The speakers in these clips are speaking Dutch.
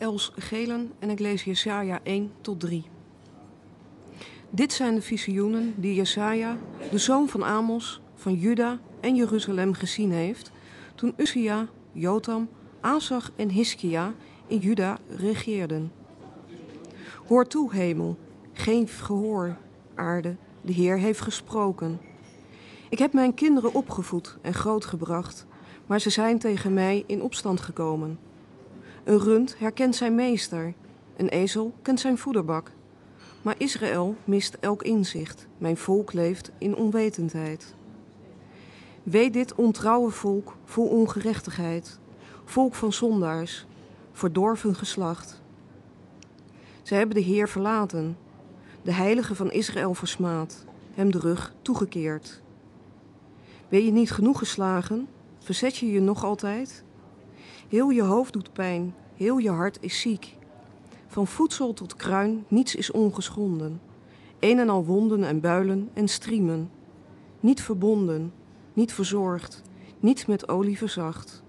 Els Gelen en ik lees Jesaja 1 tot 3. Dit zijn de visioenen die Jesaja, de zoon van Amos, van Juda en Jeruzalem gezien heeft toen Uzia, Jotam, Asach en Hiskia in Juda regeerden. Hoor toe, hemel, geef gehoor, aarde, de Heer heeft gesproken. Ik heb mijn kinderen opgevoed en grootgebracht, maar ze zijn tegen mij in opstand gekomen. Een rund herkent zijn meester, een ezel kent zijn voederbak. Maar Israël mist elk inzicht, mijn volk leeft in onwetendheid. Weet dit ontrouwe volk vol ongerechtigheid, volk van zondaars, verdorven geslacht. Zij hebben de Heer verlaten, de heilige van Israël versmaad, hem de rug toegekeerd. Ben je niet genoeg geslagen? Verzet je je nog altijd? Heel je hoofd doet pijn, heel je hart is ziek. Van voedsel tot kruin, niets is ongeschonden. Een en al wonden en builen en striemen. Niet verbonden, niet verzorgd, niet met olie verzacht.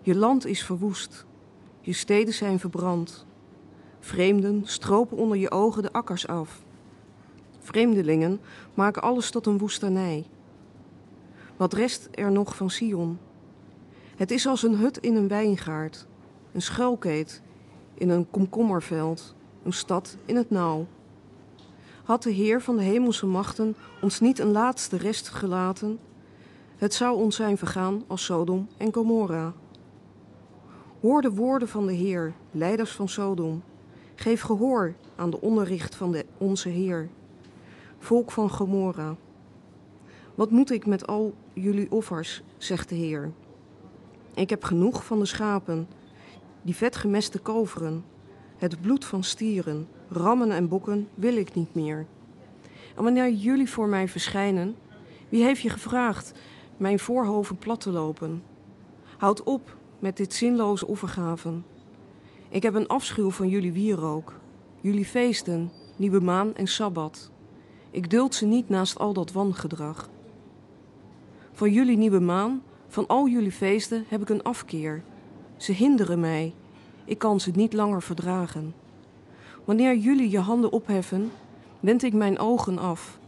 Je land is verwoest, je steden zijn verbrand. Vreemden stropen onder je ogen de akkers af. Vreemdelingen maken alles tot een woestenij. Wat rest er nog van Sion? Het is als een hut in een wijngaard, een schuilkeet in een komkommerveld, een stad in het nauw. Had de Heer van de hemelse machten ons niet een laatste rest gelaten, het zou ons zijn vergaan als Sodom en Gomorra. Hoor de woorden van de Heer, leiders van Sodom. Geef gehoor aan de onderricht van de, onze Heer, volk van Gomorra. Wat moet ik met al jullie offers, zegt de Heer. Ik heb genoeg van de schapen, die vetgemeste kalveren, het bloed van stieren, rammen en bokken wil ik niet meer. En wanneer jullie voor mij verschijnen, wie heeft je gevraagd mijn voorhoven plat te lopen? Houd op met dit zinloze offergaven. Ik heb een afschuw van jullie wierook, jullie feesten, nieuwe maan en sabbat. Ik duld ze niet naast al dat wangedrag. Van jullie nieuwe maan, van al jullie feesten heb ik een afkeer. Ze hinderen mij. Ik kan ze niet langer verdragen. Wanneer jullie je handen opheffen, wend ik mijn ogen af.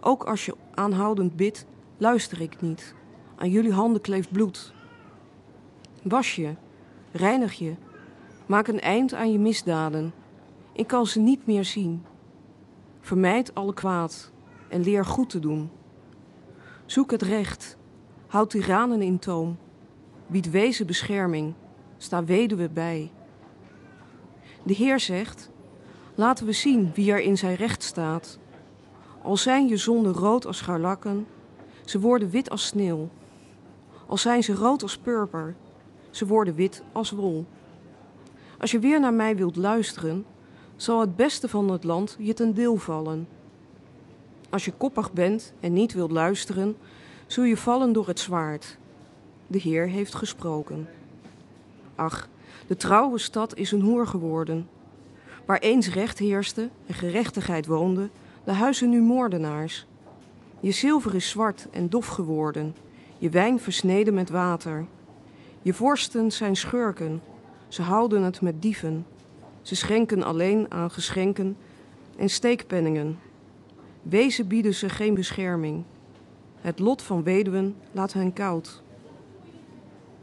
Ook als je aanhoudend bidt, luister ik niet. Aan jullie handen kleeft bloed. Was je, reinig je, maak een eind aan je misdaden. Ik kan ze niet meer zien. Vermijd alle kwaad en leer goed te doen. Zoek het recht, houd tiranen in toom, bied wezen bescherming, sta weduwe bij. De Heer zegt: Laten we zien wie er in zijn recht staat. Al zijn je zonden rood als scharlakken, ze worden wit als sneeuw. Al zijn ze rood als purper, ze worden wit als wol. Als je weer naar mij wilt luisteren, zal het beste van het land je ten deel vallen. Als je koppig bent en niet wilt luisteren, zul je vallen door het zwaard. De Heer heeft gesproken. Ach, de trouwe stad is een hoer geworden. Waar eens recht heerste en gerechtigheid woonde, de huizen nu moordenaars. Je zilver is zwart en dof geworden, je wijn versneden met water. Je vorsten zijn schurken, ze houden het met dieven. Ze schenken alleen aan geschenken en steekpenningen. Wezen bieden ze geen bescherming. Het lot van weduwen laat hen koud.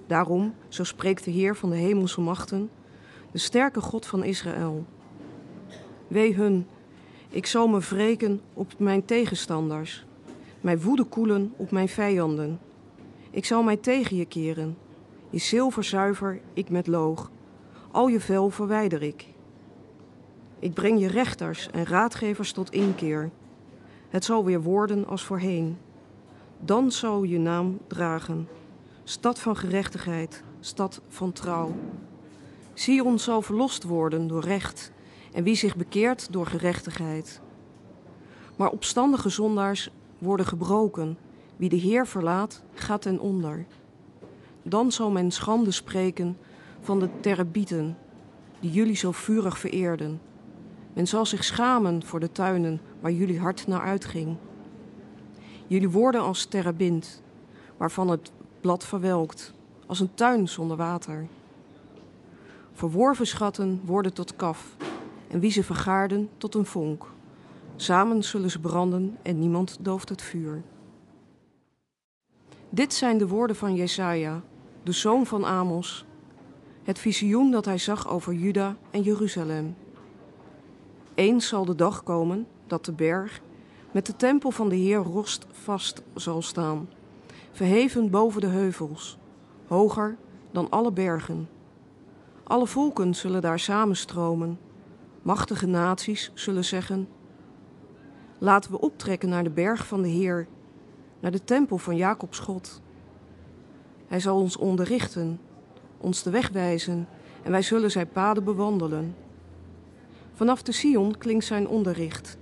Daarom, zo spreekt de Heer van de hemelse machten, de sterke God van Israël. Wee hun, ik zal me wreken op mijn tegenstanders, mijn woede koelen op mijn vijanden. Ik zal mij tegen je keren, je zilver zuiver ik met loog, al je vel verwijder ik. Ik breng je rechters en raadgevers tot inkeer. Het zal weer worden als voorheen. Dan zal je naam dragen. Stad van gerechtigheid, stad van trouw. Sion zal verlost worden door recht en wie zich bekeert door gerechtigheid. Maar opstandige zondaars worden gebroken. Wie de Heer verlaat, gaat ten onder. Dan zal men schande spreken van de Terbieten, die jullie zo vurig vereerden. Men zal zich schamen voor de tuinen waar jullie hart naar uitging. Jullie worden als terebint, waarvan het blad verwelkt, als een tuin zonder water. Verworven schatten worden tot kaf en wie ze vergaarden tot een vonk. Samen zullen ze branden en niemand dooft het vuur. Dit zijn de woorden van Jesaja, de zoon van Amos, het visioen dat hij zag over Juda en Jeruzalem. Eens zal de dag komen dat de berg met de tempel van de Heer rostvast zal staan, verheven boven de heuvels, hoger dan alle bergen. Alle volken zullen daar samenstromen. Machtige naties zullen zeggen: Laten we optrekken naar de berg van de Heer, naar de tempel van Jacobs God. Hij zal ons onderrichten, ons de weg wijzen en wij zullen zijn paden bewandelen. Vanaf de Sion klinkt zijn onderricht.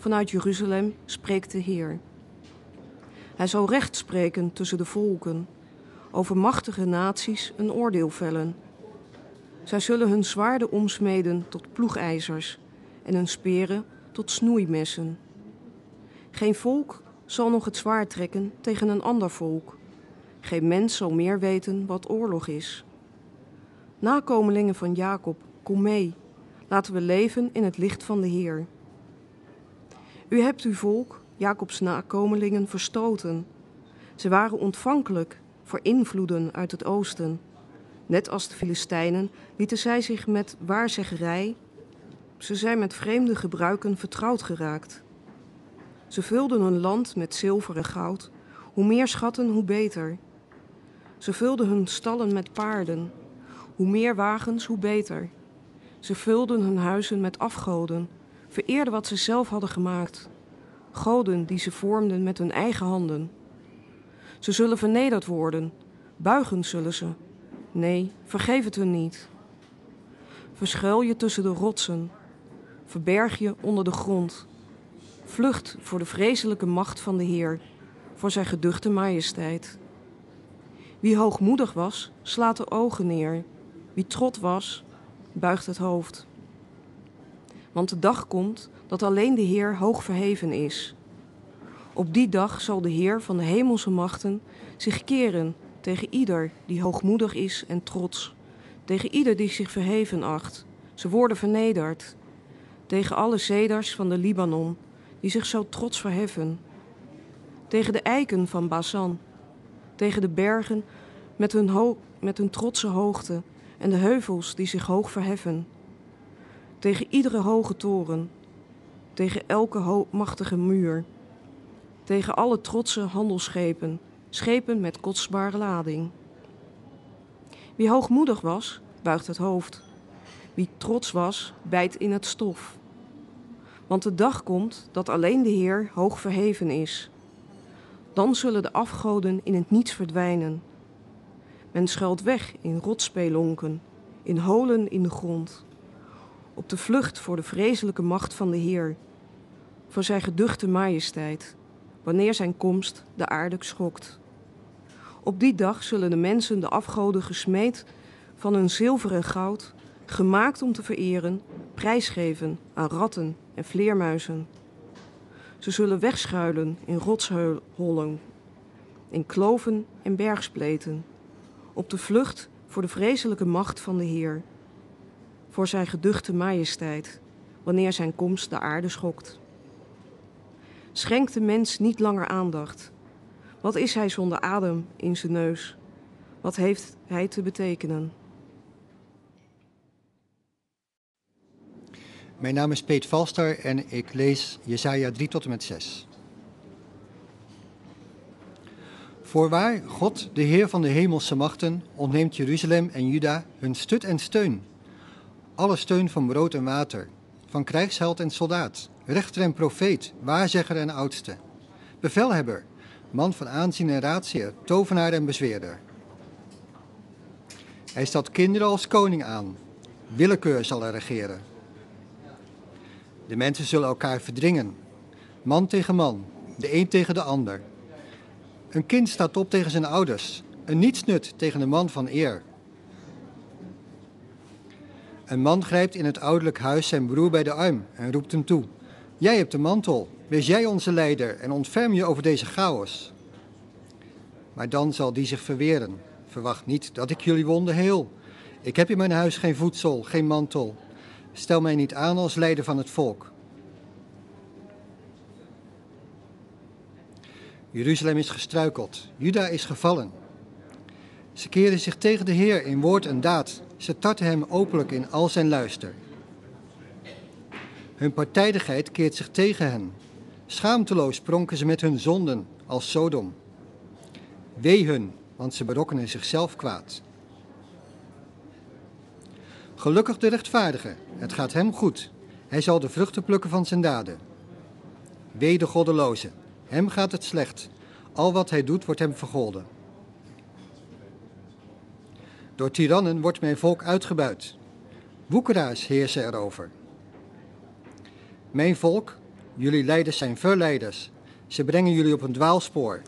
Vanuit Jeruzalem spreekt de Heer. Hij zal recht spreken tussen de volken, over machtige naties een oordeel vellen. Zij zullen hun zwaarden omsmeden tot ploegijzers en hun speren tot snoeimessen. Geen volk zal nog het zwaard trekken tegen een ander volk. Geen mens zal meer weten wat oorlog is. Nakomelingen van Jacob, kom mee. Laten we leven in het licht van de Heer. U hebt uw volk, Jacobs nakomelingen, verstoten. Ze waren ontvankelijk voor invloeden uit het oosten. Net als de Filistijnen lieten zij zich met waarzeggerij. Ze zijn met vreemde gebruiken vertrouwd geraakt. Ze vulden hun land met zilver en goud. Hoe meer schatten, hoe beter. Ze vulden hun stallen met paarden. Hoe meer wagens, hoe beter. Ze vulden hun huizen met afgoden, vereerden wat ze zelf hadden gemaakt. Goden die ze vormden met hun eigen handen. Ze zullen vernederd worden, buigen zullen ze. Nee, vergeef het hun niet. Verschuil je tussen de rotsen, verberg je onder de grond. Vlucht voor de vreselijke macht van de Heer, voor zijn geduchte majesteit. Wie hoogmoedig was, slaat de ogen neer. Wie trot was, buigt het hoofd. Want de dag komt dat alleen de Heer hoog verheven is. Op die dag zal de Heer van de hemelse machten zich keren tegen ieder die hoogmoedig is en trots, tegen ieder die zich verheven acht. Ze worden vernederd. Tegen alle zeders van de Libanon, die zich zo trots verheffen. Tegen de eiken van Basan, tegen de bergen met hun, met hun trotse hoogte en de heuvels die zich hoog verheffen. Tegen iedere hoge toren, tegen elke machtige muur, tegen alle trotse handelsschepen, schepen met kostbare lading. Wie hoogmoedig was, buigt het hoofd. Wie trots was, bijt in het stof. Want de dag komt dat alleen de Heer hoog verheven is. Dan zullen de afgoden in het niets verdwijnen. Men schuilt weg in rotspelonken, in holen in de grond. Op de vlucht voor de vreselijke macht van de Heer, voor zijn geduchte majesteit, wanneer zijn komst de aarde schokt. Op die dag zullen de mensen de afgoden gesmeed van hun zilver en goud, gemaakt om te vereren, prijsgeven aan ratten en vleermuizen. Ze zullen wegschuilen in rotshollen, in kloven en bergspleten, op de vlucht voor de vreselijke macht van de Heer, voor zijn geduchte majesteit, wanneer zijn komst de aarde schokt. Schenkt de mens niet langer aandacht. Wat is hij zonder adem in zijn neus? Wat heeft hij te betekenen? Mijn naam is Peet Valster en ik lees Jesaja 3 tot en met 6. Voorwaar, God, de Heer van de hemelse machten, ontneemt Jeruzalem en Juda hun stut en steun. Alle steun van brood en water, van krijgsheld en soldaat, rechter en profeet, waarzegger en oudste, bevelhebber, man van aanzien en raadsheer, tovenaar en bezweerder. Hij stelt kinderen als koning aan, willekeur zal er regeren. De mensen zullen elkaar verdringen, man tegen man, de een tegen de ander. Een kind staat op tegen zijn ouders, een nietsnut tegen een man van eer. Een man grijpt in het ouderlijk huis zijn broer bij de arm en roept hem toe: Jij hebt de mantel, wees jij onze leider en ontferm je over deze chaos. Maar dan zal die zich verweren. Verwacht niet dat ik jullie wonden heel. Ik heb in mijn huis geen voedsel, geen mantel. Stel mij niet aan als leider van het volk. Jeruzalem is gestruikeld, Juda is gevallen. Ze keren zich tegen de Heer in woord en daad. Ze tarten hem openlijk in al zijn luister. Hun partijdigheid keert zich tegen hen. Schaamteloos pronken ze met hun zonden als Sodom. Wee hun, want ze berokkenen zichzelf kwaad. Gelukkig de rechtvaardige, het gaat hem goed. Hij zal de vruchten plukken van zijn daden. Wee de goddeloze, hem gaat het slecht. Al wat hij doet wordt hem vergolden. Door tirannen wordt mijn volk uitgebuit. Woekeraars heersen erover. Mijn volk, jullie leiders zijn verleiders. Ze brengen jullie op een dwaalspoor.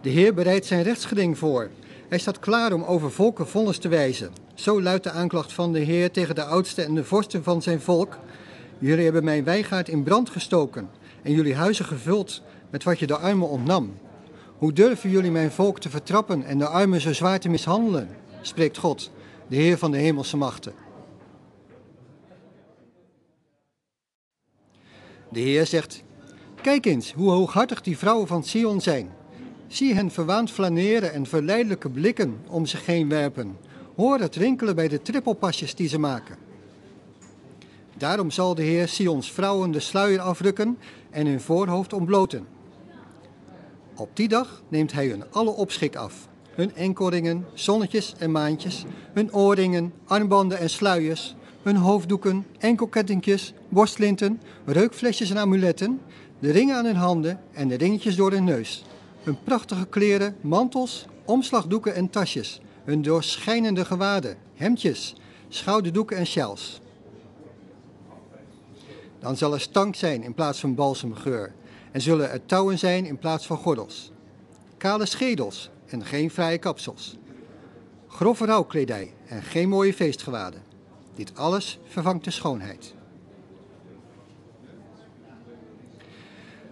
De Heer bereidt zijn rechtsgeding voor. Hij staat klaar om over volken vonnis te wijzen. Zo luidt de aanklacht van de Heer tegen de oudsten en de vorsten van zijn volk. Jullie hebben mijn wijngaard in brand gestoken en jullie huizen gevuld met wat je de armen ontnam. Hoe durven jullie mijn volk te vertrappen en de armen zo zwaar te mishandelen? spreekt God, de Heer van de hemelse machten. De Heer zegt: Kijk eens hoe hooghartig die vrouwen van Sion zijn. Zie hen verwaand flaneren en verleidelijke blikken om zich heen werpen. Hoor het rinkelen bij de trippelpasjes die ze maken. Daarom zal de Heer Sions vrouwen de sluier afrukken en hun voorhoofd ontbloten. Op die dag neemt hij hun alle opschik af. Hun enkelringen, zonnetjes en maantjes, hun oorringen, armbanden en sluiers, hun hoofddoeken, enkelkettingjes, borstlinten, reukflesjes en amuletten, de ringen aan hun handen en de ringetjes door hun neus. Hun prachtige kleren, mantels, omslagdoeken en tasjes, hun doorschijnende gewaden, hemdjes, schouderdoeken en sjaals. Dan zal er stank zijn in plaats van balsemgeur en zullen er touwen zijn in plaats van gordels. Kale schedels en geen fraaie kapsels. Grove rouwkledij en geen mooie feestgewaden. Dit alles vervangt de schoonheid.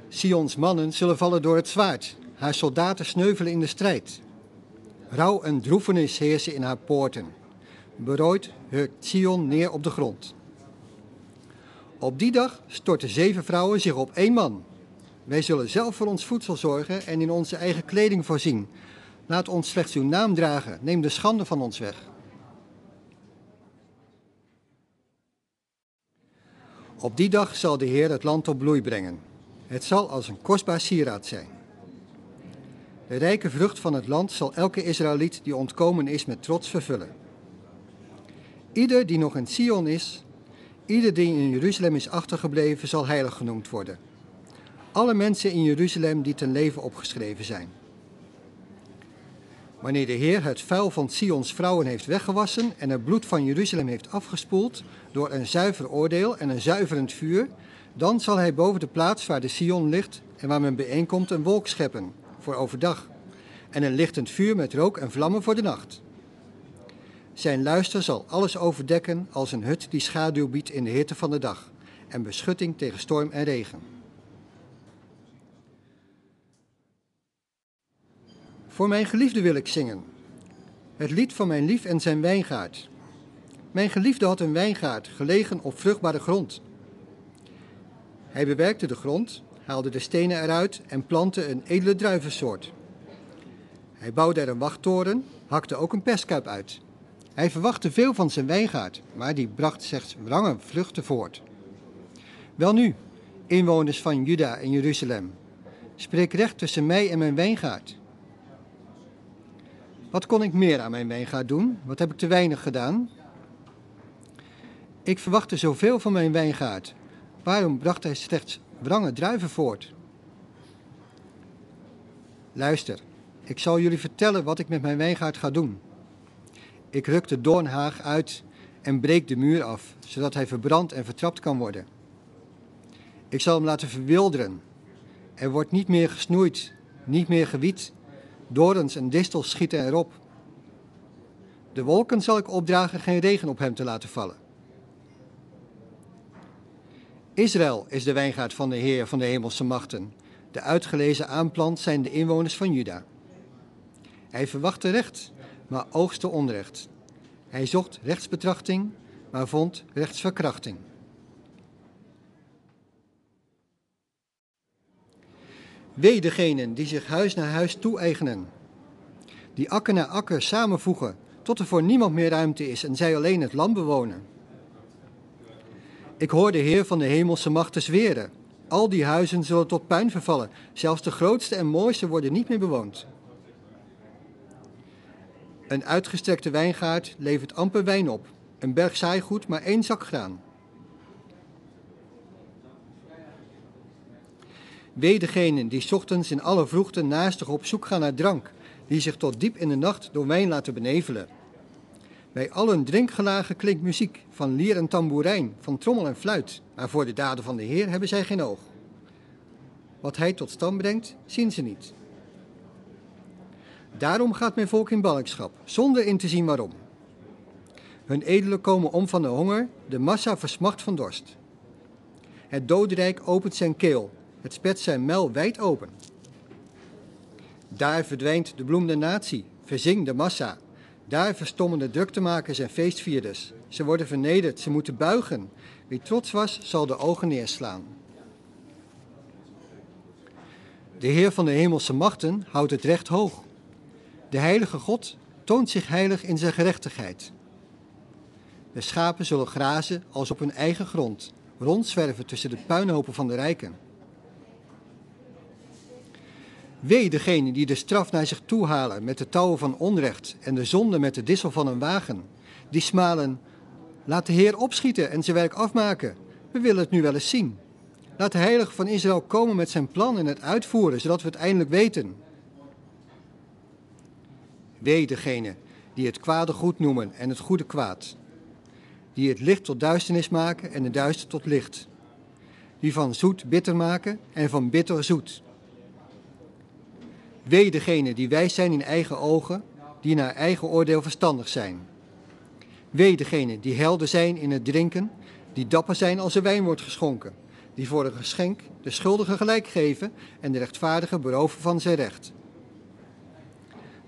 Sions mannen zullen vallen door het zwaard, haar soldaten sneuvelen in de strijd. Rouw en droefenis heersen in haar poorten. Berooid hurkt Sion neer op de grond. Op die dag storten zeven vrouwen zich op één man. Wij zullen zelf voor ons voedsel zorgen en in onze eigen kleding voorzien. Laat ons slechts uw naam dragen, neem de schande van ons weg. Op die dag zal de Heer het land op bloei brengen. Het zal als een kostbaar sieraad zijn. De rijke vrucht van het land zal elke Israëliet die ontkomen is met trots vervullen. Ieder die nog in Sion is, ieder die in Jeruzalem is achtergebleven, zal heilig genoemd worden. Alle mensen in Jeruzalem die ten leven opgeschreven zijn. Wanneer de Heer het vuil van Sions vrouwen heeft weggewassen en het bloed van Jeruzalem heeft afgespoeld door een zuiver oordeel en een zuiverend vuur, dan zal hij boven de plaats waar de Sion ligt en waar men bijeenkomt een wolk scheppen voor overdag en een lichtend vuur met rook en vlammen voor de nacht. Zijn luister zal alles overdekken als een hut die schaduw biedt in de hitte van de dag en beschutting tegen storm en regen. Voor mijn geliefde wil ik zingen. Het lied van mijn lief en zijn wijngaard. Mijn geliefde had een wijngaard gelegen op vruchtbare grond. Hij bewerkte de grond, haalde de stenen eruit en plantte een edele druivensoort. Hij bouwde er een wachttoren, hakte ook een perskuip uit. Hij verwachtte veel van zijn wijngaard, maar die bracht slechts wrange vruchten voort. Welnu, inwoners van Juda en Jeruzalem, spreek recht tussen mij en mijn wijngaard. Wat kon ik meer aan mijn wijngaard doen? Wat heb ik te weinig gedaan? Ik verwachtte zoveel van mijn wijngaard. Waarom bracht hij slechts wrange druiven voort? Luister, ik zal jullie vertellen wat ik met mijn wijngaard ga doen. Ik ruk de doornhaag uit en breek de muur af, zodat hij verbrand en vertrapt kan worden. Ik zal hem laten verwilderen. Er wordt niet meer gesnoeid, niet meer gewiet. Dorens en distels schieten erop. De wolken zal ik opdragen geen regen op hem te laten vallen. Israël is de wijngaard van de Heer van de hemelse machten. De uitgelezen aanplant zijn de inwoners van Juda. Hij verwachtte recht, maar oogste onrecht. Hij zocht rechtsbetrachting, maar vond rechtsverkrachting. Wee degenen die zich huis naar huis toe-eigenen, die akker na akker samenvoegen, tot er voor niemand meer ruimte is en zij alleen het land bewonen. Ik hoor de Heer van de hemelse machten zweren. Al die huizen zullen tot puin vervallen. Zelfs de grootste en mooiste worden niet meer bewoond. Een uitgestrekte wijngaard levert amper wijn op. Een berg zaaigoed maar één zak graan. Wee degenen die ochtends in alle vroegte naastig op zoek gaan naar drank, die zich tot diep in de nacht door wijn laten benevelen. Bij al hun drinkgelagen klinkt muziek, van lier en tamboerijn, van trommel en fluit, maar voor de daden van de Heer hebben zij geen oog. Wat hij tot stand brengt, zien ze niet. Daarom gaat mijn volk in ballingschap, zonder in te zien waarom. Hun edelen komen om van de honger, de massa versmacht van dorst. Het dodenrijk opent zijn keel, het spet zijn mel wijd open. Daar verdwijnt de bloem der natie, verzing de massa. Daar verstommen de druktemakers en feestvierders. Ze worden vernederd, ze moeten buigen. Wie trots was, zal de ogen neerslaan. De Heer van de hemelse machten houdt het recht hoog. De heilige God toont zich heilig in zijn gerechtigheid. De schapen zullen grazen als op hun eigen grond, rondzwerven tussen de puinhopen van de rijken. Wee degene die de straf naar zich toe halen met de touwen van onrecht en de zonde met de dissel van een wagen. Die smalen, laat de Heer opschieten en zijn werk afmaken. We willen het nu wel eens zien. Laat de Heilige van Israël komen met zijn plan en het uitvoeren, zodat we het eindelijk weten. Wee degene die het kwade goed noemen en het goede kwaad. Die het licht tot duisternis maken en het duister tot licht. Die van zoet bitter maken en van bitter zoet. Wee degene die wijs zijn in eigen ogen, die naar eigen oordeel verstandig zijn. Wee degene die helder zijn in het drinken, die dapper zijn als er wijn wordt geschonken, die voor een geschenk de schuldige gelijk geven en de rechtvaardige beroven van zijn recht.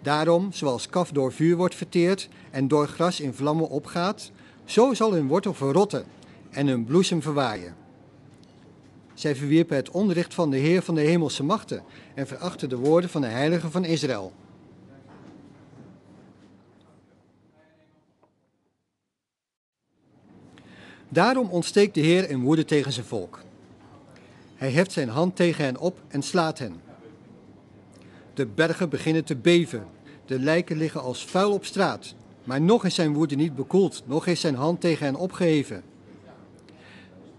Daarom, zoals kaf door vuur wordt verteerd en door gras in vlammen opgaat, zo zal hun wortel verrotten en hun bloesem verwaaien. Zij verwierpen het onrecht van de Heer van de hemelse machten en verachten de woorden van de Heilige van Israël. Daarom ontsteekt de Heer in woede tegen zijn volk. Hij heft zijn hand tegen hen op en slaat hen. De bergen beginnen te beven, de lijken liggen als vuil op straat. Maar nog is zijn woede niet bekoeld, nog is zijn hand tegen hen opgeheven.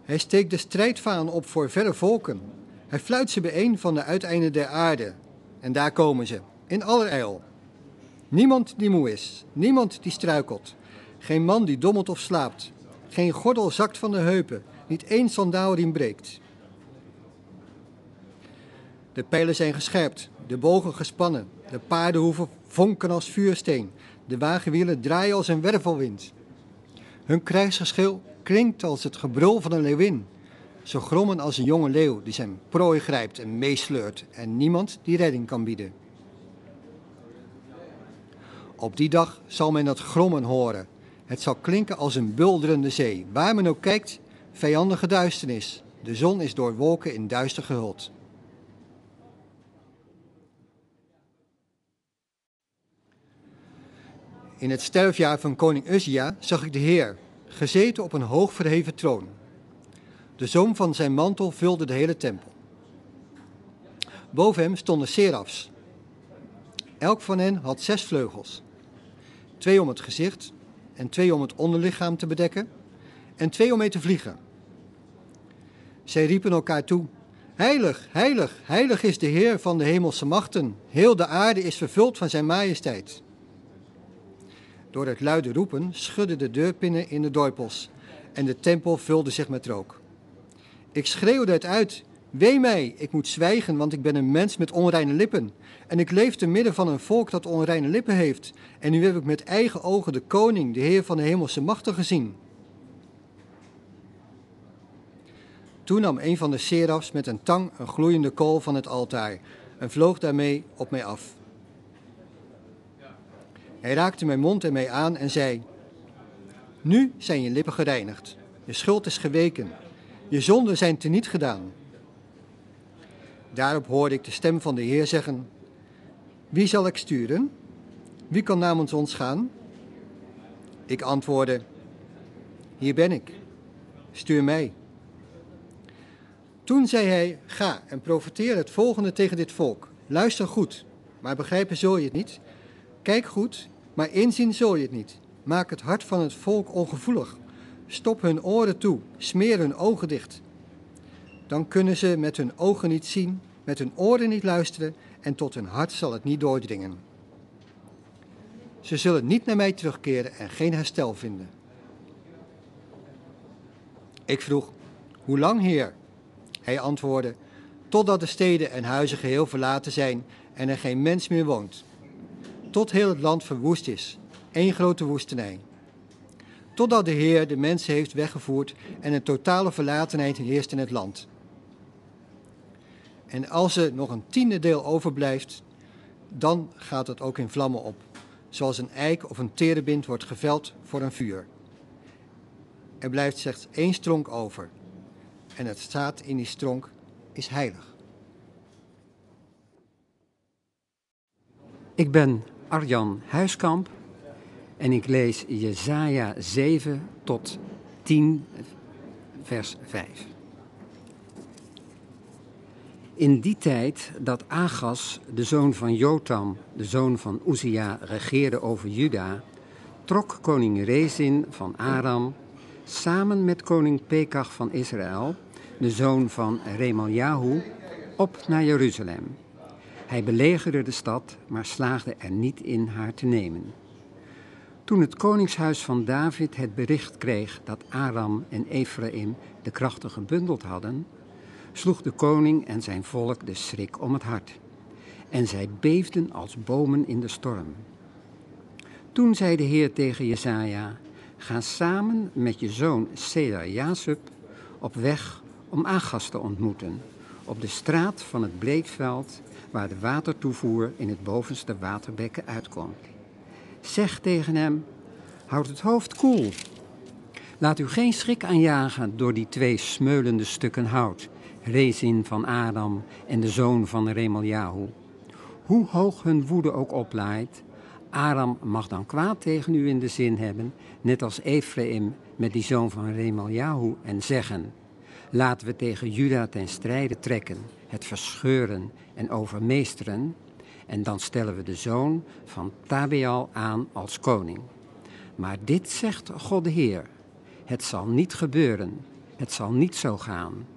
Hij steekt de strijdvaan op voor verre volken. Hij fluit ze bijeen van de uiteinden der aarde. En daar komen ze, in allerijl. Niemand die moe is, niemand die struikelt. Geen man die dommelt of slaapt. Geen gordel zakt van de heupen, niet één sandaalriem breekt. De pijlen zijn gescherpt, de bogen gespannen, de paardenhoeven vonken als vuursteen, de wagenwielen draaien als een wervelwind. Hun krijgsgeschil klinkt als het gebrul van een leeuwin. Zo grommen als een jonge leeuw die zijn prooi grijpt en meesleurt en niemand die redding kan bieden. Op die dag zal men dat grommen horen. Het zal klinken als een bulderende zee. Waar men ook kijkt, vijandige duisternis. De zon is door wolken in duister gehuld. In het sterfjaar van koning Uzia zag ik de Heer, gezeten op een hoog verheven troon. De zoom van zijn mantel vulde de hele tempel. Boven hem stonden serafs. Elk van hen had zes vleugels. Twee om het gezicht en twee om het onderlichaam te bedekken en twee om mee te vliegen. Zij riepen elkaar toe, Heilig, heilig, heilig is de Heer van de hemelse machten. Heel de aarde is vervuld van zijn majesteit. Door het luide roepen schudden de deurpinnen in de dorpels en de tempel vulde zich met rook. Ik schreeuwde het uit. Wee mij, ik moet zwijgen, want ik ben een mens met onreine lippen. En ik leef te midden van een volk dat onreine lippen heeft. En nu heb ik met eigen ogen de koning, de Heer van de hemelse machten gezien. Toen nam een van de serafs met een tang een gloeiende kool van het altaar en vloog daarmee op mij af. Hij raakte mijn mond en mij aan en zei: Nu zijn je lippen gereinigd. Je schuld is geweken. Je zonden zijn teniet gedaan. Daarop hoorde ik de stem van de Heer zeggen: Wie zal ik sturen? Wie kan namens ons gaan? Ik antwoordde: Hier ben ik. Stuur mij. Toen zei hij: Ga en profeteer het volgende tegen dit volk. Luister goed, maar begrijpen zul je het niet. Kijk goed, maar inzien zul je het niet. Maak het hart van het volk ongevoelig. Stop hun oren toe, smeer hun ogen dicht. Dan kunnen ze met hun ogen niet zien, met hun oren niet luisteren en tot hun hart zal het niet doordringen. Ze zullen niet naar mij terugkeren en geen herstel vinden. Ik vroeg, hoe lang, Heer? Hij antwoordde, totdat de steden en huizen geheel verlaten zijn en er geen mens meer woont. Tot heel het land verwoest is, één grote woestenij. Totdat de Heer de mensen heeft weggevoerd en een totale verlatenheid heerst in het land. En als er nog een tiende deel overblijft, dan gaat het ook in vlammen op, zoals een eik of een terebint wordt geveld voor een vuur. Er blijft slechts één stronk over. En het staat in die stronk is heilig. Ik ben Arjan Huiskamp en ik lees Jesaja 7 tot 10, vers 5. In die tijd dat Agas, de zoon van Jotam, de zoon van Uzia, regeerde over Juda, trok koning Rezin van Aram samen met koning Pekach van Israël, de zoon van Remaljahu, op naar Jeruzalem. Hij belegerde de stad, maar slaagde er niet in haar te nemen. Toen het koningshuis van David het bericht kreeg dat Aram en Ephraim de krachten gebundeld hadden, sloeg de koning en zijn volk de schrik om het hart. En zij beefden als bomen in de storm. Toen zei de Heer tegen Jesaja, Ga samen met je zoon Seda Jasub op weg om Agas te ontmoeten, op de straat van het bleekveld waar de watertoevoer in het bovenste waterbekken uitkomt. Zeg tegen hem, houd het hoofd koel. Laat u geen schrik aanjagen door die twee smeulende stukken hout, Rezin van Adam en de zoon van Remaljahu. Hoe hoog hun woede ook oplaait, Aram mag dan kwaad tegen u in de zin hebben, net als Ephraim met die zoon van Remaljahu, en zeggen: Laten we tegen Juda ten strijde trekken, het verscheuren en overmeesteren, en dan stellen we de zoon van Tabeal aan als koning. Maar dit zegt God de Heer: Het zal niet gebeuren, het zal niet zo gaan.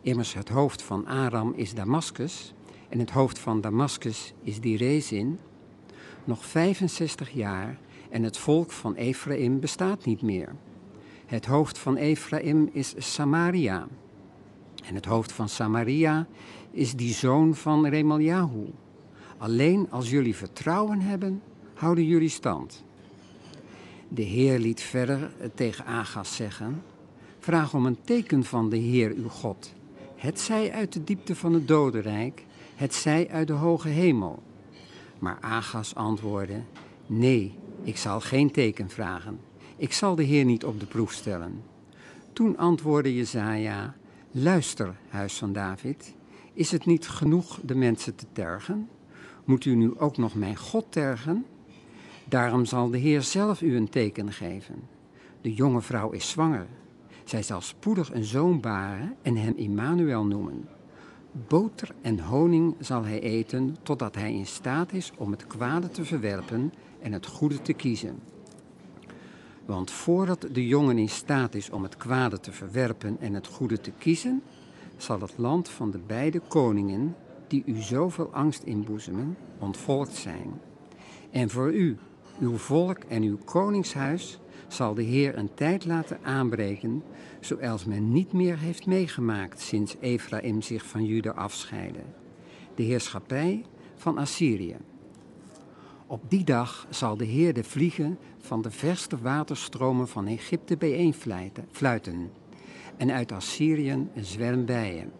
Immers het hoofd van Aram is Damascus, en het hoofd van Damascus is die Rezin, nog 65 jaar en het volk van Ephraim bestaat niet meer. Het hoofd van Ephraim is Samaria. En het hoofd van Samaria is die zoon van Remaljahu. Alleen als jullie vertrouwen hebben, houden jullie stand. De Heer liet verder tegen Agas zeggen: Vraag om een teken van de Heer uw God. Het zij uit de diepte van het dodenrijk, het zij uit de hoge hemel. Maar Agas antwoordde: Nee, ik zal geen teken vragen. Ik zal de Heer niet op de proef stellen. Toen antwoordde Jezaja: Luister, huis van David, is het niet genoeg de mensen te tergen? Moet u nu ook nog mijn God tergen? Daarom zal de Heer zelf u een teken geven. De jonge vrouw is zwanger. Zij zal spoedig een zoon baren en hem Immanuel noemen. Boter en honing zal hij eten totdat hij in staat is om het kwade te verwerpen en het goede te kiezen. Want voordat de jongen in staat is om het kwade te verwerpen en het goede te kiezen, zal het land van de beide koningen, die u zoveel angst inboezemen, ontvolkt zijn. En voor u, uw volk en uw koningshuis zal de Heer een tijd laten aanbreken, zoals men niet meer heeft meegemaakt sinds Ephraim zich van Juda afscheidde. De heerschappij van Assyrië. Op die dag zal de Heer de vliegen van de verste waterstromen van Egypte bijeenfluiten en uit Assyrië een zwerm bijen.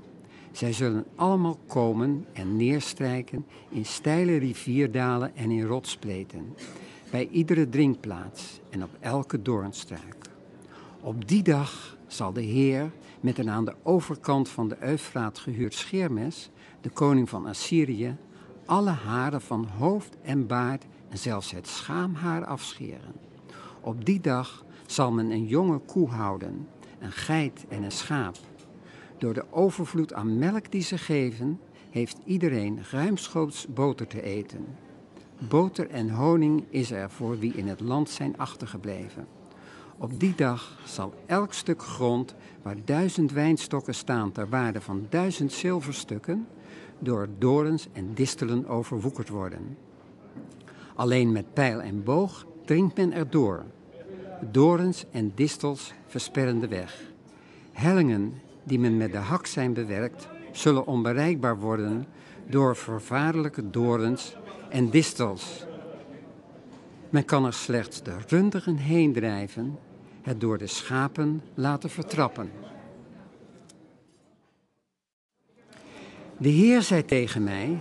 Zij zullen allemaal komen en neerstrijken in steile rivierdalen en in rotspleten. bij iedere drinkplaats en op elke doornstruik. Op die dag zal de Heer met een aan de overkant van de Eufraat gehuurd scheermes, de koning van Assyrië, alle haren van hoofd en baard en zelfs het schaamhaar afscheren. Op die dag zal men een jonge koe houden, een geit en een schaap. Door de overvloed aan melk die ze geven, heeft iedereen ruimschoots boter te eten. Boter en honing is er voor wie in het land zijn achtergebleven. Op die dag zal elk stuk grond waar duizend wijnstokken staan ter waarde van duizend zilverstukken, door dorens en distelen overwoekerd worden. Alleen met pijl en boog dringt men erdoor. Dorens en distels versperren de weg. Hellingen die men met de hak zijn bewerkt, zullen onbereikbaar worden door vervaarlijke dorens en distels. Men kan er slechts de runderen heen drijven, het door de schapen laten vertrappen. De Heer zei tegen mij: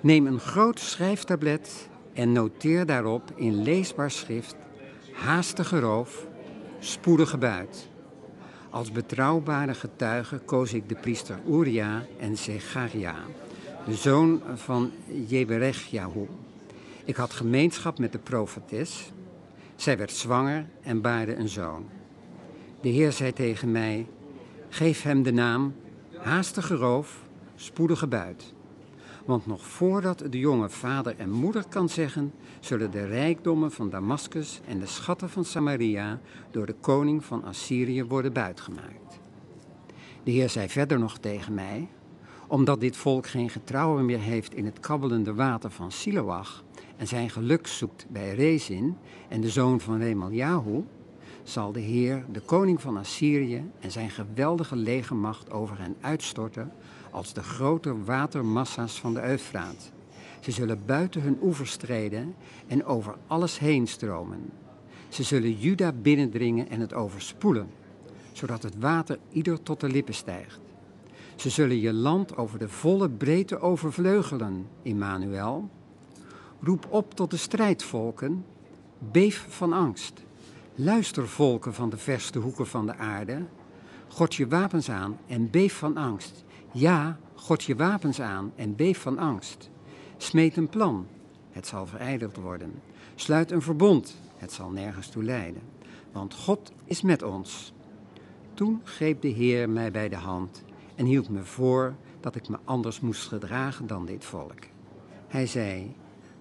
Neem een groot schrijftablet en noteer daarop in leesbaar schrift haastige roof, spoedige buit. Als betrouwbare getuigen koos ik de priester Uria en Zecharia, de zoon van Jeberechjahu. Ik had gemeenschap met de profetes. Zij werd zwanger en baarde een zoon. De Heer zei tegen mij: Geef hem de naam haastige roof, spoedige buit. Want nog voordat de jonge vader en moeder kan zeggen, zullen de rijkdommen van Damascus en de schatten van Samaria door de koning van Assyrië worden buitgemaakt. De Heer zei verder nog tegen mij: Omdat dit volk geen getrouwen meer heeft in het kabbelende water van Siloach en zijn geluk zoekt bij Rezin en de zoon van Remaljahu, zal de Heer, de koning van Assyrië en zijn geweldige legermacht over hen uitstorten als de grote watermassa's van de Eufraat. Ze zullen buiten hun oevers treden en over alles heen stromen. Ze zullen Juda binnendringen en het overspoelen, zodat het water ieder tot de lippen stijgt. Ze zullen je land over de volle breedte overvleugelen, Immanuel. Roep op tot de strijdvolken, beef van angst. Luister, volken van de verste hoeken van de aarde. God je wapens aan en beef van angst. Ja, God je wapens aan en beef van angst. Smeet een plan, het zal verijdeld worden. Sluit een verbond, het zal nergens toe leiden. Want God is met ons. Toen greep de Heer mij bij de hand en hield me voor dat ik me anders moest gedragen dan dit volk. Hij zei: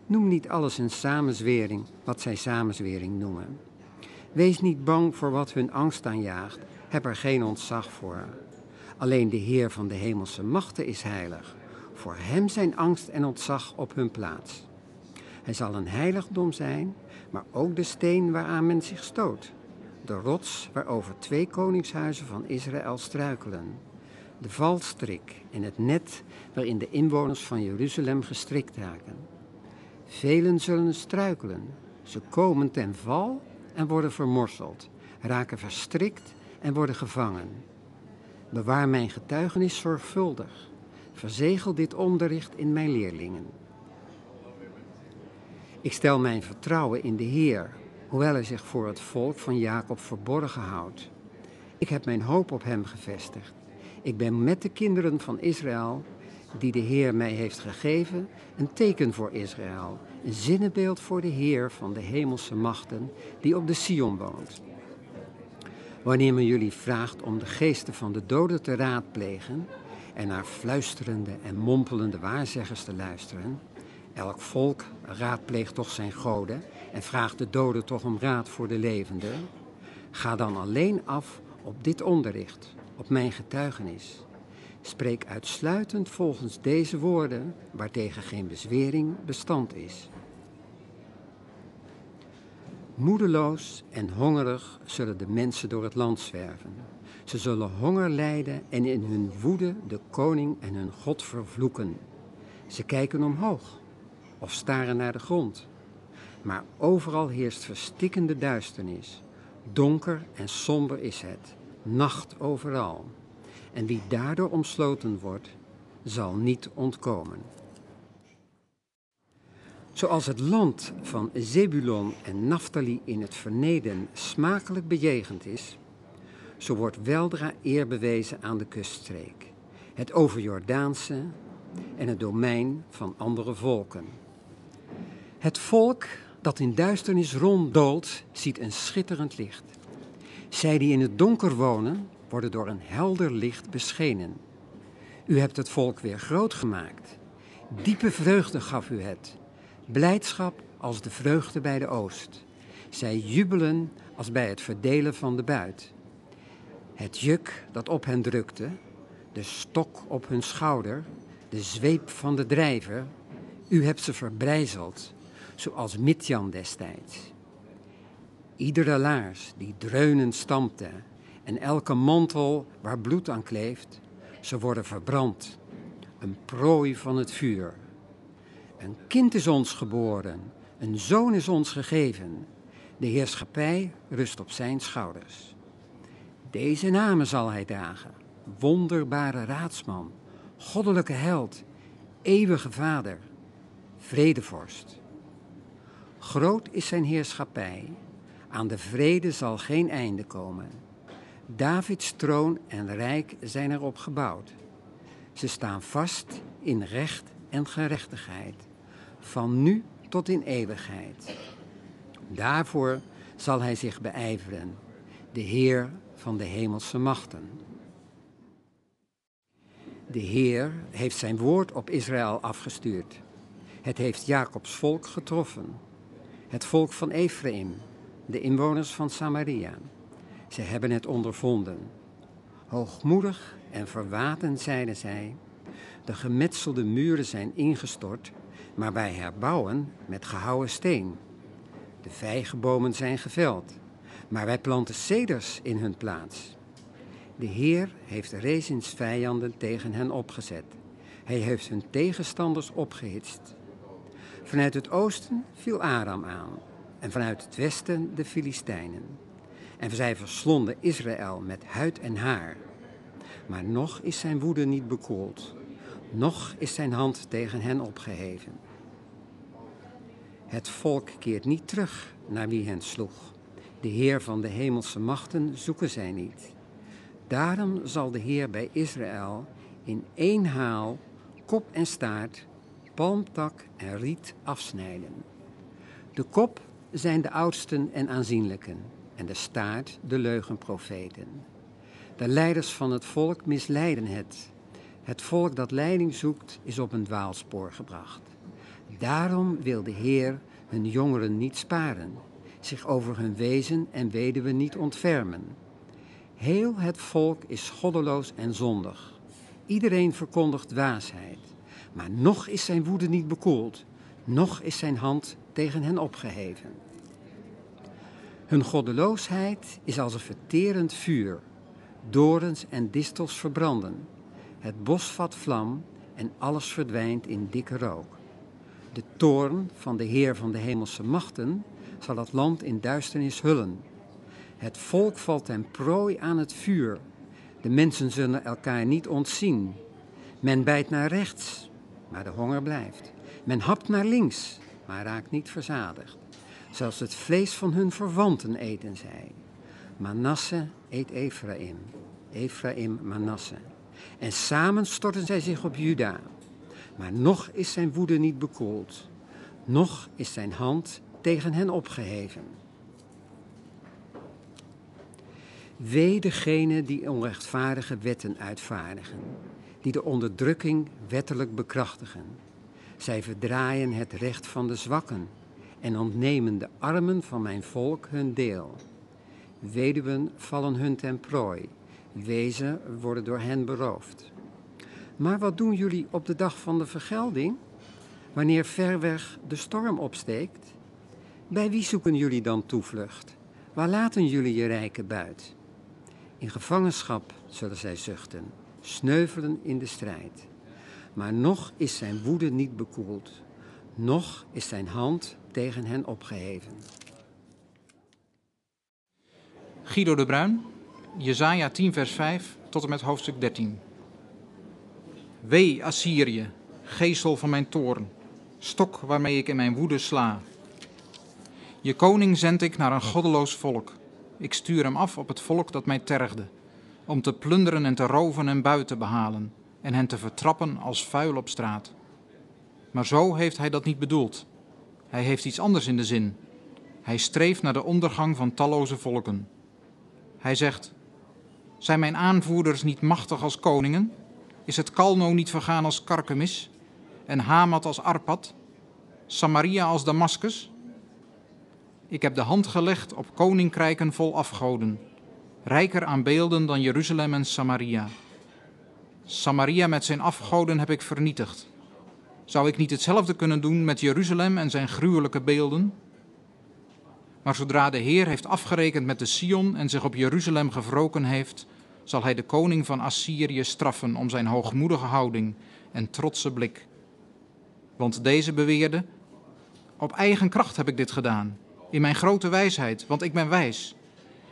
Noem niet alles een samenzwering wat zij samenzwering noemen. Wees niet bang voor wat hun angst aanjaagt, heb er geen ontzag voor. Alleen de Heer van de hemelse machten is heilig. Voor hem zijn angst en ontzag op hun plaats. Hij zal een heiligdom zijn, maar ook de steen waaraan men zich stoot. De rots waarover twee koningshuizen van Israël struikelen. De valstrik en het net waarin de inwoners van Jeruzalem gestrikt raken. Velen zullen struikelen. Ze komen ten val en worden vermorseld, raken verstrikt en worden gevangen. Bewaar mijn getuigenis zorgvuldig. Verzegel dit onderricht in mijn leerlingen. Ik stel mijn vertrouwen in de Heer, hoewel hij zich voor het volk van Jacob verborgen houdt. Ik heb mijn hoop op hem gevestigd. Ik ben met de kinderen van Israël, die de Heer mij heeft gegeven, een teken voor Israël, een zinnebeeld voor de Heer van de hemelse machten, die op de Sion woont. Wanneer men jullie vraagt om de geesten van de doden te raadplegen en naar fluisterende en mompelende waarzeggers te luisteren, elk volk raadpleegt toch zijn goden en vraagt de doden toch om raad voor de levenden, ga dan alleen af op dit onderricht, op mijn getuigenis. Spreek uitsluitend volgens deze woorden, waartegen geen bezwering bestand is. Moedeloos en hongerig zullen de mensen door het land zwerven. Ze zullen honger lijden en in hun woede de koning en hun God vervloeken. Ze kijken omhoog of staren naar de grond. Maar overal heerst verstikkende duisternis. Donker en somber is het, nacht overal. En wie daardoor omsloten wordt, zal niet ontkomen. Zoals het land van Zebulon en Naphtali in het verneden smakelijk bejegend is, zo wordt weldra eer bewezen aan de kuststreek, het overjordaanse en het domein van andere volken. Het volk dat in duisternis ronddoolt, ziet een schitterend licht. Zij die in het donker wonen, worden door een helder licht beschenen. U hebt het volk weer groot gemaakt. Diepe vreugde gaf u het. Blijdschap als de vreugde bij de oost. Zij jubelen als bij het verdelen van de buit. Het juk dat op hen drukte, de stok op hun schouder, de zweep van de drijver, u hebt ze verbrijzeld, zoals Midjan destijds. Iedere laars die dreunend stampte en elke mantel waar bloed aan kleeft, ze worden verbrand, een prooi van het vuur. Een kind is ons geboren, een zoon is ons gegeven. De heerschappij rust op zijn schouders. Deze namen zal hij dragen: wonderbare raadsman, goddelijke held, eeuwige vader, vredevorst. Groot is zijn heerschappij, aan de vrede zal geen einde komen. Davids troon en rijk zijn erop gebouwd. Ze staan vast in recht en gerechtigheid, van nu tot in eeuwigheid. Daarvoor zal hij zich beijveren, de Heer van de hemelse machten. De Heer heeft zijn woord op Israël afgestuurd. Het heeft Jacobs volk getroffen, het volk van Ephraim, de inwoners van Samaria. Ze hebben het ondervonden. Hoogmoedig en verwatend zeiden zij: De gemetselde muren zijn ingestort, maar wij herbouwen met gehouwen steen. De vijgenbomen zijn geveld, maar wij planten ceders in hun plaats. De Heer heeft Rezins vijanden tegen hen opgezet. Hij heeft hun tegenstanders opgehitst. Vanuit het oosten viel Aram aan en vanuit het westen de Filistijnen. En zij verslonden Israël met huid en haar. Maar nog is zijn woede niet bekoeld, nog is zijn hand tegen hen opgeheven. Het volk keert niet terug naar wie hen sloeg. De Heer van de hemelse machten zoeken zij niet. Daarom zal de Heer bij Israël in één haal kop en staart, palmtak en riet afsnijden. De kop zijn de oudsten en aanzienlijken en de staart de leugenprofeten. De leiders van het volk misleiden het. Het volk dat leiding zoekt is op een dwaalspoor gebracht. Daarom wil de Heer hun jongeren niet sparen, zich over hun wezen en weduwen niet ontfermen. Heel het volk is goddeloos en zondig. Iedereen verkondigt waasheid. Maar nog is zijn woede niet bekoeld, nog is zijn hand tegen hen opgeheven. Hun goddeloosheid is als een verterend vuur. Dorens en distels verbranden. Het bos vat vlam en alles verdwijnt in dikke rook. De toorn van de Heer van de hemelse machten zal het land in duisternis hullen. Het volk valt ten prooi aan het vuur. De mensen zullen elkaar niet ontzien. Men bijt naar rechts, maar de honger blijft. Men hapt naar links, maar raakt niet verzadigd. Zelfs het vlees van hun verwanten eten zij. Manasse eet Ephraim, Ephraim Manasse. En samen storten zij zich op Juda. Maar nog is zijn woede niet bekoeld. Nog is zijn hand tegen hen opgeheven. Wee degene die onrechtvaardige wetten uitvaardigen, die de onderdrukking wettelijk bekrachtigen. Zij verdraaien het recht van de zwakken en ontnemen de armen van mijn volk hun deel. Weduwen vallen hun ten prooi, wezen worden door hen beroofd. Maar wat doen jullie op de dag van de vergelding, wanneer ver weg de storm opsteekt? Bij wie zoeken jullie dan toevlucht? Waar laten jullie je rijke buit? In gevangenschap zullen zij zuchten, sneuvelen in de strijd. Maar nog is zijn woede niet bekoeld, nog is zijn hand tegen hen opgeheven. Guido de Bruin, Jezaja 10 vers 5 tot en met hoofdstuk 13. Wee Assyrië, geestel van mijn toren. stok waarmee ik in mijn woede sla. Je koning zend ik naar een goddeloos volk. Ik stuur hem af op het volk dat mij tergde, om te plunderen en te roven en buiten te behalen, en hen te vertrappen als vuil op straat. Maar zo heeft hij dat niet bedoeld. Hij heeft iets anders in de zin. Hij streeft naar de ondergang van talloze volken. Hij zegt: Zijn mijn aanvoerders niet machtig als koningen? Is het Kalno niet vergaan als Karkemis? En Hamat als Arpad? Samaria als Damascus? Ik heb de hand gelegd op koninkrijken vol afgoden, rijker aan beelden dan Jeruzalem en Samaria. Samaria met zijn afgoden heb ik vernietigd. Zou ik niet hetzelfde kunnen doen met Jeruzalem en zijn gruwelijke beelden? Maar zodra de Heer heeft afgerekend met de Sion en zich op Jeruzalem gewroken heeft, zal hij de koning van Assyrië straffen om zijn hoogmoedige houding en trotse blik. Want deze beweerde: Op eigen kracht heb ik dit gedaan, in mijn grote wijsheid, want ik ben wijs.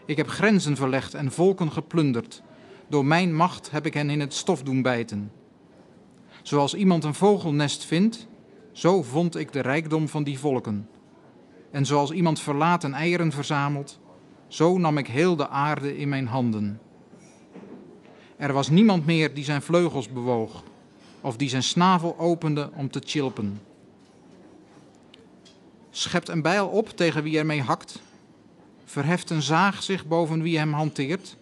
Ik heb grenzen verlegd en volken geplunderd. Door mijn macht heb ik hen in het stof doen bijten. Zoals iemand een vogelnest vindt, zo vond ik de rijkdom van die volken. En zoals iemand verlaten eieren verzamelt, zo nam ik heel de aarde in mijn handen. Er was niemand meer die zijn vleugels bewoog, of die zijn snavel opende om te chilpen. Schept een bijl op tegen wie ermee hakt, verheft een zaag zich boven wie hem hanteert,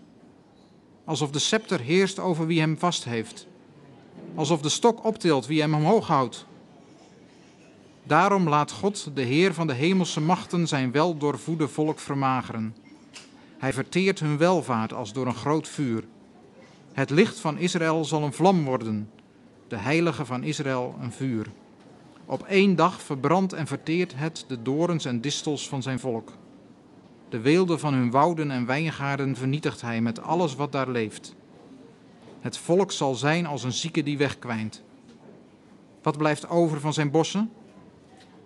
alsof de scepter heerst over wie hem vast heeft, alsof de stok optilt wie hem omhoog houdt. Daarom laat God, de Heer van de hemelse machten, zijn wel doorvoede volk vermageren. Hij verteert hun welvaart als door een groot vuur. Het licht van Israël zal een vlam worden, de heilige van Israël een vuur. Op één dag verbrandt en verteert het de dorens en distels van zijn volk. De weelde van hun wouden en wijngaarden vernietigt hij met alles wat daar leeft. Het volk zal zijn als een zieke die wegkwijnt. Wat blijft over van zijn bossen?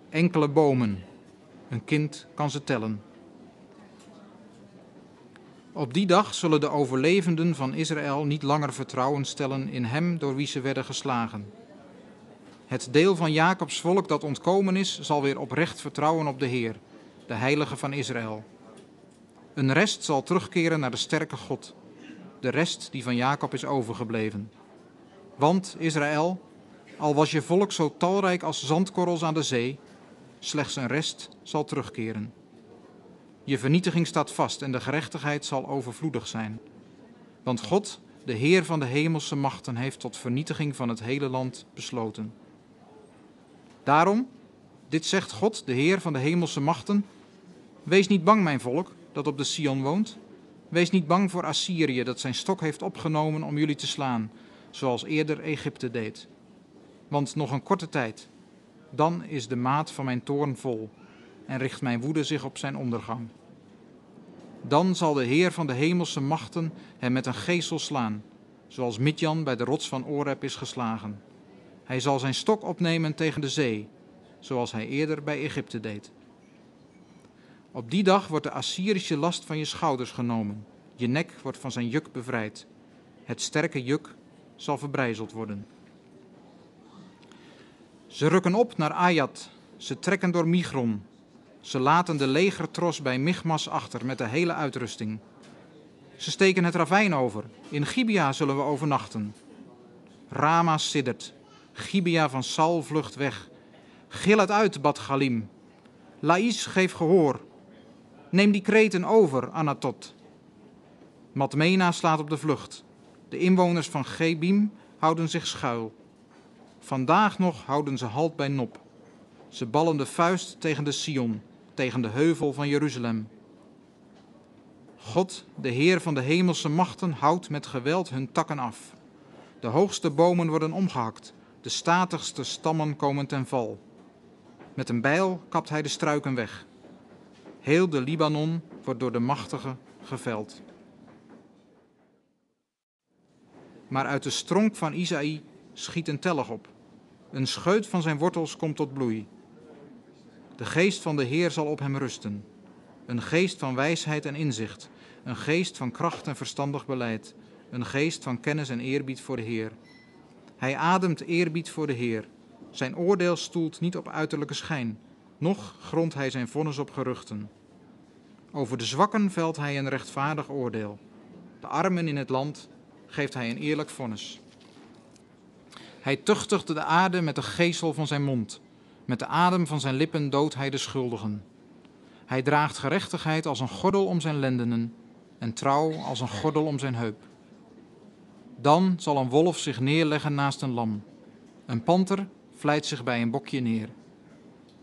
Enkele bomen. Een kind kan ze tellen. Op die dag zullen de overlevenden van Israël niet langer vertrouwen stellen in hem door wie ze werden geslagen. Het deel van Jacobs volk dat ontkomen is, zal weer oprecht vertrouwen op de Heer, de Heilige van Israël. Een rest zal terugkeren naar de sterke God, de rest die van Jacob is overgebleven. Want, Israël, al was je volk zo talrijk als zandkorrels aan de zee, slechts een rest zal terugkeren. Je vernietiging staat vast en de gerechtigheid zal overvloedig zijn. Want God, de Heer van de hemelse machten, heeft tot vernietiging van het hele land besloten. Daarom, dit zegt God, de Heer van de hemelse machten, wees niet bang, mijn volk, dat op de Sion woont. Wees niet bang voor Assyrië, dat zijn stok heeft opgenomen om jullie te slaan, zoals eerder Egypte deed. Want nog een korte tijd, dan is de maat van mijn toorn vol en richt mijn woede zich op zijn ondergang. Dan zal de Heer van de hemelse machten hem met een geesel slaan, zoals Midjan bij de rots van Oreb is geslagen. Hij zal zijn stok opnemen tegen de zee, zoals hij eerder bij Egypte deed. Op die dag wordt de Assyrische last van je schouders genomen. Je nek wordt van zijn juk bevrijd. Het sterke juk zal verbrijzeld worden. Ze rukken op naar Ayat. Ze trekken door Migron. Ze laten de legertros bij Michmas achter met de hele uitrusting. Ze steken het ravijn over. In Gibea zullen we overnachten. Rama siddert. Gibea van Sal vlucht weg. Gil het uit, Bad Galim. Laïs, geef gehoor. Neem die kreten over, Anatot. Matmena slaat op de vlucht. De inwoners van Gebim houden zich schuil. Vandaag nog houden ze halt bij Nop. Ze ballen de vuist tegen de Sion, tegen de heuvel van Jeruzalem. God, de Heer van de hemelse machten, houdt met geweld hun takken af. De hoogste bomen worden omgehakt, de statigste stammen komen ten val. Met een bijl kapt hij de struiken weg. Heel de Libanon wordt door de machtige geveld. Maar uit de stronk van Isaï schiet een tellig op. Een scheut van zijn wortels komt tot bloei. De geest van de Heer zal op hem rusten. Een geest van wijsheid en inzicht. Een geest van kracht en verstandig beleid. Een geest van kennis en eerbied voor de Heer. Hij ademt eerbied voor de Heer. Zijn oordeel stoelt niet op uiterlijke schijn, noch grondt hij zijn vonnis op geruchten. Over de zwakken velt hij een rechtvaardig oordeel. De armen in het land geeft hij een eerlijk vonnis. Hij tuchtigt de aarde met de geesel van zijn mond. Met de adem van zijn lippen doodt hij de schuldigen. Hij draagt gerechtigheid als een gordel om zijn lendenen en trouw als een gordel om zijn heup. Dan zal een wolf zich neerleggen naast een lam. Een panter vlijt zich bij een bokje neer.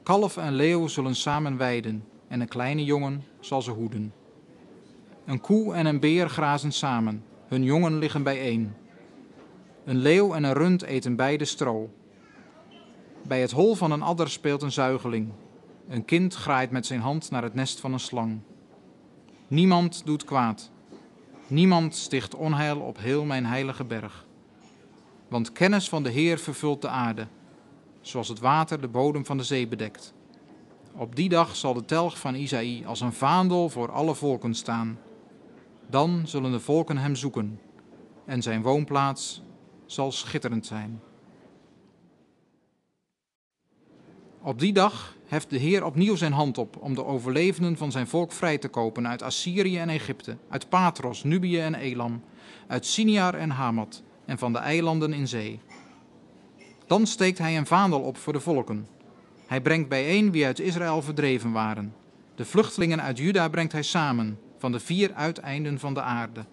Kalf en leeuw zullen samen weiden en een kleine jongen zal ze hoeden. Een koe en een beer grazen samen, hun jongen liggen bijeen. Een leeuw en een rund eten beide stro. Bij het hol van een adder speelt een zuigeling. Een kind graait met zijn hand naar het nest van een slang. Niemand doet kwaad. Niemand sticht onheil op heel mijn heilige berg. Want kennis van de Heer vervult de aarde, zoals het water de bodem van de zee bedekt. Op die dag zal de telg van Isaïe als een vaandel voor alle volken staan. Dan zullen de volken hem zoeken, en zijn woonplaats zal schitterend zijn. Op die dag heft de Heer opnieuw zijn hand op om de overlevenden van zijn volk vrij te kopen uit Assyrië en Egypte, uit Patros, Nubië en Elam, uit Siniar en Hamat en van de eilanden in zee. Dan steekt hij een vaandel op voor de volken. Hij brengt bijeen wie uit Israël verdreven waren. De vluchtelingen uit Juda brengt hij samen, van de vier uiteinden van de aarde.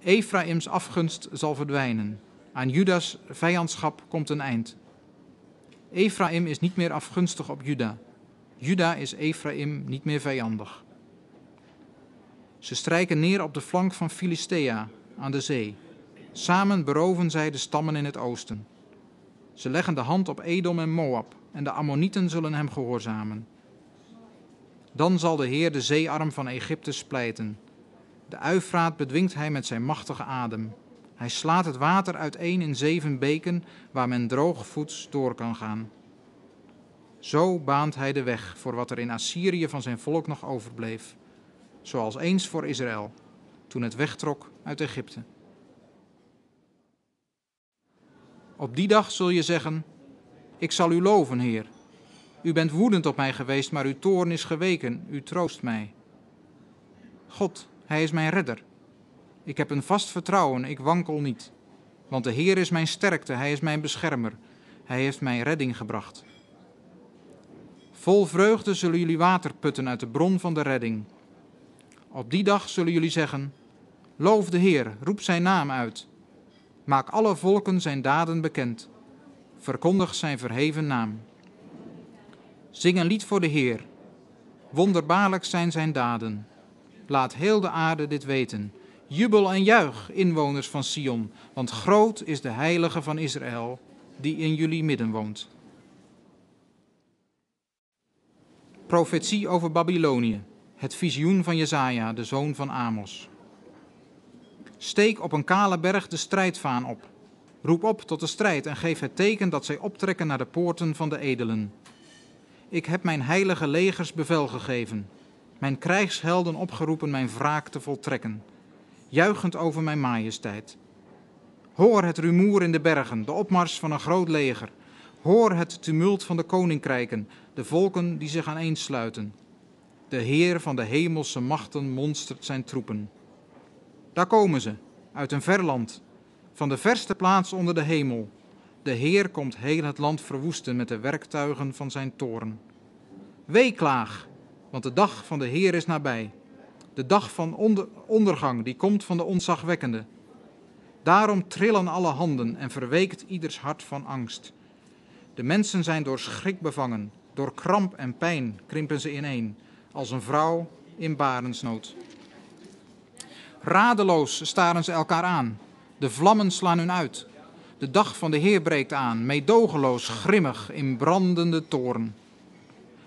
Efraims afgunst zal verdwijnen. Aan Judas vijandschap komt een eind. Ephraim is niet meer afgunstig op Juda. Juda is Ephraim niet meer vijandig. Ze strijken neer op de flank van Filistea aan de zee. Samen beroven zij de stammen in het oosten. Ze leggen de hand op Edom en Moab en de Ammonieten zullen hem gehoorzamen. Dan zal de Heer de zeearm van Egypte splijten. De Uifraat bedwingt hij met zijn machtige adem. Hij slaat het water uiteen in zeven beken waar men droogvoets door kan gaan. Zo baant hij de weg voor wat er in Assyrië van zijn volk nog overbleef, zoals eens voor Israël, toen het wegtrok uit Egypte. Op die dag zul je zeggen: Ik zal u loven, Heer. U bent woedend op mij geweest, maar uw toorn is geweken, u troost mij. God, Hij is mijn redder. Ik heb een vast vertrouwen, ik wankel niet. Want de Heer is mijn sterkte, Hij is mijn beschermer. Hij heeft mij redding gebracht. Vol vreugde zullen jullie water putten uit de bron van de redding. Op die dag zullen jullie zeggen: Loof de Heer, roep zijn naam uit. Maak alle volken zijn daden bekend. Verkondig zijn verheven naam. Zing een lied voor de Heer. Wonderbaarlijk zijn zijn daden. Laat heel de aarde dit weten. Jubel en juich, inwoners van Sion, want groot is de heilige van Israël, die in jullie midden woont. Profetie over Babylonië, het visioen van Jezaja, de zoon van Amos. Steek op een kale berg de strijdvaan op. Roep op tot de strijd en geef het teken dat zij optrekken naar de poorten van de edelen. Ik heb mijn heilige legers bevel gegeven, mijn krijgshelden opgeroepen mijn wraak te voltrekken juichend over mijn majesteit. Hoor het rumoer in de bergen, de opmars van een groot leger. Hoor het tumult van de koninkrijken, de volken die zich aaneensluiten. De Heer van de hemelse machten monstert zijn troepen. Daar komen ze, uit een ver land, van de verste plaats onder de hemel. De Heer komt heel het land verwoesten met de werktuigen van zijn toren. Weeklaag, want de dag van de Heer is nabij de dag van ondergang die komt van de onzagwekkende. Daarom trillen alle handen en verweekt ieders hart van angst. De mensen zijn door schrik bevangen, door kramp en pijn krimpen ze ineen, als een vrouw in barensnood. Radeloos staren ze elkaar aan, de vlammen slaan hun uit. De dag van de Heer breekt aan, meedogenloos, grimmig, in brandende toorn.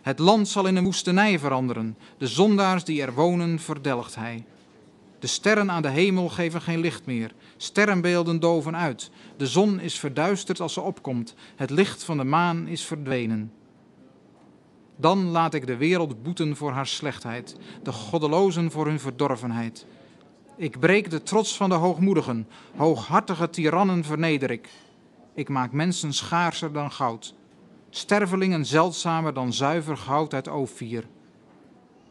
Het land zal in een woestenij veranderen. De zondaars die er wonen, verdelgt hij. De sterren aan de hemel geven geen licht meer. Sterrenbeelden doven uit. De zon is verduisterd als ze opkomt. Het licht van de maan is verdwenen. Dan laat ik de wereld boeten voor haar slechtheid, de goddelozen voor hun verdorvenheid. Ik breek de trots van de hoogmoedigen, hooghartige tirannen verneder ik. Ik maak mensen schaarser dan goud, stervelingen zeldzamer dan zuiver goud uit Ophir.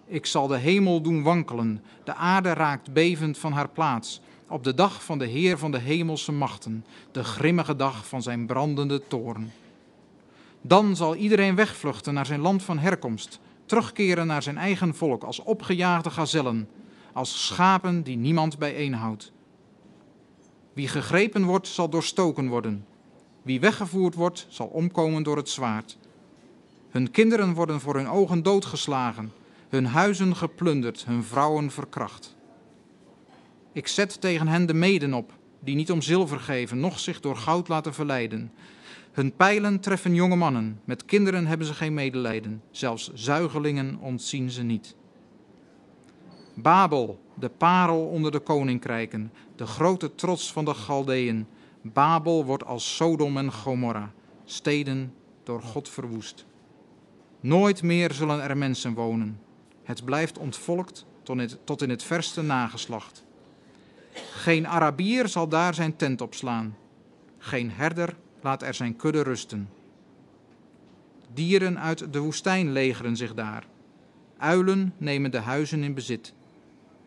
Ik zal de hemel doen wankelen, de aarde raakt bevend van haar plaats, op de dag van de Heer van de hemelse machten, de grimmige dag van zijn brandende toorn. Dan zal iedereen wegvluchten naar zijn land van herkomst, terugkeren naar zijn eigen volk als opgejaagde gazellen, als schapen die niemand bijeenhoudt. Wie gegrepen wordt, zal doorstoken worden. Wie weggevoerd wordt, zal omkomen door het zwaard. Hun kinderen worden voor hun ogen doodgeslagen, hun huizen geplunderd, hun vrouwen verkracht. Ik zet tegen hen de meden op, die niet om zilver geven, noch zich door goud laten verleiden. Hun pijlen treffen jonge mannen, met kinderen hebben ze geen medelijden, zelfs zuigelingen ontzien ze niet. Babel, de parel onder de koninkrijken, de grote trots van de Galdeën. Babel wordt als Sodom en Gomorra, steden door God verwoest. Nooit meer zullen er mensen wonen. Het blijft ontvolkt tot in het verste nageslacht. Geen Arabier zal daar zijn tent opslaan. Geen herder laat er zijn kudde rusten. Dieren uit de woestijn legeren zich daar. Uilen nemen de huizen in bezit.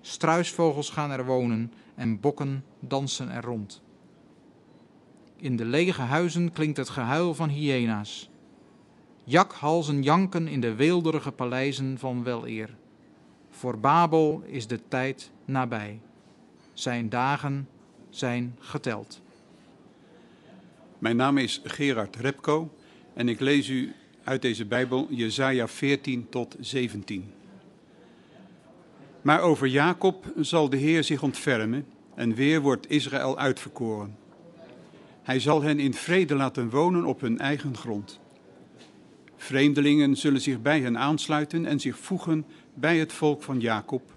Struisvogels gaan er wonen en bokken dansen er rond. In de lege huizen klinkt het gehuil van hyena's. Jakhalzen janken in de weelderige paleizen van weleer. Voor Babel is de tijd nabij. Zijn dagen zijn geteld. Mijn naam is Gerard Repko en ik lees u uit deze Bijbel Jesaja 14 tot 17. Maar over Jacob zal de Heer zich ontfermen en weer wordt Israël uitverkoren. Hij zal hen in vrede laten wonen op hun eigen grond. Vreemdelingen zullen zich bij hen aansluiten en zich voegen bij het volk van Jacob.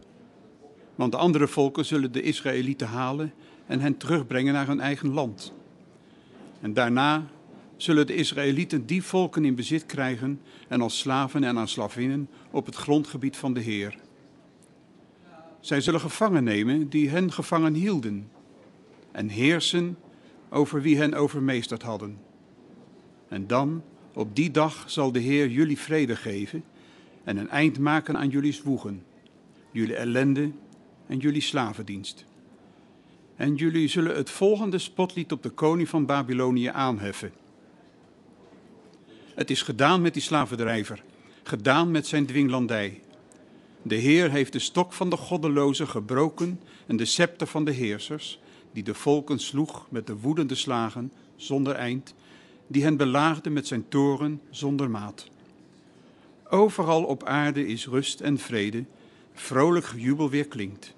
Want de andere volken zullen de Israëlieten halen en hen terugbrengen naar hun eigen land. En daarna zullen de Israëlieten die volken in bezit krijgen en als slaven en als slavinnen op het grondgebied van de Heer. Zij zullen gevangen nemen die hen gevangen hielden en heersen over wie hen overmeesterd hadden. En dan, op die dag, zal de Heer jullie vrede geven en een eind maken aan jullie zwoegen, jullie ellende en jullie slavendienst. En jullie zullen het volgende spotlied op de koning van Babylonië aanheffen. Het is gedaan met die slavendrijver, gedaan met zijn dwinglandij. De Heer heeft de stok van de goddelozen gebroken en de scepter van de heersers, die de volken sloeg met de woedende slagen zonder eind, die hen belaagde met zijn toren zonder maat. Overal op aarde is rust en vrede, vrolijk gejubel weer klinkt.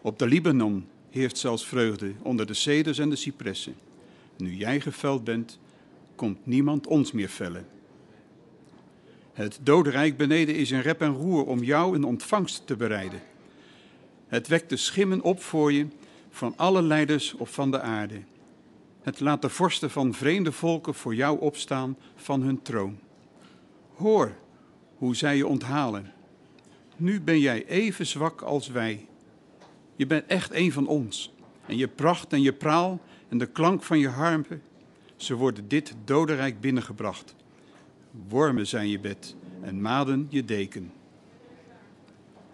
Op de Libanon heerst zelfs vreugde onder de ceders en de cipressen. Nu jij geveld bent, komt niemand ons meer vellen. Het dodenrijk beneden is in rep en roer om jou een ontvangst te bereiden. Het wekt de schimmen op voor je van alle leiders op van de aarde. Het laat de vorsten van vreemde volken voor jou opstaan van hun troon. Hoor hoe zij je onthalen. Nu ben jij even zwak als wij. Je bent echt een van ons. En je pracht en je praal en de klank van je harpen, ze worden dit dodenrijk binnengebracht. Wormen zijn je bed en maden je deken.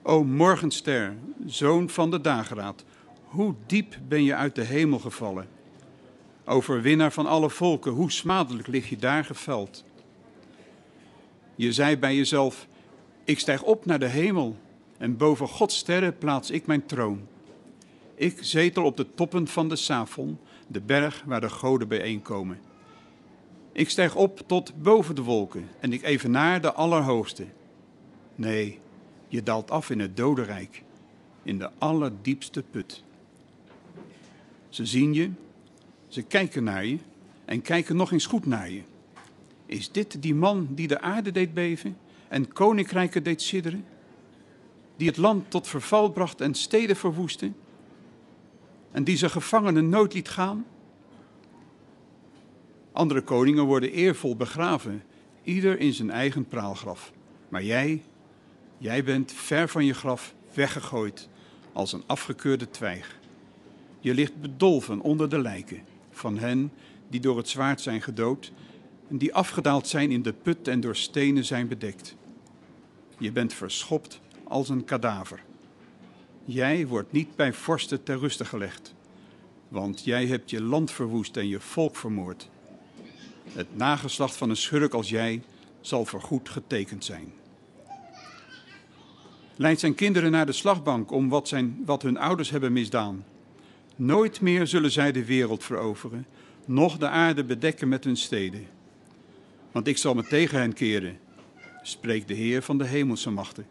O morgenster, zoon van de dageraad, hoe diep ben je uit de hemel gevallen. Overwinnaar van alle volken, hoe smadelijk lig je daar geveld. Je zei bij jezelf, ik stijg op naar de hemel en boven Gods sterren plaats ik mijn troon. Ik zetel op de toppen van de Safon, de berg waar de goden bijeenkomen. Ik stijg op tot boven de wolken en ik evenaar de Allerhoogste. Nee, je daalt af in het dodenrijk, in de allerdiepste put. Ze zien je, ze kijken naar je en kijken nog eens goed naar je. Is dit die man die de aarde deed beven en koninkrijken deed sidderen? Die het land tot verval bracht en steden verwoestte? En die zijn gevangenen nooit liet gaan? Andere koningen worden eervol begraven, ieder in zijn eigen praalgraf. Maar jij, jij bent ver van je graf weggegooid als een afgekeurde twijg. Je ligt bedolven onder de lijken van hen die door het zwaard zijn gedood en die afgedaald zijn in de put en door stenen zijn bedekt. Je bent verschopt als een kadaver. Jij wordt niet bij vorsten ter ruste gelegd, want jij hebt je land verwoest en je volk vermoord. Het nageslacht van een schurk als jij zal voorgoed getekend zijn. Leidt zijn kinderen naar de slagbank om wat, zijn, wat hun ouders hebben misdaan. Nooit meer zullen zij de wereld veroveren, noch de aarde bedekken met hun steden. Want ik zal me tegen hen keren, spreekt de Heer van de hemelse machten.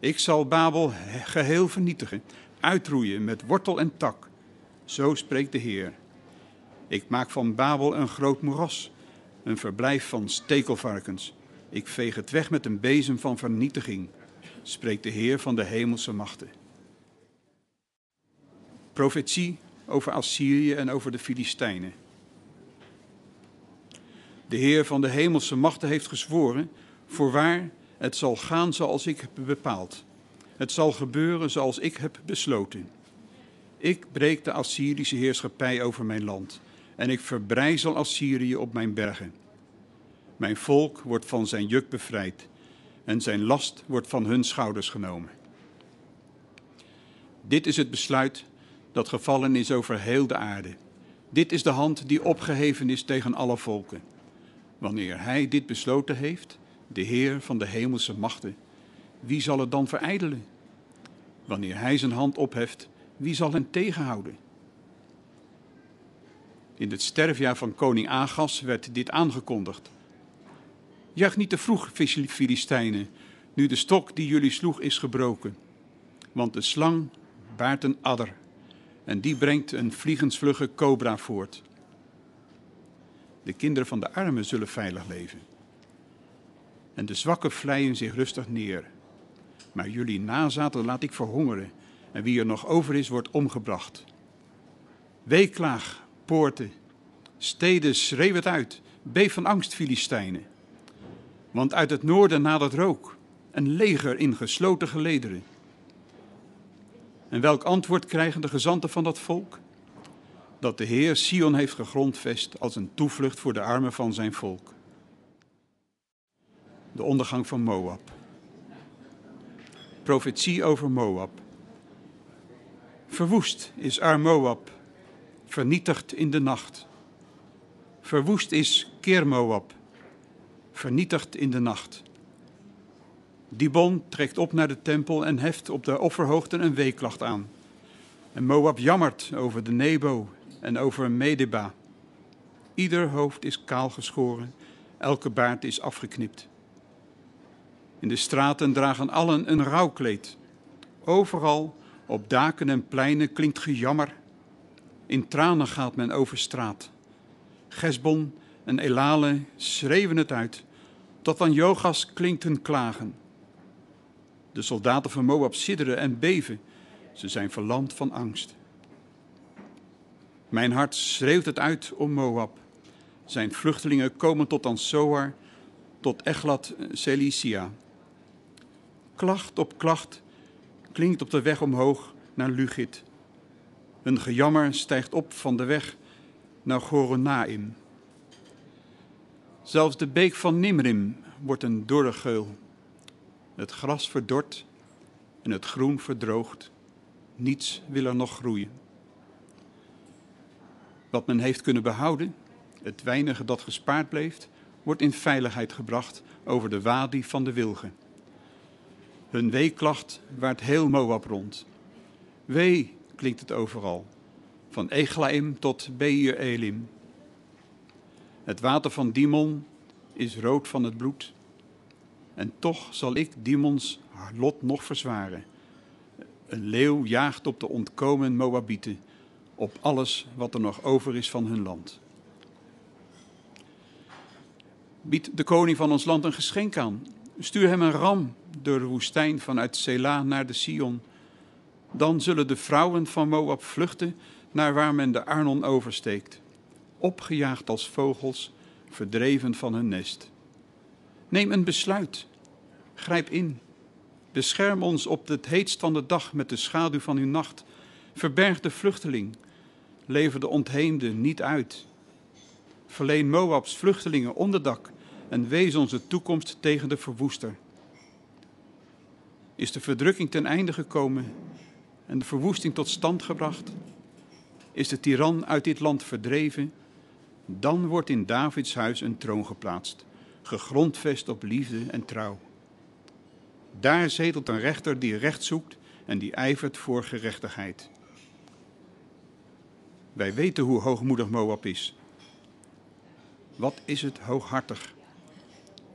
Ik zal Babel geheel vernietigen, uitroeien met wortel en tak. Zo spreekt de Heer. Ik maak van Babel een groot moeras, een verblijf van stekelvarkens. Ik veeg het weg met een bezem van vernietiging, spreekt de Heer van de hemelse machten. Profetie over Assyrië en over de Filistijnen. De Heer van de hemelse machten heeft gezworen: Voorwaar, het zal gaan zoals ik heb bepaald. Het zal gebeuren zoals ik heb besloten. Ik breek de Assyrische heerschappij over mijn land en ik verbrijzel Assyrië op mijn bergen. Mijn volk wordt van zijn juk bevrijd en zijn last wordt van hun schouders genomen. Dit is het besluit dat gevallen is over heel de aarde. Dit is de hand die opgeheven is tegen alle volken. Wanneer hij dit besloten heeft, de Heer van de hemelse machten, wie zal het dan verijdelen? Wanneer hij zijn hand opheft, wie zal hem tegenhouden? In het sterfjaar van koning Agas werd dit aangekondigd. Juich niet te vroeg, Filistijnen, nu de stok die jullie sloeg is gebroken. Want de slang baart een adder en die brengt een vliegensvlugge cobra voort. De kinderen van de armen zullen veilig leven. En de zwakken vleien zich rustig neer. Maar jullie nazaten laat ik verhongeren, en wie er nog over is, wordt omgebracht. Weeklaag, poorten, steden, schreeuw het uit, beef van angst, Filistijnen. Want uit het noorden nadert rook, een leger in gesloten gelederen. En welk antwoord krijgen de gezanten van dat volk? Dat de Heer Sion heeft gegrondvest als een toevlucht voor de armen van zijn volk. De ondergang van Moab. Profetie over Moab. Verwoest is arm Moab, vernietigd in de nacht. Verwoest is Keer Moab, vernietigd in de nacht. Dibon trekt op naar de tempel en heft op de offerhoogten een weeklacht aan. En Moab jammert over de Nebo en over Medeba. Ieder hoofd is kaal geschoren, elke baard is afgeknipt. In de straten dragen allen een rouwkleed. Overal, op daken en pleinen, klinkt gejammer. In tranen gaat men over straat. Gesbon en Elale schreeuwen het uit. Tot aan Jogas klinkt hun klagen. De soldaten van Moab sidderen en beven. Ze zijn verlamd van angst. Mijn hart schreeuwt het uit om Moab. Zijn vluchtelingen komen tot Ansoar, tot Echlat Celicia. Klacht op klacht klinkt op de weg omhoog naar Lugit. Hun gejammer stijgt op van de weg naar Goronaim. Zelfs de beek van Nimrim wordt een dorre geul. Het gras verdort en het groen verdroogt. Niets wil er nog groeien. Wat men heeft kunnen behouden, het weinige dat gespaard bleef, wordt in veiligheid gebracht over de wadi van de wilgen. Hun weeklacht waart heel Moab rond. Wee klinkt het overal, van Eglaim tot Beir Elim. Het water van Dimon is rood van het bloed. En toch zal ik Dimons lot nog verzwaren. Een leeuw jaagt op de ontkomen Moabieten, op alles wat er nog over is van hun land. Bied de koning van ons land een geschenk aan. Stuur hem een ram door de woestijn vanuit Sela naar de Sion. Dan zullen de vrouwen van Moab vluchten naar waar men de Arnon oversteekt, opgejaagd als vogels, verdreven van hun nest. Neem een besluit. Grijp in. Bescherm ons op het heetst van de dag met de schaduw van uw nacht. Verberg de vluchteling. Lever de ontheemde niet uit. Verleen Moabs vluchtelingen onderdak en wees onze toekomst tegen de verwoester. Is de verdrukking ten einde gekomen en de verwoesting tot stand gebracht? Is de tiran uit dit land verdreven? Dan wordt in Davids huis een troon geplaatst, gegrondvest op liefde en trouw. Daar zetelt een rechter die recht zoekt en die ijvert voor gerechtigheid. Wij weten hoe hoogmoedig Moab is. Wat is het hooghartig?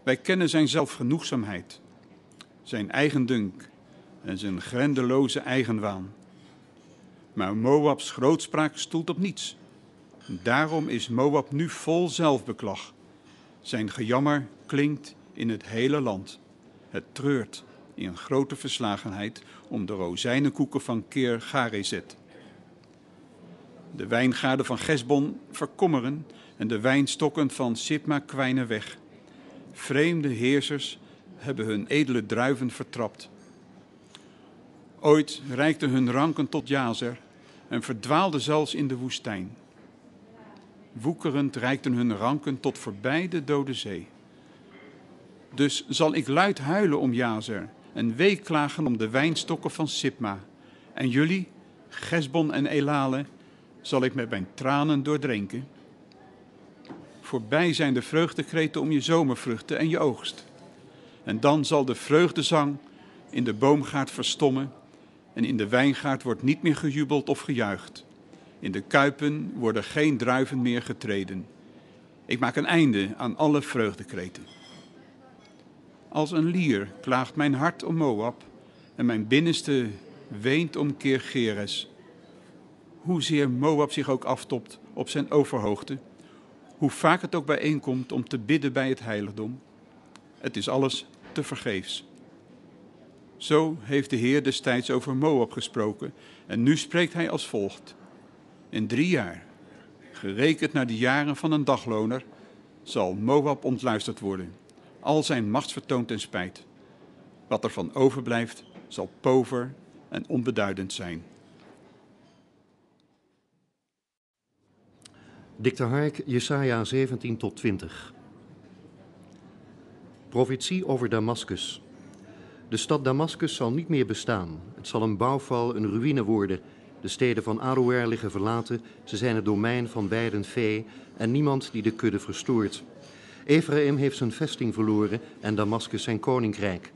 Wij kennen zijn zelfgenoegzaamheid, zijn eigendunk en zijn grendeloze eigenwaan. Maar Moabs grootspraak stoelt op niets. Daarom is Moab nu vol zelfbeklag. Zijn gejammer klinkt in het hele land. Het treurt in grote verslagenheid om de rozijnenkoeken van Keer Garezet. De wijngaarden van Gesbon verkommeren en de wijnstokken van Sipma kwijnen weg. Vreemde heersers hebben hun edele druiven vertrapt. Ooit reikten hun ranken tot Jazer en verdwaalden zelfs in de woestijn. Woekerend reikten hun ranken tot voorbij de dode zee. Dus zal ik luid huilen om Jazer en weeklagen om de wijnstokken van Sipma. En jullie, Gesbon en Elale, zal ik met mijn tranen doordrenken. Voorbij zijn de vreugdekreten om je zomervruchten en je oogst. En dan zal de vreugdezang in de boomgaard verstommen en in de wijngaard wordt niet meer gejubeld of gejuicht. In de kuipen worden geen druiven meer getreden. Ik maak een einde aan alle vreugdekreten. Als een lier klaagt mijn hart om Moab en mijn binnenste weent om Keergeres. Hoezeer Moab zich ook aftopt op zijn overhoogte, hoe vaak het ook bijeenkomt om te bidden bij het heiligdom, het is alles te vergeefs. Zo heeft de Heer destijds over Moab gesproken en nu spreekt hij als volgt. In drie jaar, gerekend naar de jaren van een dagloner, zal Moab ontluisterd worden al zijn macht vertoont ten spijt. Wat er van overblijft, zal pover en onbeduidend zijn. Dikte Hark, Jesaja 17 tot 20. Profetie over Damascus. De stad Damascus zal niet meer bestaan. Het zal een bouwval, een ruïne worden. De steden van Aroer liggen verlaten. Ze zijn het domein van weidend vee en niemand die de kudde verstoort. Ephraim heeft zijn vesting verloren en Damascus zijn koninkrijk.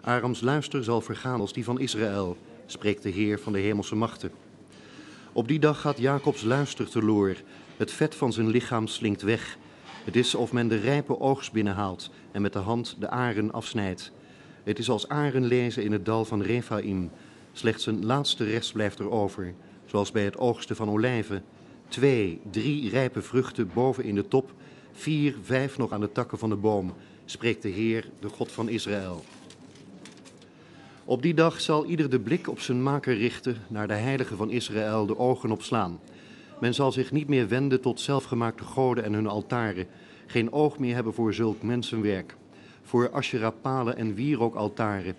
Arams luister zal vergaan als die van Israël, spreekt de Heer van de hemelse machten. Op die dag gaat Jacobs luister teloor. Het vet van zijn lichaam slinkt weg. Het is of men de rijpe oogst binnenhaalt en met de hand de aren afsnijdt. Het is als aren lezen in het dal van Rephaim. Slechts een laatste rest blijft er over, zoals bij het oogsten van olijven. Twee, drie rijpe vruchten boven in de top vier, vijf nog aan de takken van de boom, spreekt de Heer, de God van Israël. Op die dag zal ieder de blik op zijn maker richten, naar de heilige van Israël de ogen opslaan. Men zal zich niet meer wenden tot zelfgemaakte goden en hun altaren, geen oog meer hebben voor zulk mensenwerk, voor Asherah-palen en wierookaltaren.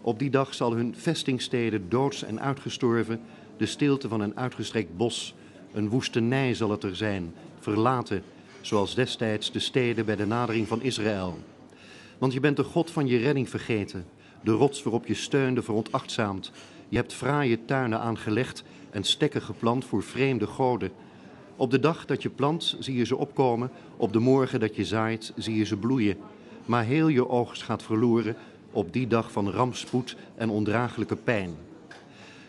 Op die dag zal hun vestingsteden doods en uitgestorven, de stilte van een uitgestrekt bos, een woestenij zal het er zijn, verlaten, zoals destijds de steden bij de nadering van Israël. Want je bent de God van je redding vergeten, de rots waarop je steunde veronachtzaamd. Je hebt fraaie tuinen aangelegd en stekken geplant voor vreemde goden. Op de dag dat je plant zie je ze opkomen, op de morgen dat je zaait zie je ze bloeien. Maar heel je oogst gaat verloren op die dag van rampspoed en ondraaglijke pijn.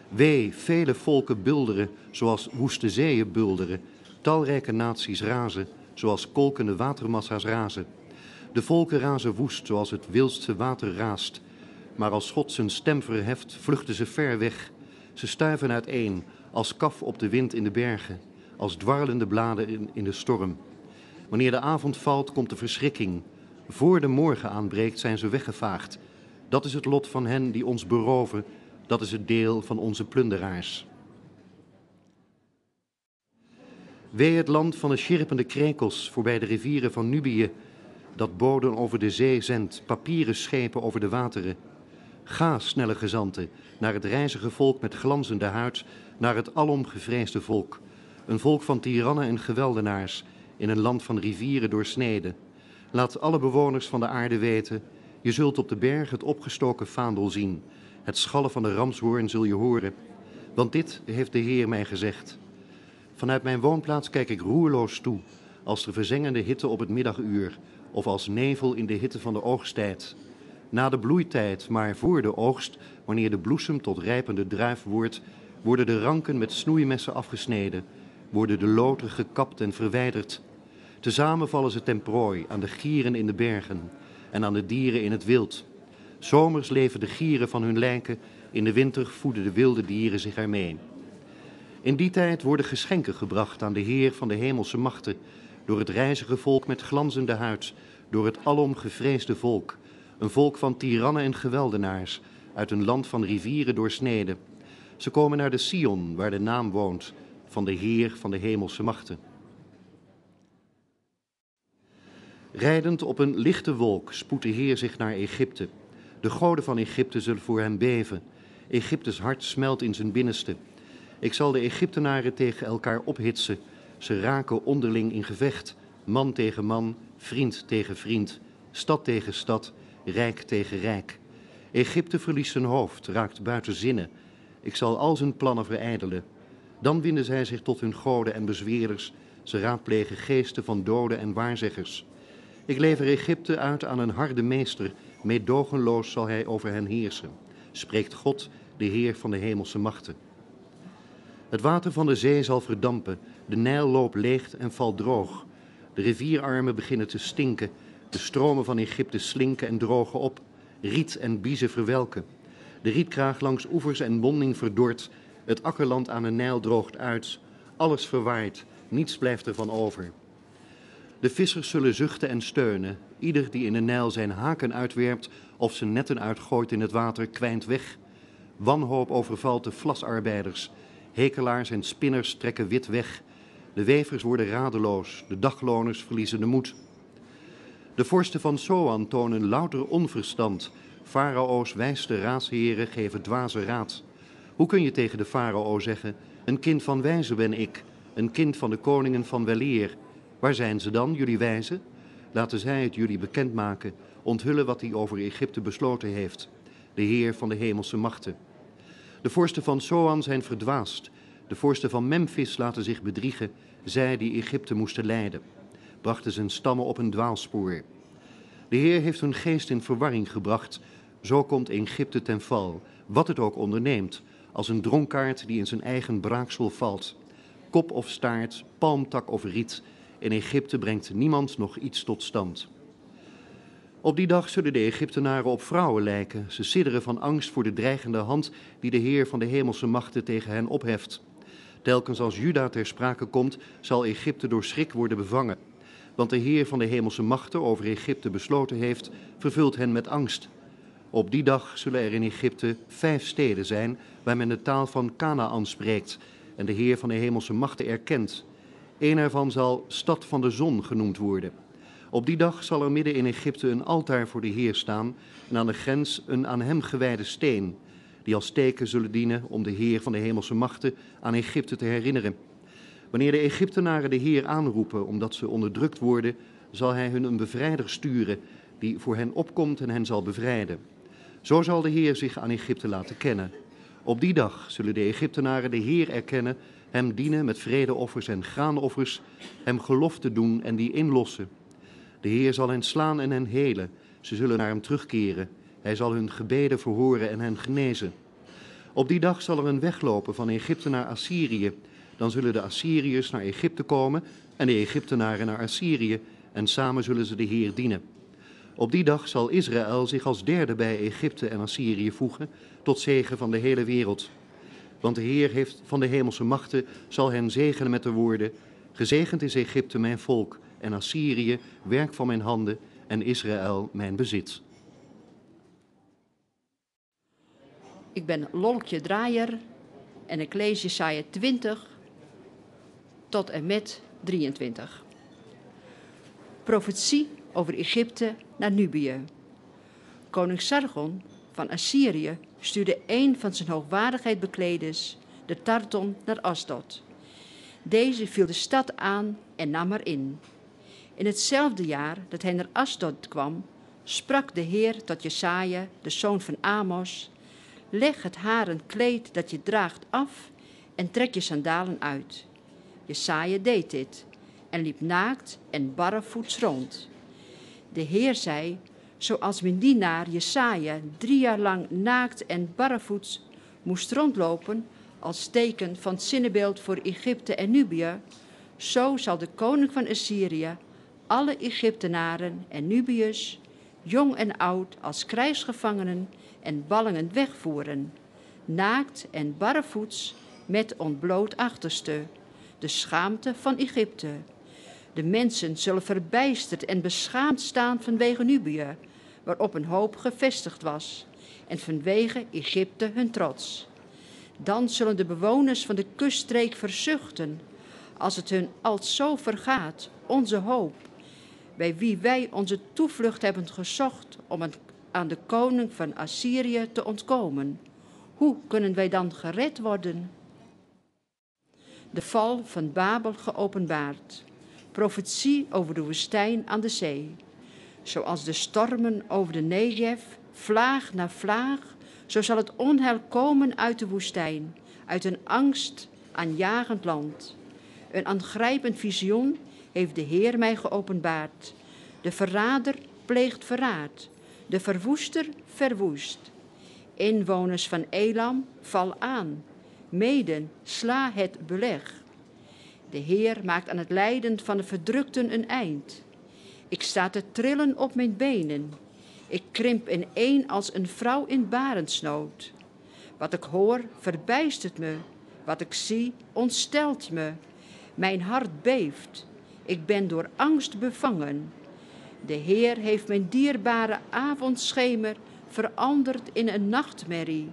Wee, vele volken bulderen, zoals woeste zeeën bulderen. Talrijke naties razen, zoals kolkende watermassa's razen. De volken razen woest, zoals het wildste water raast. Maar als God zijn stem verheft, vluchten ze ver weg. Ze stuiven uiteen, als kaf op de wind in de bergen, als dwarrelende bladen in, de storm. Wanneer de avond valt, komt de verschrikking. Voor de morgen aanbreekt, zijn ze weggevaagd. Dat is het lot van hen die ons beroven, dat is het deel van onze plunderaars. Wee het land van de schirpende krekels voorbij de rivieren van Nubië, dat boden over de zee zendt, papieren schepen over de wateren. Ga, snelle gezanten, naar het reizige volk met glanzende huid, naar het alom gevreesde volk. Een volk van tirannen en geweldenaars, in een land van rivieren doorsneden. Laat alle bewoners van de aarde weten, je zult op de berg het opgestoken vaandel zien. Het schallen van de ramshoorn zul je horen. Want dit heeft de Heer mij gezegd. Vanuit mijn woonplaats kijk ik roerloos toe, als de verzengende hitte op het middaguur, of als nevel in de hitte van de oogsttijd. Na de bloeitijd, maar voor de oogst, wanneer de bloesem tot rijpende druif wordt, worden de ranken met snoeimessen afgesneden, worden de loten gekapt en verwijderd. Tezamen vallen ze ten prooi aan de gieren in de bergen en aan de dieren in het wild. Zomers leven de gieren van hun lijken, in de winter voeden de wilde dieren zich ermee. In die tijd worden geschenken gebracht aan de Heer van de hemelse machten, door het reizige volk met glanzende huid, door het alom gevreesde volk, een volk van tirannen en geweldenaars, uit een land van rivieren doorsneden. Ze komen naar de Sion, waar de naam woont, van de Heer van de hemelse machten. Rijdend op een lichte wolk spoedt de Heer zich naar Egypte. De goden van Egypte zullen voor hem beven. Egyptes hart smelt in zijn binnenste. Ik zal de Egyptenaren tegen elkaar ophitsen. Ze raken onderling in gevecht, man tegen man, vriend tegen vriend, stad tegen stad, rijk tegen rijk. Egypte verliest zijn hoofd, raakt buiten zinnen. Ik zal al zijn plannen verijdelen. Dan winden zij zich tot hun goden en bezweerders. Ze raadplegen geesten van doden en waarzeggers. Ik lever Egypte uit aan een harde meester. Meedogenloos zal hij over hen heersen. Spreekt God, de Heer van de hemelse machten. Het water van de zee zal verdampen. De Nijl loopt leeg en valt droog. De rivierarmen beginnen te stinken. De stromen van Egypte slinken en drogen op. Riet en biezen verwelken. De rietkraag langs oevers en monding verdort. Het akkerland aan de Nijl droogt uit. Alles verwaait. Niets blijft ervan over. De vissers zullen zuchten en steunen. Ieder die in de Nijl zijn haken uitwerpt of zijn netten uitgooit in het water, kwijnt weg. Wanhoop overvalt de vlasarbeiders. Hekelaars en spinners trekken wit weg. De wevers worden radeloos. De dagloners verliezen de moed. De vorsten van Soan tonen louter onverstand. Farao's wijste raadsheren geven dwaze raad. Hoe kun je tegen de farao zeggen: Een kind van wijze ben ik, een kind van de koningen van weleer? Waar zijn ze dan, jullie wijzen? Laten zij het jullie bekendmaken, onthullen wat hij over Egypte besloten heeft, de Heer van de hemelse machten. De vorsten van Soan zijn verdwaasd, de vorsten van Memphis laten zich bedriegen, zij die Egypte moesten leiden, brachten zijn stammen op een dwaalspoor. De Heer heeft hun geest in verwarring gebracht, zo komt Egypte ten val, wat het ook onderneemt, als een dronkaard die in zijn eigen braaksel valt. Kop of staart, palmtak of riet, in Egypte brengt niemand nog iets tot stand. Op die dag zullen de Egyptenaren op vrouwen lijken. Ze sidderen van angst voor de dreigende hand die de Heer van de hemelse machten tegen hen opheft. Telkens als Juda ter sprake komt, zal Egypte door schrik worden bevangen. Want de Heer van de hemelse machten over Egypte besloten heeft, vervult hen met angst. Op die dag zullen er in Egypte vijf steden zijn waar men de taal van Canaan spreekt en de Heer van de hemelse machten erkent. Een ervan zal Stad van de Zon genoemd worden. Op die dag zal er midden in Egypte een altaar voor de Heer staan en aan de grens een aan hem gewijde steen, die als teken zullen dienen om de Heer van de hemelse machten aan Egypte te herinneren. Wanneer de Egyptenaren de Heer aanroepen omdat ze onderdrukt worden, zal hij hun een bevrijder sturen die voor hen opkomt en hen zal bevrijden. Zo zal de Heer zich aan Egypte laten kennen. Op die dag zullen de Egyptenaren de Heer erkennen hem dienen met vredeoffers en graanoffers, hem gelofte doen en die inlossen. De Heer zal hen slaan en hen helen, ze zullen naar hem terugkeren. Hij zal hun gebeden verhoren en hen genezen. Op die dag zal er een weg lopen van Egypte naar Assyrië. Dan zullen de Assyriërs naar Egypte komen en de Egyptenaren naar Assyrië en samen zullen ze de Heer dienen. Op die dag zal Israël zich als derde bij Egypte en Assyrië voegen, tot zegen van de hele wereld. Want de Heer heeft van de hemelse machten zal hen zegenen met de woorden: Gezegend is Egypte mijn volk en Assyrië werk van mijn handen en Israël mijn bezit. Ik ben Lolkje Draaier en ik lees Jesaja 20 tot en met 23. Profetie over Egypte naar Nubië. Koning Sargon van Assyrië stuurde een van zijn hoogwaardigheid bekleders, de Tarton, naar Asdod. Deze viel de stad aan en nam er in. In hetzelfde jaar dat hij naar Asdod kwam, sprak de Heer tot Jesaja, de zoon van Amos: Leg het haren kleed dat je draagt af en trek je sandalen uit. Jesaja deed dit en liep naakt en barrevoets rond. De Heer zei: Zoals mijn dienaar Jesaja drie jaar lang naakt en barrevoets moest rondlopen als teken van zinnebeeld voor Egypte en Nubië, zo zal de koning van Assyrië alle Egyptenaren en Nubiërs, jong en oud, als krijgsgevangenen en ballingen wegvoeren, naakt en barrevoets met ontbloot achterste, de schaamte van Egypte. De mensen zullen verbijsterd en beschaamd staan vanwege Nubië, waarop een hoop gevestigd was, en vanwege Egypte hun trots. Dan zullen de bewoners van de kuststreek verzuchten, als het hun al zo vergaat, onze hoop, bij wie wij onze toevlucht hebben gezocht om aan de koning van Assyrië te ontkomen. Hoe kunnen wij dan gered worden? De val van Babel geopenbaard. Profetie over de woestijn aan de zee. Zoals de stormen over de Negev, vlaag na vlaag, zo zal het onheil komen uit de woestijn, uit een angst aanjagend land. Een aangrijpend visioen heeft de Heer mij geopenbaard. De verrader pleegt verraad, de verwoester verwoest. Inwoners van Elam, val aan. Meden, sla het beleg. De Heer maakt aan het lijden van de verdrukten een eind. Ik sta te trillen op mijn benen. Ik krimp in één als een vrouw in barensnood. Wat ik hoor verbijstert me. Wat ik zie ontstelt me. Mijn hart beeft. Ik ben door angst bevangen. De Heer heeft mijn dierbare avondschemer veranderd in een nachtmerrie.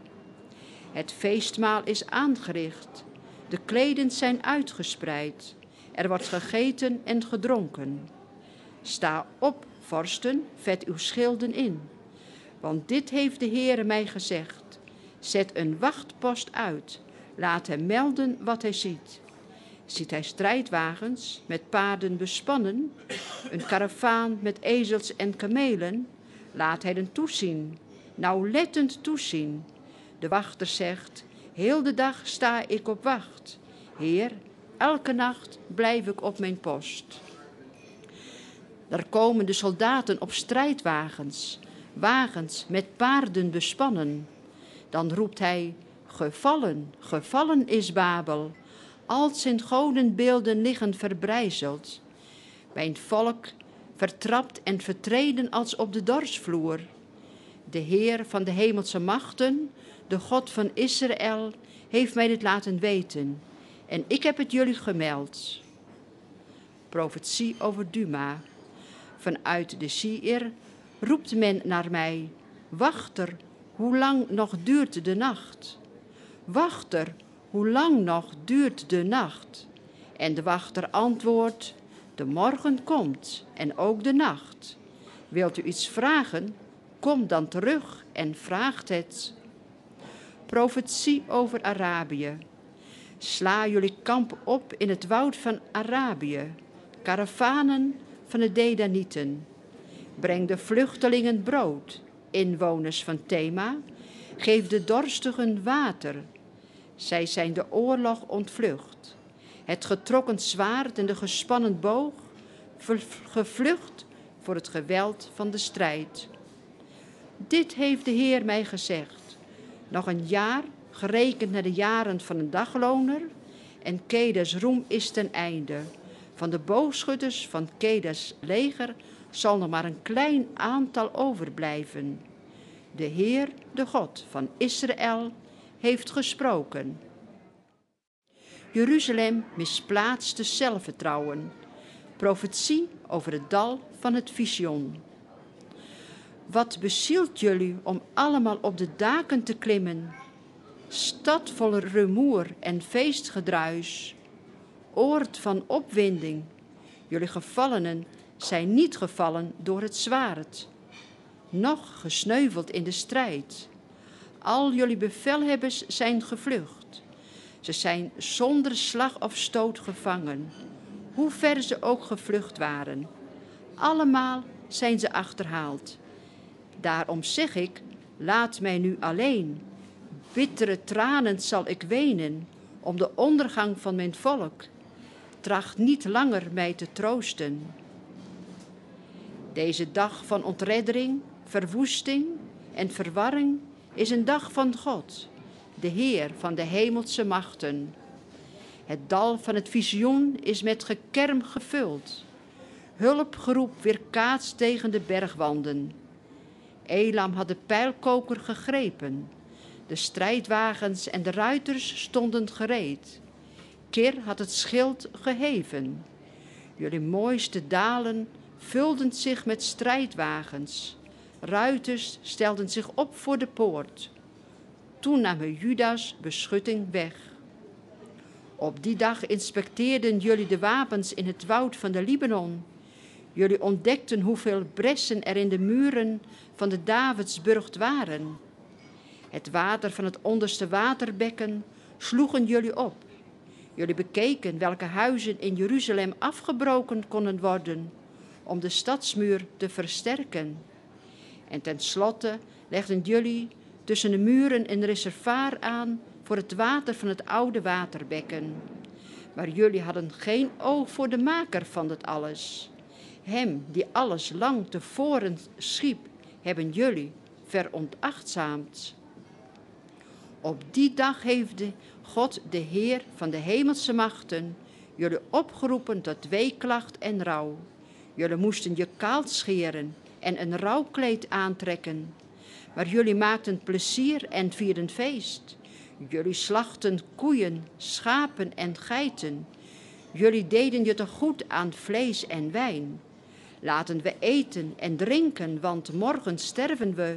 Het feestmaal is aangericht. De kleden zijn uitgespreid. Er wordt gegeten en gedronken. Sta op, vorsten, vet uw schilden in. Want dit heeft de Heere mij gezegd. Zet een wachtpost uit. Laat hem melden wat hij ziet. Ziet hij strijdwagens met paarden bespannen, een karavaan met ezels en kamelen, laat hij den toezien, nauwlettend toezien. De wachter zegt, heel de dag sta ik op wacht. Heer, elke nacht blijf ik op mijn post. Daar komen de soldaten op strijdwagens, wagens met paarden bespannen. Dan roept hij, gevallen, gevallen is Babel, al zijn godenbeelden liggen verbrijzeld. Mijn volk vertrapt en vertreden als op de dorsvloer. De Heer van de hemelse machten, de God van Israël, heeft mij dit laten weten. En ik heb het jullie gemeld. Profetie over Duma. Vanuit de Sier roept men naar mij: Wachter, hoe lang nog duurt de nacht? Wachter, hoe lang nog duurt de nacht? En de wachter antwoordt: De morgen komt en ook de nacht. Wilt u iets vragen? Kom dan terug en vraagt het. Profetie over Arabië. Sla jullie kamp op in het woud van Arabië, karavanen van de Dedanieten. Breng de vluchtelingen brood, inwoners van Thema. Geef de dorstigen water. Zij zijn de oorlog ontvlucht. Het getrokken zwaard en de gespannen boog, gevlucht voor het geweld van de strijd. Dit heeft de Heer mij gezegd. Nog een jaar, gerekend naar de jaren van een dagloner, en Kedes roem is ten einde. Van de boogschutters van Kedes leger zal nog maar een klein aantal overblijven. De Heer, de God van Israël, heeft gesproken. Jeruzalem misplaatste zelfvertrouwen. Profetie over het dal van het visioen. Wat bezielt jullie om allemaal op de daken te klimmen? Stad vol rumoer en feestgedruis. Oord van opwinding. Jullie gevallenen zijn niet gevallen door het zwaard, noch gesneuveld in de strijd. Al jullie bevelhebbers zijn gevlucht. Ze zijn zonder slag of stoot gevangen, hoe ver ze ook gevlucht waren. Allemaal zijn ze achterhaald. Daarom zeg ik, laat mij nu alleen. Bittere tranen zal ik wenen om de ondergang van mijn volk. Tracht niet langer mij te troosten. Deze dag van ontreddering, verwoesting en verwarring is een dag van God, de Heer van de hemelse machten. Het dal van het visioen is met gekerm gevuld. Hulpgeroep weerkaatst tegen de bergwanden. Elam had de pijlkoker gegrepen. De strijdwagens en de ruiters stonden gereed. Kir had het schild geheven. Jullie mooiste dalen vulden zich met strijdwagens. Ruiters stelden zich op voor de poort. Toen namen Judas beschutting weg. Op die dag inspecteerden jullie de wapens in het woud van de Libanon. Jullie ontdekten hoeveel bressen er in de muren van de Davidsburgt waren. Het water van het onderste waterbekken sloegen jullie op. Jullie bekeken welke huizen in Jeruzalem afgebroken konden worden om de stadsmuur te versterken. En tenslotte legden jullie tussen de muren een reservaar aan voor het water van het oude waterbekken. Maar jullie hadden geen oog voor de maker van dit alles. Hem die alles lang tevoren schiep, hebben jullie veronachtzaamd. Op die dag heeft God, de Heer van de hemelse machten, jullie opgeroepen tot weeklacht en rouw. Jullie moesten je kaal scheren en een rouwkleed aantrekken. Maar jullie maakten plezier en vierden feest. Jullie slachten koeien, schapen en geiten. Jullie deden je te goed aan vlees en wijn. Laten we eten en drinken, want morgen sterven we.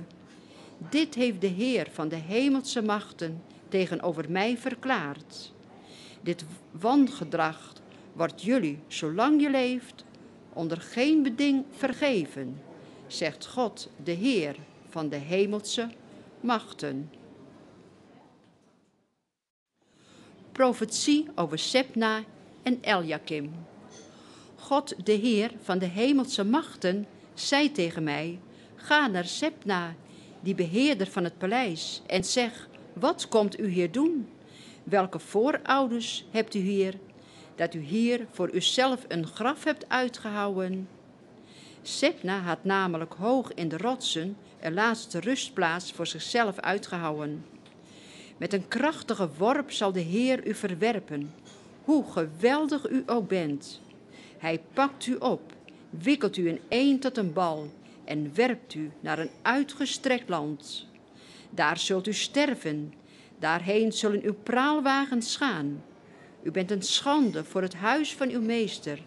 Dit heeft de Heer van de hemelse machten tegenover mij verklaard. Dit wangedrag wordt jullie, zolang je leeft, onder geen beding vergeven, zegt God, de Heer van de hemelse machten. Profetie over Sepna en Eljakim. God, de Heer van de hemelse machten, zei tegen mij: Ga naar Sepna, die beheerder van het paleis, en zeg: Wat komt u hier doen? Welke voorouders hebt u hier, dat u hier voor uzelf een graf hebt uitgehouwen? Sepna had namelijk hoog in de rotsen een laatste rustplaats voor zichzelf uitgehouwen. Met een krachtige worp zal de Heer u verwerpen, hoe geweldig u ook bent. Hij pakt u op, wikkelt u in één tot een bal en werpt u naar een uitgestrekt land. Daar zult u sterven, daarheen zullen uw praalwagens gaan. U bent een schande voor het huis van uw meester.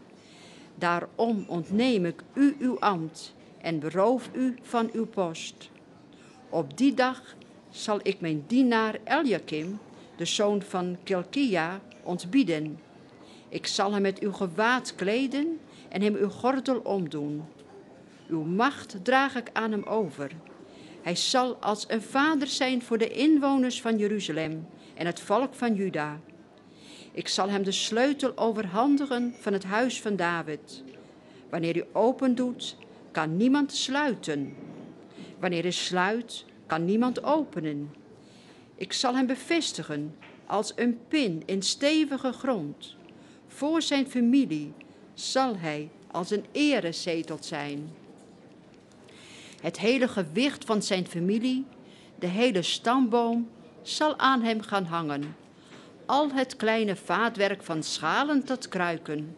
Daarom ontneem ik u uw ambt en beroof u van uw post. Op die dag zal ik mijn dienaar Eliakim, de zoon van Kilkia, ontbieden. Ik zal hem met uw gewaad kleden en hem uw gordel omdoen. Uw macht draag ik aan hem over. Hij zal als een vader zijn voor de inwoners van Jeruzalem en het volk van Juda. Ik zal hem de sleutel overhandigen van het huis van David. Wanneer hij open doet, kan niemand sluiten. Wanneer hij sluit, kan niemand openen. Ik zal hem bevestigen als een pin in stevige grond. Voor zijn familie zal hij als een erezetel zijn. Het hele gewicht van zijn familie, de hele stamboom, zal aan hem gaan hangen. Al het kleine vaatwerk van schalen tot kruiken.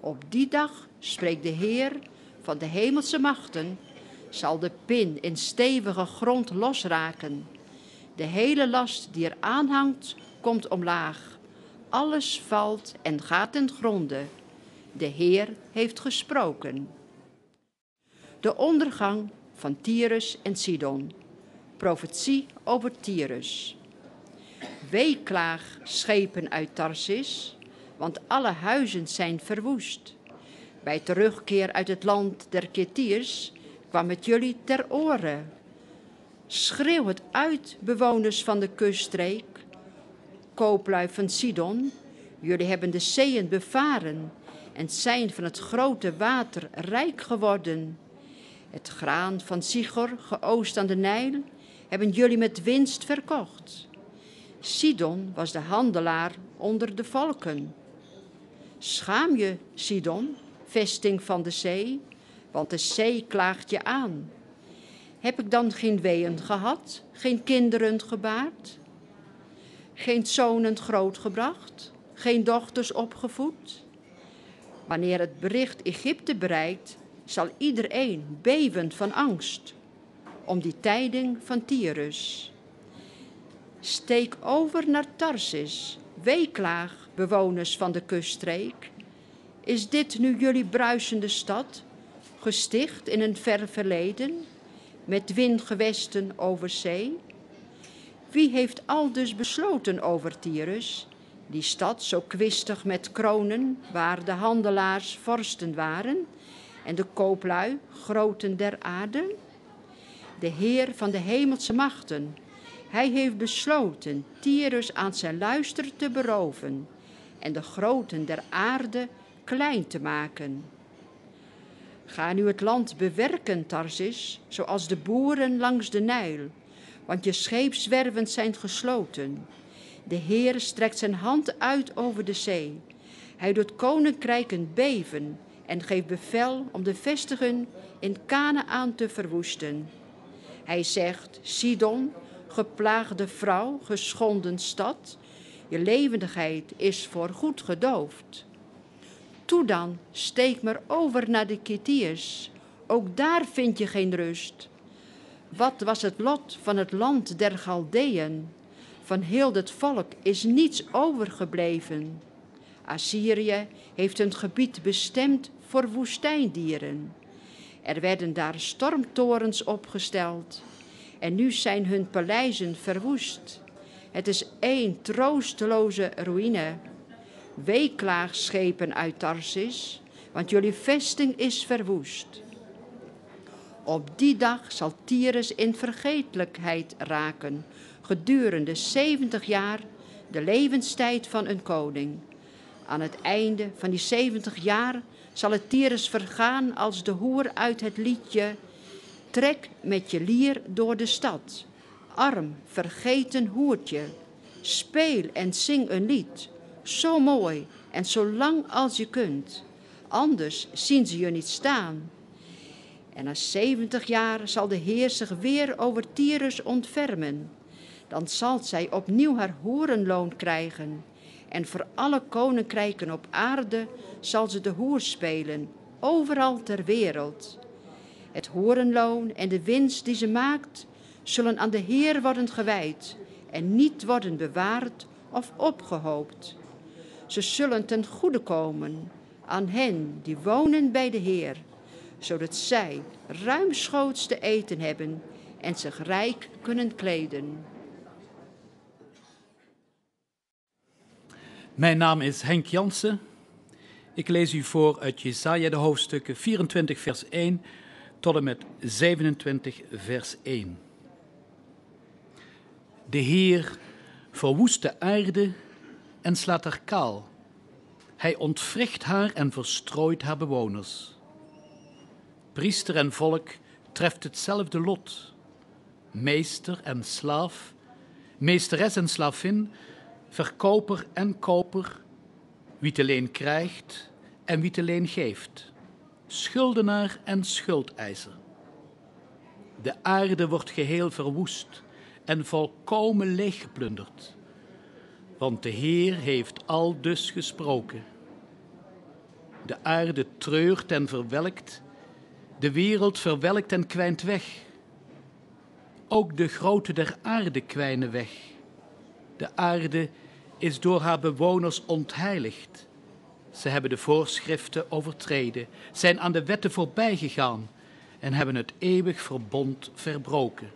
Op die dag spreekt de Heer van de hemelse machten, zal de pin in stevige grond losraken. De hele last die er aanhangt, komt omlaag. Alles valt en gaat ten gronde. De Heer heeft gesproken. De ondergang van Tyrus en Sidon. Profetie over Tyrus. Weeklaag schepen uit Tarsis, want alle huizen zijn verwoest. Bij terugkeer uit het land der Ketiers kwam het jullie ter oren. Schreeuw het uit, bewoners van de kuststreek. kooplui van Sidon, jullie hebben de zeeën bevaren en zijn van het grote water rijk geworden. Het graan van Sigor, geoost aan de Nijl, hebben jullie met winst verkocht. Sidon was de handelaar onder de volken. Schaam je, Sidon, vesting van de zee, want de zee klaagt je aan. Heb ik dan geen weeën gehad, geen kinderen gebaard? Geen zonen grootgebracht, geen dochters opgevoed? Wanneer het bericht Egypte bereikt, zal iedereen beven van angst om die tijding van Tyrus. Steek over naar Tarsis, weeklaag, bewoners van de kuststreek. Is dit nu jullie bruisende stad, gesticht in een ver verleden, met windgewesten over zee? Wie heeft al dus besloten over Tyrus, die stad zo kwistig met kronen, waar de handelaars vorsten waren en de kooplui groten der aarde? De Heer van de hemelse machten, hij heeft besloten Tyrus aan zijn luister te beroven en de groten der aarde klein te maken. Ga nu het land bewerken, Tarsis, zoals de boeren langs de Nijl, want je scheepswerven zijn gesloten. De Heer strekt zijn hand uit over de zee. Hij doet koninkrijken beven en geeft bevel om de vestigen in Canaan te verwoesten. Hij zegt, Sidon, geplaagde vrouw, geschonden stad, je levendigheid is voor goed gedoofd. Toe dan, steek maar over naar de Kitiërs, ook daar vind je geen rust. Wat was het lot van het land der Galdeën? Van heel het volk is niets overgebleven. Assyrië heeft een gebied bestemd voor woestijndieren. Er werden daar stormtorens opgesteld en nu zijn hun paleizen verwoest. Het is één troosteloze ruïne. Weeklaagschepen uit Tarsis, want jullie vesting is verwoest. Op die dag zal Tyrus in vergetelijkheid raken, gedurende 70 jaar, de levenstijd van een koning. Aan het einde van die 70 jaar zal het Tyrus vergaan als de hoer uit het liedje Trek met je lier door de stad, arm, vergeten hoertje. Speel en zing een lied, zo mooi en zo lang als je kunt. Anders zien ze je niet staan. En na zeventig jaar zal de Heer zich weer over Tyrus ontfermen. Dan zal zij opnieuw haar hoerenloon krijgen. En voor alle koninkrijken op aarde zal ze de hoer spelen, overal ter wereld. Het horenloon en de winst die ze maakt, zullen aan de Heer worden gewijd en niet worden bewaard of opgehoopt. Ze zullen ten goede komen aan hen die wonen bij de Heer, zodat zij ruimschoots te eten hebben en zich rijk kunnen kleden. Mijn naam is Henk Jansen. Ik lees u voor uit Jesaja de hoofdstukken 24 vers 1 tot en met 27 vers 1. De Heer verwoest de aarde en slaat haar kaal. Hij ontwricht haar en verstrooit haar bewoners. Priester en volk treft hetzelfde lot. Meester en slaaf, meesteres en slavin, verkoper en koper, wie te leen krijgt en wie te leen geeft, schuldenaar en schuldeiser. De aarde wordt geheel verwoest en volkomen leeggeplunderd, want de Heer heeft al dus gesproken. De aarde treurt en verwelkt, de wereld verwelkt en kwijnt weg. Ook de grootte der aarde kwijnen weg. De aarde is door haar bewoners ontheiligd. Ze hebben de voorschriften overtreden, zijn aan de wetten voorbij gegaan en hebben het eeuwig verbond verbroken.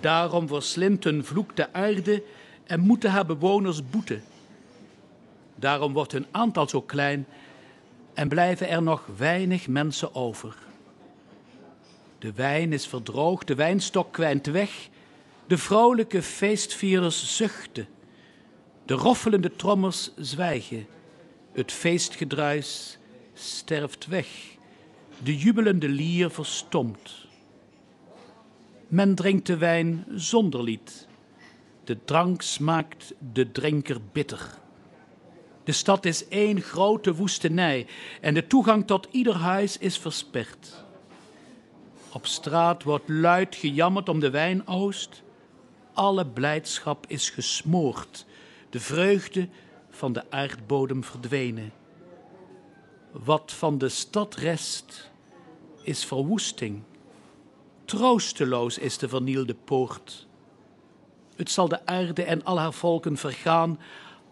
Daarom verslindt een vloek de aarde en moeten haar bewoners boeten. Daarom wordt hun aantal zo klein en blijven er nog weinig mensen over. De wijn is verdroogd, de wijnstok kwijnt weg, de vrouwelijke feestvierders zuchten De roffelende trommers zwijgen. Het feestgedruis sterft weg. De jubelende lier verstomt. Men drinkt de wijn zonder lied. De drank smaakt de drinker bitter. De stad is één grote woestenij en de toegang tot ieder huis is versperd. Op straat wordt luid gejammerd om de wijnoost. Alle blijdschap is gesmoord, de vreugde van de aardbodem verdwenen. Wat van de stad rest, is verwoesting. Troosteloos is de vernielde poort. Het zal de aarde en al haar volken vergaan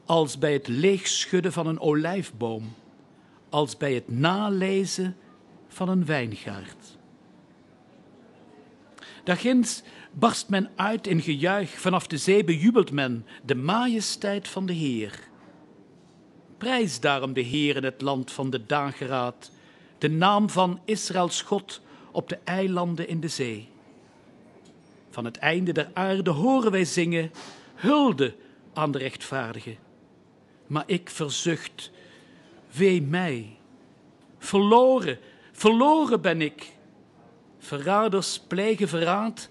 als bij het leegschudden van een olijfboom, als bij het nalezen van een wijngaard. Daarginds barst men uit in gejuich, vanaf de zee bejubelt men de majesteit van de Heer. Prijs daarom de Heer in het land van de dageraad, de naam van Israëls God op de eilanden in de zee. Van het einde der aarde horen wij zingen, hulde aan de rechtvaardige. Maar ik verzucht, wee mij, verloren, verloren ben ik. Verraders plegen verraad.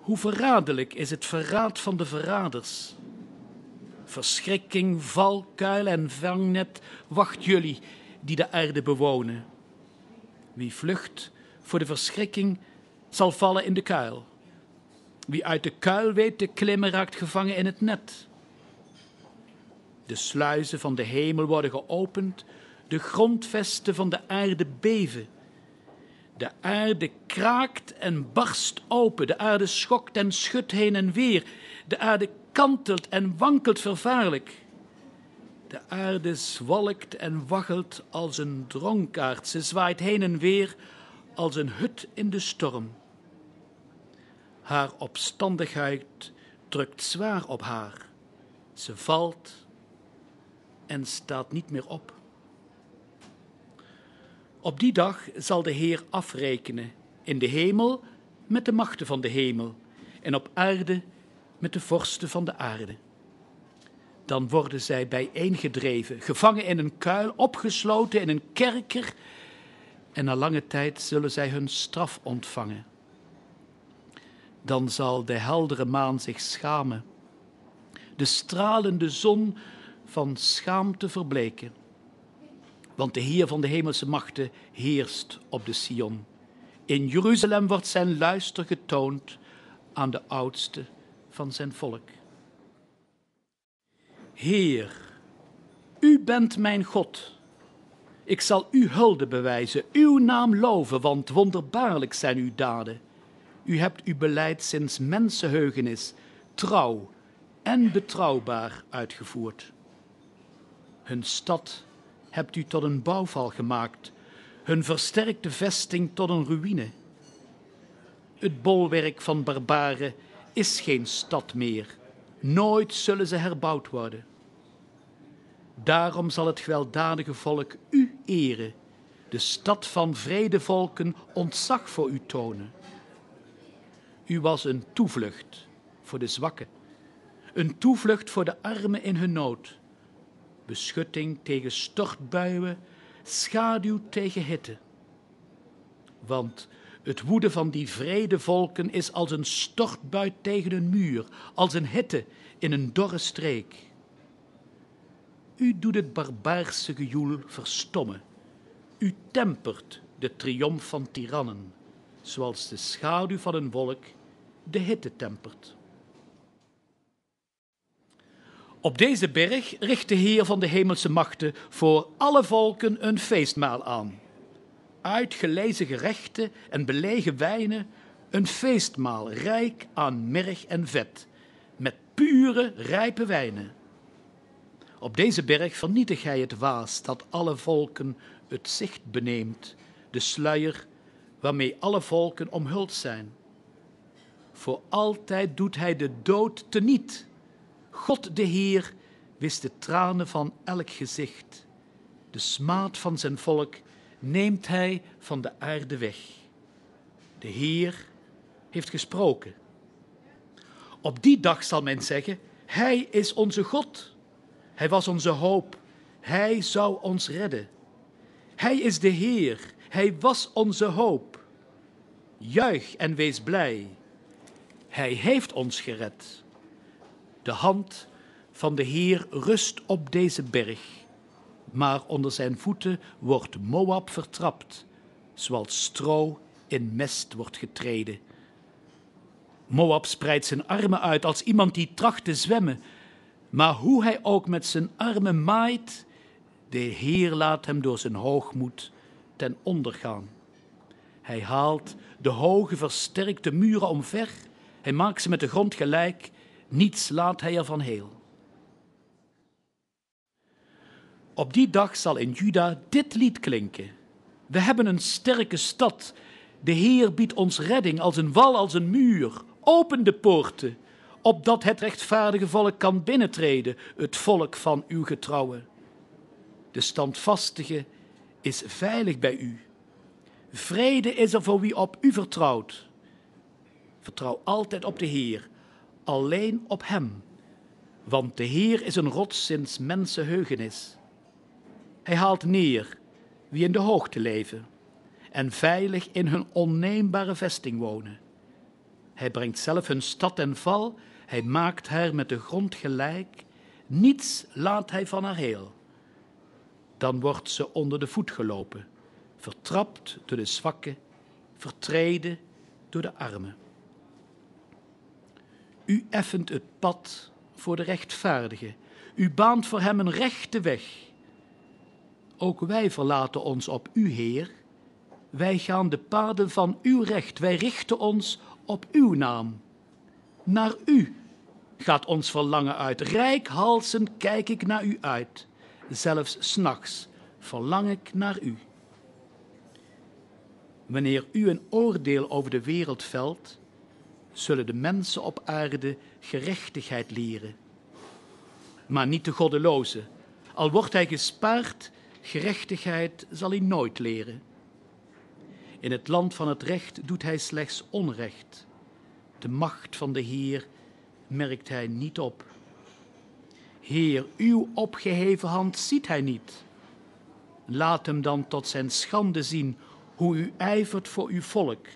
Hoe verraderlijk is het verraad van de verraders? Verschrikking, valkuil en vangnet wacht jullie die de aarde bewonen. Wie vlucht voor de verschrikking zal vallen in de kuil. Wie uit de kuil weet te klimmen raakt gevangen in het net. De sluizen van de hemel worden geopend, de grondvesten van de aarde beven. De aarde kraakt en barst open, de aarde schokt en schudt heen en weer, de aarde kantelt en wankelt vervaarlijk. De aarde zwalkt en waggelt als een dronkaard, ze zwaait heen en weer als een hut in de storm. Haar opstandigheid drukt zwaar op haar. Ze valt en staat niet meer op. Op die dag zal de Heer afrekenen in de hemel met de machten van de hemel en op aarde met de vorsten van de aarde. Dan worden zij bijeengedreven, gevangen in een kuil, opgesloten in een kerker en na lange tijd zullen zij hun straf ontvangen. Dan zal de heldere maan zich schamen, de stralende zon van schaamte verbleken. Want de Heer van de hemelse machten heerst op de Sion. In Jeruzalem wordt zijn luister getoond aan de oudste van zijn volk. Heer, u bent mijn God. Ik zal u hulde bewijzen, uw naam loven, want wonderbaarlijk zijn uw daden. U hebt uw beleid sinds mensenheugenis trouw en betrouwbaar uitgevoerd. Hun stad hebt u tot een bouwval gemaakt, hun versterkte vesting tot een ruïne. Het bolwerk van barbaren is geen stad meer, nooit zullen ze herbouwd worden. Daarom zal het gewelddadige volk u eren, de stad van vredevolken ontzag voor u tonen. U was een toevlucht voor de zwakken, een toevlucht voor de armen in hun nood, beschutting tegen stortbuien, schaduw tegen hitte. Want het woede van die vrede volken is als een stortbui tegen een muur, als een hitte in een dorre streek. U doet het barbaarse gejoel verstommen. U tempert de triomf van tirannen, zoals de schaduw van een wolk de hitte tempert. Op deze berg richt de Heer van de hemelse machten voor alle volken een feestmaal aan. Uitgelezen gerechten en belegen wijnen, een feestmaal rijk aan merg en vet, met pure, rijpe wijnen. Op deze berg vernietig hij het waas dat alle volken het zicht beneemt, de sluier waarmee alle volken omhuld zijn. Voor altijd doet hij de dood teniet. God de Heer wist de tranen van elk gezicht. De smaad van zijn volk neemt hij van de aarde weg. De Heer heeft gesproken. Op die dag zal men zeggen: Hij is onze God. Hij was onze hoop. Hij zou ons redden. Hij is de Heer. Hij was onze hoop. Juich en wees blij. Hij heeft ons gered. De hand van de Heer rust op deze berg, maar onder zijn voeten wordt Moab vertrapt, zoals stro in mest wordt getreden. Moab spreidt zijn armen uit als iemand die tracht te zwemmen, maar hoe hij ook met zijn armen maait, de Heer laat hem door zijn hoogmoed ten onder gaan. Hij haalt de hoge versterkte muren omver, hij maakt ze met de grond gelijk, niets laat hij ervan heel. Op die dag zal in Juda dit lied klinken. We hebben een sterke stad. De Heer biedt ons redding als een wal, als een muur. Open de poorten, opdat het rechtvaardige volk kan binnentreden, het volk van uw getrouwen. De standvastige is veilig bij u. Vrede is er voor wie op u vertrouwt. Vertrouw altijd op de Heer, alleen op Hem. Want de Heer is een rots sinds mensenheugenis. Hij haalt neer wie in de hoogte leven en veilig in hun onneembare vesting wonen. Hij brengt zelf hun stad en val, hij maakt haar met de grond gelijk, niets laat hij van haar heel. Dan wordt ze onder de voet gelopen, vertrapt door de zwakken, vertreden door de armen. U effent het pad voor de rechtvaardige, u baant voor hem een rechte weg. Ook wij verlaten ons op u, Heer. Wij gaan de paden van uw recht, wij richten ons op uw naam. Naar u gaat ons verlangen uit. Rijkhalsend kijk ik naar u uit. Zelfs s'nachts verlang ik naar u. Wanneer u een oordeel over de wereld velt, zullen de mensen op aarde gerechtigheid leren. Maar niet de goddeloze. Al wordt hij gespaard, gerechtigheid zal hij nooit leren. In het land van het recht doet hij slechts onrecht. De macht van de Heer merkt hij niet op. Heer, uw opgeheven hand ziet hij niet. Laat hem dan tot zijn schande zien hoe u ijvert voor uw volk,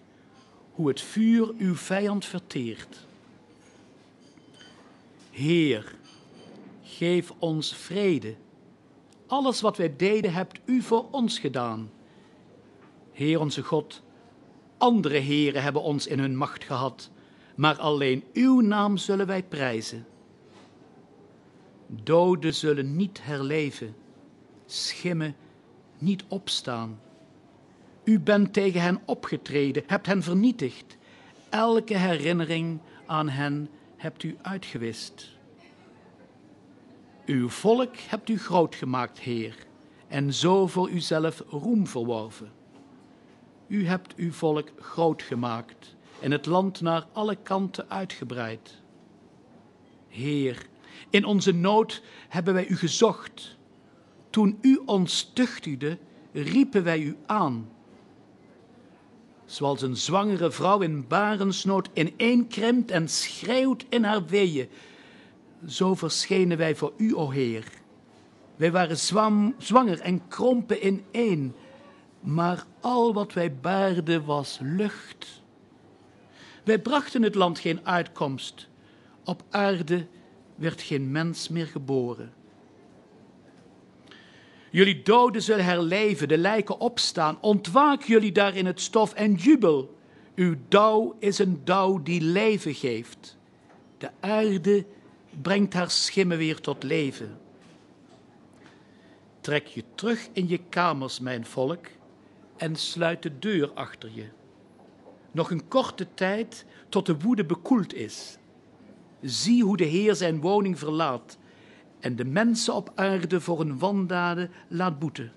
hoe het vuur uw vijand verteert. Heer, geef ons vrede. Alles wat wij deden hebt u voor ons gedaan. Heer onze God, andere heren hebben ons in hun macht gehad, maar alleen uw naam zullen wij prijzen. Doden zullen niet herleven, schimmen niet opstaan. U bent tegen hen opgetreden, hebt hen vernietigd. Elke herinnering aan hen hebt u uitgewist. Uw volk hebt u groot gemaakt, Heer, en zo voor uzelf roem verworven. U hebt uw volk groot gemaakt en het land naar alle kanten uitgebreid. Heer, in onze nood hebben wij u gezocht. Toen u ons tuchtigde, riepen wij u aan. Zoals een zwangere vrouw in barensnood ineenkrimpt en schreeuwt in haar weeën, zo verschenen wij voor u, o Heer. Wij waren zwanger en krompen ineen, maar al wat wij baarden was lucht. Wij brachten het land geen uitkomst. Op aarde werd geen mens meer geboren. Jullie doden zullen herleven, de lijken opstaan. Ontwaak jullie daar in het stof en jubel. Uw dauw is een dauw die leven geeft. De aarde brengt haar schimmen weer tot leven. Trek je terug in je kamers, mijn volk, en sluit de deur achter je. Nog een korte tijd tot de woede bekoeld is. Zie hoe de Heer zijn woning verlaat en de mensen op aarde voor hun wandaden laat boeten.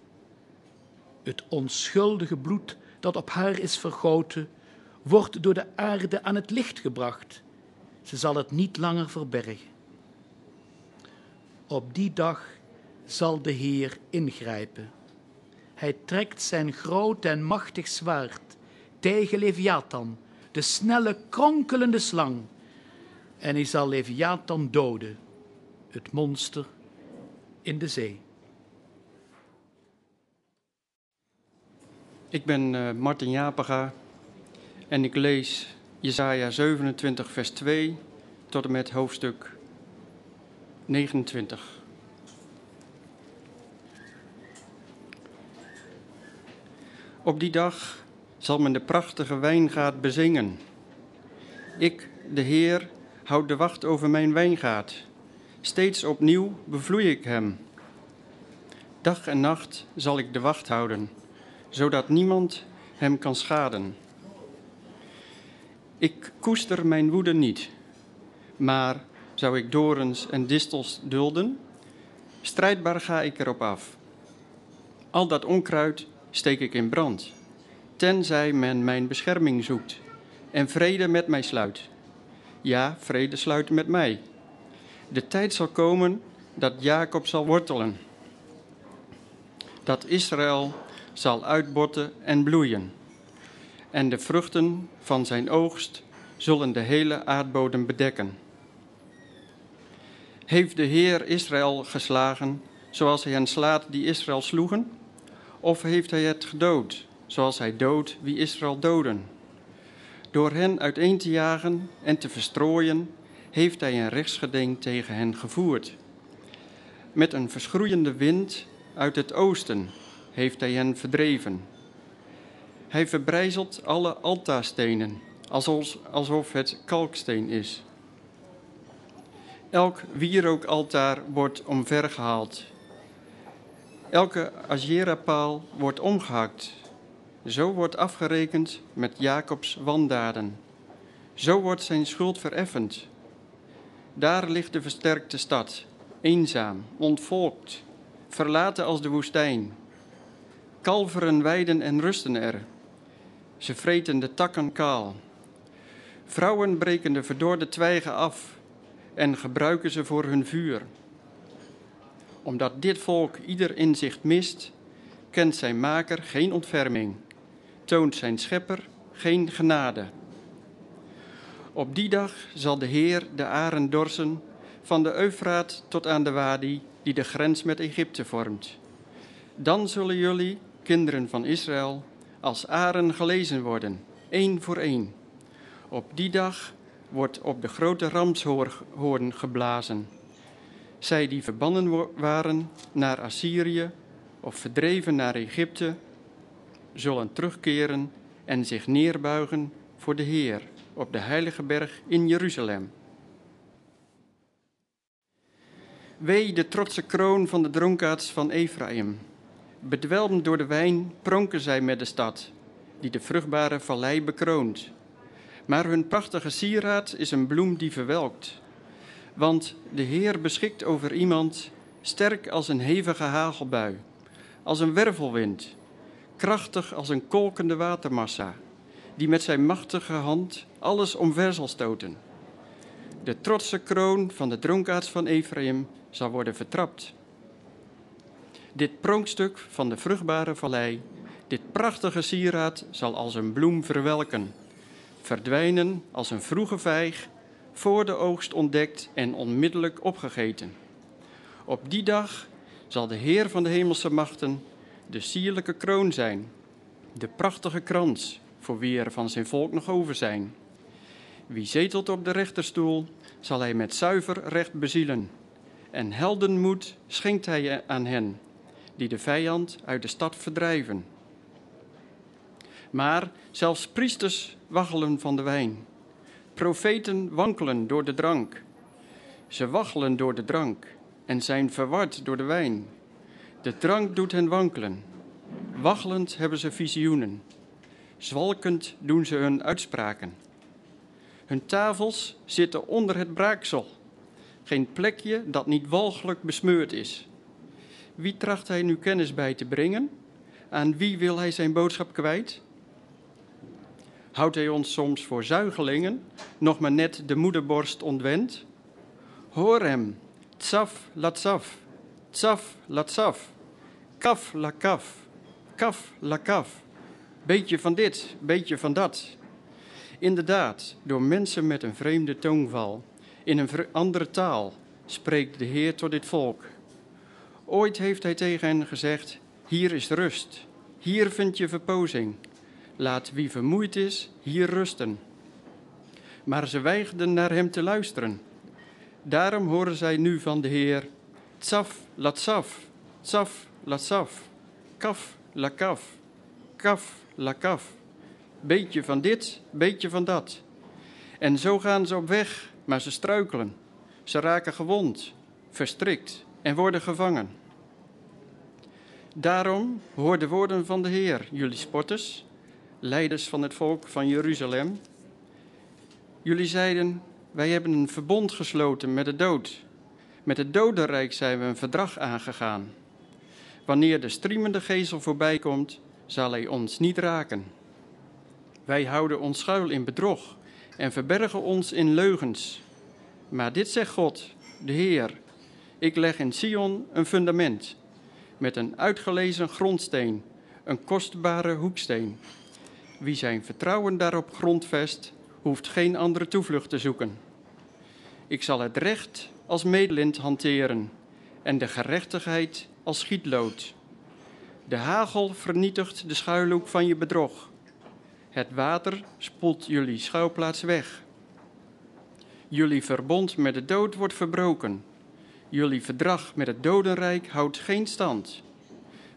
Het onschuldige bloed dat op haar is vergoten, wordt door de aarde aan het licht gebracht. Ze zal het niet langer verbergen. Op die dag zal de Heer ingrijpen. Hij trekt zijn groot en machtig zwaard tegen Leviathan, de snelle kronkelende slang. En hij zal Leviathan doden het monster in de zee. Ik ben uh, Martin Japega en ik lees Jesaja 27, vers 2 tot en met hoofdstuk 29. Op die dag zal men de prachtige wijngaard bezingen. Ik, de Heer, houd de wacht over mijn wijngaard. Steeds opnieuw bevloei ik hem. Dag en nacht zal ik de wacht houden, zodat niemand hem kan schaden. Ik koester mijn woede niet, maar zou ik dorens en distels dulden? Strijdbaar ga ik erop af. Al dat onkruid steek ik in brand, tenzij men mijn bescherming zoekt en vrede met mij sluit. Ja, vrede sluit met mij. De tijd zal komen dat Jacob zal wortelen, dat Israël zal uitbotten en bloeien, en de vruchten van zijn oogst zullen de hele aardbodem bedekken. Heeft de Heer Israël geslagen zoals hij hen slaat die Israël sloegen? Of heeft hij het gedood zoals hij doodt wie Israël doden? Door hen uiteen te jagen en te verstrooien, heeft hij een rechtsgeding tegen hen gevoerd. Met een verschroeiende wind uit het oosten heeft hij hen verdreven. Hij verbrijzelt alle altaarstenen, alsof het kalksteen is. Elk wierookaltaar wordt omvergehaald. Elke Asjera-paal wordt omgehakt. Zo wordt afgerekend met Jacobs wandaden. Zo wordt zijn schuld vereffend. Daar ligt de versterkte stad, eenzaam, ontvolkt, verlaten als de woestijn. Kalveren weiden en rusten er. Ze vreten de takken kaal. Vrouwen breken de verdorde twijgen af en gebruiken ze voor hun vuur. Omdat dit volk ieder inzicht mist, kent zijn maker geen ontferming, toont zijn schepper geen genade. Op die dag zal de Heer de aren dorsen, van de Eufraat tot aan de Wadi, die de grens met Egypte vormt. Dan zullen jullie, kinderen van Israël, als aren gelezen worden, één voor één. Op die dag wordt op de grote ramshoorn geblazen. Zij die verbannen waren naar Assyrië of verdreven naar Egypte, zullen terugkeren en zich neerbuigen voor de Heer op de heilige berg in Jeruzalem. Wee de trotse kroon van de dronkaards van Ephraim. Bedwelmd door de wijn pronken zij met de stad, die de vruchtbare vallei bekroont. Maar hun prachtige sieraad is een bloem die verwelkt. Want de Heer beschikt over iemand sterk als een hevige hagelbui, als een wervelwind, krachtig als een kolkende watermassa, die met zijn machtige hand alles omver zal stoten. De trotse kroon van de dronkaards van Ephraim zal worden vertrapt. Dit pronkstuk van de vruchtbare vallei, dit prachtige sieraad zal als een bloem verwelken verdwijnen als een vroege vijg, voor de oogst ontdekt en onmiddellijk opgegeten. Op die dag zal de Heer van de hemelse machten de sierlijke kroon zijn, de prachtige krans voor wie er van zijn volk nog over zijn. Wie zetelt op de rechterstoel, zal hij met zuiver recht bezielen. En heldenmoed schenkt hij aan hen, die de vijand uit de stad verdrijven. Maar zelfs priesters waggelen van de wijn. Profeten wankelen door de drank. Ze waggelen door de drank en zijn verward door de wijn. De drank doet hen wankelen. Waggelend hebben ze visioenen. Zwalkend doen ze hun uitspraken. Hun tafels zitten onder het braaksel. Geen plekje dat niet walgelijk besmeurd is. Wie tracht hij nu kennis bij te brengen? Aan wie wil hij zijn boodschap kwijt? Houdt hij ons soms voor zuigelingen, nog maar net de moederborst ontwend? Hoor hem, tsaf latsaf, tsaf latsaf, kaf la kaf, kaf la kaf. Beetje van dit, beetje van dat. Inderdaad, door mensen met een vreemde toonval, in een andere taal, spreekt de Heer tot dit volk. Ooit heeft hij tegen hen gezegd: Hier is rust, hier vind je verpozing. Laat wie vermoeid is hier rusten. Maar ze weigerden naar hem te luisteren. Daarom horen zij nu van de Heer: Tsaf, latsaf, tsaf, latsaf, kaf, lakaf, kaf, lakaf. Beetje van dit, beetje van dat. En zo gaan ze op weg, maar ze struikelen. Ze raken gewond, verstrikt en worden gevangen. Daarom hoor de woorden van de Heer, jullie spotters, leiders van het volk van Jeruzalem. Jullie zeiden: Wij hebben een verbond gesloten met de dood. Met het dodenrijk zijn we een verdrag aangegaan. Wanneer de striemende gezel voorbij komt, zal hij ons niet raken. Wij houden ons schuil in bedrog en verbergen ons in leugens. Maar dit zegt God, de Heer: Ik leg in Sion een fundament met een uitgelezen grondsteen, een kostbare hoeksteen. Wie zijn vertrouwen daarop grondvest, hoeft geen andere toevlucht te zoeken. Ik zal het recht als medelind hanteren en de gerechtigheid als schietlood. De hagel vernietigt de schuilhoek van je bedrog. Het water spoelt jullie schuilplaats weg. Jullie verbond met de dood wordt verbroken. Jullie verdrag met het dodenrijk houdt geen stand.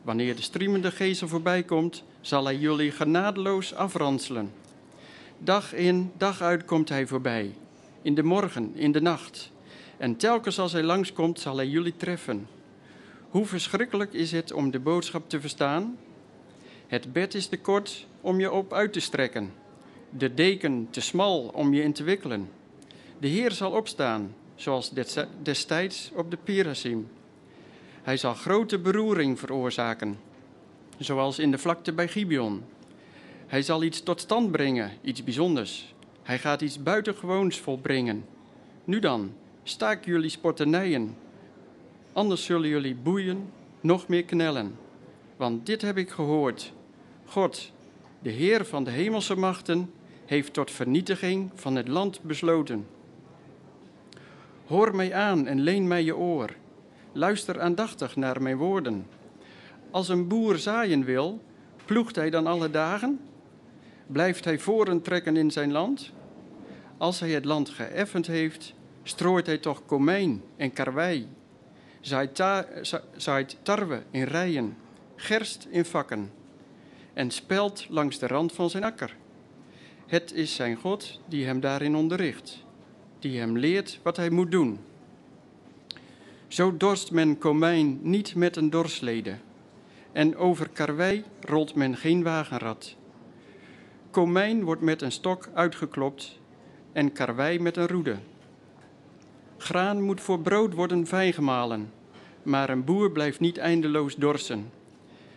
Wanneer de striemende gezel voorbij komt, zal hij jullie genadeloos afranselen. Dag in, dag uit komt hij voorbij. In de morgen, in de nacht. En telkens als hij langskomt, zal hij jullie treffen. Hoe verschrikkelijk is het om de boodschap te verstaan? Het bed is te kort om je op uit te strekken. De deken te smal om je in te wikkelen. De Heer zal opstaan, zoals destijds op de Pirasim. Hij zal grote beroering veroorzaken, zoals in de vlakte bij Gibeon. Hij zal iets tot stand brengen, iets bijzonders. Hij gaat iets buitengewoons volbrengen. Nu dan, staak jullie spotternijen. Anders zullen jullie boeien nog meer knellen. Want dit heb ik gehoord. God, de Heer van de hemelse machten, heeft tot vernietiging van het land besloten. Hoor mij aan en leen mij je oor. Luister aandachtig naar mijn woorden. Als een boer zaaien wil, ploegt hij dan alle dagen? Blijft hij voren trekken in zijn land? Als hij het land geëffend heeft, strooit hij toch komijn en karwei. Zaait, zaait tarwe in rijen, gerst in vakken en spelt langs de rand van zijn akker. Het is zijn God die hem daarin onderricht die hem leert wat hij moet doen. Zo dorst men komijn niet met een dorslede, en over karwei rolt men geen wagenrad. Komijn wordt met een stok uitgeklopt en karwei met een roede. Graan moet voor brood worden fijngemalen, maar een boer blijft niet eindeloos dorsen.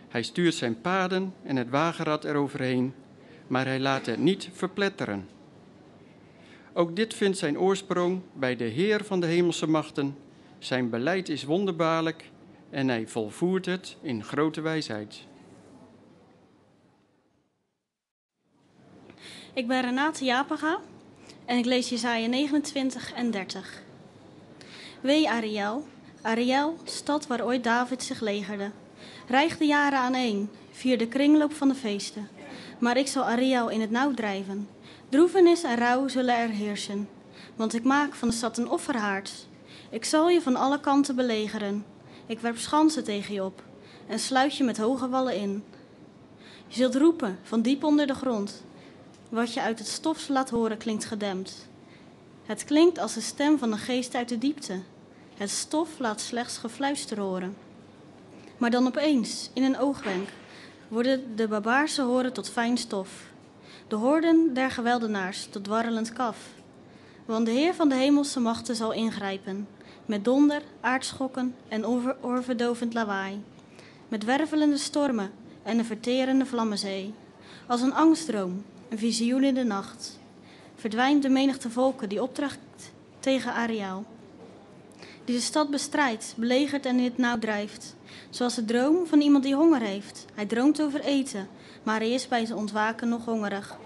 Hij stuurt zijn paden en het wagenrad eroverheen, maar hij laat het niet verpletteren. Ook dit vindt zijn oorsprong bij de Heer van de hemelse machten. Zijn beleid is wonderbaarlijk en hij volvoert het in grote wijsheid. Ik ben Renate Japaga en ik lees Jesaja 29 en 30. Wee Ariel, Ariel, stad waar ooit David zich legerde. Rijg de jaren aaneen, vier de kringloop van de feesten. Maar ik zal Ariel in het nauw drijven Droevenis en rouw zullen er heersen, want ik maak van de stad een offerhaard. Ik zal je van alle kanten belegeren. Ik werp schansen tegen je op en sluit je met hoge wallen in. Je zult roepen van diep onder de grond. Wat je uit het stof laat horen klinkt gedempt. Het klinkt als de stem van een geest uit de diepte. Het stof laat slechts gefluister horen. Maar dan opeens, in een oogwenk, worden de barbaarse horen tot fijn stof de hoorden der geweldenaars tot dwarrelend kaf. Want de Heer van de hemelse machten zal ingrijpen, met donder, aardschokken en oorverdovend lawaai, met wervelende stormen en een verterende vlammenzee. Als een angstdroom, een visioen in de nacht, verdwijnt de menigte volken die optrekt tegen Ariel. Die de stad bestrijdt, belegert en in het nauw drijft. Zoals de droom van iemand die honger heeft. Hij droomt over eten, maar hij is bij zijn ontwaken nog hongerig.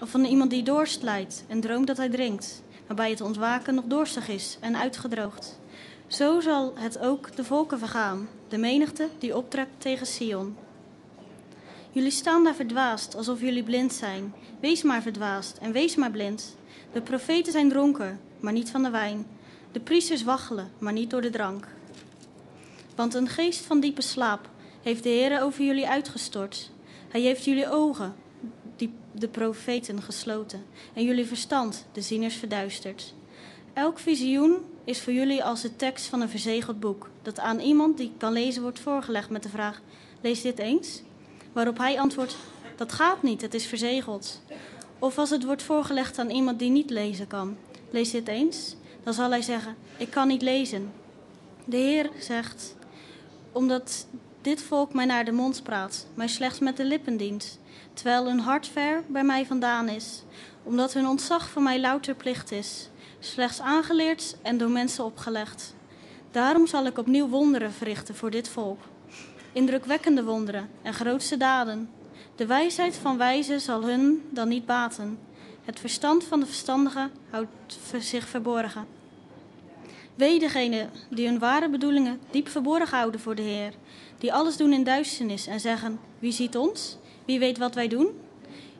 Of van iemand die dorst lijdt en droomt dat hij drinkt, maar bij het ontwaken nog dorstig is en uitgedroogd. Zo zal het ook de volken vergaan, de menigte die optrekt tegen Sion. Jullie staan daar verdwaasd, alsof jullie blind zijn. Wees maar verdwaasd en wees maar blind. De profeten zijn dronken, maar niet van de wijn. De priesters waggelen, maar niet door de drank. Want een geest van diepe slaap heeft de Heer over jullie uitgestort. Hij heeft jullie ogen, de profeten, gesloten. En jullie verstand, de zieners, verduisterd. Elk visioen is voor jullie als de tekst van een verzegeld boek, dat aan iemand die kan lezen wordt voorgelegd met de vraag: Lees dit eens? Waarop hij antwoordt: Dat gaat niet, het is verzegeld. Of als het wordt voorgelegd aan iemand die niet lezen kan: Lees dit eens? Dan zal hij zeggen: Ik kan niet lezen. De Heer zegt: Omdat dit volk mij naar de mond praat, mij slechts met de lippen dient, terwijl hun hart ver bij mij vandaan is, omdat hun ontzag voor mij louter plicht is, slechts aangeleerd en door mensen opgelegd. Daarom zal ik opnieuw wonderen verrichten voor dit volk. Indrukwekkende wonderen en grootste daden. De wijsheid van wijzen zal hun dan niet baten. Het verstand van de verstandigen houdt zich verborgen. Wee degene die hun ware bedoelingen diep verborgen houden voor de Heer, die alles doen in duisternis en zeggen: Wie ziet ons? Wie weet wat wij doen?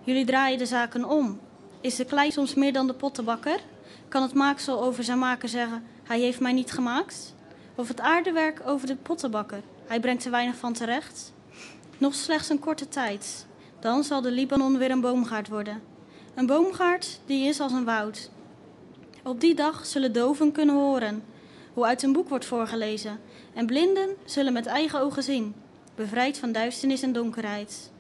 Jullie draaien de zaken om. Is de klei soms meer dan de pottenbakker? Kan het maaksel over zijn maker zeggen: Hij heeft mij niet gemaakt? Of het aardewerk over de pottenbakker: Hij brengt er weinig van terecht? Nog slechts een korte tijd. Dan zal de Libanon weer een boomgaard worden. Een boomgaard die is als een woud. Op die dag zullen doven kunnen horen hoe uit een boek wordt voorgelezen. En blinden zullen met eigen ogen zien, bevrijd van duisternis en donkerheid.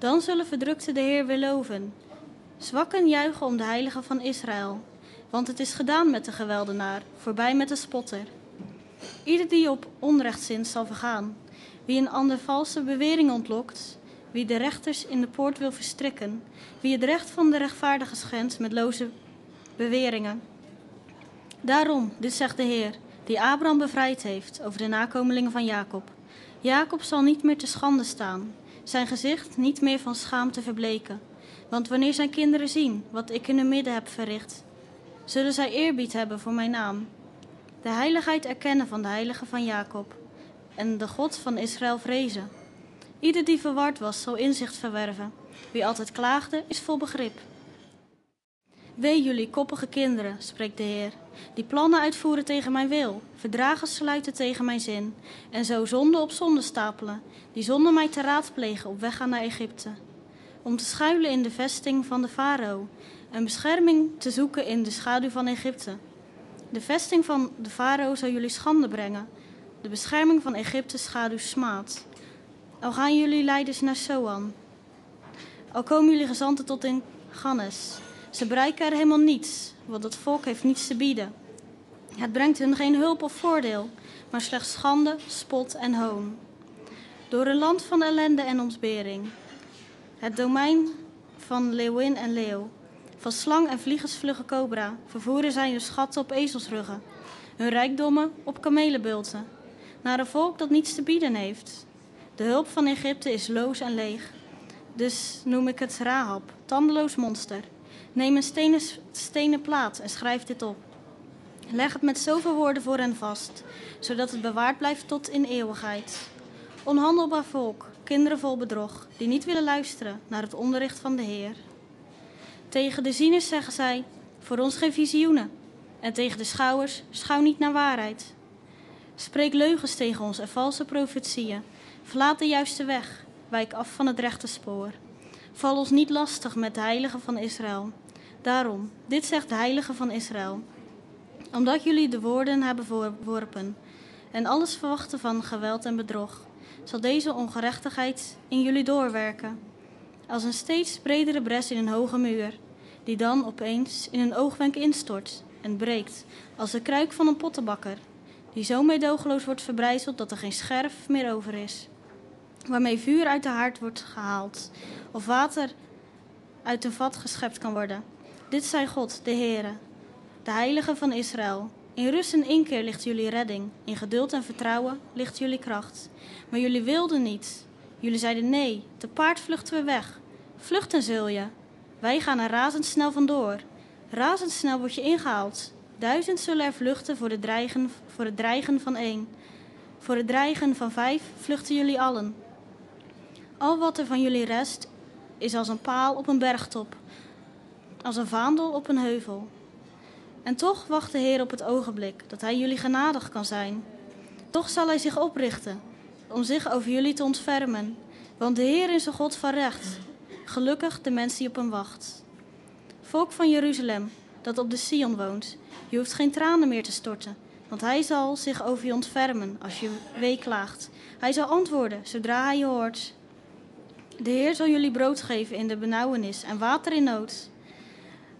Dan zullen verdrukten de Heer weer loven. Zwakken juichen om de heilige van Israël. Want het is gedaan met de geweldenaar, voorbij met de spotter. Ieder die op onrecht zint zal vergaan. Wie een ander valse bewering ontlokt, wie de rechters in de poort wil verstrikken, wie het recht van de rechtvaardige schendt met loze beweringen. Daarom, dit zegt de Heer, die Abraham bevrijd heeft over de nakomelingen van Jacob. Jacob zal niet meer te schande staan, zijn gezicht niet meer van schaamte verbleken. Want wanneer zijn kinderen zien wat ik in hun midden heb verricht, zullen zij eerbied hebben voor mijn naam. De heiligheid erkennen van de heilige van Jacob en de God van Israël vrezen. Ieder die verward was, zal inzicht verwerven. Wie altijd klaagde, is vol begrip. Wee jullie koppige kinderen, spreekt de Heer, die plannen uitvoeren tegen mijn wil, verdragen sluiten tegen mijn zin, en zo zonde op zonde stapelen, die zonder mij te raadplegen op weg gaan naar Egypte, om te schuilen in de vesting van de farao en bescherming te zoeken in de schaduw van Egypte. De vesting van de farao zal jullie schande brengen, de bescherming van Egypte's schaduw smaad. Al gaan jullie leiders naar Soan, al komen jullie gezanten tot in Gannes. Ze bereiken er helemaal niets, want het volk heeft niets te bieden. Het brengt hun geen hulp of voordeel, maar slechts schande, spot en hoon. Door een land van ellende en ontbering. Het domein van leeuwin en leeuw. Van slang en vliegensvlugge cobra vervoeren zij hun schatten op ezelsruggen. Hun rijkdommen op kamelenbulten. Naar een volk dat niets te bieden heeft. De hulp van Egypte is loos en leeg. Dus noem ik het Rahab, tandeloos monster. Neem een stenen, plaat en schrijf dit op. Leg het met zoveel woorden voor hen vast, zodat het bewaard blijft tot in eeuwigheid. Onhandelbaar volk, kinderen vol bedrog, die niet willen luisteren naar het onderricht van de Heer. Tegen de zieners zeggen zij: Voor ons geen visioenen. En tegen de schouwers: Schouw niet naar waarheid. Spreek leugens tegen ons en valse profetieën. Verlaat de juiste weg, wijk af van het rechte spoor. Val ons niet lastig met de heilige van Israël. Daarom, dit zegt de heilige van Israël. Omdat jullie de woorden hebben verworpen en alles verwachten van geweld en bedrog, zal deze ongerechtigheid in jullie doorwerken. Als een steeds bredere bres in een hoge muur, die dan opeens in een oogwenk instort en breekt, als de kruik van een pottenbakker, die zo meedogenloos wordt verbrijzeld dat er geen scherf meer over is waarmee vuur uit de haard wordt gehaald of water uit een vat geschept kan worden. Dit zei God, de Heere, de Heilige van Israël. In rust en inkeer ligt jullie redding, in geduld en vertrouwen ligt jullie kracht. Maar jullie wilden niet. Jullie zeiden nee, te paard vluchten we weg. Vluchten zul je. Wij gaan er razendsnel vandoor. Razendsnel word je ingehaald. Duizend zullen er vluchten voor, de dreigen, voor het dreigen van één. Voor het dreigen van vijf vluchten jullie allen. Al wat er van jullie rest is als een paal op een bergtop, als een vaandel op een heuvel. En toch wacht de Heer op het ogenblik dat Hij jullie genadig kan zijn. Toch zal Hij zich oprichten om zich over jullie te ontfermen. Want de Heer is een God van recht. Gelukkig de mens die op hem wacht. Volk van Jeruzalem, dat op de Sion woont, je hoeft geen tranen meer te storten. Want hij zal zich over je ontfermen als je weeklaagt. Hij zal antwoorden zodra hij je hoort. De Heer zal jullie brood geven in de benauwenis en water in nood.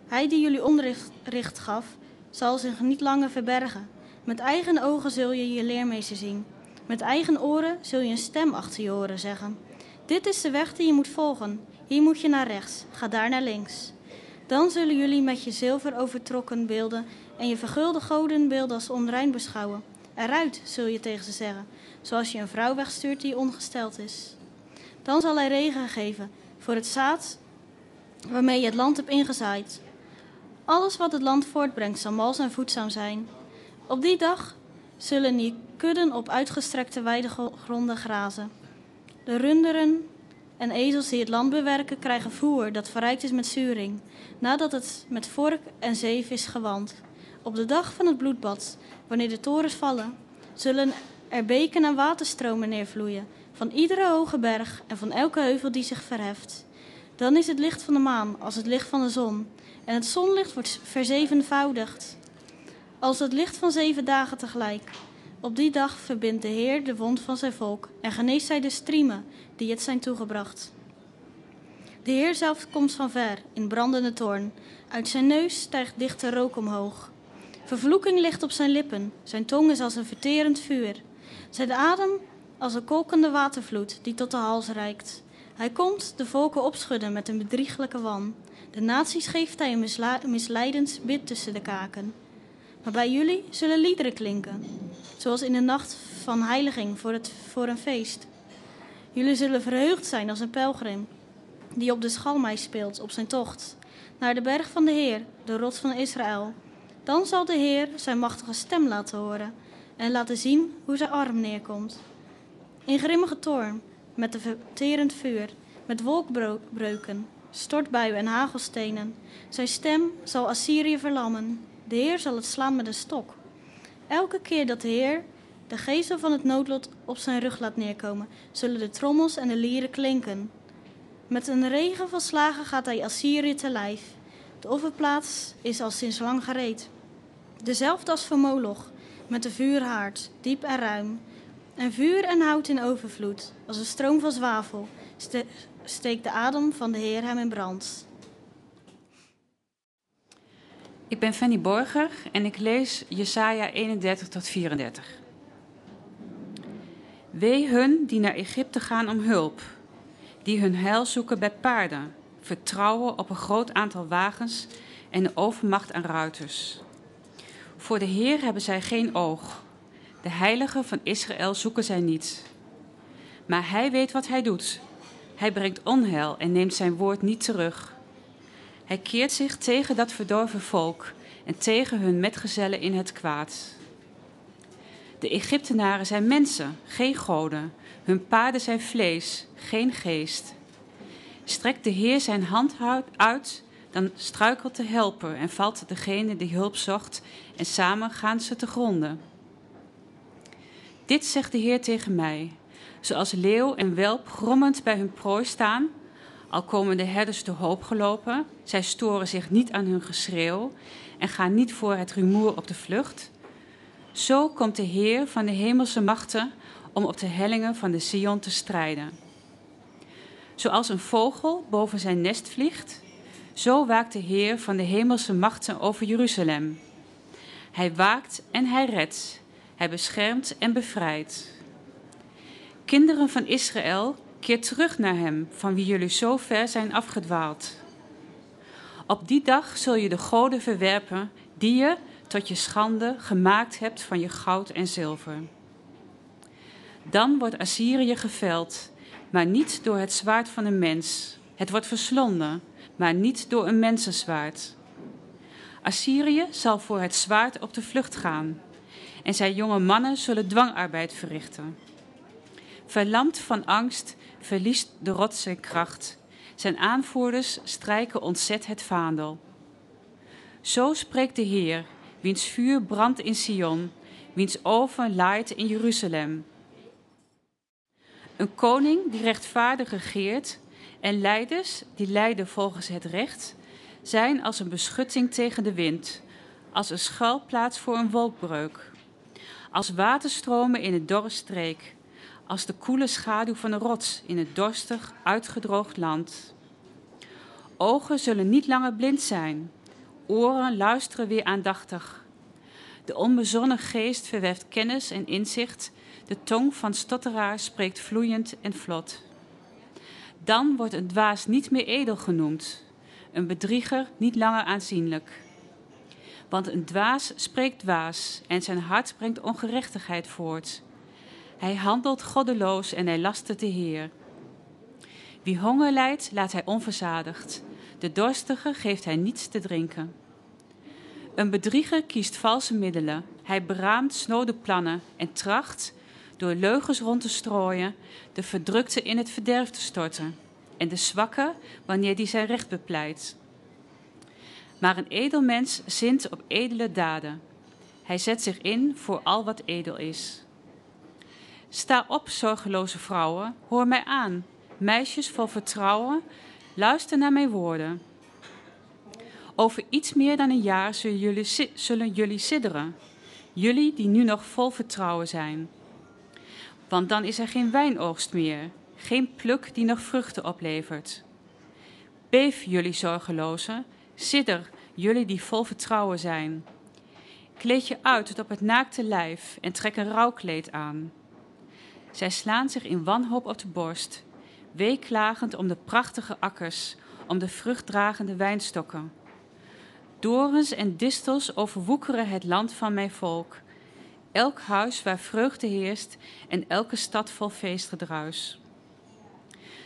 Hij die jullie onderricht gaf, zal zich niet langer verbergen. Met eigen ogen zul je je leermeester zien. Met eigen oren zul je een stem achter je oren zeggen. Dit is de weg die je moet volgen. Hier moet je naar rechts, ga daar naar links. Dan zullen jullie met je zilver overtrokken beelden en je vergulde godenbeelden als onrein beschouwen. Eruit, zul je tegen ze zeggen, zoals je een vrouw wegstuurt die ongesteld is. Dan zal hij regen geven voor het zaad waarmee je het land hebt ingezaaid. Alles wat het land voortbrengt zal mals en voedzaam zijn. Op die dag zullen die kudden op uitgestrekte weidegronden grazen. De runderen en ezels die het land bewerken krijgen voer dat verrijkt is met zuring, nadat het met vork en zeef is gewand. Op de dag van het bloedbad, wanneer de torens vallen, zullen er beken en waterstromen neervloeien, van iedere hoge berg en van elke heuvel die zich verheft. Dan is het licht van de maan als het licht van de zon, en het zonlicht wordt verzevenvoudigd. Als het licht van zeven dagen tegelijk. Op die dag verbindt de Heer de wond van zijn volk en geneest hij de striemen die het zijn toegebracht. De Heer zelf komt van ver in brandende toorn. Uit zijn neus stijgt dichte rook omhoog. Vervloeking ligt op zijn lippen, zijn tong is als een verterend vuur. Zijn adem als een kolkende watervloed die tot de hals reikt. Hij komt de volken opschudden met een bedrieglijke wan. De naties geeft hij een misleidend bid tussen de kaken. Maar bij jullie zullen liederen klinken, zoals in de nacht van heiliging voor, het, voor een feest. Jullie zullen verheugd zijn als een pelgrim die op de schalmei speelt op zijn tocht naar de berg van de Heer, de rots van Israël. Dan zal de Heer zijn machtige stem laten horen en laten zien hoe zijn arm neerkomt. In grimmige toorn, met een verterend vuur, met wolkbreuken, stortbuien en hagelstenen. Zijn stem zal Assyrië verlammen. De Heer zal het slaan met een stok. Elke keer dat de Heer de gezel van het noodlot op zijn rug laat neerkomen, zullen de trommels en de lieren klinken. Met een regen van slagen gaat hij Assyrië te lijf. De offerplaats is al sinds lang gereed. Dezelfde als voor Moloch, met de vuurhaard, diep en ruim. En vuur en hout in overvloed, als een stroom van zwavel, steekt de adem van de Heer hem in brand. Ik ben Fanny Borger en ik lees Jesaja 31 tot 34. Wee hun die naar Egypte gaan om hulp, die hun heil zoeken bij paarden, vertrouwen op een groot aantal wagens en de overmacht aan ruiters. Voor de Heer hebben zij geen oog. De heilige van Israël zoeken zij niet. Maar hij weet wat hij doet. Hij brengt onheil en neemt zijn woord niet terug. Hij keert zich tegen dat verdorven volk en tegen hun metgezellen in het kwaad. De Egyptenaren zijn mensen, geen goden. Hun paarden zijn vlees, geen geest. Strekt de Heer zijn hand uit, dan struikelt de helper en valt degene die hulp zocht, en samen gaan ze te gronden. Dit zegt de Heer tegen mij: Zoals leeuw en welp grommend bij hun prooi staan, al komen de herders te hoop gelopen, zij storen zich niet aan hun geschreeuw en gaan niet voor het rumoer op de vlucht. Zo komt de Heer van de hemelse machten om op de hellingen van de Sion te strijden. Zoals een vogel boven zijn nest vliegt, zo waakt de Heer van de hemelse machten over Jeruzalem. Hij waakt en hij redt, hij beschermt en bevrijdt. Kinderen van Israël, keer terug naar hem, van wie jullie zo ver zijn afgedwaald. Op die dag zul je de goden verwerpen die je tot je schande gemaakt hebt van je goud en zilver. Dan wordt Assyrië geveld, maar niet door het zwaard van een mens. Het wordt verslonden, maar niet door een mensenzwaard. Assyrië zal voor het zwaard op de vlucht gaan. En zijn jonge mannen zullen dwangarbeid verrichten. Verlamd van angst verliest de rots zijn kracht. Zijn aanvoerders strijken ontzet het vaandel. Zo spreekt de Heer, wiens vuur brandt in Sion, wiens oven laait in Jeruzalem. Een koning die rechtvaardig regeert en leiders die leiden volgens het recht, zijn als een beschutting tegen de wind, als een schuilplaats voor een wolkbreuk, als waterstromen in een dorre streek, als de koele schaduw van een rots in het dorstig, uitgedroogd land. Ogen zullen niet langer blind zijn, oren luisteren weer aandachtig. De onbezonnen geest verweft kennis en inzicht, de tong van stotteraar spreekt vloeiend en vlot. Dan wordt een dwaas niet meer edel genoemd, een bedrieger niet langer aanzienlijk. Want een dwaas spreekt dwaas en zijn hart brengt ongerechtigheid voort. Hij handelt goddeloos en hij lastert de Heer. Wie honger lijdt, laat hij onverzadigd. De dorstige geeft hij niets te drinken. Een bedrieger kiest valse middelen. Hij beraamt snode plannen en tracht, door leugens rond te strooien, de verdrukte in het verderf te storten en de zwakke wanneer die zijn recht bepleit. Maar een edel mens zint op edele daden. Hij zet zich in voor al wat edel is. Sta op, zorgeloze vrouwen, hoor mij aan. Meisjes vol vertrouwen, luister naar mijn woorden. Over iets meer dan een jaar zullen jullie, zullen jullie sidderen. Jullie die nu nog vol vertrouwen zijn. Want dan is er geen wijnoogst meer, geen pluk die nog vruchten oplevert. Beef jullie zorgelozen, sidder jullie die vol vertrouwen zijn. Kleed je uit tot op het naakte lijf en trek een rouwkleed aan. Zij slaan zich in wanhoop op de borst, weeklagend om de prachtige akkers, om de vruchtdragende wijnstokken. Dorens en distels overwoekeren het land van mijn volk. Elk huis waar vreugde heerst en elke stad vol feestgedruis.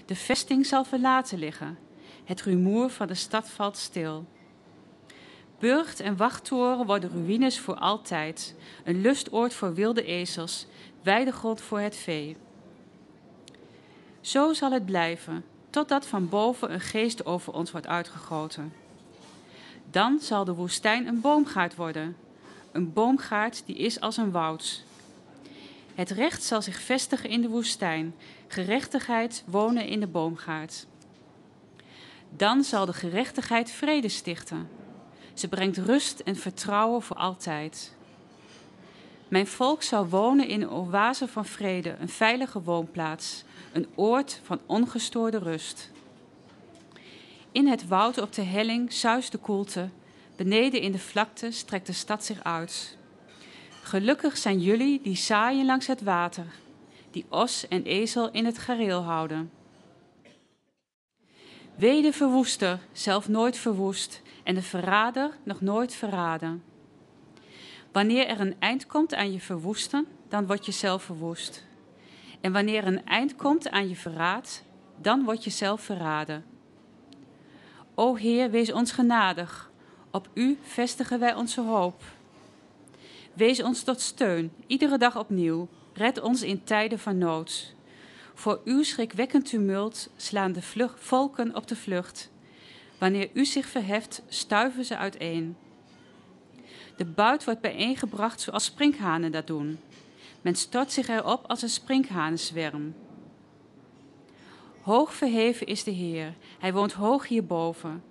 De vesting zal verlaten liggen. Het rumoer van de stad valt stil. Burcht en wachttoren worden ruïnes voor altijd. Een lustoord voor wilde ezels, weidegrond voor het vee. Zo zal het blijven, totdat van boven een geest over ons wordt uitgegoten. Dan zal de woestijn een boomgaard worden, een boomgaard die is als een woud. Het recht zal zich vestigen in de woestijn, gerechtigheid wonen in de boomgaard. Dan zal de gerechtigheid vrede stichten. Ze brengt rust en vertrouwen voor altijd. Mijn volk zal wonen in een oase van vrede, een veilige woonplaats, een oord van ongestoorde rust. In het woud op de helling zuist de koelte, beneden in de vlakte strekt de stad zich uit. Gelukkig zijn jullie die zaaien langs het water, die os en ezel in het gareel houden. Wee de verwoester, zelf nooit verwoest, en de verrader nog nooit verraden. Wanneer er een eind komt aan je verwoesten, dan word je zelf verwoest. En wanneer een eind komt aan je verraad, dan word je zelf verraden. O Heer, wees ons genadig. Op U vestigen wij onze hoop. Wees ons tot steun, iedere dag opnieuw. Red ons in tijden van nood. Voor uw schrikwekkend tumult slaan de volken op de vlucht. Wanneer u zich verheft, stuiven ze uiteen. De buit wordt bijeengebracht zoals sprinkhanen dat doen. Men stort zich erop als een sprinkhanenzwerm. Hoog verheven is de Heer. Hij woont hoog hierboven.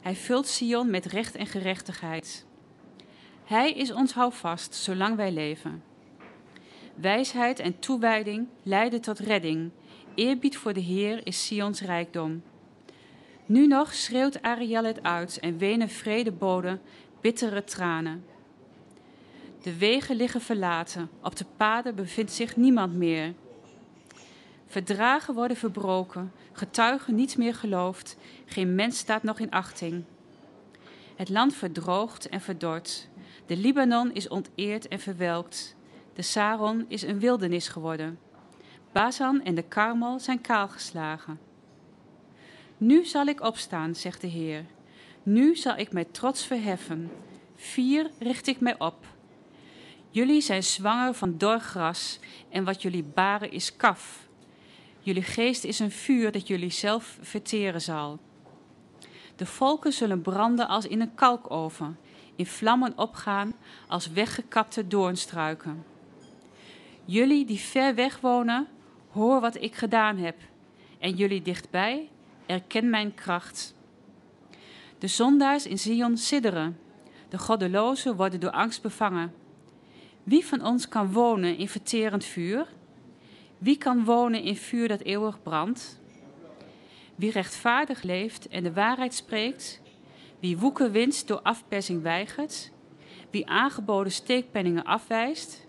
Hij vult Sion met recht en gerechtigheid. Hij is ons houvast zolang wij leven. Wijsheid en toewijding leiden tot redding. Eerbied voor de Heer is Sions rijkdom. Nu nog schreeuwt Ariel het uit en wenen vredeboden bittere tranen. De wegen liggen verlaten, op de paden bevindt zich niemand meer. Verdragen worden verbroken, getuigen niet meer geloofd, geen mens staat nog in achting. Het land verdroogt en verdort. De Libanon is onteerd en verwelkt. De Saron is een wildernis geworden. Bazan en de Karmel zijn kaalgeslagen. Nu zal ik opstaan, zegt de Heer. Nu zal ik mij trots verheffen. Vier richt ik mij op. Jullie zijn zwanger van dor gras en wat jullie baren is kaf. Jullie geest is een vuur dat jullie zelf verteren zal. De volken zullen branden als in een kalkoven, in vlammen opgaan als weggekapte doornstruiken. Jullie die ver weg wonen, hoor wat ik gedaan heb. En jullie dichtbij, erken mijn kracht. De zondaars in Zion sidderen. De goddelozen worden door angst bevangen. Wie van ons kan wonen in verterend vuur? Wie kan wonen in vuur dat eeuwig brandt? Wie rechtvaardig leeft en de waarheid spreekt? Wie woeken winst door afpersing weigert? Wie aangeboden steekpenningen afwijst?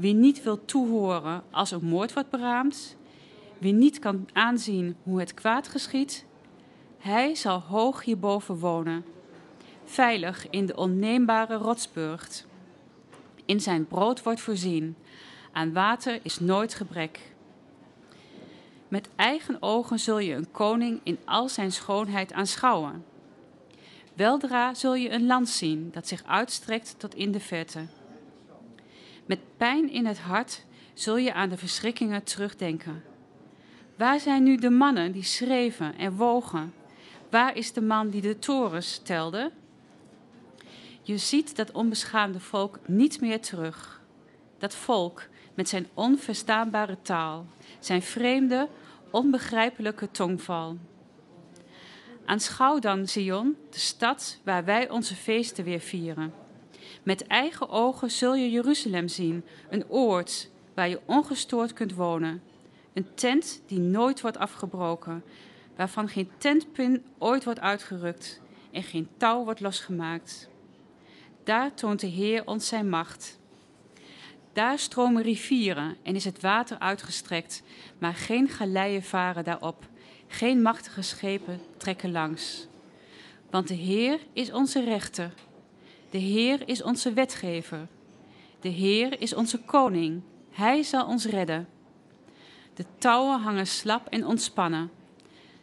Wie niet wil toehoren als een moord wordt beraamd? Wie niet kan aanzien hoe het kwaad geschiet? Hij zal hoog hierboven wonen, veilig in de onneembare rotsburgt. In zijn brood wordt voorzien, aan water is nooit gebrek. Met eigen ogen zul je een koning in al zijn schoonheid aanschouwen. Weldra zul je een land zien dat zich uitstrekt tot in de verte. Met pijn in het hart zul je aan de verschrikkingen terugdenken. Waar zijn nu de mannen die schreven en wogen? Waar is de man die de torens telde? Je ziet dat onbeschaamde volk niet meer terug. Dat volk met zijn onverstaanbare taal, zijn vreemde, onbegrijpelijke tongval. Aanschouw dan, Zion, de stad waar wij onze feesten weer vieren. Met eigen ogen zul je Jeruzalem zien, een oord waar je ongestoord kunt wonen. Een tent die nooit wordt afgebroken, waarvan geen tentpin ooit wordt uitgerukt en geen touw wordt losgemaakt. Daar toont de Heer ons zijn macht. Daar stromen rivieren en is het water uitgestrekt, maar geen galeien varen daarop, geen machtige schepen trekken langs. Want de Heer is onze rechter, de Heer is onze wetgever, de Heer is onze koning, Hij zal ons redden. De touwen hangen slap en ontspannen.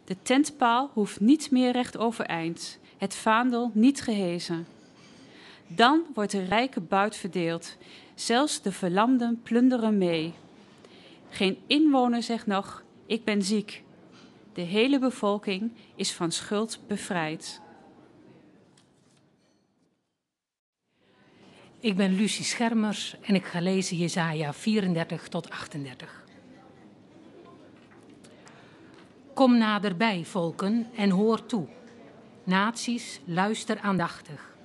De tentpaal hoeft niet meer recht overeind, het vaandel niet gehezen. Dan wordt de rijke buit verdeeld, zelfs de verlamden plunderen mee. Geen inwoner zegt nog: Ik ben ziek. De hele bevolking is van schuld bevrijd. Ik ben Lucie Schermers en ik ga lezen Jesaja 34 tot 38. Kom naderbij, volken, en hoor toe. Naties, luister aandachtig.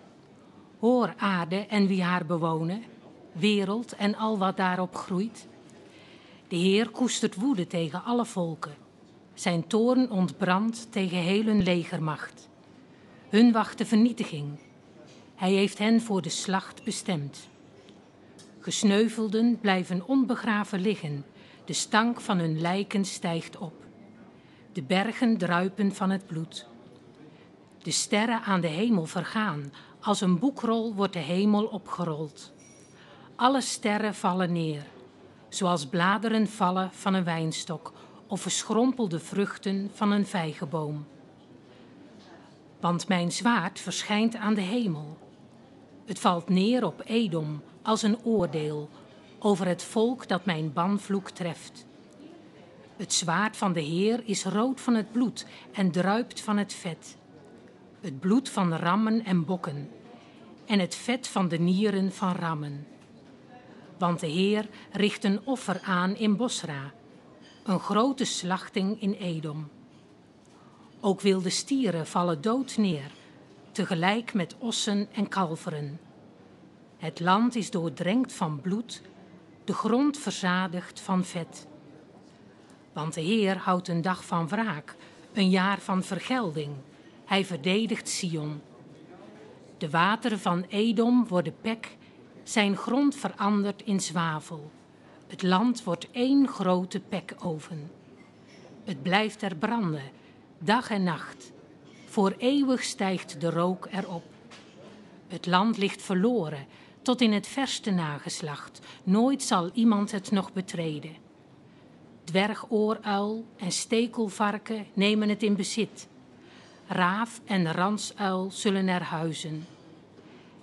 Hoor aarde en wie haar bewonen, wereld en al wat daarop groeit. De Heer koestert woede tegen alle volken. Zijn toorn ontbrandt tegen heel hun legermacht. Hun wacht de vernietiging. Hij heeft hen voor de slacht bestemd. Gesneuvelden blijven onbegraven liggen. De stank van hun lijken stijgt op. De bergen druipen van het bloed. De sterren aan de hemel vergaan. Als een boekrol wordt de hemel opgerold. Alle sterren vallen neer, zoals bladeren vallen van een wijnstok of verschrompelde vruchten van een vijgenboom. Want mijn zwaard verschijnt aan de hemel. Het valt neer op Edom als een oordeel over het volk dat mijn banvloek treft. Het zwaard van de Heer is rood van het bloed en druipt van het vet. Het bloed van rammen en bokken en het vet van de nieren van rammen. Want de Heer richt een offer aan in Bosra, een grote slachting in Edom. Ook wilde stieren vallen dood neer, tegelijk met ossen en kalveren. Het land is doordrenkt van bloed, de grond verzadigd van vet. Want de Heer houdt een dag van wraak, een jaar van vergelding. Hij verdedigt Sion. De wateren van Edom worden pek, zijn grond verandert in zwavel. Het land wordt één grote pekoven. Het blijft er branden, dag en nacht. Voor eeuwig stijgt de rook erop. Het land ligt verloren, tot in het verste nageslacht. Nooit zal iemand het nog betreden. Dwergooruil en stekelvarken nemen het in bezit. raaf en ransuil zullen er huizen.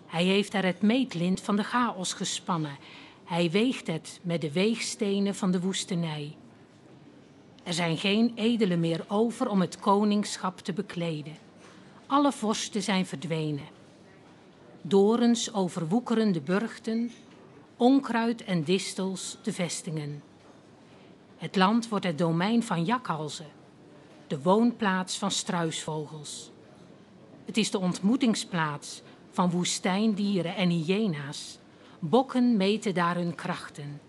Hij heeft er het meetlint van de chaos gespannen. Hij weegt het met de weegstenen van de woestenij. Er zijn geen edelen meer over om het koningschap te bekleden. Alle vorsten zijn verdwenen. Dorens overwoekeren de burchten, onkruid en distels de vestingen. Het land wordt het domein van jakhalzen, de woonplaats van struisvogels. Het is de ontmoetingsplaats van woestijndieren en hyena's. Bokken meten daar hun krachten.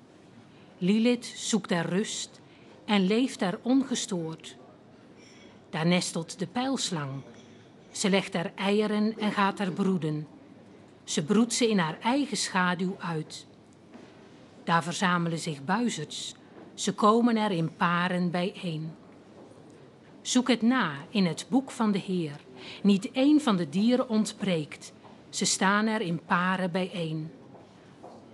Lilith zoekt er rust en leeft er ongestoord. Daar nestelt de pijlslang. Ze legt er eieren en gaat er broeden. Ze broedt ze in haar eigen schaduw uit. Daar verzamelen zich buizerds. Ze komen er in paren bijeen. Zoek het na in het boek van de Heer. Niet één van de dieren ontbreekt. Ze staan er in paren bijeen.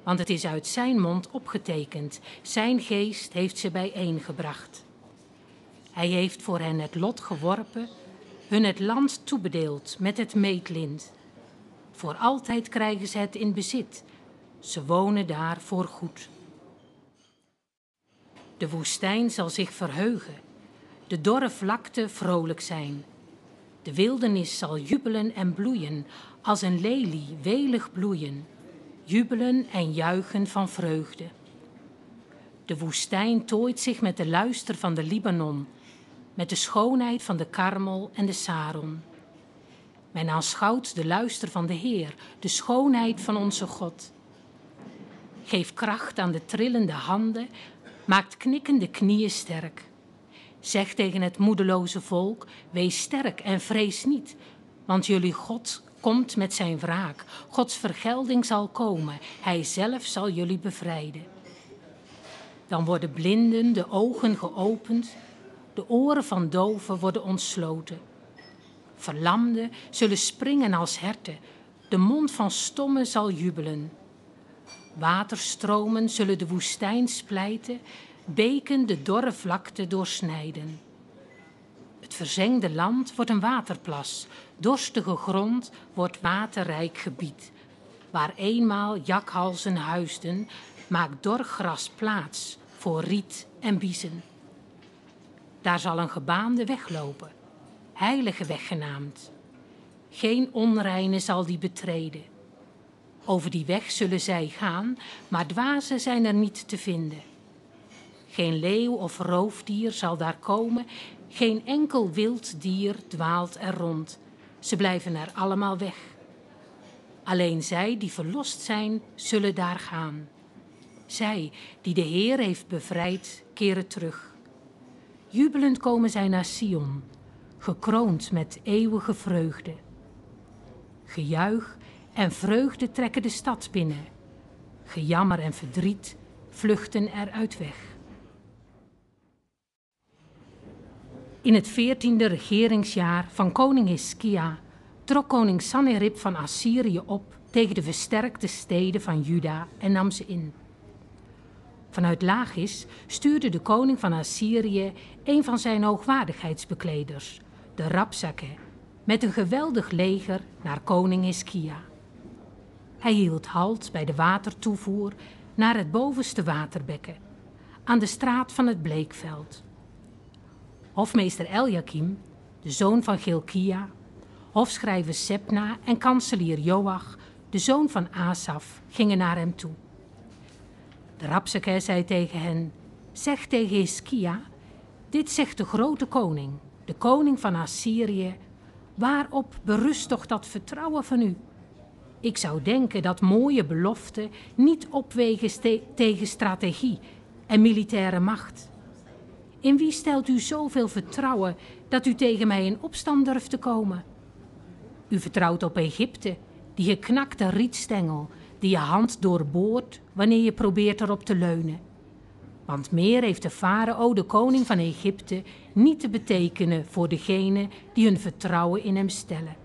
Want het is uit zijn mond opgetekend. Zijn geest heeft ze bijeengebracht. Hij heeft voor hen het lot geworpen, hun het land toebedeeld met het meetlint. Voor altijd krijgen ze het in bezit. Ze wonen daar voor goed. De woestijn zal zich verheugen, de dorre vlakte vrolijk zijn. De wildernis zal jubelen en bloeien, als een lelie welig bloeien, jubelen en juichen van vreugde. De woestijn tooit zich met de luister van de Libanon, met de schoonheid van de Karmel en de Saron. Men aanschouwt de luister van de Heer, de schoonheid van onze God. Geef kracht aan de trillende handen, maakt knikkende knieën sterk. Zeg tegen het moedeloze volk: wees sterk en vrees niet, want jullie God komt met zijn wraak. Gods vergelding zal komen, Hij zelf zal jullie bevrijden. Dan worden blinden de ogen geopend, de oren van doven worden ontsloten. Verlamden zullen springen als herten, de mond van stommen zal jubelen. Waterstromen zullen de woestijn splijten, beken de dorre vlakte doorsnijden. Het verzengde land wordt een waterplas, dorstige grond wordt waterrijk gebied. Waar eenmaal jakhalzen huisden, maakt dor gras plaats voor riet en biezen. Daar zal een gebaande weg lopen, heilige weg genaamd. Geen onreine zal die betreden. Over die weg zullen zij gaan, maar dwazen zijn er niet te vinden. Geen leeuw of roofdier zal daar komen, geen enkel wild dier dwaalt er rond. Ze blijven er allemaal weg. Alleen zij die verlost zijn, zullen daar gaan. Zij die de Heer heeft bevrijd, keren terug. Jubelend komen zij naar Sion, gekroond met eeuwige vreugde. Gejuich en vreugde trekken de stad binnen. Gejammer en verdriet vluchten eruit weg. In het veertiende regeringsjaar van koning Hiskia trok koning Sanherib van Assyrië op tegen de versterkte steden van Juda en nam ze in. Vanuit Lagis stuurde de koning van Assyrië een van zijn hoogwaardigheidsbekleders, de Rapsake, met een geweldig leger naar koning Hiskia. Hij hield halt bij de watertoevoer naar het bovenste waterbekken, aan de straat van het Bleekveld. Hofmeester Eljakim, de zoon van Gilkia, hofschrijver Sepna en kanselier Joach, de zoon van Asaf, gingen naar hem toe. De Rapsake zei tegen hen, zeg tegen Hiskia, dit zegt de grote koning, de koning van Assyrië, waarop berust toch dat vertrouwen van u? Ik zou denken dat mooie beloften niet opwegen tegen strategie en militaire macht. In wie stelt u zoveel vertrouwen dat u tegen mij in opstand durft te komen? U vertrouwt op Egypte, die geknakte rietstengel, die je hand doorboort wanneer je probeert erop te leunen. Want meer heeft de farao, de koning van Egypte, niet te betekenen voor degenen die hun vertrouwen in hem stellen.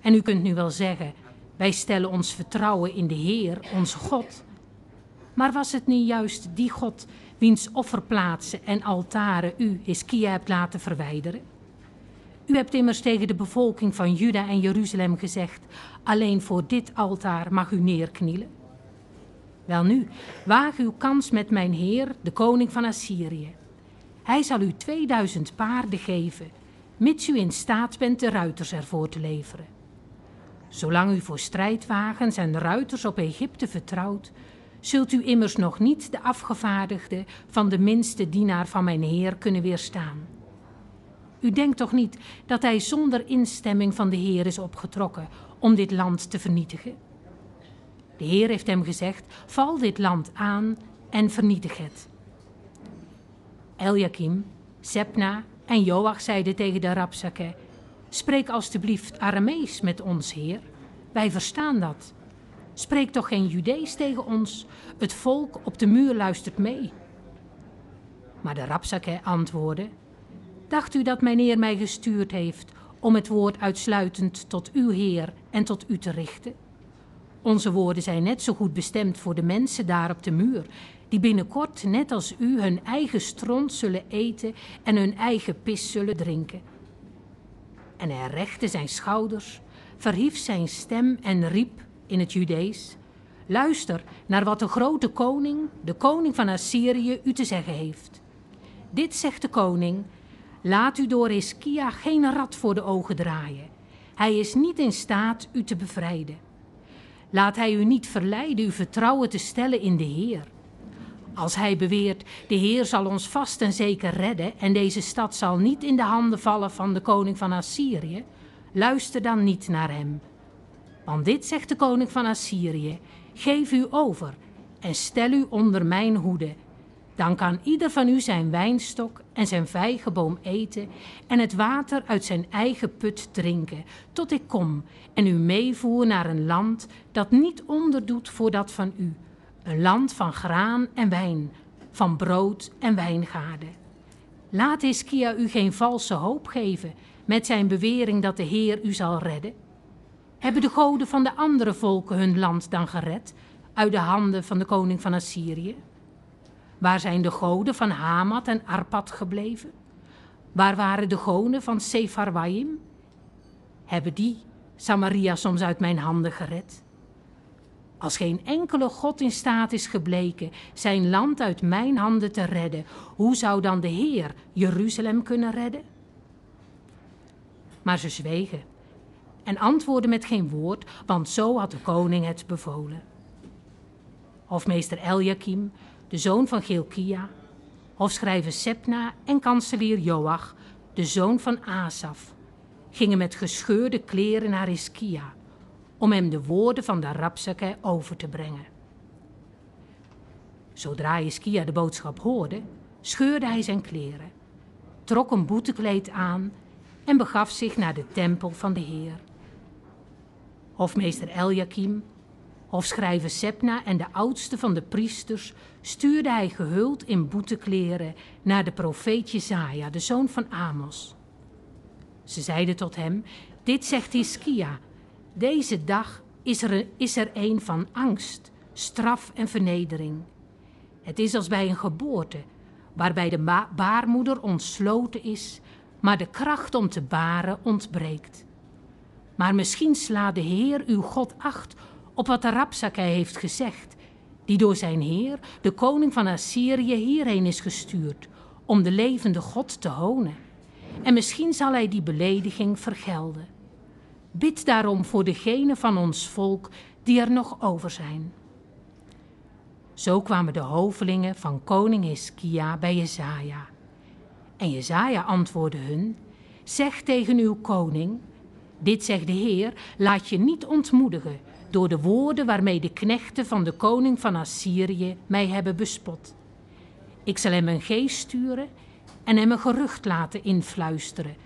En u kunt nu wel zeggen, wij stellen ons vertrouwen in de Heer, onze God. Maar was het niet juist die God wiens offerplaatsen en altaren u, Hiskia, hebt laten verwijderen? U hebt immers tegen de bevolking van Juda en Jeruzalem gezegd: alleen voor dit altaar mag u neerknielen. Welnu, waag uw kans met mijn heer, de koning van Assyrië. Hij zal u 2000 paarden geven, mits u in staat bent de ruiters ervoor te leveren. Zolang u voor strijdwagens en ruiters op Egypte vertrouwt, zult u immers nog niet de afgevaardigde van de minste dienaar van mijn Heer kunnen weerstaan. U denkt toch niet dat hij zonder instemming van de Heer is opgetrokken om dit land te vernietigen? De Heer heeft hem gezegd: val dit land aan en vernietig het. Eliakim, Sepna en Joach zeiden tegen de Rapsake: Spreek alstublieft Aramees met ons, Heer. Wij verstaan dat. Spreek toch geen Judees tegen ons. Het volk op de muur luistert mee. Maar de Rapsake antwoordde: Dacht u dat mijn Heer mij gestuurd heeft om het woord uitsluitend tot uw Heer en tot u te richten? Onze woorden zijn net zo goed bestemd voor de mensen daar op de muur, die binnenkort, net als u, hun eigen stront zullen eten en hun eigen pis zullen drinken. En hij rechte zijn schouders, verhief zijn stem en riep in het Judees: Luister naar wat de grote koning, de koning van Assyrië, u te zeggen heeft. Dit zegt de koning: Laat u door Hiskia geen rad voor de ogen draaien. Hij is niet in staat u te bevrijden. Laat hij u niet verleiden uw vertrouwen te stellen in de Heer. Als hij beweert, de Heer zal ons vast en zeker redden en deze stad zal niet in de handen vallen van de koning van Assyrië, luister dan niet naar hem. Want dit zegt de koning van Assyrië, geef u over en stel u onder mijn hoede. Dan kan ieder van u zijn wijnstok en zijn vijgenboom eten en het water uit zijn eigen put drinken, tot ik kom en u meevoer naar een land dat niet onderdoet voor dat van u, een land van graan en wijn, van brood en wijngaarden. Laat Hiskia u geen valse hoop geven met zijn bewering dat de Heer u zal redden. Hebben de goden van de andere volken hun land dan gered uit de handen van de koning van Assyrië? Waar zijn de goden van Hamat en Arpad gebleven? Waar waren de goden van Sepharwaim? Hebben die Samaria soms uit mijn handen gered? Als geen enkele God in staat is gebleken zijn land uit mijn handen te redden, hoe zou dan de Heer Jeruzalem kunnen redden? Maar ze zwegen en antwoordden met geen woord, want zo had de koning het bevolen. Hofmeester Eliakim, de zoon van Geelkia, hofschrijver Sepna en kanselier Joach, de zoon van Asaf, gingen met gescheurde kleren naar Iskia om hem de woorden van de Rapsake over te brengen. Zodra Iskia de boodschap hoorde, scheurde hij zijn kleren, trok een boetekleed aan en begaf zich naar de tempel van de Heer. Hofmeester Eliakim, hofschrijver Sepna en de oudste van de priesters stuurde hij gehuld in boetekleren naar de profeet Jezaja, de zoon van Amos. Ze zeiden tot hem, dit zegt Hiskia, deze dag is er, is er een van angst, straf en vernedering. Het is als bij een geboorte, waarbij de baarmoeder ontsloten is, maar de kracht om te baren ontbreekt. Maar misschien slaat de Heer uw God acht op wat de heeft gezegd, die door zijn Heer, de koning van Assyrië, hierheen is gestuurd, om de levende God te honen. En misschien zal hij die belediging vergelden. Bid daarom voor degenen van ons volk die er nog over zijn. Zo kwamen de hovelingen van koning Hiskia bij Jezaja. En Jezaja antwoordde hun, zeg tegen uw koning, dit zegt de Heer, laat je niet ontmoedigen door de woorden waarmee de knechten van de koning van Assyrië mij hebben bespot. Ik zal hem een geest sturen en hem een gerucht laten influisteren,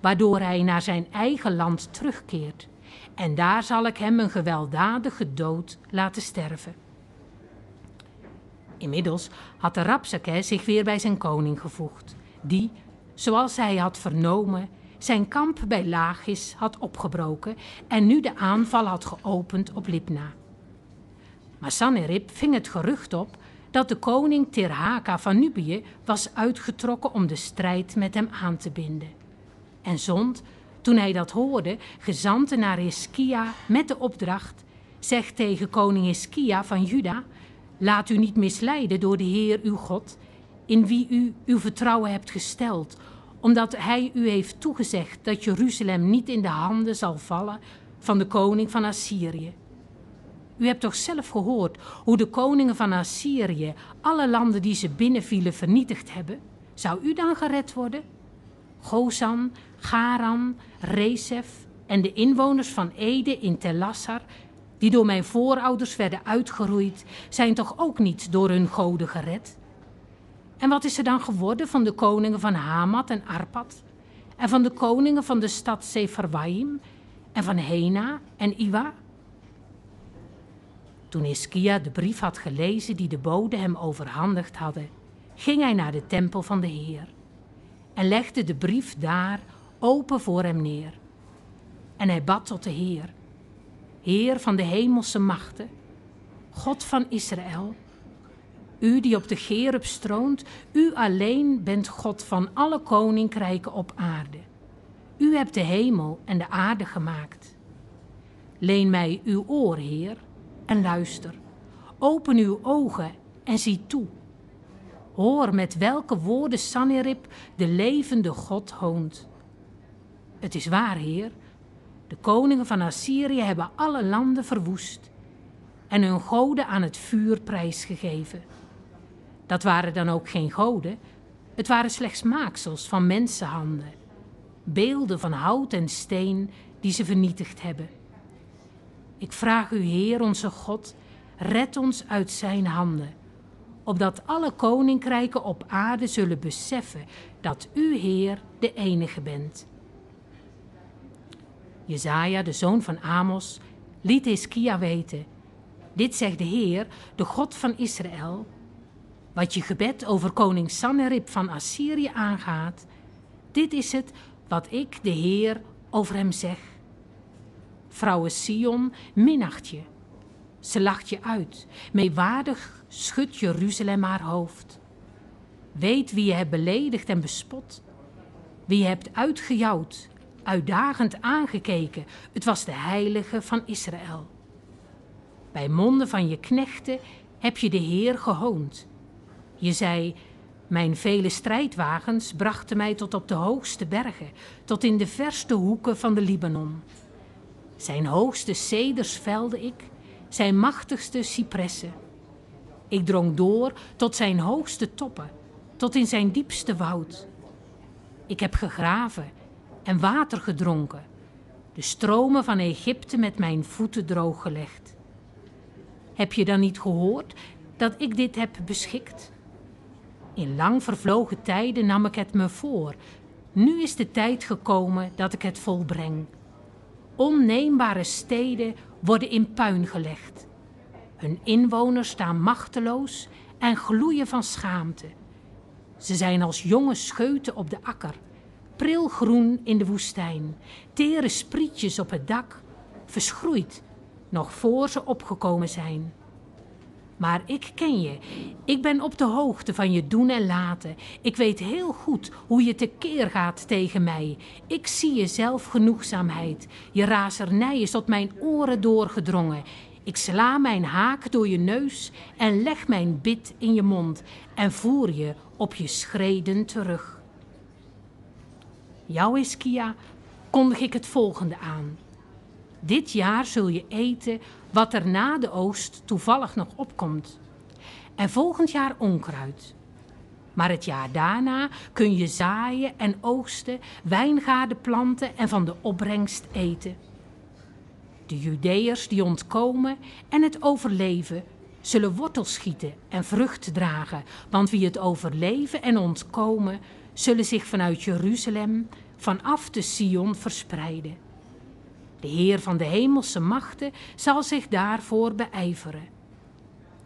waardoor hij naar zijn eigen land terugkeert. En daar zal ik hem een gewelddadige dood laten sterven. Inmiddels had de Rapsake zich weer bij zijn koning gevoegd, die, zoals hij had vernomen, zijn kamp bij Lagis had opgebroken en nu de aanval had geopend op Libna. Maar Sanherib ving het gerucht op dat de koning Tirhaka van Nubië was uitgetrokken om de strijd met hem aan te binden. en zond, toen hij dat hoorde, gezanten naar Hiskia met de opdracht: Zeg tegen koning Hiskia van Juda: Laat u niet misleiden door de Heer uw God, in wie u uw vertrouwen hebt gesteld, omdat hij u heeft toegezegd dat Jeruzalem niet in de handen zal vallen van de koning van Assyrië. U hebt toch zelf gehoord hoe de koningen van Assyrië alle landen die ze binnenvielen vernietigd hebben? Zou u dan gered worden? Gozan, Garan, Rezef en de inwoners van Ede in Telassar, die door mijn voorouders werden uitgeroeid, zijn toch ook niet door hun goden gered? En wat is er dan geworden van de koningen van Hamat en Arpad? En van de koningen van de stad Sefarwaim? En van Hena en Iwa? Toen Iskia de brief had gelezen die de boden hem overhandigd hadden, ging hij naar de tempel van de Heer en legde de brief daar open voor hem neer. En hij bad tot de Heer, Heer van de hemelse machten, God van Israël, u die op de Gerub stroont, u alleen bent God van alle koninkrijken op aarde. U hebt de hemel en de aarde gemaakt. Leen mij uw oor, Heer, en luister. Open uw ogen en zie toe. Hoor met welke woorden Sanherib de levende God hoont. Het is waar, Heer. De koningen van Assyrië hebben alle landen verwoest en hun goden aan het vuur prijsgegeven. Dat waren dan ook geen goden, het waren slechts maaksels van mensenhanden, beelden van hout en steen die ze vernietigd hebben. Ik vraag u, Heer onze God, red ons uit zijn handen, opdat alle koninkrijken op aarde zullen beseffen dat u, Heer, de enige bent. Jezaja, de zoon van Amos, liet Hiskia weten: Dit zegt de Heer, de God van Israël. Wat je gebed over koning Sanherib van Assyrië aangaat, dit is het wat ik, de Heer, over hem zeg. Vrouwe Sion minacht je. Ze lacht je uit. Meewaardig schudt Jeruzalem haar hoofd. Weet wie je hebt beledigd en bespot. Wie je hebt uitgejouwd, uitdagend aangekeken. Het was de heilige van Israël. Bij monden van je knechten heb je de Heer gehoond. Je zei, mijn vele strijdwagens brachten mij tot op de hoogste bergen, tot in de verste hoeken van de Libanon. Zijn hoogste ceders velde ik, zijn machtigste cipressen. Ik drong door tot zijn hoogste toppen, tot in zijn diepste woud. Ik heb gegraven en water gedronken, de stromen van Egypte met mijn voeten drooggelegd. Heb je dan niet gehoord dat ik dit heb beschikt? In lang vervlogen tijden nam ik het me voor. Nu is de tijd gekomen dat ik het volbreng. Onneembare steden worden in puin gelegd. Hun inwoners staan machteloos en gloeien van schaamte. Ze zijn als jonge scheuten op de akker, prilgroen in de woestijn, tere sprietjes op het dak, verschroeid, nog voor ze opgekomen zijn. Maar ik ken je. Ik ben op de hoogte van je doen en laten. Ik weet heel goed hoe je tekeer gaat tegen mij. Ik zie je zelfgenoegzaamheid. Je razernij is tot mijn oren doorgedrongen. Ik sla mijn haak door je neus en leg mijn bit in je mond en voer je op je schreden terug. Jou, Iskia, kondig ik het volgende aan. Dit jaar zul je eten wat er na de oost toevallig nog opkomt. En volgend jaar onkruid. Maar het jaar daarna kun je zaaien en oogsten, wijngaarden planten en van de opbrengst eten. De Judeërs die ontkomen en het overleven, zullen wortels schieten en vrucht dragen, want wie het overleven en ontkomen, zullen zich vanuit Jeruzalem vanaf de Sion verspreiden. De Heer van de hemelse machten zal zich daarvoor beijveren.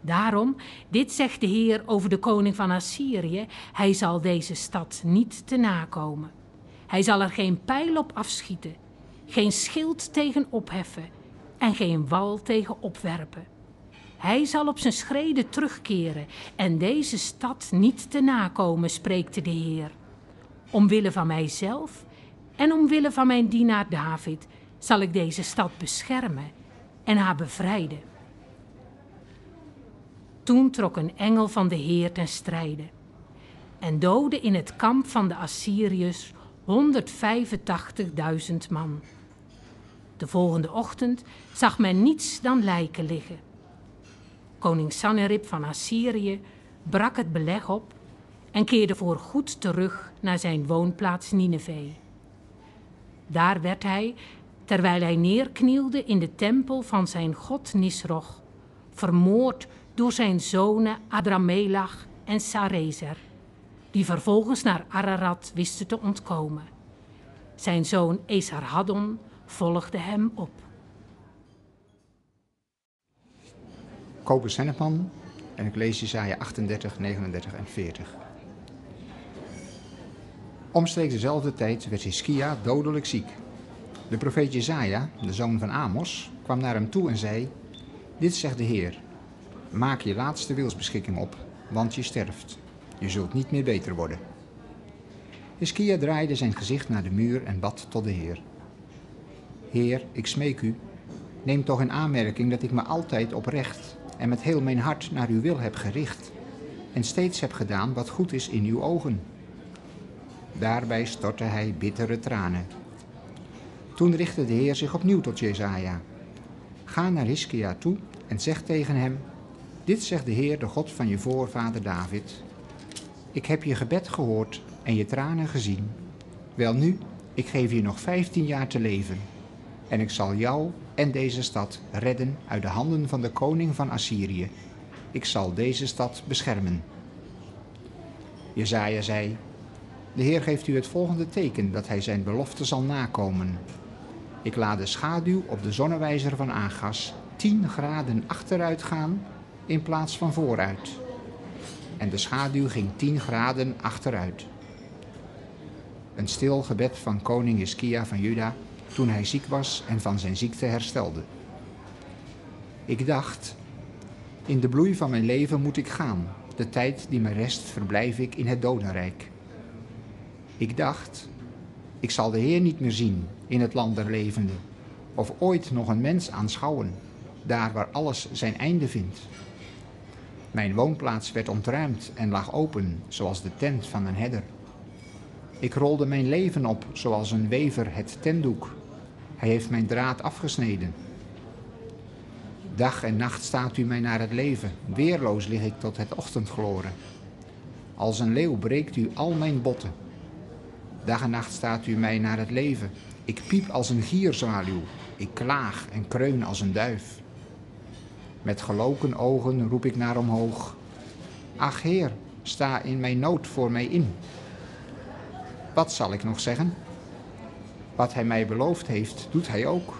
Daarom, dit zegt de Heer over de koning van Assyrië, hij zal deze stad niet te nakomen. Hij zal er geen pijl op afschieten, geen schild tegen opheffen en geen wal tegen opwerpen. Hij zal op zijn schreden terugkeren en deze stad niet te nakomen, spreekt de Heer. Omwille van mijzelf En omwille van mijn dienaar David zal ik deze stad beschermen en haar bevrijden. Toen trok een engel van de Heer ten strijde en doodde in het kamp van de Assyriërs 185.000 man. De volgende ochtend zag men niets dan lijken liggen. Koning Sanherib van Assyrië brak het beleg op en keerde voor goed terug naar zijn woonplaats Nineveh. Daar werd hij, terwijl hij neerknielde in de tempel van zijn god Nisroch, vermoord door zijn zonen Adramelach en Sarezer, die vervolgens naar Ararat wisten te ontkomen. Zijn zoon Esarhaddon volgde hem op. Kobus Hennepman en ik lees Jesaja 38, 39 en 40. Omstreeks dezelfde tijd werd Hiskia dodelijk ziek. De profeet Jesaja, de zoon van Amos, kwam naar hem toe en zei: Dit zegt de Heer: Maak je laatste wilsbeschikking op, want je sterft. Je zult niet meer beter worden. Hiskia draaide zijn gezicht naar de muur en bad tot de Heer. Heer, ik smeek u, neem toch in aanmerking dat ik me altijd oprecht en met heel mijn hart naar uw wil heb gericht en steeds heb gedaan wat goed is in uw ogen. Daarbij stortte hij bittere tranen. Toen richtte de Heer zich opnieuw tot Jezaja. Ga naar Hiskia toe en zeg tegen hem, dit zegt de Heer, de God van je voorvader David. Ik heb je gebed gehoord en je tranen gezien. Wel nu, ik geef je nog vijftien jaar te leven. En ik zal jou en deze stad redden uit de handen van de koning van Assyrië. Ik zal deze stad beschermen. Jezaja zei, de Heer geeft u het volgende teken dat hij zijn belofte zal nakomen. Ik laat de schaduw op de zonnewijzer van Agas 10 graden achteruit gaan in plaats van vooruit. En de schaduw ging 10 graden achteruit. Een stil gebed van koning Hiskia van Juda toen hij ziek was en van zijn ziekte herstelde. Ik dacht, in de bloei van mijn leven moet ik gaan. De tijd die me rest verblijf ik in het dodenrijk. Ik dacht, ik zal de Heer niet meer zien in het land der levenden, of ooit nog een mens aanschouwen, daar waar alles zijn einde vindt. Mijn woonplaats werd ontruimd en lag open, zoals de tent van een herder. Ik rolde mijn leven op, zoals een wever het tentdoek. Hij heeft mijn draad afgesneden. Dag en nacht staat u mij naar het leven, weerloos lig ik tot het ochtendgloren. Als een leeuw breekt u al mijn botten. Dag en nacht staat u mij naar het leven. Ik piep als een gierzwaluw. Ik klaag en kreun als een duif. Met geloken ogen roep ik naar omhoog. Ach Heer, sta in mijn nood voor mij in. Wat zal ik nog zeggen? Wat hij mij beloofd heeft, doet hij ook.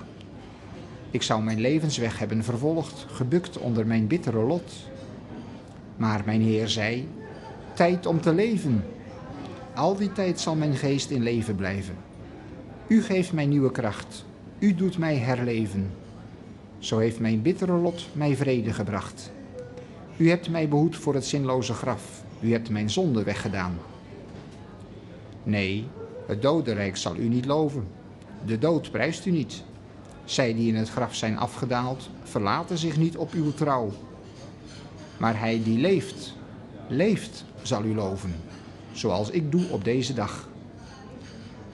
Ik zou mijn levensweg hebben vervolgd, gebukt onder mijn bittere lot. Maar mijn Heer zei: Tijd om te leven. Al die tijd zal mijn geest in leven blijven. U geeft mij nieuwe kracht. U doet mij herleven. Zo heeft mijn bittere lot mij vrede gebracht. U hebt mij behoed voor het zinloze graf. U hebt mijn zonde weggedaan. Nee, het dodenrijk zal u niet loven. De dood prijst u niet. Zij die in het graf zijn afgedaald, verlaten zich niet op uw trouw. Maar hij die leeft, leeft, zal u loven, zoals ik doe op deze dag.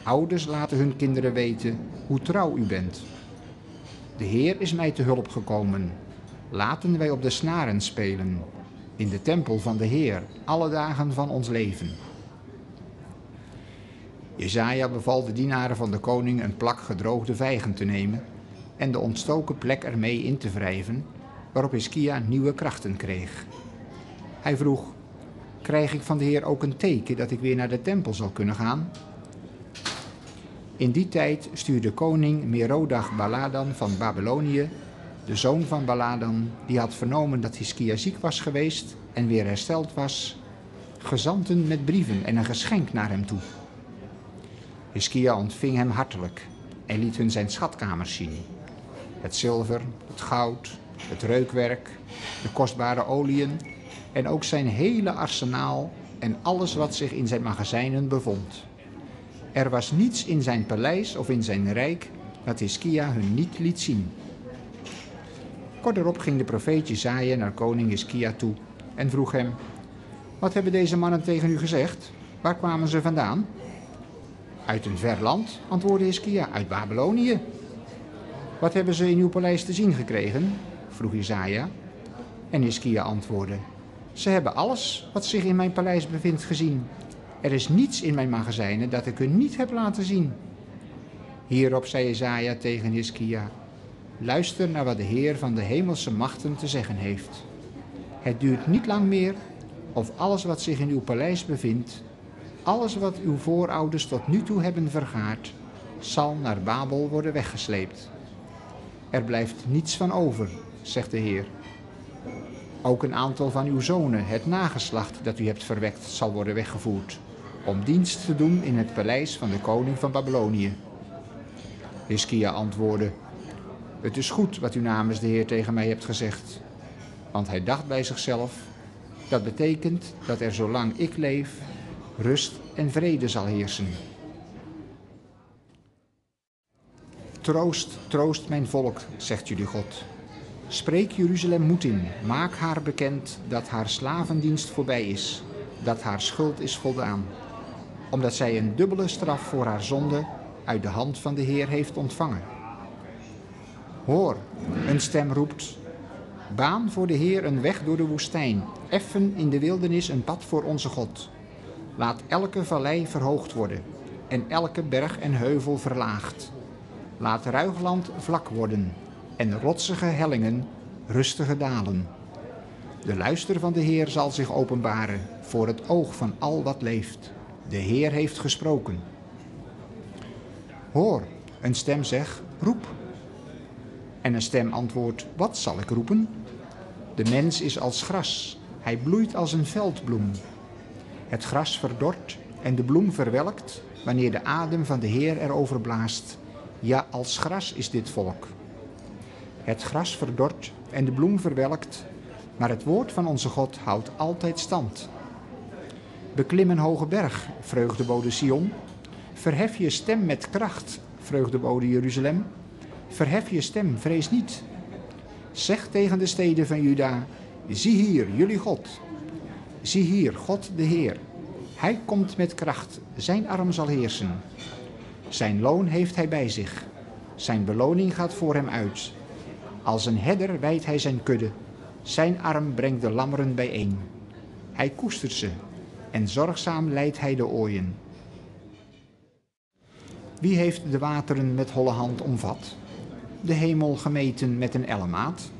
Ouders laten hun kinderen weten hoe trouw u bent. De Heer is mij te hulp gekomen. Laten wij op de snaren spelen, in de tempel van de Heer, alle dagen van ons leven. Jezaja beval de dienaren van de koning een plak gedroogde vijgen te nemen en de ontstoken plek ermee in te wrijven, waarop Hiskia nieuwe krachten kreeg. Hij vroeg, krijg ik van de Heer ook een teken dat ik weer naar de tempel zal kunnen gaan? In die tijd stuurde koning Merodach Baladan van Babylonië, de zoon van Baladan, die had vernomen dat Hiskia ziek was geweest en weer hersteld was, gezanten met brieven en een geschenk naar hem toe. Hiskia ontving hem hartelijk en liet hun zijn schatkamers zien. Het zilver, het goud, het reukwerk, de kostbare oliën en ook zijn hele arsenaal en alles wat zich in zijn magazijnen bevond. Er was niets in zijn paleis of in zijn rijk dat Hiskia hun niet liet zien. Kort ging de profeet Jezaja naar koning Hiskia toe en vroeg hem... Wat hebben deze mannen tegen u gezegd? Waar kwamen ze vandaan? Uit een ver land, antwoordde Hiskia, uit Babylonië. Wat hebben ze in uw paleis te zien gekregen? vroeg Jezaja. En Hiskia antwoordde, ze hebben alles wat zich in mijn paleis bevindt gezien. Er is niets in mijn magazijnen dat ik u niet heb laten zien. Hierop zei Jezaja tegen Hiskia, luister naar wat de Heer van de hemelse machten te zeggen heeft. Het duurt niet lang meer of alles wat zich in uw paleis bevindt, alles wat uw voorouders tot nu toe hebben vergaard, zal naar Babel worden weggesleept. Er blijft niets van over, zegt de Heer. Ook een aantal van uw zonen, het nageslacht dat u hebt verwekt, zal worden weggevoerd, om dienst te doen in het paleis van de koning van Babylonië. Hiskia antwoordde, het is goed wat u namens de Heer tegen mij hebt gezegd. Want hij dacht bij zichzelf, dat betekent dat er zolang ik leef rust en vrede zal heersen. Troost, troost mijn volk, zegt jullie God. Spreek Jeruzalem moed in, maak haar bekend dat haar slavendienst voorbij is, dat haar schuld is voldaan, omdat zij een dubbele straf voor haar zonde uit de hand van de Heer heeft ontvangen. Hoor, een stem roept, baan voor de Heer een weg door de woestijn, effen in de wildernis een pad voor onze God. Laat elke vallei verhoogd worden en elke berg en heuvel verlaagd. Laat ruigland vlak worden en rotsige hellingen rustige dalen. De luister van de Heer zal zich openbaren voor het oog van al wat leeft. De Heer heeft gesproken. Hoor, een stem zegt, roep. En een stem antwoordt, wat zal ik roepen? De mens is als gras, hij bloeit als een veldbloem. Het gras verdort en de bloem verwelkt wanneer de adem van de Heer erover blaast. Ja, als gras is dit volk. Het gras verdort en de bloem verwelkt, maar het woord van onze God houdt altijd stand. Beklim een hoge berg, vreugdebode Sion. Verhef je stem met kracht, vreugdebode Jeruzalem. Verhef je stem, vrees niet. Zeg tegen de steden van Juda, zie hier, jullie God. Zie hier, God de Heer. Hij komt met kracht, zijn arm zal heersen. Zijn loon heeft hij bij zich. Zijn beloning gaat voor hem uit. Als een herder wijdt hij zijn kudde. Zijn arm brengt de lammeren bijeen. Hij koestert ze en zorgzaam leidt hij de ooien. Wie heeft de wateren met holle hand omvat? De hemel gemeten met een ellemaat?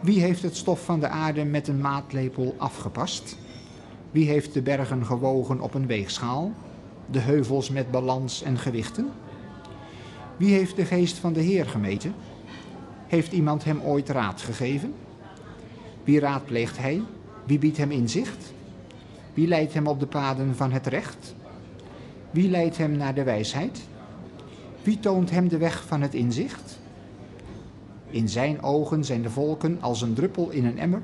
Wie heeft het stof van de aarde met een maatlepel afgepast? Wie heeft de bergen gewogen op een weegschaal? De heuvels met balans en gewichten? Wie heeft de geest van de Heer gemeten? Heeft iemand hem ooit raad gegeven? Wie raadpleegt hij? Wie biedt hem inzicht? Wie leidt hem op de paden van het recht? Wie leidt hem naar de wijsheid? Wie toont hem de weg van het inzicht? In zijn ogen zijn de volken als een druppel in een emmer,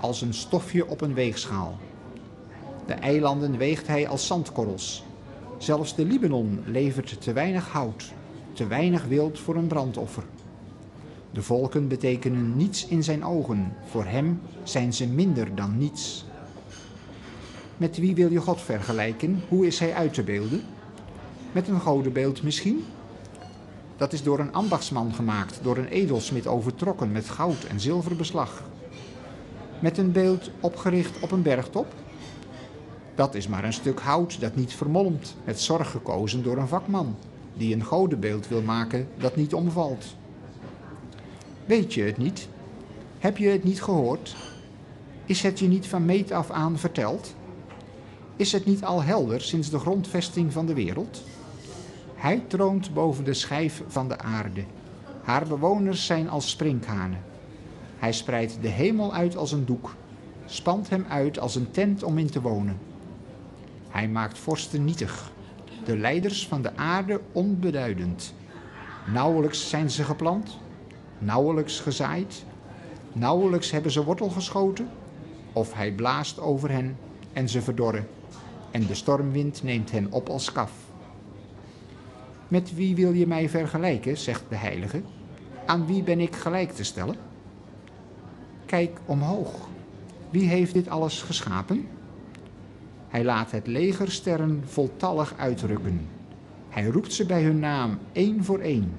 als een stofje op een weegschaal. De eilanden weegt hij als zandkorrels. Zelfs de Libanon levert te weinig hout, te weinig wild voor een brandoffer. De volken betekenen niets in zijn ogen, voor hem zijn ze minder dan niets. Met wie wil je God vergelijken? Hoe is hij uit te beelden? Met een godenbeeld misschien? Dat is door een ambachtsman gemaakt, door een edelsmid overtrokken met goud en zilver beslag. Met een beeld opgericht op een bergtop? Dat is maar een stuk hout dat niet vermolmt, met zorg gekozen door een vakman, die een godenbeeld wil maken dat niet omvalt. Weet je het niet? Heb je het niet gehoord? Is het je niet van meet af aan verteld? Is het niet al helder sinds de grondvesting van de wereld? Hij troont boven de schijf van de aarde. Haar bewoners zijn als sprinkhanen. Hij spreidt de hemel uit als een doek, spant hem uit als een tent om in te wonen. Hij maakt vorsten nietig, de leiders van de aarde onbeduidend. Nauwelijks zijn ze geplant, nauwelijks gezaaid, nauwelijks hebben ze wortel geschoten, of hij blaast over hen en ze verdorren, en de stormwind neemt hen op als kaf. Met wie wil je mij vergelijken, zegt de heilige. Aan wie ben ik gelijk te stellen? Kijk omhoog. Wie heeft dit alles geschapen? Hij laat het legersterren voltallig uitrukken. Hij roept ze bij hun naam één voor één.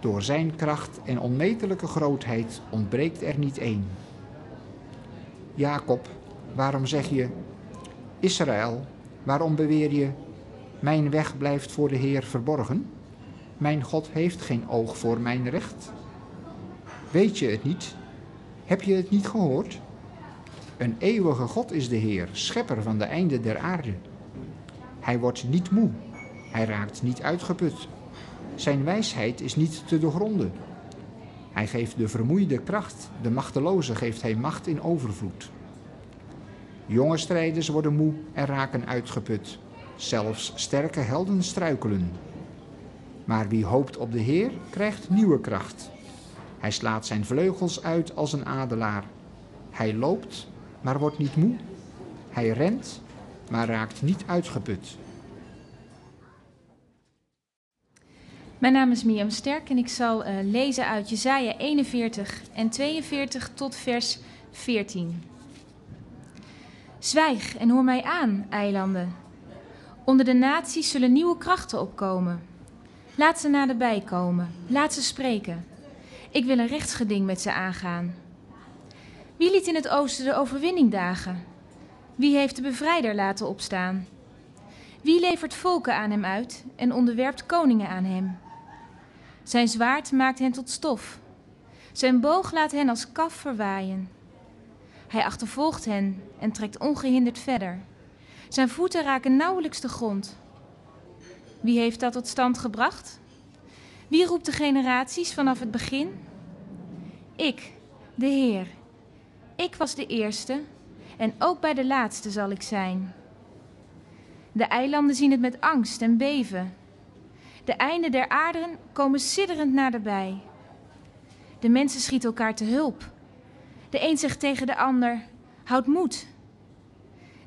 Door zijn kracht en onmetelijke grootheid ontbreekt er niet één. Jacob, waarom zeg je, Israël, waarom beweer je, mijn weg blijft voor de Heer verborgen? Mijn God heeft geen oog voor mijn recht. Weet je het niet? Heb je het niet gehoord? Een eeuwige God is de Heer, schepper van de einden der aarde. Hij wordt niet moe, hij raakt niet uitgeput. Zijn wijsheid is niet te doorgronden. Hij geeft de vermoeide kracht, de machteloze geeft hij macht in overvloed. Jonge strijders worden moe en raken uitgeput. Zelfs sterke helden struikelen. Maar wie hoopt op de Heer, krijgt nieuwe kracht. Hij slaat zijn vleugels uit als een adelaar. Hij loopt, maar wordt niet moe. Hij rent, maar raakt niet uitgeput. Mijn naam is Miam Sterk en ik zal uh, lezen uit Jesaja 41 en 42 tot vers 14. Zwijg en hoor mij aan, eilanden. Onder de naties zullen nieuwe krachten opkomen. Laat ze naderbij komen, laat ze spreken. Ik wil een rechtsgeding met ze aangaan. Wie liet in het oosten de overwinning dagen? Wie heeft de bevrijder laten opstaan? Wie levert volken aan hem uit en onderwerpt koningen aan hem? Zijn zwaard maakt hen tot stof. Zijn boog laat hen als kaf verwaaien. Hij achtervolgt hen en trekt ongehinderd verder. Zijn voeten raken nauwelijks de grond. Wie heeft dat tot stand gebracht? Wie roept de generaties vanaf het begin? Ik, de Heer. Ik was de eerste en ook bij de laatste zal ik zijn. De eilanden zien het met angst en beven. De einden der aarden komen sidderend naderbij. De mensen schieten elkaar te hulp. De een zegt tegen de ander: Houd moed.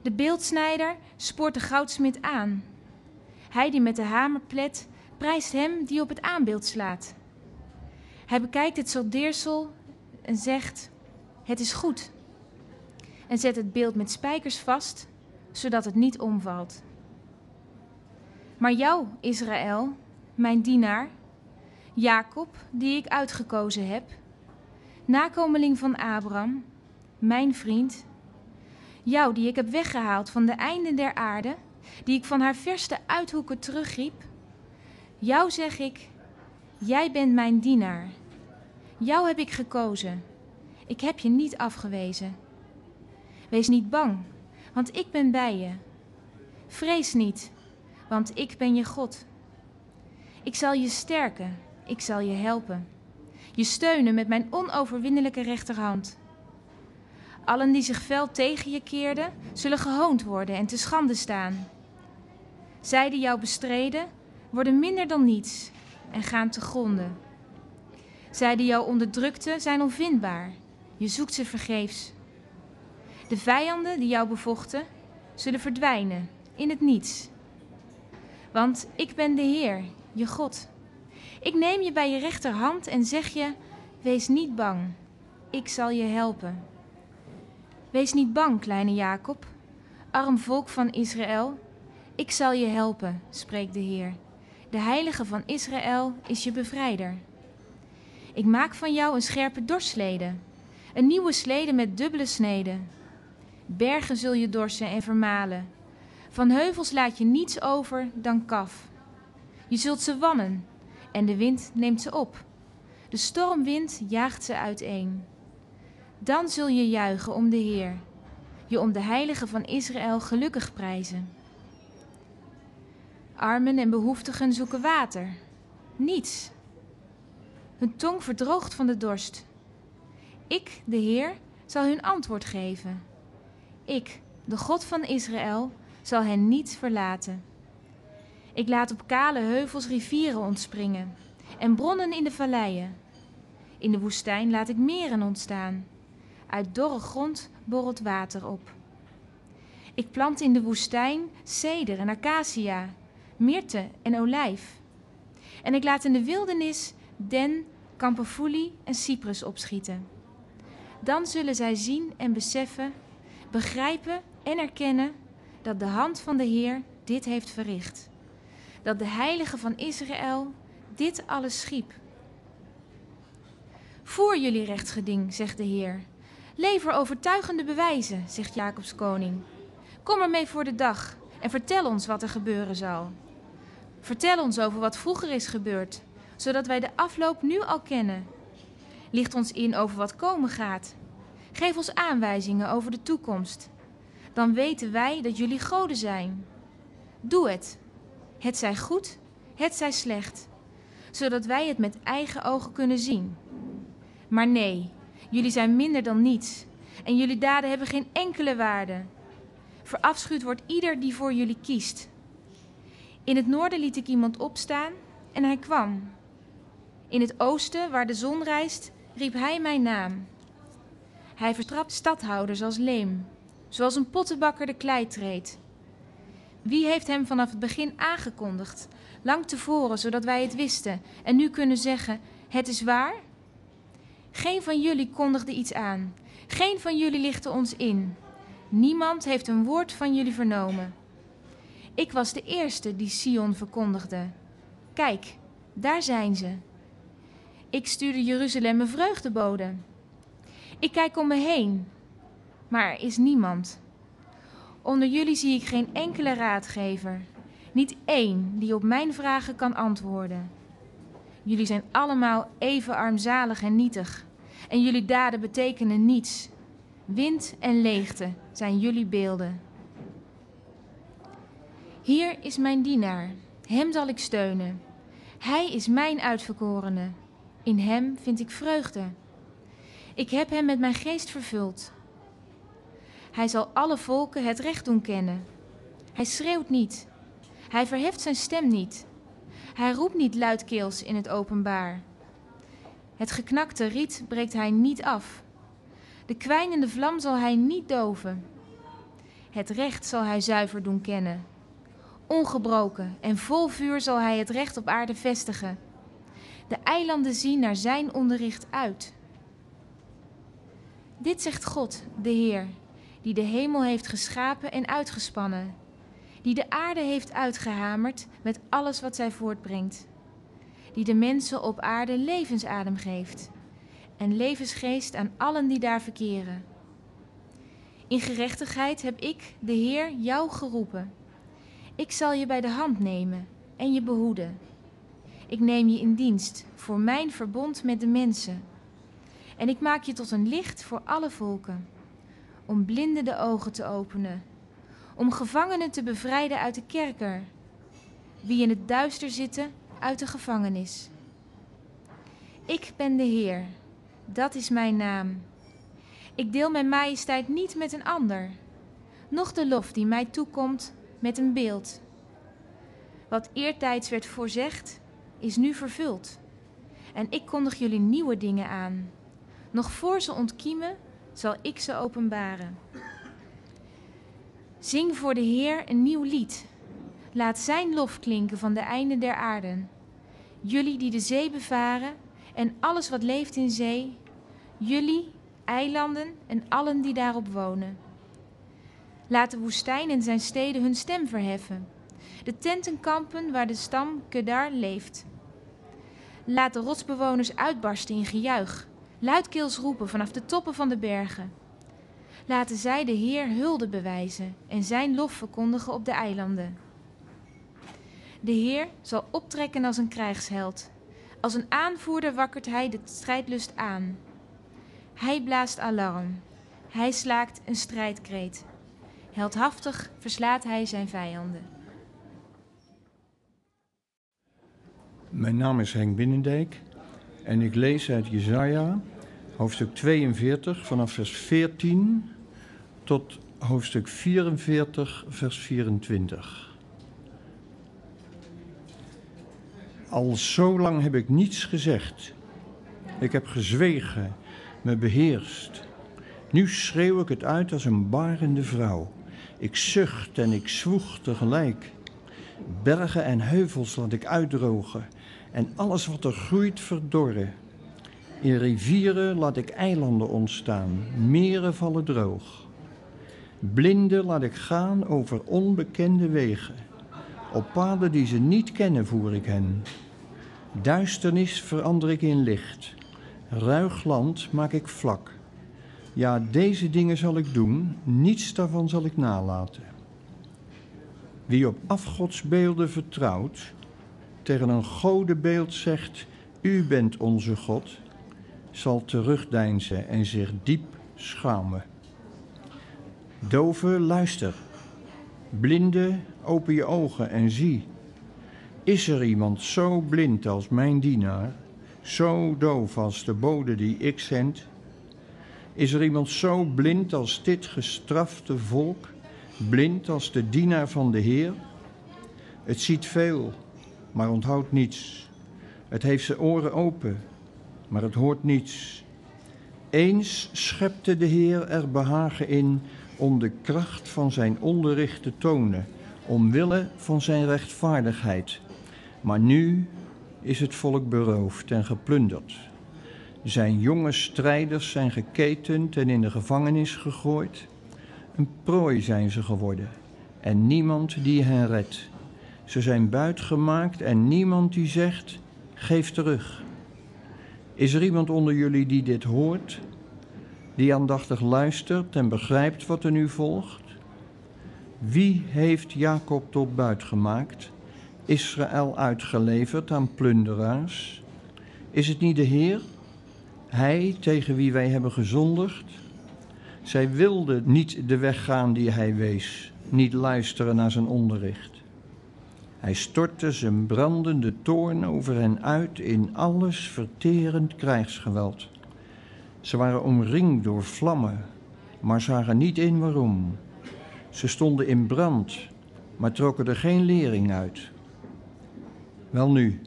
De beeldsnijder spoort de goudsmid aan. Hij die met de hamer plet, prijst hem die op het aanbeeld slaat. Hij bekijkt het soldeersel en zegt: Het is goed. En zet het beeld met spijkers vast, zodat het niet omvalt. Maar jou, Israël, mijn dienaar, Jacob, die ik uitgekozen heb, nakomeling van Abraham, mijn vriend, jou die ik heb weggehaald van de einden der aarde, die ik van haar verste uithoeken terugriep, jou zeg ik, jij bent mijn dienaar. Jou heb ik gekozen. Ik heb je niet afgewezen. Wees niet bang, want ik ben bij je. Vrees niet, want ik ben je God. Ik zal je sterken, ik zal je helpen. Je steunen met mijn onoverwinnelijke rechterhand. Allen die zich fel tegen je keerden, zullen gehoond worden en te schande staan. Zij die jou bestreden, worden minder dan niets en gaan te gronden. Zij die jou onderdrukten, zijn onvindbaar. Je zoekt ze vergeefs. De vijanden die jou bevochten, zullen verdwijnen in het niets. Want ik ben de Heer, je God. Ik neem je bij je rechterhand en zeg je: Wees niet bang, ik zal je helpen. Wees niet bang, kleine Jacob, arm volk van Israël. Ik zal je helpen, spreekt de Heer. De heilige van Israël is je bevrijder. Ik maak van jou een scherpe dorslede, een nieuwe slede met dubbele sneden. Bergen zul je dorsen en vermalen. Van heuvels laat je niets over dan kaf. Je zult ze wannen en de wind neemt ze op. De stormwind jaagt ze uiteen. Dan zul je juichen om de Heer, je om de Heilige van Israël gelukkig prijzen. Armen en behoeftigen zoeken water, niets. Hun tong verdroogt van de dorst. Ik, de Heer, zal hun antwoord geven. Ik, de God van Israël, zal hen niet verlaten. Ik laat op kale heuvels rivieren ontspringen en bronnen in de valleien. In de woestijn laat ik meren ontstaan. Uit dorre grond borrelt water op. Ik plant in de woestijn ceder en acacia, myrte en olijf. En ik laat in de wildernis den, kamperfoelie en cyprus opschieten. Dan zullen zij zien en beseffen, begrijpen en erkennen dat de hand van de Heer dit heeft verricht. Dat de Heilige van Israël dit alles schiep. Voer jullie rechtsgeding, zegt de Heer. Lever overtuigende bewijzen, zegt Jacobs koning. Kom ermee voor de dag en vertel ons wat er gebeuren zal. Vertel ons over wat vroeger is gebeurd, zodat wij de afloop nu al kennen. Licht ons in over wat komen gaat. Geef ons aanwijzingen over de toekomst. Dan weten wij dat jullie goden zijn. Doe het. Het zij goed, het zij slecht, zodat wij het met eigen ogen kunnen zien. Maar nee, jullie zijn minder dan niets en jullie daden hebben geen enkele waarde. Verafschuwd wordt ieder die voor jullie kiest. In het noorden liet ik iemand opstaan en hij kwam. In het oosten, waar de zon rijst, riep hij mijn naam. Hij vertrapt stadhouders als leem, zoals een pottenbakker de klei treedt. Wie heeft hem vanaf het begin aangekondigd, lang tevoren, zodat wij het wisten en nu kunnen zeggen: Het is waar? Geen van jullie kondigde iets aan, geen van jullie lichtte ons in. Niemand heeft een woord van jullie vernomen. Ik was de eerste die Sion verkondigde. Kijk, daar zijn ze. Ik stuurde Jeruzalem een vreugdebode. Ik kijk om me heen, maar er is niemand. Onder jullie zie ik geen enkele raadgever, niet één die op mijn vragen kan antwoorden. Jullie zijn allemaal even armzalig en nietig, en jullie daden betekenen niets. Wind en leegte zijn jullie beelden. Hier is mijn dienaar, hem zal ik steunen. Hij is mijn uitverkorene, in hem vind ik vreugde. Ik heb hem met mijn geest vervuld. Hij zal alle volken het recht doen kennen. Hij schreeuwt niet. Hij verheft zijn stem niet. Hij roept niet luidkeels in het openbaar. Het geknakte riet breekt hij niet af. De kwijnende vlam zal hij niet doven. Het recht zal hij zuiver doen kennen. Ongebroken en vol vuur zal hij het recht op aarde vestigen. De eilanden zien naar zijn onderricht uit. Dit zegt God, de Heer, die de hemel heeft geschapen en uitgespannen, die de aarde heeft uitgehamerd met alles wat zij voortbrengt, die de mensen op aarde levensadem geeft en levensgeest aan allen die daar verkeren. In gerechtigheid heb ik, de Heer, jou geroepen. Ik zal je bij de hand nemen en je behoeden. Ik neem je in dienst voor mijn verbond met de mensen. En ik maak je tot een licht voor alle volken, om blinden de ogen te openen, om gevangenen te bevrijden uit de kerker, wie in het duister zitten uit de gevangenis. Ik ben de Heer, dat is mijn naam. Ik deel mijn majesteit niet met een ander, noch de lof die mij toekomt met een beeld. Wat eertijds werd voorzegd, is nu vervuld. En ik kondig jullie nieuwe dingen aan. Nog voor ze ontkiemen, zal ik ze openbaren. Zing voor de Heer een nieuw lied. Laat zijn lof klinken van de einden der aarden. Jullie die de zee bevaren en alles wat leeft in zee, jullie, eilanden en allen die daarop wonen. Laat de woestijn en zijn steden hun stem verheffen, de tentenkampen waar de stam Kedar leeft. Laat de rotsbewoners uitbarsten in gejuich, luidkeels roepen vanaf de toppen van de bergen. Laten zij de Heer hulde bewijzen en zijn lof verkondigen op de eilanden. De Heer zal optrekken als een krijgsheld. Als een aanvoerder wakkert hij de strijdlust aan. Hij blaast alarm. Hij slaakt een strijdkreet. Heldhaftig verslaat hij zijn vijanden. Mijn naam is Henk Binnendijk en ik lees uit Jesaja, hoofdstuk 42, vanaf vers 14 tot hoofdstuk 44, vers 24. Al zo lang heb ik niets gezegd. Ik heb gezwegen, me beheerst. Nu schreeuw ik het uit als een barende vrouw. Ik zucht en ik zwoeg tegelijk. Bergen en heuvels laat ik uitdrogen en alles wat er groeit verdorren. In rivieren laat ik eilanden ontstaan, meren vallen droog. Blinden laat ik gaan over onbekende wegen. Op paden die ze niet kennen voer ik hen. Duisternis verander ik in licht. Ruig land maak ik vlak. Ja, deze dingen zal ik doen, niets daarvan zal ik nalaten. Wie op afgodsbeelden vertrouwt, tegen een godenbeeld zegt: U bent onze God, zal terugdeinzen en zich diep schamen. Dove, luister. Blinde, open je ogen en zie. Is er iemand zo blind als mijn dienaar, zo doof als de bode die ik zend? Is er iemand zo blind als dit gestrafte volk, blind als de dienaar van de Heer? Het ziet veel, maar onthoudt niets. Het heeft zijn oren open, maar het hoort niets. Eens schepte de Heer er behagen in om de kracht van zijn onderricht te tonen, omwille van zijn rechtvaardigheid. Maar nu is het volk beroofd en geplunderd. Zijn jonge strijders zijn geketend en in de gevangenis gegooid. Een prooi zijn ze geworden en niemand die hen redt. Ze zijn buitgemaakt en niemand die zegt: geef terug. Is er iemand onder jullie die dit hoort, die aandachtig luistert en begrijpt wat er nu volgt? Wie heeft Jacob tot buit gemaakt, Israël uitgeleverd aan plunderaars? Is het niet de Heer, Hij tegen wie wij hebben gezondigd? Zij wilden niet de weg gaan die Hij wees, niet luisteren naar zijn onderricht. Hij stortte zijn brandende toorn over hen uit in alles verterend krijgsgeweld. Ze waren omringd door vlammen, maar zagen niet in waarom. Ze stonden in brand, maar trokken er geen lering uit. Welnu,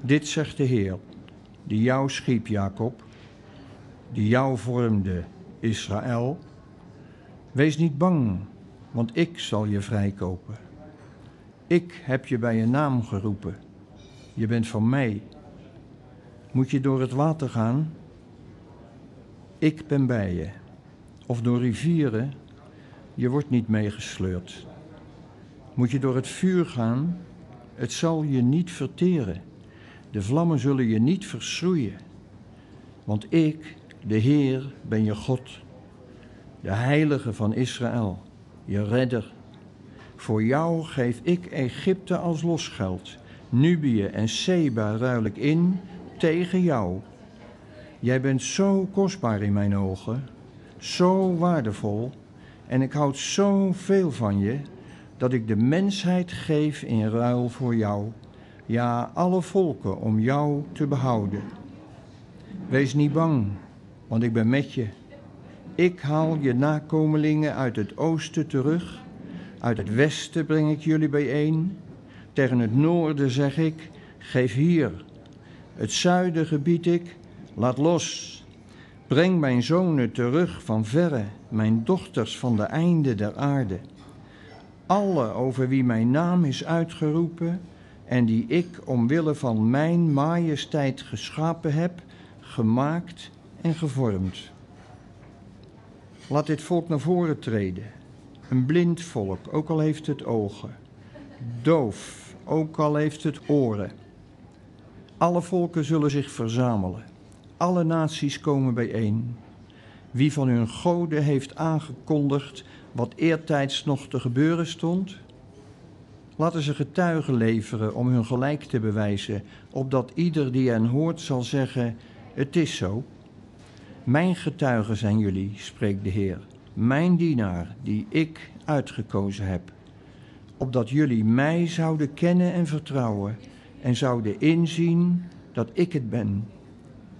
dit zegt de Heer, die jou schiep, Jacob, die jou vormde, Israël. Wees niet bang, want ik zal je vrijkopen. Ik heb je bij je naam geroepen. Je bent van mij. Moet je door het water gaan? Ik ben bij je. Of door rivieren? Je wordt niet meegesleurd. Moet je door het vuur gaan? Het zal je niet verteren. De vlammen zullen je niet verschroeien. Want ik, de Heer, ben je God, de Heilige van Israël, je redder. Voor jou geef ik Egypte als losgeld. Nubië en Seba ruil ik in tegen jou. Jij bent zo kostbaar in mijn ogen, zo waardevol, en ik houd zoveel van je, dat ik de mensheid geef in ruil voor jou. Ja, alle volken om jou te behouden. Wees niet bang, want ik ben met je. Ik haal je nakomelingen uit het oosten terug uit het westen breng ik jullie bijeen. Tegen het noorden zeg ik, geef hier. Het zuiden gebied ik, laat los. Breng mijn zonen terug van verre, mijn dochters van de einde der aarde. Alle over wie mijn naam is uitgeroepen en die ik omwille van mijn majesteit geschapen heb, gemaakt en gevormd. Laat dit volk naar voren treden een blind volk, ook al heeft het ogen. Doof, ook al heeft het oren. Alle volken zullen zich verzamelen. Alle naties komen bijeen. Wie van hun goden heeft aangekondigd wat eertijds nog te gebeuren stond? Laten ze getuigen leveren om hun gelijk te bewijzen, opdat ieder die hen hoort zal zeggen: Het is zo. Mijn getuigen zijn jullie, spreekt de Heer mijn dienaar die ik uitgekozen heb, opdat jullie mij zouden kennen en vertrouwen en zouden inzien dat ik het ben.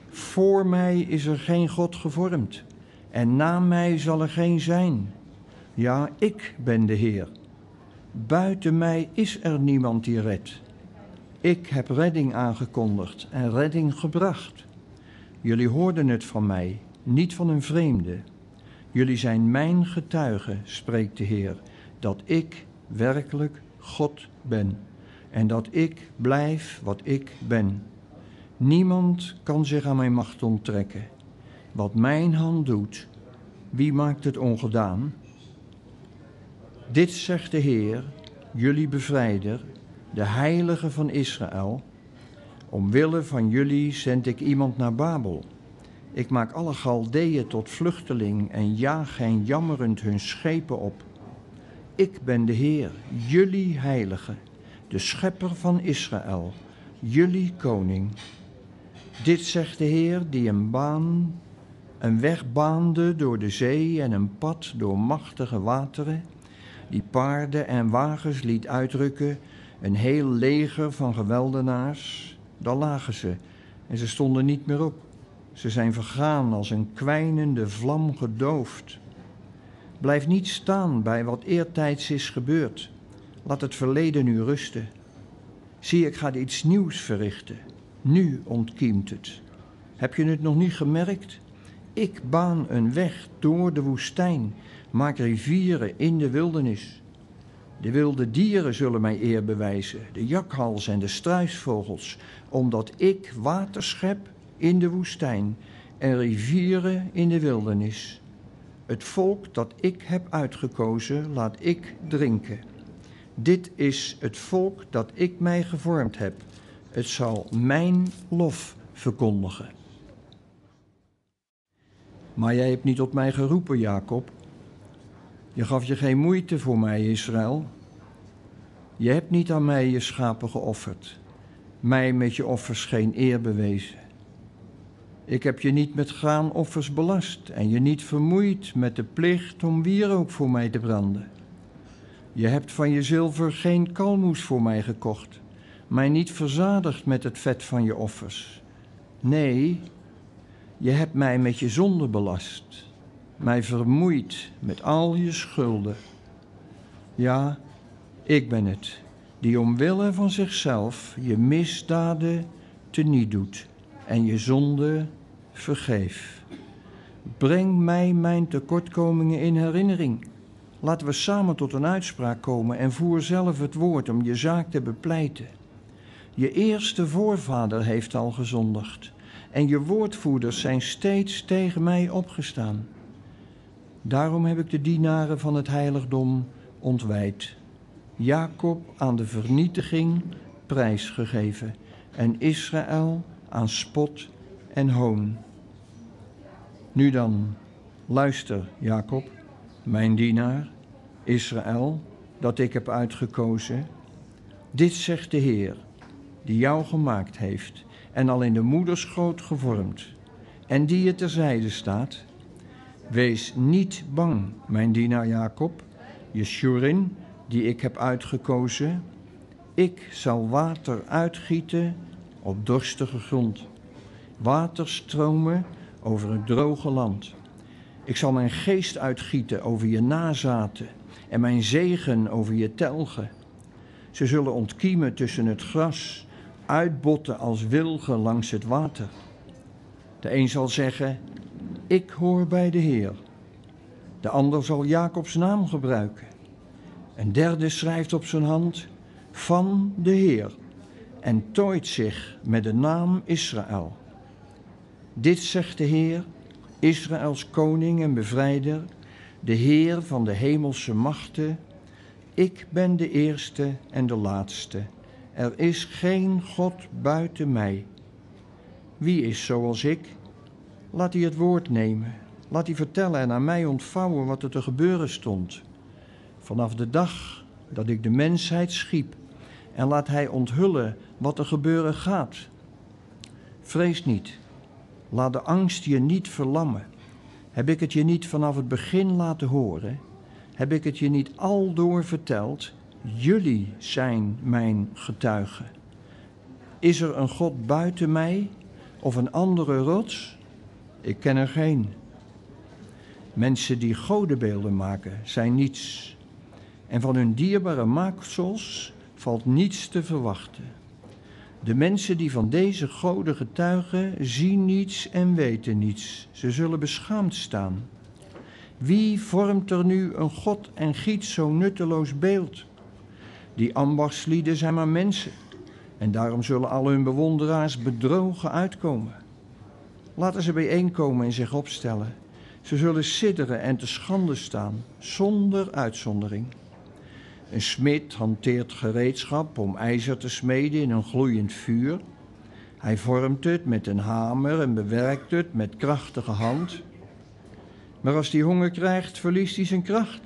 Voor mij is er geen God gevormd en na mij zal er geen zijn. Ja, ik ben de Heer. Buiten mij is er niemand die redt. Ik heb redding aangekondigd en redding gebracht. Jullie hoorden het van mij, niet van een vreemde. Jullie zijn mijn getuigen, spreekt de Heer, dat ik werkelijk God ben. en dat ik blijf wat ik ben. Niemand kan zich aan mijn macht onttrekken. Wat mijn hand doet, wie maakt het ongedaan? Dit zegt de Heer, jullie bevrijder, de heilige van Israël. Omwille van jullie zend ik iemand naar Babel. Ik maak alle Galdeeën tot vluchteling en jaag hen jammerend hun schepen op. Ik ben de Heer, jullie heilige, de schepper van Israël, jullie koning. Dit zegt de Heer die een baan, een weg baande door de zee en een pad door machtige wateren, die paarden en wagens liet uitrukken, een heel leger van geweldenaars. Dan lagen ze en ze stonden niet meer op. Ze zijn vergaan als een kwijnende vlam gedoofd. Blijf niet staan bij wat eertijds is gebeurd. Laat het verleden nu rusten. Zie, ik ga iets nieuws verrichten. Nu ontkiemt het. Heb je het nog niet gemerkt? Ik baan een weg door de woestijn, maak rivieren in de wildernis. De wilde dieren zullen mij eer bewijzen, de jakhals en de struisvogels, omdat ik water schep in de woestijn en rivieren in de wildernis. Het volk dat ik heb uitgekozen, laat ik drinken. Dit is het volk dat ik mij gevormd heb. Het zal mijn lof verkondigen. Maar jij hebt niet tot mij geroepen, Jacob. Je gaf je geen moeite voor mij, Israël. Je hebt niet aan mij je schapen geofferd, mij met je offers geen eer bewezen. Ik heb je niet met graanoffers belast en je niet vermoeid met de plicht om wierook voor mij te branden. Je hebt van je zilver geen kalmoes voor mij gekocht, mij niet verzadigd met het vet van je offers. Nee, je hebt mij met je zonde belast, mij vermoeid met al je schulden. Ja, ik ben het, die omwille van zichzelf je misdaden teniet doet en je zonde vergeef. Breng mij mijn tekortkomingen in herinnering. Laten we samen tot een uitspraak komen en voer zelf het woord om je zaak te bepleiten. Je eerste voorvader heeft al gezondigd en je woordvoerders zijn steeds tegen mij opgestaan. Daarom heb ik de dienaren van het heiligdom ontwijd, Jacob aan de vernietiging prijsgegeven en Israël aan spot en hoon. Nu dan, luister, Jacob, mijn dienaar, Israël, dat ik heb uitgekozen. Dit zegt de Heer, die jou gemaakt heeft en al in de moederschoot gevormd, en die je terzijde staat. Wees niet bang, mijn dienaar Jacob, Jeshurin, die ik heb uitgekozen. Ik zal water uitgieten op dorstige grond, waterstromen over het droge land. Ik zal mijn geest uitgieten over je nazaten en mijn zegen over je telgen. Ze zullen ontkiemen tussen het gras, uitbotten als wilgen langs het water. De een zal zeggen, ik hoor bij de Heer. De ander zal Jacobs naam gebruiken. Een derde schrijft op zijn hand, van de Heer, en tooit zich met de naam Israël. Dit zegt de Heer, Israëls koning en bevrijder, de Heer van de hemelse machten. Ik ben de eerste en de laatste. Er is geen God buiten mij. Wie is zoals ik? Laat hij het woord nemen. Laat hij vertellen en aan mij ontvouwen wat er te gebeuren stond. Vanaf de dag dat ik de mensheid schiep. En laat hij onthullen wat er gebeuren gaat. Vrees niet. Laat de angst je niet verlammen. Heb ik het je niet vanaf het begin laten horen? Heb ik het je niet aldoor verteld? Jullie zijn mijn getuigen. Is er een God buiten mij of een andere rots? Ik ken er geen. Mensen die godenbeelden maken zijn niets. En van hun dierbare maaksels valt niets te verwachten. De mensen die van deze goden getuigen, zien niets en weten niets. Ze zullen beschaamd staan. Wie vormt er nu een God en giet zo'n nutteloos beeld? Die ambachtslieden zijn maar mensen. En daarom zullen al hun bewonderaars bedrogen uitkomen. Laten ze bijeenkomen en zich opstellen. Ze zullen sidderen en te schande staan, zonder uitzondering. Een smid hanteert gereedschap om ijzer te smeden in een gloeiend vuur. Hij vormt het met een hamer en bewerkt het met krachtige hand. Maar als hij honger krijgt, verliest hij zijn kracht.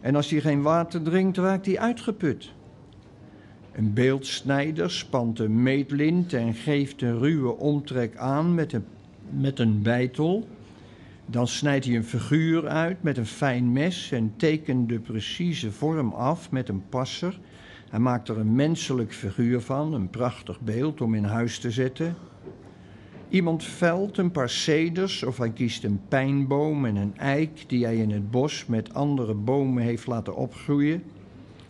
En als hij geen water drinkt, raakt hij uitgeput. Een beeldsnijder spant een meetlint en geeft een ruwe omtrek aan met een, met een bijtel. Dan snijdt hij een figuur uit met een fijn mes en tekent de precieze vorm af met een passer. Hij maakt er een menselijk figuur van, een prachtig beeld om in huis te zetten. Iemand velt een paar ceders of hij kiest een pijnboom en een eik die hij in het bos met andere bomen heeft laten opgroeien.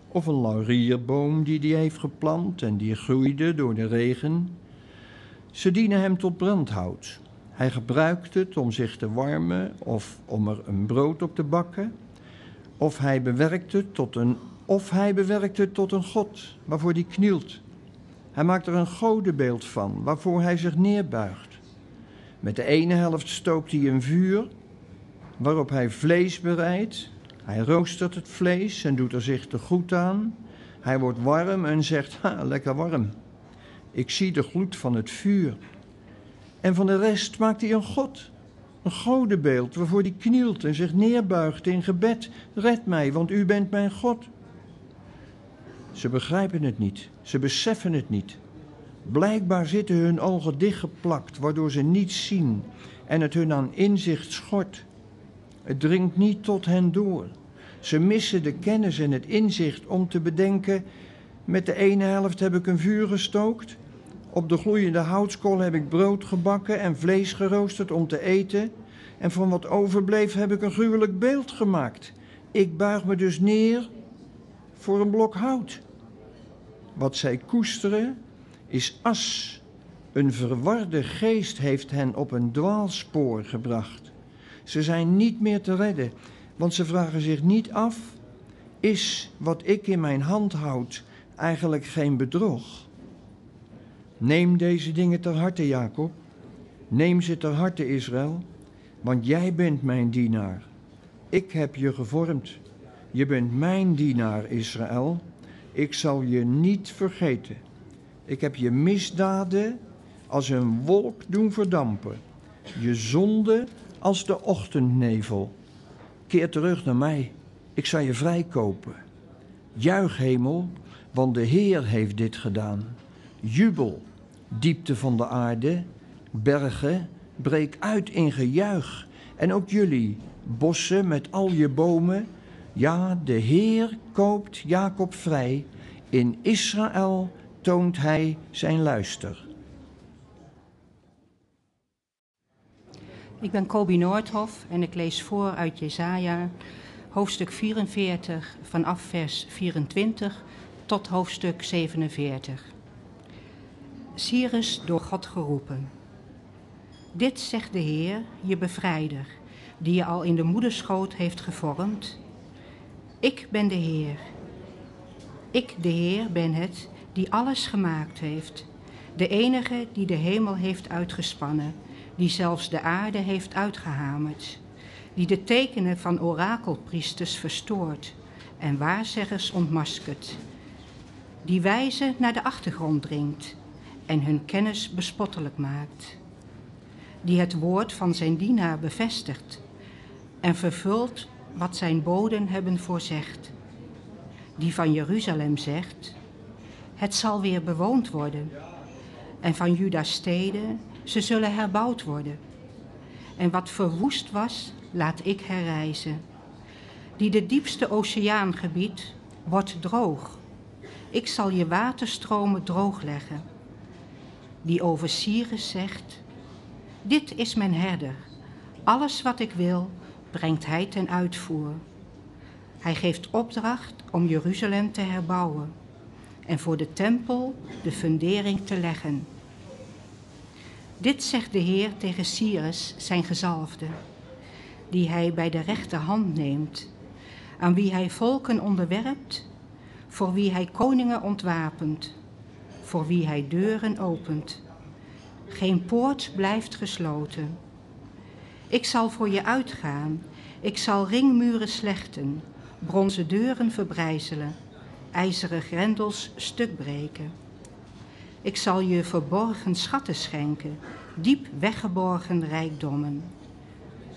Of een laurierboom die hij heeft geplant en die groeide door de regen. Ze dienen hem tot brandhout. Hij gebruikt het om zich te warmen of om er een brood op te bakken. Of hij bewerkt het tot een, of hij bewerkt tot een god waarvoor hij knielt. Hij maakt er een godenbeeld van waarvoor hij zich neerbuigt. Met de ene helft stookt hij een vuur waarop hij vlees bereidt. Hij roostert het vlees en doet er zich te goed aan. Hij wordt warm en zegt, ha, lekker warm. Ik zie de gloed van het vuur. En van de rest maakt hij een god, een godenbeeld waarvoor hij knielt en zich neerbuigt in gebed. Red mij, want u bent mijn God. Ze begrijpen het niet, ze beseffen het niet. Blijkbaar zitten hun ogen dichtgeplakt, waardoor ze niets zien en het hun aan inzicht schort. Het dringt niet tot hen door. Ze missen de kennis en het inzicht om te bedenken: met de ene helft heb ik een vuur gestookt, op de gloeiende houtskool heb ik brood gebakken en vlees geroosterd om te eten, en van wat overbleef heb ik een gruwelijk beeld gemaakt. Ik buig me dus neer voor een blok hout. Wat zij koesteren is as. Een verwarde geest heeft hen op een dwaalspoor gebracht. Ze zijn niet meer te redden, want ze vragen zich niet af: is wat ik in mijn hand houd eigenlijk geen bedrog? Neem deze dingen ter harte, Jacob. Neem ze ter harte, Israël, want jij bent mijn dienaar. Ik heb je gevormd. Je bent mijn dienaar, Israël. Ik zal je niet vergeten. Ik heb je misdaden als een wolk doen verdampen. Je zonde als de ochtendnevel. Keer terug naar mij. Ik zal je vrijkopen. Juich hemel, want de Heer heeft dit gedaan. Jubel, diepte van de aarde, bergen, breek uit in gejuich. En ook jullie, bossen met al je bomen. Ja, de Heer koopt Jacob vrij. In Israël toont hij zijn luister. Ik ben Kobi Noordhof en ik lees voor uit Jesaja, hoofdstuk 44, vanaf vers 24 tot hoofdstuk 47. Cyrus door God geroepen. Dit zegt de Heer, je bevrijder, die je al in de moederschoot heeft gevormd. Ik ben de Heer. Ik, de Heer, ben het die alles gemaakt heeft. De enige die de hemel heeft uitgespannen, die zelfs de aarde heeft uitgehamerd. Die de tekenen van orakelpriesters verstoort en waarzeggers ontmaskert. Die wijze naar de achtergrond dringt en hun kennis bespottelijk maakt. Die het woord van zijn dienaar bevestigt en vervult wat zijn boden hebben voorzegd. Die van Jeruzalem zegt, het zal weer bewoond worden. En van Juda's steden, ze zullen herbouwd worden. En wat verwoest was, laat ik herrijzen. Die de diepste oceaan gebiedt, wordt droog. Ik zal je waterstromen droog leggen. Die over Cyrus zegt, dit is mijn herder. Alles wat ik wil, brengt hij ten uitvoer. Hij geeft opdracht om Jeruzalem te herbouwen en voor de tempel de fundering te leggen. Dit zegt de Heer tegen Cyrus, zijn gezalfde, die hij bij de rechterhand neemt, aan wie hij volken onderwerpt, voor wie hij koningen ontwapent, voor wie hij deuren opent. Geen poort blijft gesloten. Ik zal voor je uitgaan, ik zal ringmuren slechten, bronzen deuren verbrijzelen, ijzeren grendels stuk breken. Ik zal je verborgen schatten schenken, diep weggeborgen rijkdommen.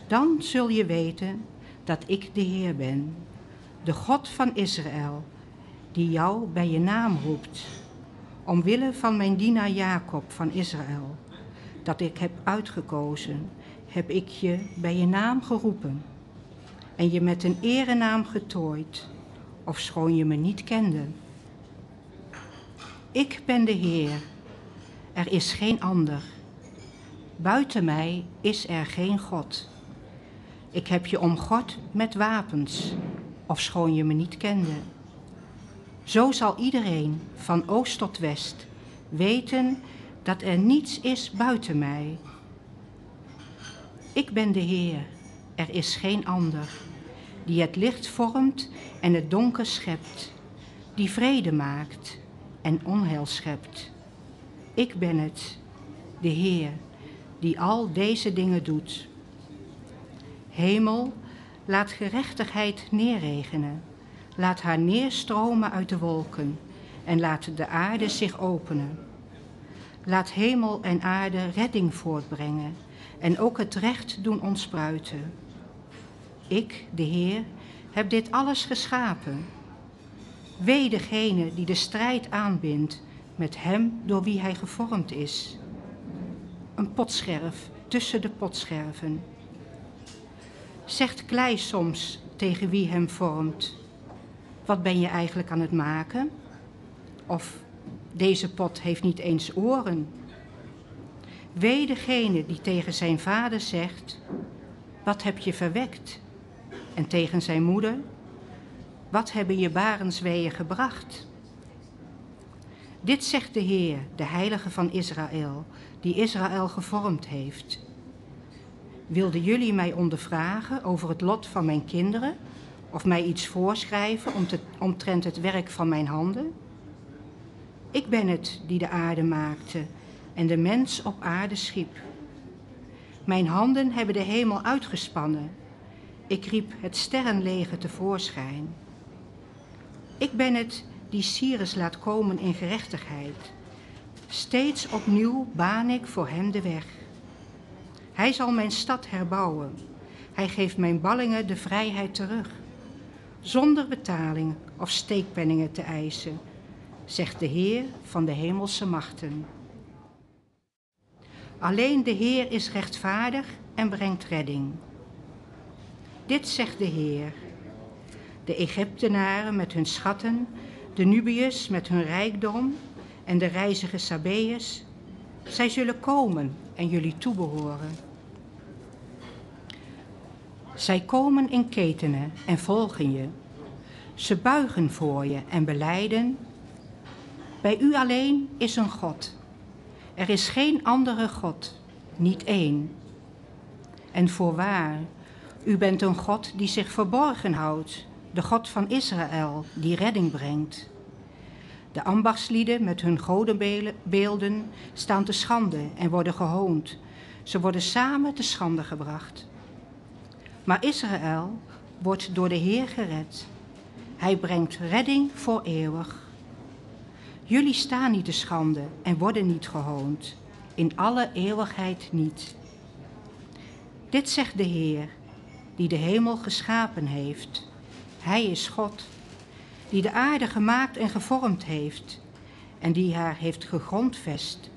Dan zul je weten dat ik de Heer ben, de God van Israël, die jou bij je naam roept, omwille van mijn dienaar Jacob van Israël, dat ik heb uitgekozen, heb ik je bij je naam geroepen en je met een erenaam getooid, ofschoon je me niet kende. Ik ben de Heer, er is geen ander. Buiten mij is er geen God. Ik heb je omgord met wapens, ofschoon je me niet kende. Zo zal iedereen, van oost tot west, weten dat er niets is buiten mij. Ik ben de Heer, er is geen ander, die het licht vormt en het donker schept, die vrede maakt en onheil schept. Ik ben het, de Heer, die al deze dingen doet. Hemel, laat gerechtigheid neerregenen. Laat haar neerstromen uit de wolken en laat de aarde zich openen. Laat hemel en aarde redding voortbrengen en ook het recht doen ontspruiten. Ik, de Heer, heb dit alles geschapen. Wee degene die de strijd aanbindt met hem door wie hij gevormd is. Een potscherf tussen de potscherven. Zegt klei soms tegen wie hem vormt: Wat ben je eigenlijk aan het maken? Of deze pot heeft niet eens oren. Wee degene die tegen zijn vader zegt: Wat heb je verwekt? En tegen zijn moeder: Wat hebben je barensweeën gebracht? Dit zegt de Heer, de Heilige van Israël, die Israël gevormd heeft. Wilden jullie mij ondervragen over het lot van mijn kinderen? Of mij iets voorschrijven omtrent het werk van mijn handen? Ik ben het die de aarde maakte en de mens op aarde schiep. Mijn handen hebben de hemel uitgespannen. Ik riep het sterrenleger tevoorschijn. Ik ben het die Cyrus laat komen in gerechtigheid. Steeds opnieuw baan ik voor hem de weg. Hij zal mijn stad herbouwen. Hij geeft mijn ballingen de vrijheid terug. Zonder betaling of steekpenningen te eisen, zegt de Heer van de hemelse machten. Alleen de Heer is rechtvaardig en brengt redding. Dit zegt de Heer. De Egyptenaren met hun schatten, de Nubiërs met hun rijkdom en de reizige Sabeërs, zij zullen komen en jullie toebehoren. Zij komen in ketenen en volgen je. Ze buigen voor je en beleiden. Bij u alleen is een God. Er is geen andere God, niet één. En voorwaar, u bent een God die zich verborgen houdt, de God van Israël, die redding brengt. De ambachtslieden met hun godenbeelden staan te schande en worden gehoond. Ze worden samen te schande gebracht. Maar Israël wordt door de Heer gered. Hij brengt redding voor eeuwig. Jullie staan niet te schande en worden niet gehoond, in alle eeuwigheid niet. Dit zegt de Heer, die de hemel geschapen heeft. Hij is God, die de aarde gemaakt en gevormd heeft en die haar heeft gegrondvest.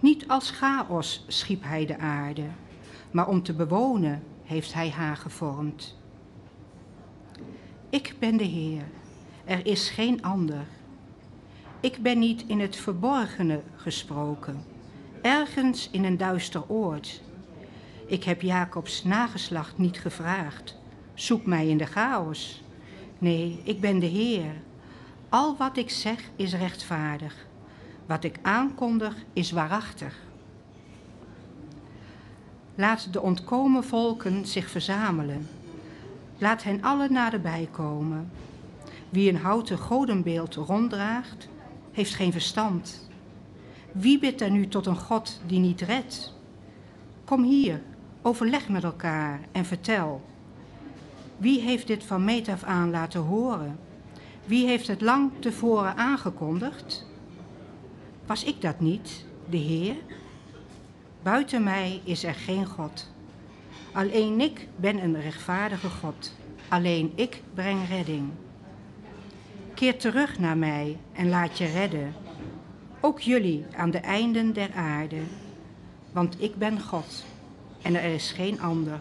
Niet als chaos schiep hij de aarde, maar om te bewonen heeft hij haar gevormd. Ik ben de Heer, er is geen ander. Ik ben niet in het verborgene gesproken, ergens in een duister oord. Ik heb Jacobs nageslacht niet gevraagd. Zoek mij in de chaos. Nee, ik ben de Heer. Al wat ik zeg is rechtvaardig. Wat ik aankondig is waarachtig. Laat de ontkomen volken zich verzamelen. Laat hen allen naderbij komen. Wie een houten godenbeeld ronddraagt, heeft geen verstand. Wie bidt er nu tot een God die niet redt? Kom hier, overleg met elkaar en vertel. Wie heeft dit van meet af aan laten horen? Wie heeft het lang tevoren aangekondigd? Was ik dat niet, de Heer? Buiten mij is er geen God. Alleen ik ben een rechtvaardige God. Alleen ik breng redding. Keer terug naar mij en laat je redden. Ook jullie aan de einden der aarde. Want ik ben God en er is geen ander.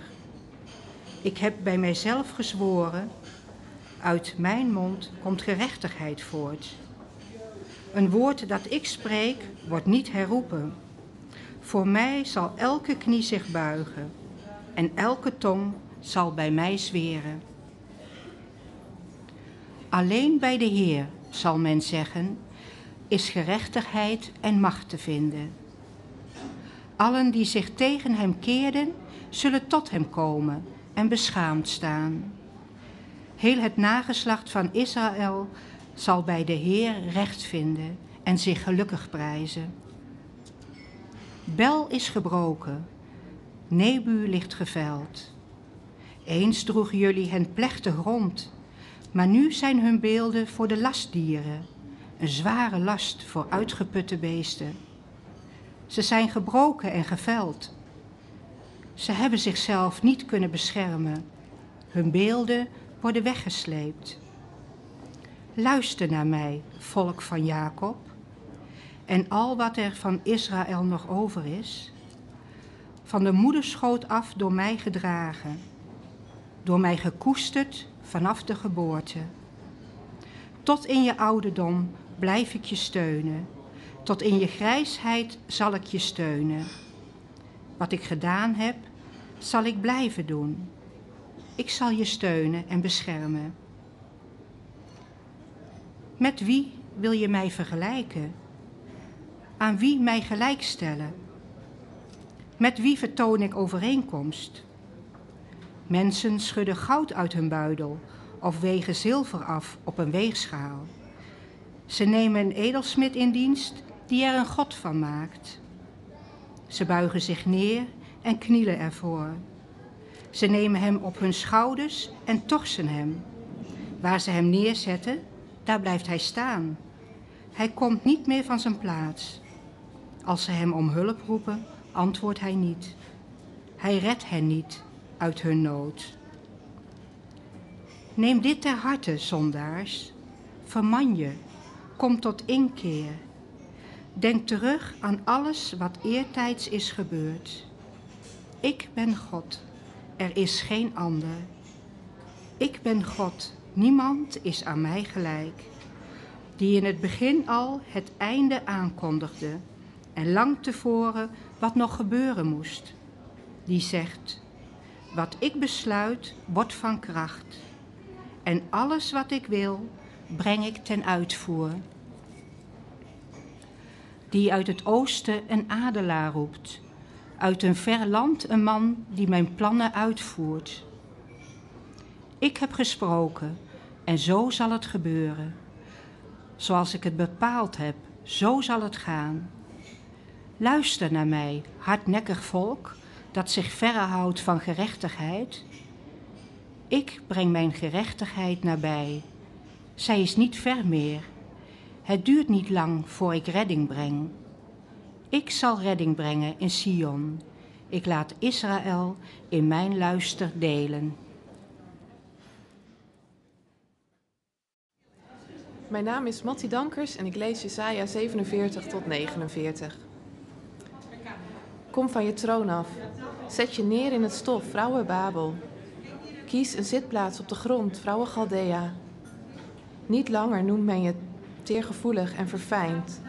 Ik heb bij mijzelf gezworen, uit mijn mond komt gerechtigheid voort. Een woord dat ik spreek wordt niet herroepen. Voor mij zal elke knie zich buigen en elke tong zal bij mij zweren. Alleen bij de Heer, zal men zeggen, is gerechtigheid en macht te vinden. Allen die zich tegen hem keerden, zullen tot hem komen en beschaamd staan. Heel het nageslacht van Israël zal bij de Heer recht vinden en zich gelukkig prijzen. Bel is gebroken, Nebu ligt geveld. Eens droegen jullie hen plechtig rond, maar nu zijn hun beelden voor de lastdieren, een zware last voor uitgeputte beesten. Ze zijn gebroken en geveld. Ze hebben zichzelf niet kunnen beschermen. Hun beelden worden weggesleept. Luister naar mij, volk van Jacob, en al wat er van Israël nog over is, van de moederschoot af door mij gedragen, door mij gekoesterd vanaf de geboorte. Tot in je ouderdom blijf ik je steunen, tot in je grijsheid zal ik je steunen. Wat ik gedaan heb, zal ik blijven doen. Ik zal je steunen en beschermen. Met wie wil je mij vergelijken? Aan wie mij gelijkstellen? Met wie vertoon ik overeenkomst? Mensen schudden goud uit hun buidel of wegen zilver af op een weegschaal. Ze nemen een edelsmid in dienst die er een god van maakt. Ze buigen zich neer en knielen ervoor. Ze nemen hem op hun schouders en torsen hem. Waar ze hem neerzetten, daar blijft hij staan. Hij komt niet meer van zijn plaats. Als ze hem om hulp roepen, antwoordt hij niet. Hij redt hen niet uit hun nood. Neem dit ter harte, zondaars. Verman je, kom tot inkeer. Denk terug aan alles wat eertijds is gebeurd. Ik ben God, er is geen ander. Ik ben God, niemand is aan mij gelijk. Die in het begin al het einde aankondigde en lang tevoren wat nog gebeuren moest. Die zegt, wat ik besluit wordt van kracht. En alles wat ik wil, breng ik ten uitvoer. Die uit het oosten een adelaar roept uit een ver land een man die mijn plannen uitvoert. Ik heb gesproken en zo zal het gebeuren. Zoals ik het bepaald heb, zo zal het gaan. Luister naar mij, hardnekkig volk, dat zich verre houdt van gerechtigheid. Ik breng mijn gerechtigheid nabij. Zij is niet ver meer. Het duurt niet lang voor ik redding breng. Ik zal redding brengen in Sion. Ik laat Israël in mijn luister delen. Mijn naam is Matti Dankers en ik lees Jesaja 47 tot 49. Kom van je troon af. Zet je neer in het stof, vrouwen Babel. Kies een zitplaats op de grond, vrouwen Chaldea. Niet langer noemt men je teergevoelig en verfijnd.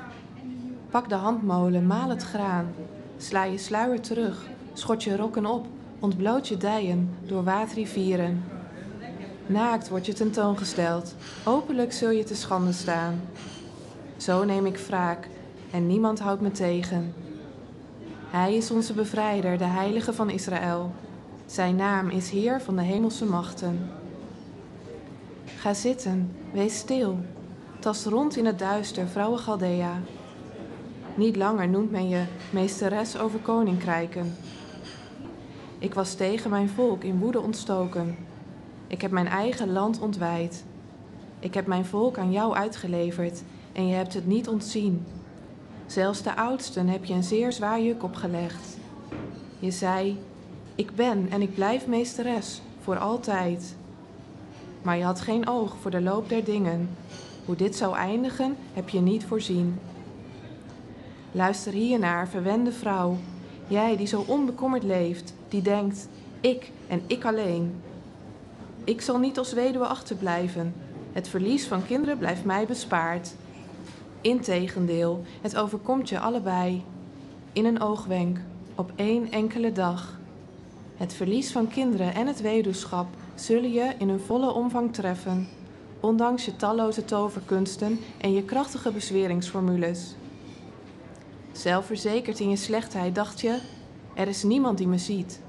Pak de handmolen, maal het graan. Sla je sluier terug, schot je rokken op, ontbloot je dijen door waatrivieren. Naakt wordt je tentoongesteld, openlijk zul je te schande staan. Zo neem ik wraak en niemand houdt me tegen. Hij is onze bevrijder, de heilige van Israël. Zijn naam is Heer van de hemelse machten. Ga zitten, wees stil. Tast rond in het duister, vrouwe Galdea. Niet langer noemt men je meesteres over koninkrijken. Ik was tegen mijn volk in woede ontstoken. Ik heb mijn eigen land ontwijd. Ik heb mijn volk aan jou uitgeleverd en je hebt het niet ontzien. Zelfs de oudsten heb je een zeer zwaar juk opgelegd. Je zei: Ik ben en ik blijf meesteres, voor altijd. Maar je had geen oog voor de loop der dingen. Hoe dit zou eindigen, heb je niet voorzien. Luister hiernaar, verwende vrouw, jij die zo onbekommerd leeft, die denkt: Ik en ik alleen. Ik zal niet als weduwe achterblijven. Het verlies van kinderen blijft mij bespaard. Integendeel, het overkomt je allebei. In een oogwenk, op één enkele dag. Het verlies van kinderen en het weduwschap zullen je in hun volle omvang treffen, ondanks je talloze toverkunsten en je krachtige bezweringsformules. Zelfverzekerd in je slechtheid dacht je: er is niemand die me ziet.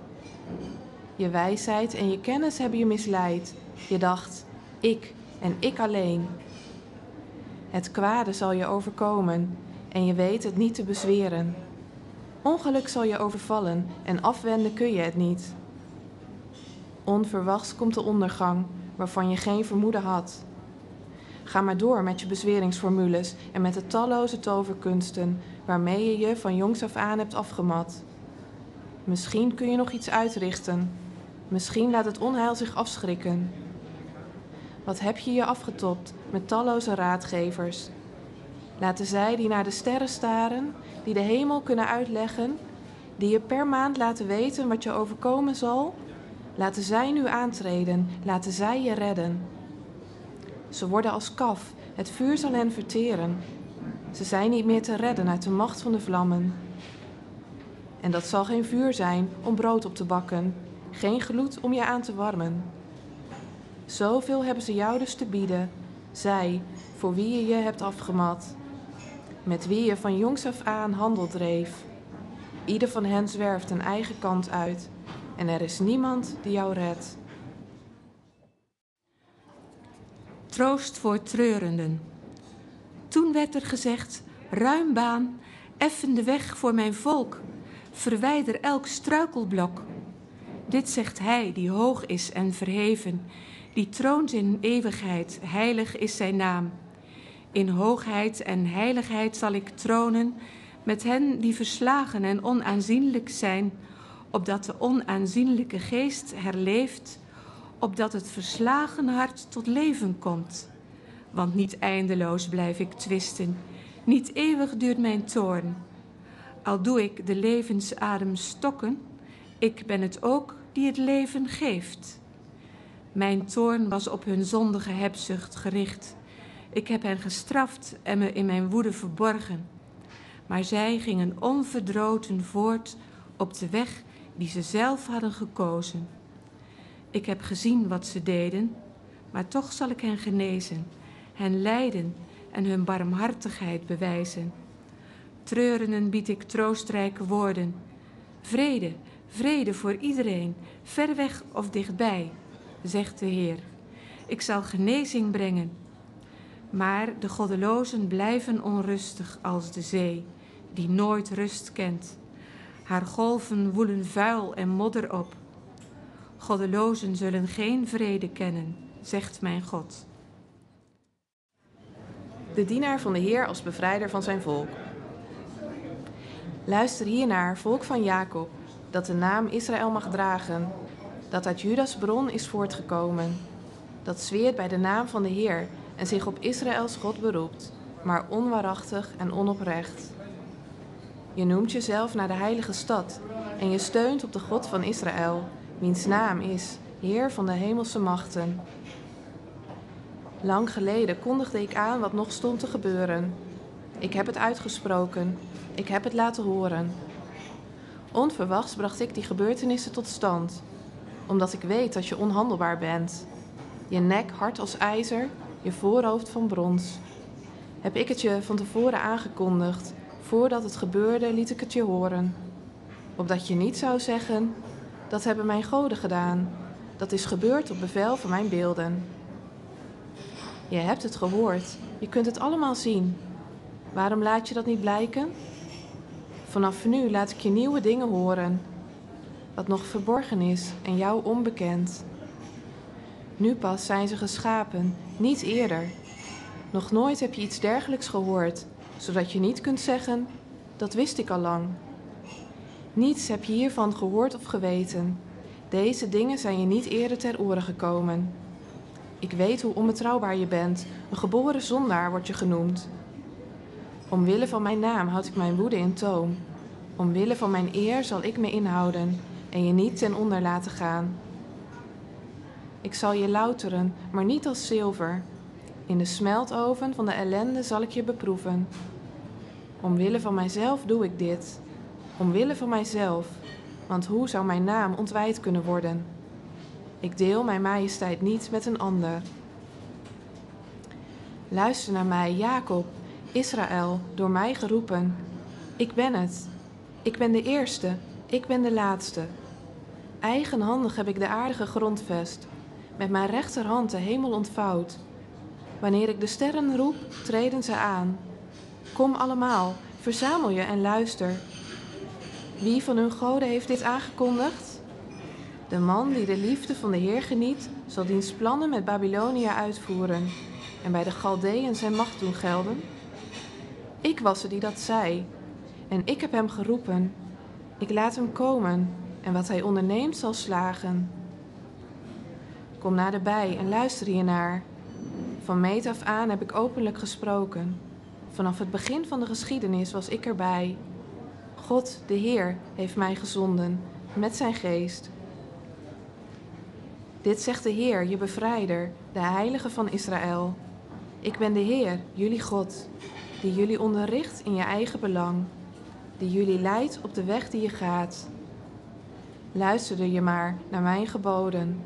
Je wijsheid en je kennis hebben je misleid. Je dacht: ik en ik alleen. Het kwade zal je overkomen en je weet het niet te bezweren. Ongeluk zal je overvallen en afwenden kun je het niet. Onverwachts komt de ondergang waarvan je geen vermoeden had. Ga maar door met je bezweringsformules en met de talloze toverkunsten waarmee je je van jongs af aan hebt afgemat. Misschien kun je nog iets uitrichten. Misschien laat het onheil zich afschrikken. Wat heb je je afgetopt met talloze raadgevers? Laten zij die naar de sterren staren, die de hemel kunnen uitleggen, die je per maand laten weten wat je overkomen zal, laten zij nu aantreden, laten zij je redden. Ze worden als kaf, het vuur zal hen verteren. Ze zijn niet meer te redden uit de macht van de vlammen. En dat zal geen vuur zijn om brood op te bakken, geen gloed om je aan te warmen. Zoveel hebben ze jou dus te bieden, zij voor wie je je hebt afgemat, met wie je van jongs af aan handel dreef. Ieder van hen zwerft een eigen kant uit en er is niemand die jou redt. Troost voor treurenden. Toen werd er gezegd: ruim baan, effen de weg voor mijn volk, verwijder elk struikelblok. Dit zegt hij die hoog is en verheven, die troont in eeuwigheid, heilig is zijn naam. In hoogheid en heiligheid zal ik tronen met hen die verslagen en onaanzienlijk zijn, opdat de onaanzienlijke geest herleeft, opdat het verslagen hart tot leven komt. Want niet eindeloos blijf ik twisten, niet eeuwig duurt mijn toorn. Al doe ik de levensadem stokken, ik ben het ook die het leven geeft. Mijn toorn was op hun zondige hebzucht gericht. Ik heb hen gestraft en me in mijn woede verborgen. Maar zij gingen onverdroten voort op de weg die ze zelf hadden gekozen. Ik heb gezien wat ze deden, maar toch zal ik hen genezen, hen leiden en hun barmhartigheid bewijzen. Treurenden bied ik troostrijke woorden. Vrede, vrede voor iedereen, ver weg of dichtbij, zegt de Heer. Ik zal genezing brengen. Maar de goddelozen blijven onrustig als de zee, die nooit rust kent. Haar golven woelen vuil en modder op. Goddelozen zullen geen vrede kennen, zegt mijn God. De dienaar van de Heer als bevrijder van zijn volk. Luister hiernaar, volk van Jacob, dat de naam Israël mag dragen, dat uit Judas bron is voortgekomen, dat zweert bij de naam van de Heer en zich op Israëls God beroept, maar onwaarachtig en onoprecht. Je noemt jezelf naar de heilige stad en je steunt op de God van Israël, wiens naam is Heer van de hemelse machten. Lang geleden kondigde ik aan wat nog stond te gebeuren. Ik heb het uitgesproken, ik heb het laten horen. Onverwachts bracht ik die gebeurtenissen tot stand, omdat ik weet dat je onhandelbaar bent. Je nek hard als ijzer, je voorhoofd van brons. Heb ik het je van tevoren aangekondigd, voordat het gebeurde liet ik het je horen. Opdat je niet zou zeggen, dat hebben mijn goden gedaan, dat is gebeurd op bevel van mijn beelden. Je hebt het gehoord. Je kunt het allemaal zien. Waarom laat je dat niet blijken? Vanaf nu laat ik je nieuwe dingen horen. Wat nog verborgen is en jou onbekend. Nu pas zijn ze geschapen, niet eerder. Nog nooit heb je iets dergelijks gehoord, zodat je niet kunt zeggen: dat wist ik al lang. Niets heb je hiervan gehoord of geweten. Deze dingen zijn je niet eerder ter oren gekomen. Ik weet hoe onbetrouwbaar je bent. Een geboren zondaar word je genoemd. Omwille van mijn naam houd ik mijn woede in toom. Omwille van mijn eer zal ik me inhouden en je niet ten onder laten gaan. Ik zal je louteren, maar niet als zilver. In de smeltoven van de ellende zal ik je beproeven. Omwille van mijzelf doe ik dit. Omwille van mijzelf, want hoe zou mijn naam ontwijd kunnen worden? Ik deel mijn majesteit niet met een ander. Luister naar mij, Jacob, Israël, door mij geroepen. Ik ben het. Ik ben de eerste. Ik ben de laatste. Eigenhandig heb ik de aarde gegrondvest, met mijn rechterhand de hemel ontvouwd. Wanneer ik de sterren roep, treden ze aan. Kom allemaal, verzamel je en luister. Wie van hun goden heeft dit aangekondigd? De man die de liefde van de Heer geniet, zal diens plannen met Babylonia uitvoeren en bij de Galdeën zijn macht doen gelden. Ik was er die dat zei, en ik heb hem geroepen. Ik laat hem komen, en wat hij onderneemt zal slagen. Kom naderbij en luister hiernaar. Van meet af aan heb ik openlijk gesproken. Vanaf het begin van de geschiedenis was ik erbij. God, de Heer, heeft mij gezonden met zijn geest. Dit zegt de Heer, je bevrijder, de Heilige van Israël. Ik ben de Heer, jullie God, die jullie onderricht in je eigen belang, die jullie leidt op de weg die je gaat. Luisterde je maar naar mijn geboden.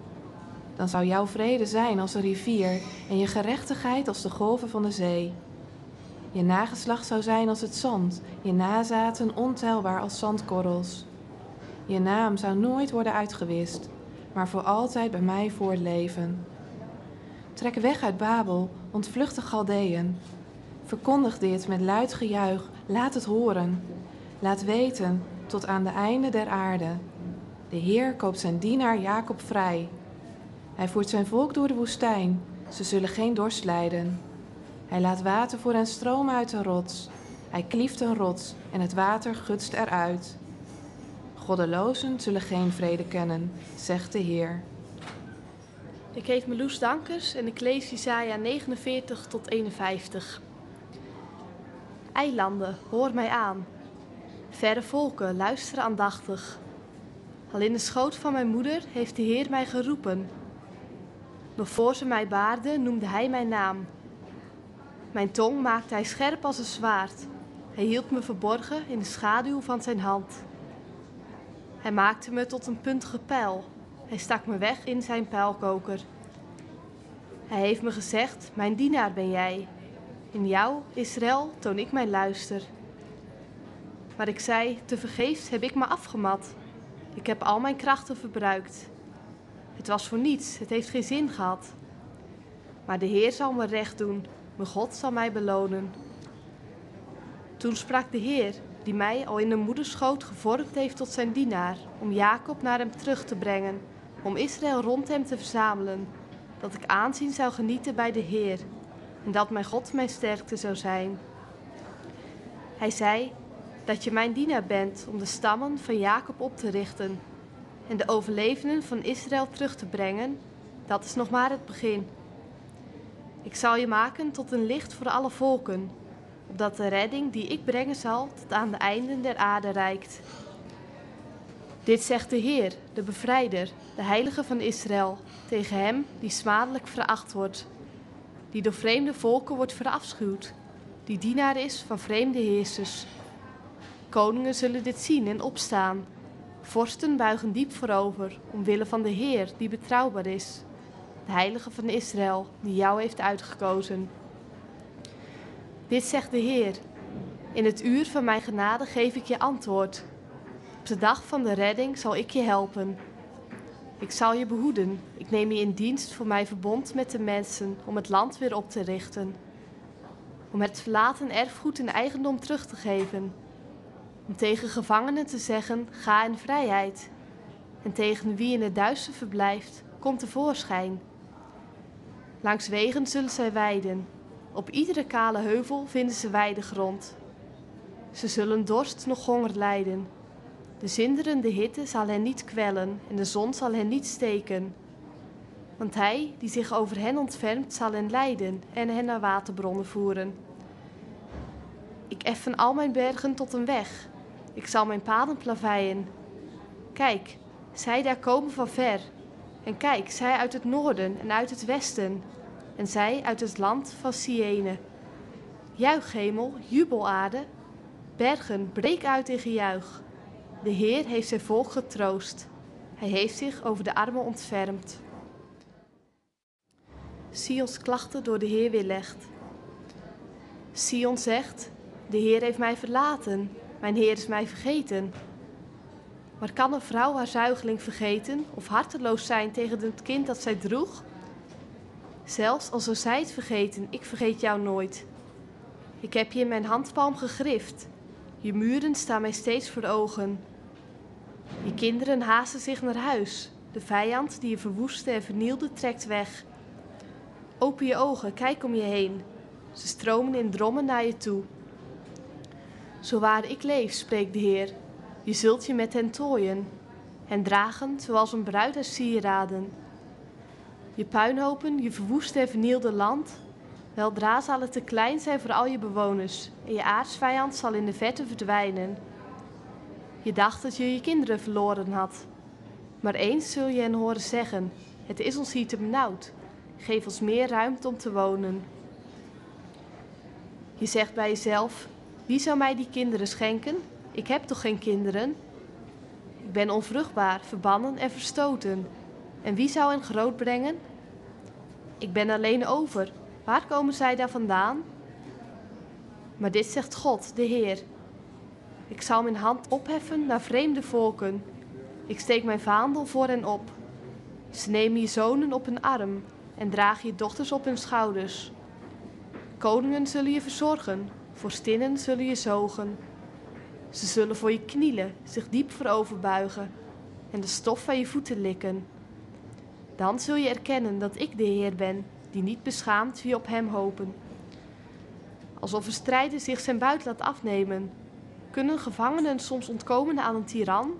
Dan zou jouw vrede zijn als een rivier en je gerechtigheid als de golven van de zee. Je nageslacht zou zijn als het zand, je nazaten ontelbaar als zandkorrels. Je naam zou nooit worden uitgewist, maar voor altijd bij mij voortleven. Trek weg uit Babel, ontvlucht de Galdeën. Verkondig dit met luid gejuich, laat het horen. Laat weten tot aan de einde der aarde. De Heer koopt zijn dienaar Jacob vrij. Hij voert zijn volk door de woestijn, ze zullen geen dorst lijden. Hij laat water voor hen stromen uit de rots. Hij klieft een rots en het water gutst eruit. Goddelozen zullen geen vrede kennen, zegt de Heer. Ik heet Meloes Dankers en ik lees Isaiah 49 tot 51. Eilanden, hoor mij aan. Verre volken, luisteren aandachtig. Al in de schoot van mijn moeder heeft de Heer mij geroepen. Nog voor ze mij baarde, noemde hij mijn naam. Mijn tong maakte hij scherp als een zwaard. Hij hield me verborgen in de schaduw van zijn hand. Hij maakte me tot een puntige pijl. Hij stak me weg in zijn pijlkoker. Hij heeft me gezegd: Mijn dienaar ben jij. In jou, Israël, toon ik mijn luister. Maar ik zei: Tevergeefs heb ik me afgemat. Ik heb al mijn krachten verbruikt. Het was voor niets, het heeft geen zin gehad. Maar de Heer zal me recht doen, mijn God zal mij belonen. Toen sprak de Heer, die mij al in de moederschoot gevormd heeft tot zijn dienaar, om Jacob naar hem terug te brengen, om Israël rond hem te verzamelen, dat ik aanzien zou genieten bij de Heer en dat mijn God mijn sterkte zou zijn. Hij zei dat je mijn dienaar bent om de stammen van Jacob op te richten en de overlevenden van Israël terug te brengen, dat is nog maar het begin. Ik zal je maken tot een licht voor alle volken, opdat de redding die ik brengen zal tot aan de einden der aarde reikt. Dit zegt de Heer, de bevrijder, de heilige van Israël, tegen hem die smadelijk veracht wordt, die door vreemde volken wordt verafschuwd, die dienaar is van vreemde heersers. Koningen zullen dit zien en opstaan. Vorsten buigen diep voorover, omwille van de Heer die betrouwbaar is, de heilige van Israël, die jou heeft uitgekozen. Dit zegt de Heer, in het uur van mijn genade geef ik je antwoord. Op de dag van de redding zal ik je helpen. Ik zal je behoeden. Ik neem je in dienst voor mijn verbond met de mensen om het land weer op te richten. Om het verlaten erfgoed in eigendom terug te geven. Om tegen gevangenen te zeggen: ga in vrijheid. En tegen wie in het duister verblijft, komt tevoorschijn. Langs wegen zullen zij weiden. Op iedere kale heuvel vinden ze weidegrond. Ze zullen dorst nog honger lijden. De zinderende hitte zal hen niet kwellen en de zon zal hen niet steken. Want hij die zich over hen ontfermt, zal hen leiden en hen naar waterbronnen voeren. Ik effen al mijn bergen tot een weg. Ik zal mijn paden plaveien. Kijk, zij daar komen van ver. En kijk, zij uit het noorden en uit het westen. En zij uit het land van Siene. Juich hemel, jubel aarde. Bergen, breek uit in gejuich. De Heer heeft zijn volk getroost. Hij heeft zich over de armen ontfermd. Sions klachten door de Heer weerlegt. Sion zegt: De Heer heeft mij verlaten, mijn Heer is mij vergeten. Maar kan een vrouw haar zuigeling vergeten of harteloos zijn tegen het kind dat zij droeg? Zelfs al zou zij het vergeten, ik vergeet jou nooit. Ik heb je in mijn handpalm gegrift. Je muren staan mij steeds voor ogen. Je kinderen haasten zich naar huis. De vijand die je verwoestte en vernielde, trekt weg. Open je ogen, kijk om je heen. Ze stromen in drommen naar je toe. Zo waar ik leef, spreekt de Heer, je zult je met hen tooien, en dragen zoals een bruid uit sieraden. Je puinhopen, je verwoeste en vernielde land, weldra zal het te klein zijn voor al je bewoners, en je aardsvijand zal in de verte verdwijnen. Je dacht dat je je kinderen verloren had, maar eens zul je hen horen zeggen: Het is ons hier te benauwd, geef ons meer ruimte om te wonen. Je zegt bij jezelf: Wie zou mij die kinderen schenken? Ik heb toch geen kinderen? Ik ben onvruchtbaar, verbannen en verstoten. En wie zou hen groot brengen? Ik ben alleen over. Waar komen zij daar vandaan? Maar dit zegt God, de Heer. Ik zal mijn hand opheffen naar vreemde volken. Ik steek mijn vaandel voor hen op. Ze nemen je zonen op hun arm en dragen je dochters op hun schouders. Koningen zullen je verzorgen, vorstinnen zullen je zogen. Ze zullen voor je knielen, zich diep voorover buigen en de stof van je voeten likken. Dan zul je erkennen dat ik de Heer ben, die niet beschaamt wie op hem hopen. Alsof een strijder zich zijn buit laat afnemen. Kunnen gevangenen soms ontkomen aan een tiran?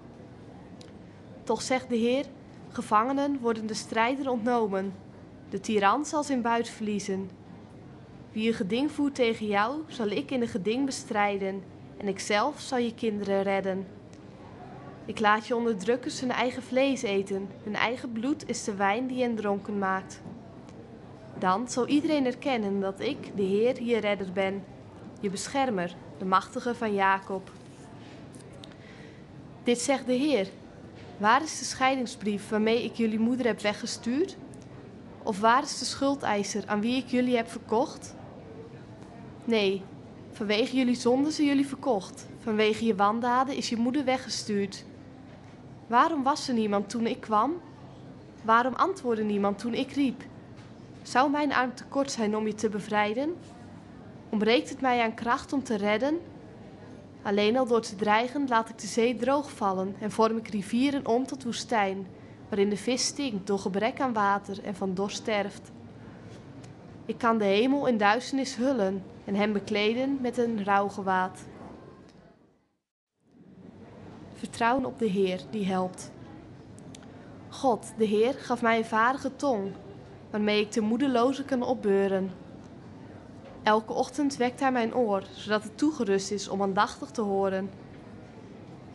Toch zegt de Heer, gevangenen worden de strijder ontnomen. De tiran zal zijn buit verliezen. Wie een geding voert tegen jou, zal ik in een geding bestrijden en ikzelf zal je kinderen redden. Ik laat je onderdrukkers hun eigen vlees eten, hun eigen bloed is de wijn die hen dronken maakt. Dan zal iedereen erkennen dat ik, de Heer, je redder ben, je beschermer, de machtige van Jacob. Dit zegt de Heer. Waar is de scheidingsbrief waarmee ik jullie moeder heb weggestuurd? Of waar is de schuldeiser aan wie ik jullie heb verkocht? Nee, Vanwege jullie zonden zijn jullie verkocht. Vanwege je wandaden is je moeder weggestuurd. Waarom was er niemand toen ik kwam? Waarom antwoordde niemand toen ik riep? Zou mijn arm te kort zijn om je te bevrijden? Ontbreekt het mij aan kracht om te redden? Alleen al door te dreigen laat ik de zee droog vallen en vorm ik rivieren om tot woestijn, waarin de vis stinkt door gebrek aan water en van dorst sterft. Ik kan de hemel in duisternis hullen en hem bekleden met een rouwgewaad. Vertrouwen op de Heer die helpt. God, de Heer, gaf mij een vaardige tong, waarmee ik de moedeloze kan opbeuren. Elke ochtend wekt hij mijn oor, zodat het toegerust is om aandachtig te horen.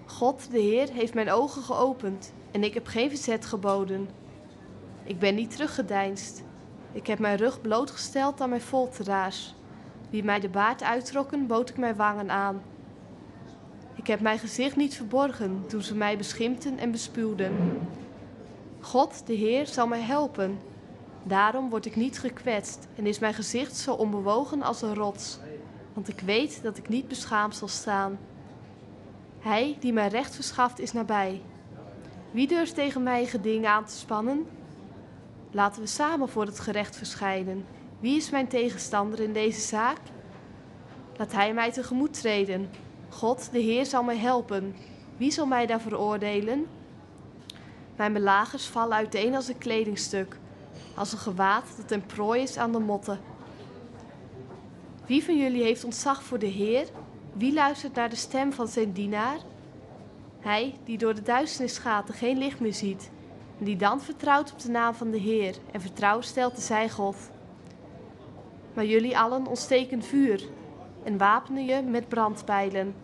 God, de Heer, heeft mijn ogen geopend en ik heb geen verzet geboden. Ik ben niet teruggedeinst. Ik heb mijn rug blootgesteld aan mijn folteraars. Wie mij de baard uittrokken, bood ik mijn wangen aan. Ik heb mijn gezicht niet verborgen toen ze mij beschimpten en bespuwden. God, de Heer, zal mij helpen. Daarom word ik niet gekwetst en is mijn gezicht zo onbewogen als een rots, want ik weet dat ik niet beschaamd zal staan. Hij die mij recht verschaft is nabij. Wie durft tegen mij geding aan te spannen? Laten we samen voor het gerecht verschijnen. Wie is mijn tegenstander in deze zaak? Laat hij mij tegemoet treden. God, de Heer, zal mij helpen. Wie zal mij daar veroordelen? Mijn belagers vallen uiteen als een kledingstuk, als een gewaad dat ten prooi is aan de motten. Wie van jullie heeft ontzag voor de Heer? Wie luistert naar de stem van zijn dienaar? Hij die door de duisternis gaat en geen licht meer ziet, die dan vertrouwt op de naam van de Heer en vertrouwen stelt te zijn God. Maar jullie allen ontsteken vuur en wapenen je met brandpijlen.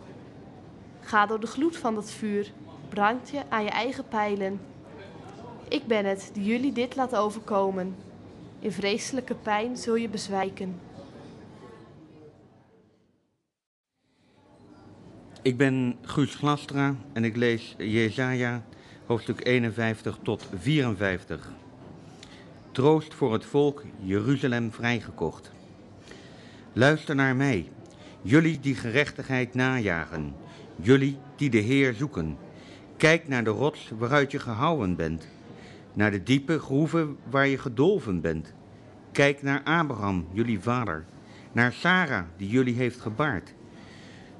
Ga door de gloed van dat vuur, brand je aan je eigen pijlen. Ik ben het die jullie dit laat overkomen. In vreselijke pijn zul je bezwijken. Ik ben Guus Glastra en ik lees Jesaja hoofdstuk 51 tot 54. Troost voor het volk Jeruzalem vrijgekocht. Luister naar mij, jullie die gerechtigheid najagen, jullie die de Heer zoeken. Kijk naar de rots waaruit je gehouwen bent, naar de diepe groeven waar je gedolven bent. Kijk naar Abraham, jullie vader, naar Sarah die jullie heeft gebaard.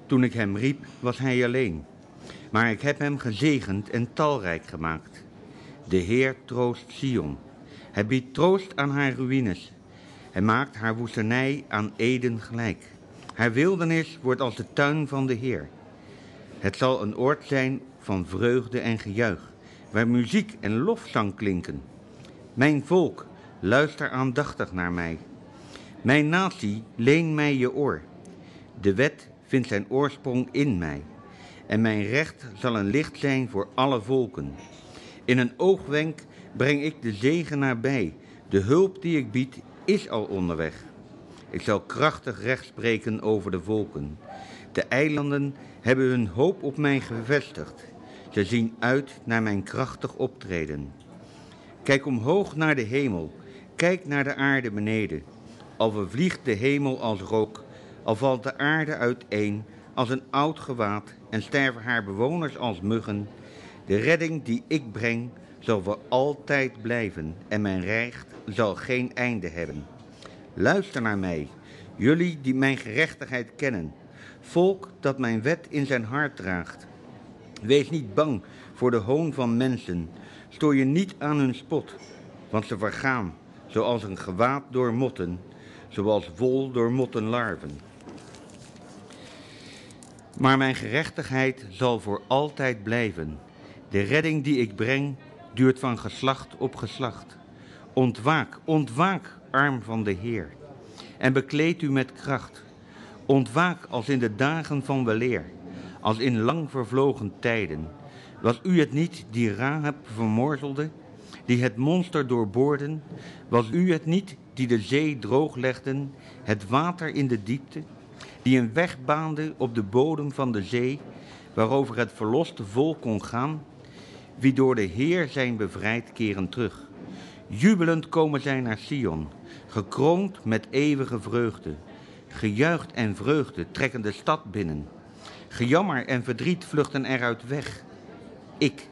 Toen ik hem riep, was hij alleen. Maar ik heb hem gezegend en talrijk gemaakt. De Heer troost Sion. Hij biedt troost aan haar ruïnes. Hij maakt haar woestenij aan Eden gelijk. Haar wildernis wordt als de tuin van de Heer. Het zal een oord zijn van vreugde en gejuich, waar muziek en lofzang klinken. Mijn volk, luister aandachtig naar mij. Mijn natie, leen mij je oor. De wet vindt zijn oorsprong in mij. En mijn recht zal een licht zijn voor alle volken. In een oogwenk breng ik de zegen nabij. De hulp die ik bied is al onderweg. Ik zal krachtig recht spreken over de volken. De eilanden hebben hun hoop op mij gevestigd. Ze zien uit naar mijn krachtig optreden. Kijk omhoog naar de hemel. Kijk naar de aarde beneden. Al vervliegt de hemel als rook, al valt de aarde uiteen als een oud gewaad en sterven haar bewoners als muggen. De redding die ik breng zal voor altijd blijven en mijn recht zal geen einde hebben. Luister naar mij, jullie die mijn gerechtigheid kennen, volk dat mijn wet in zijn hart draagt. Wees niet bang voor de hoon van mensen, stoor je niet aan hun spot, want ze vergaan zoals een gewaad door motten, zoals wol door mottenlarven. Maar mijn gerechtigheid zal voor altijd blijven. De redding die ik breng duurt van geslacht op geslacht. Ontwaak, ontwaak, arm van de Heer, en bekleed u met kracht. Ontwaak als in de dagen van weleer, als in lang vervlogen tijden. Was u het niet die Rahab vermorzelde, die het monster doorboorden? Was u het niet die de zee drooglegden, het water in de diepte? Die een weg baande op de bodem van de zee, waarover het verloste volk kon gaan, wie door de Heer zijn bevrijd keren terug. Jubelend komen zij naar Sion, gekroond met eeuwige vreugde. Gejuicht en vreugde trekken de stad binnen. Gejammer en verdriet vluchten eruit weg. Ik,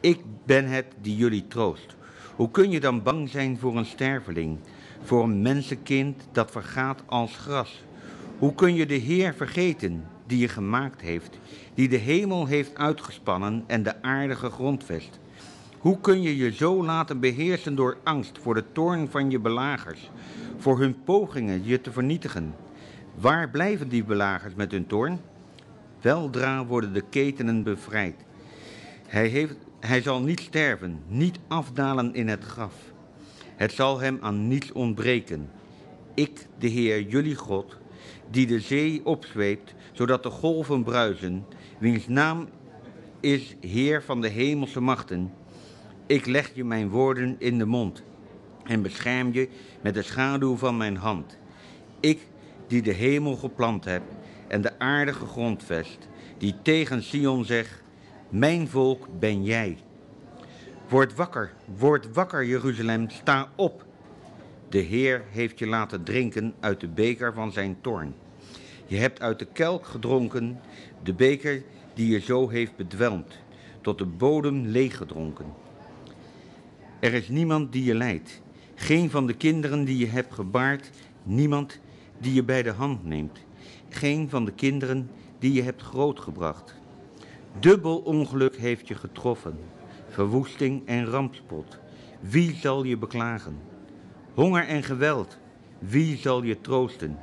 ik ben het die jullie troost. Hoe kun je dan bang zijn voor een sterveling, voor een mensenkind dat vergaat als gras? Hoe kun je de Heer vergeten die je gemaakt heeft, die de hemel heeft uitgespannen en de aarde gegrondvest? Hoe kun je je zo laten beheersen door angst voor de toorn van je belagers, voor hun pogingen je te vernietigen? Waar blijven die belagers met hun toorn? Weldra worden de ketenen bevrijd. Hij, heeft, hij zal niet sterven, niet afdalen in het graf. Het zal hem aan niets ontbreken. Ik, de Heer, jullie God, die de zee opzweept, zodat de golven bruisen, wiens naam is Heer van de hemelse machten. Ik leg je mijn woorden in de mond en bescherm je met de schaduw van mijn hand. Ik, die de hemel geplant heb en de aarde gegrondvest, die tegen Sion zegt, mijn volk ben jij. Word wakker, word wakker, Jeruzalem, sta op. De Heer heeft je laten drinken uit de beker van zijn toorn. Je hebt uit de kelk gedronken, de beker die je zo heeft bedwelmd. tot de bodem leeggedronken. Er is niemand die je leidt, geen van de kinderen die je hebt gebaard, niemand die je bij de hand neemt, geen van de kinderen die je hebt grootgebracht. Dubbel ongeluk heeft je getroffen, verwoesting en rampspot. Wie zal je beklagen? Honger en geweld, wie zal je troosten?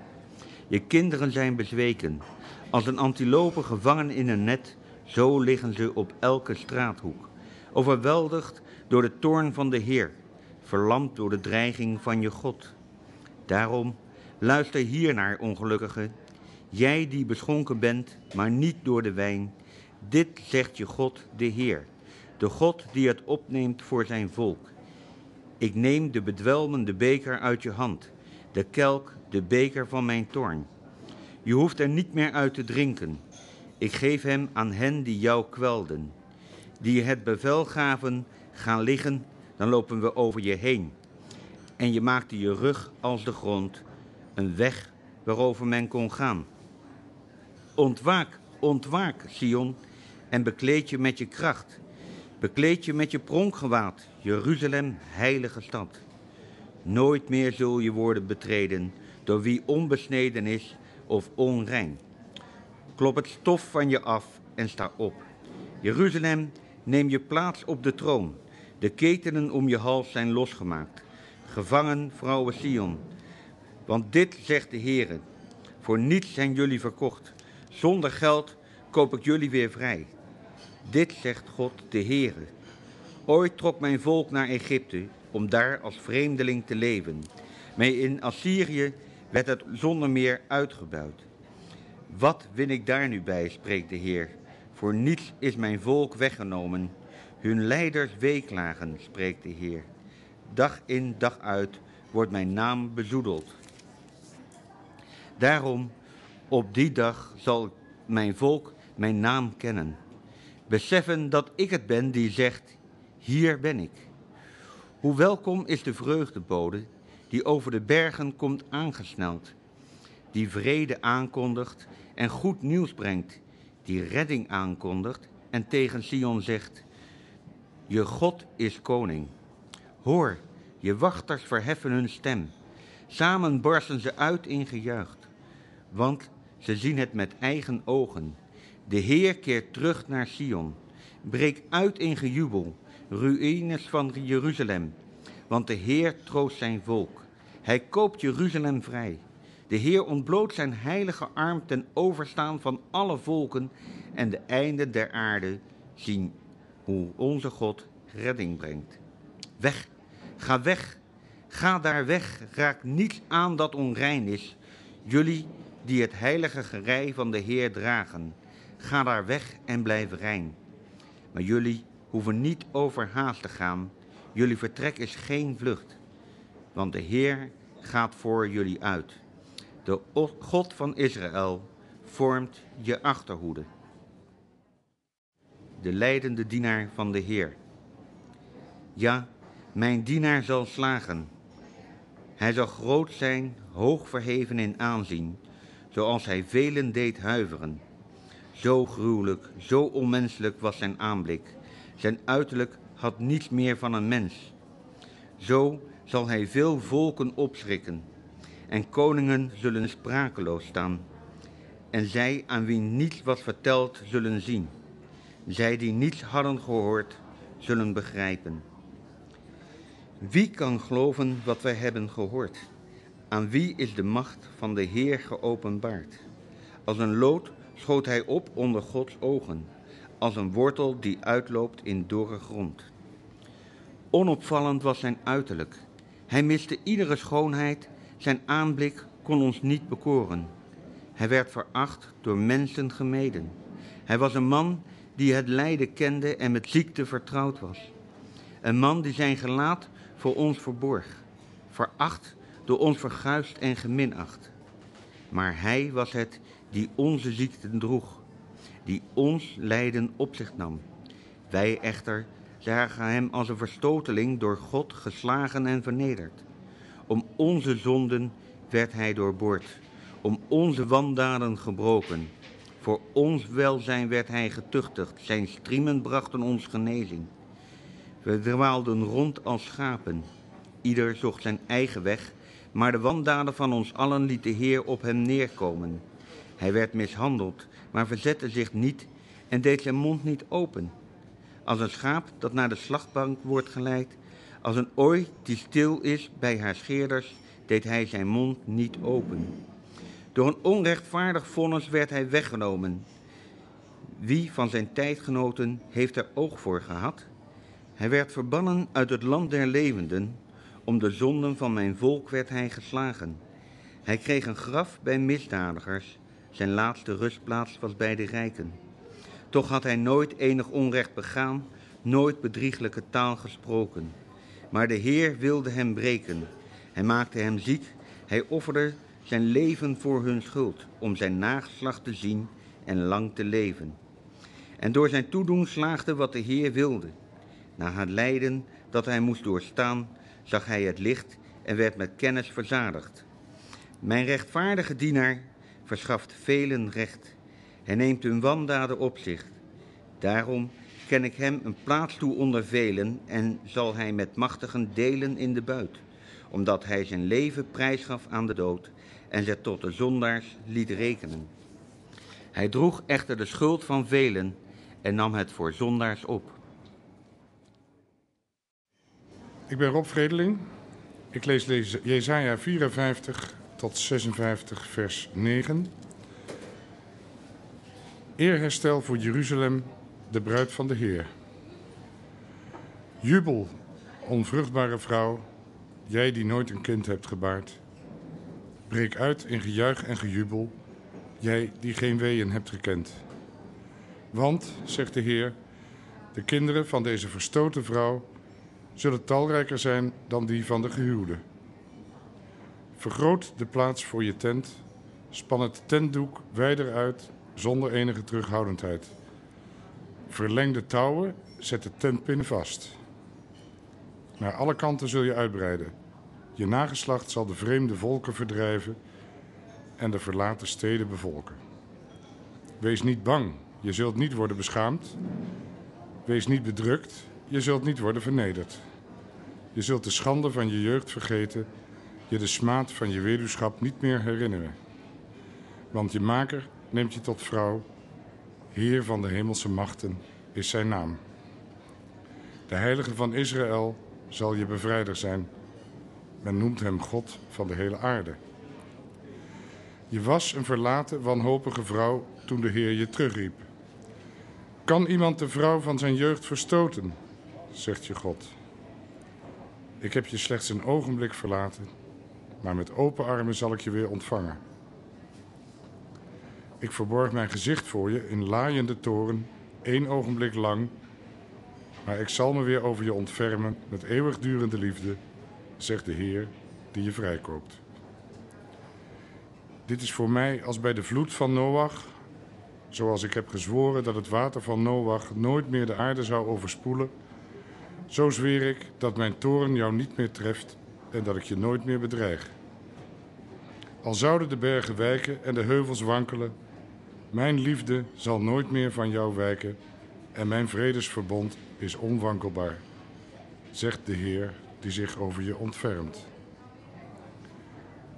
Je kinderen zijn bezweken, als een antilope gevangen in een net, zo liggen ze op elke straathoek, overweldigd door de toorn van de Heer, verlamd door de dreiging van je God. Daarom, luister hier naar, ongelukkige, jij die beschonken bent, maar niet door de wijn. Dit zegt je God, de Heer, de God die het opneemt voor zijn volk. Ik neem de bedwelmende beker uit je hand, de kelk, de beker van mijn toorn. Je hoeft er niet meer uit te drinken. Ik geef hem aan hen die jou kwelden, die je het bevel gaven, gaan liggen, dan lopen we over je heen. En je maakte je rug als de grond, een weg waarover men kon gaan. Ontwaak, ontwaak, Sion, en bekleed je met je kracht. Bekleed je met je pronkgewaad, Jeruzalem, heilige stad. Nooit meer zul je worden betreden door wie onbesneden is of onrein. Klop het stof van je af en sta op. Jeruzalem, neem je plaats op de troon. De ketenen om je hals zijn losgemaakt. Gevangen, vrouwen Sion. Want dit zegt de Heere, voor niets zijn jullie verkocht. Zonder geld koop ik jullie weer vrij. Dit zegt God de Heere. Ooit trok mijn volk naar Egypte om daar als vreemdeling te leven. Maar in Assyrië werd het zonder meer uitgebuit. Wat win ik daar nu bij, spreekt de Heer. Voor niets is mijn volk weggenomen. Hun leiders weeklagen, spreekt de Heer. Dag in, dag uit wordt mijn naam bezoedeld. Daarom, op die dag zal mijn volk mijn naam kennen. Beseffen dat ik het ben die zegt, hier ben ik. Hoe welkom is de vreugdebode die over de bergen komt aangesneld, die vrede aankondigt en goed nieuws brengt, die redding aankondigt en tegen Sion zegt, je God is koning. Hoor, je wachters verheffen hun stem. Samen barsten ze uit in gejuich, want ze zien het met eigen ogen. De Heer keert terug naar Sion. Breek uit in gejubel, ruïnes van Jeruzalem, want de Heer troost zijn volk. Hij koopt Jeruzalem vrij. De Heer ontbloot zijn heilige arm ten overstaan van alle volken en de einden der aarde zien hoe onze God redding brengt. Weg, ga weg, ga daar weg, raak niet aan dat onrein is. Jullie die het heilige gerei van de Heer dragen, ga daar weg en blijf rein. Maar jullie hoeven niet overhaast te gaan, jullie vertrek is geen vlucht, want de Heer gaat voor jullie uit. De God van Israël vormt je achterhoede. De leidende dienaar van de Heer. Ja, mijn dienaar zal slagen. Hij zal groot zijn, hoog verheven in aanzien, zoals hij velen deed huiveren. Zo gruwelijk, zo onmenselijk was zijn aanblik. Zijn uiterlijk had niets meer van een mens. Zo zal hij veel volken opschrikken, en koningen zullen sprakeloos staan, en zij aan wie niets was verteld zullen zien. Zij die niets hadden gehoord, zullen begrijpen. Wie kan geloven wat wij hebben gehoord? Aan wie is de macht van de Heer geopenbaard? Als een lood schoot hij op onder Gods ogen, als een wortel die uitloopt in dorre grond. Onopvallend was zijn uiterlijk. Hij miste iedere schoonheid, zijn aanblik kon ons niet bekoren. Hij werd veracht door mensen gemeden. Hij was een man die het lijden kende en met ziekte vertrouwd was. Een man die zijn gelaat voor ons verborg, veracht door ons verguisd en geminacht. Maar hij was het die onze ziekten droeg, die ons lijden op zich nam. Wij echter zagen hem als een verstoteling door God geslagen en vernederd. Om onze zonden werd hij doorboord, om onze wandaden gebroken. Voor ons welzijn werd hij getuchtigd, zijn striemen brachten ons genezing. We dwaalden rond als schapen, ieder zocht zijn eigen weg, maar de wandaden van ons allen liet de Heer op hem neerkomen. Hij werd mishandeld, maar verzette zich niet en deed zijn mond niet open. Als een schaap dat naar de slachtbank wordt geleid, als een ooi die stil is bij haar scheerders, deed hij zijn mond niet open. Door een onrechtvaardig vonnis werd hij weggenomen. Wie van zijn tijdgenoten heeft er oog voor gehad? Hij werd verbannen uit het land der levenden. Om de zonden van mijn volk werd hij geslagen. Hij kreeg een graf bij misdadigers. Zijn laatste rustplaats was bij de rijken. Toch had hij nooit enig onrecht begaan, nooit bedrieglijke taal gesproken. Maar de Heer wilde hem breken. Hij maakte hem ziek. Hij offerde zijn leven voor hun schuld, om zijn nageslacht te zien en lang te leven. En door zijn toedoen slaagde wat de Heer wilde. Na het lijden dat hij moest doorstaan, zag hij het licht en werd met kennis verzadigd. Mijn rechtvaardige dienaar verschaft velen recht. Hij neemt hun wandaden op zich. Daarom ken ik hem een plaats toe onder velen en zal hij met machtigen delen in de buit, omdat hij zijn leven prijsgaf aan de dood en zich tot de zondaars liet rekenen. Hij droeg echter de schuld van velen en nam het voor zondaars op. Ik ben Rob Vredeling. Ik lees Jezaja 54 tot 56, vers 9. Eerherstel voor Jeruzalem, de bruid van de Heer. Jubel, onvruchtbare vrouw, jij die nooit een kind hebt gebaard. Breek uit in gejuich en gejubel, jij die geen weeën hebt gekend. Want, zegt de Heer, de kinderen van deze verstoten vrouw zullen talrijker zijn dan die van de gehuwde. Vergroot de plaats voor je tent, span het tentdoek wijder uit zonder enige terughoudendheid. Verleng de touwen, zet de tentpinnen vast. Naar alle kanten zul je uitbreiden. Je nageslacht zal de vreemde volken verdrijven en de verlaten steden bevolken. Wees niet bang, je zult niet worden beschaamd. Wees niet bedrukt, je zult niet worden vernederd. Je zult de schande van je jeugd vergeten, je de smaad van je weduwschap niet meer herinneren. Want je maker neemt je tot vrouw, Heer van de hemelse machten is zijn naam. De heilige van Israël zal je bevrijder zijn. Men noemt hem God van de hele aarde. Je was een verlaten, wanhopige vrouw toen de Heer je terugriep. Kan iemand de vrouw van zijn jeugd verstoten? zegt je God. Ik heb je slechts een ogenblik verlaten, maar met open armen zal ik je weer ontvangen. Ik verborg mijn gezicht voor je in laaiende toren, één ogenblik lang, maar ik zal me weer over je ontfermen met eeuwigdurende liefde, zegt de Heer die je vrijkoopt. Dit is voor mij als bij de vloed van Noach, zoals ik heb gezworen dat het water van Noach nooit meer de aarde zou overspoelen zo zweer ik dat mijn toren jou niet meer treft en dat ik je nooit meer bedreig. Al zouden de bergen wijken en de heuvels wankelen, mijn liefde zal nooit meer van jou wijken en mijn vredesverbond is onwankelbaar, zegt de Heer die zich over je ontfermt.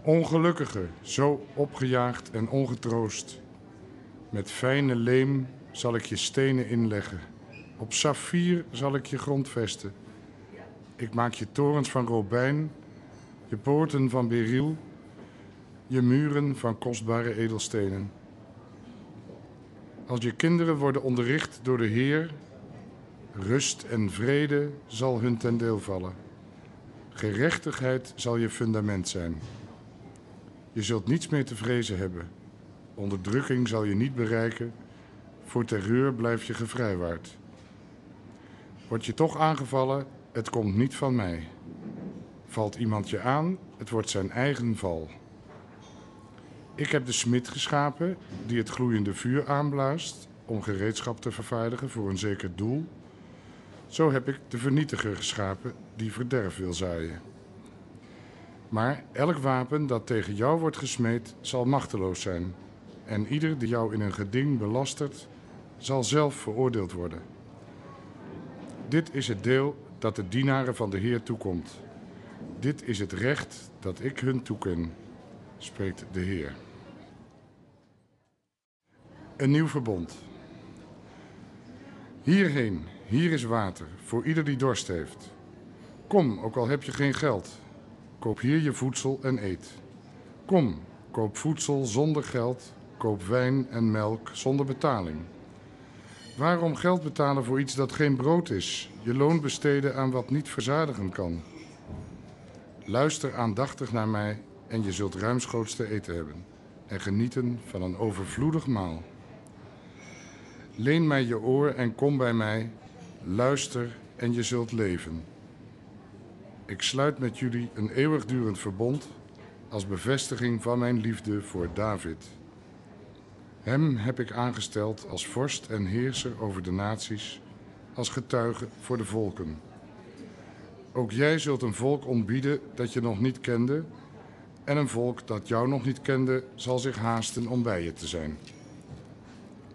Ongelukkige, zo opgejaagd en ongetroost, met fijne leem zal ik je stenen inleggen op saffier zal ik je grondvesten. Ik maak je torens van robijn, je poorten van beryl, je muren van kostbare edelstenen. Als je kinderen worden onderricht door de Heer, rust en vrede zal hun ten deel vallen. Gerechtigheid zal je fundament zijn. Je zult niets meer te vrezen hebben. Onderdrukking zal je niet bereiken. Voor terreur blijf je gevrijwaard. Word je toch aangevallen, het komt niet van mij. Valt iemand je aan, het wordt zijn eigen val. Ik heb de smid geschapen die het gloeiende vuur aanblaast om gereedschap te vervaardigen voor een zeker doel. Zo heb ik de vernietiger geschapen die verderf wil zaaien. Maar elk wapen dat tegen jou wordt gesmeed zal machteloos zijn. En ieder die jou in een geding belastert, zal zelf veroordeeld worden. Dit is het deel dat de dienaren van de Heer toekomt. Dit is het recht dat ik hun toeken, spreekt de Heer. Een nieuw verbond. Hierheen, hier is water, voor ieder die dorst heeft. Kom, ook al heb je geen geld. Koop hier je voedsel en eet. Kom, koop voedsel zonder geld, koop wijn en melk zonder betaling. Waarom geld betalen voor iets dat geen brood is? Je loon besteden aan wat niet verzadigen kan. Luister aandachtig naar mij en je zult ruimschoots te eten hebben en genieten van een overvloedig maal. Leen mij je oor en kom bij mij, luister en je zult leven. Ik sluit met jullie een eeuwigdurend verbond als bevestiging van mijn liefde voor David. Hem heb ik aangesteld als vorst en heerser over de naties, als getuige voor de volken. Ook jij zult een volk ontbieden dat je nog niet kende, en een volk dat jou nog niet kende zal zich haasten om bij je te zijn.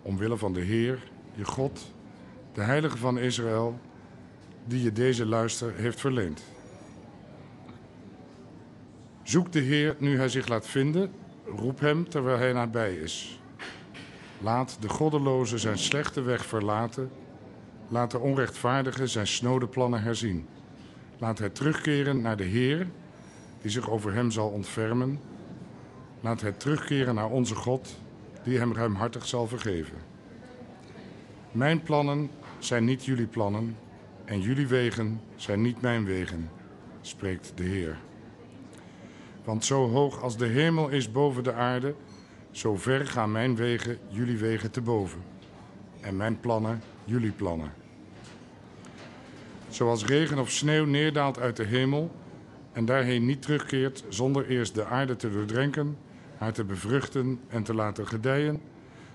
Omwille van de Heer, je God, de Heilige van Israël, die je deze luister heeft verleend. Zoek de Heer nu hij zich laat vinden, roep hem terwijl hij nabij is. Laat de goddeloze zijn slechte weg verlaten, laat de onrechtvaardige zijn snode plannen herzien. Laat hij terugkeren naar de Heer, die zich over hem zal ontfermen. Laat hij terugkeren naar onze God, die hem ruimhartig zal vergeven. Mijn plannen zijn niet jullie plannen en jullie wegen zijn niet mijn wegen, spreekt de Heer. Want zo hoog als de hemel is boven de aarde, zo ver gaan mijn wegen jullie wegen te boven. En mijn plannen jullie plannen. Zoals regen of sneeuw neerdaalt uit de hemel en daarheen niet terugkeert zonder eerst de aarde te doordrenken, haar te bevruchten en te laten gedijen,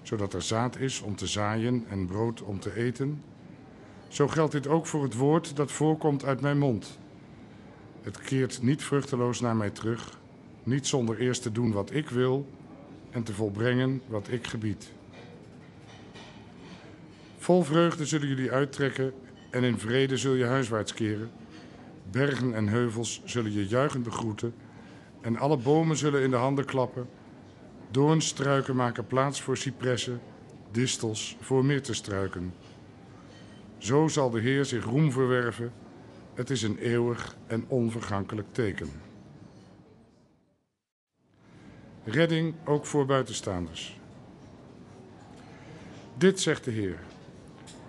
zodat er zaad is om te zaaien en brood om te eten. Zo geldt dit ook voor het woord dat voorkomt uit mijn mond. Het keert niet vruchteloos naar mij terug, niet zonder eerst te doen wat ik wil en te volbrengen wat ik gebied. Vol vreugde zullen jullie uittrekken en in vrede zul je huiswaarts keren. Bergen en heuvels zullen je juichend begroeten en alle bomen zullen in de handen klappen. Doornstruiken maken plaats voor cipressen, distels voor mirtestruiken. Zo zal de Heer zich roem verwerven. Het is een eeuwig en onvergankelijk teken. Redding ook voor buitenstaanders. Dit zegt de Heer.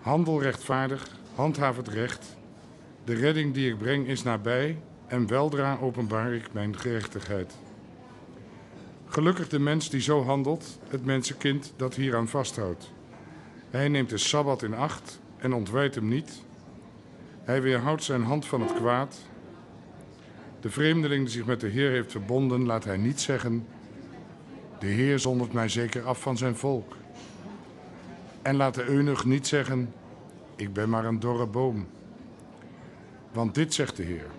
Handel rechtvaardig, handhaaf het recht. De redding die ik breng is nabij en weldra openbaar ik mijn gerechtigheid. Gelukkig de mens die zo handelt, het mensenkind dat hieraan vasthoudt. Hij neemt de Sabbat in acht en ontwijt hem niet. Hij weerhoudt zijn hand van het kwaad. De vreemdeling die zich met de Heer heeft verbonden, laat hij niet zeggen... De Heer zondert mij zeker af van zijn volk. En laat de eunuch niet zeggen... Ik ben maar een dorre boom. Want dit zegt de Heer.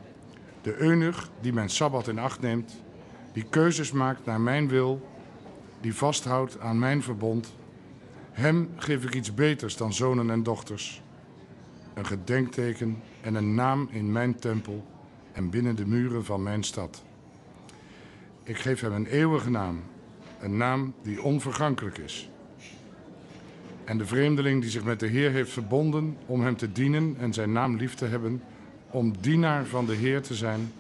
De eunuch die mijn Sabbat in acht neemt die keuzes maakt naar mijn wil, die vasthoudt aan mijn verbond. Hem geef ik iets beters dan zonen en dochters. Een gedenkteken en een naam in mijn tempel en binnen de muren van mijn stad. Ik geef hem een eeuwige naam, een naam die onvergankelijk is. En de vreemdeling die zich met de Heer heeft verbonden om hem te dienen en zijn naam lief te hebben, om dienaar van de Heer te zijn,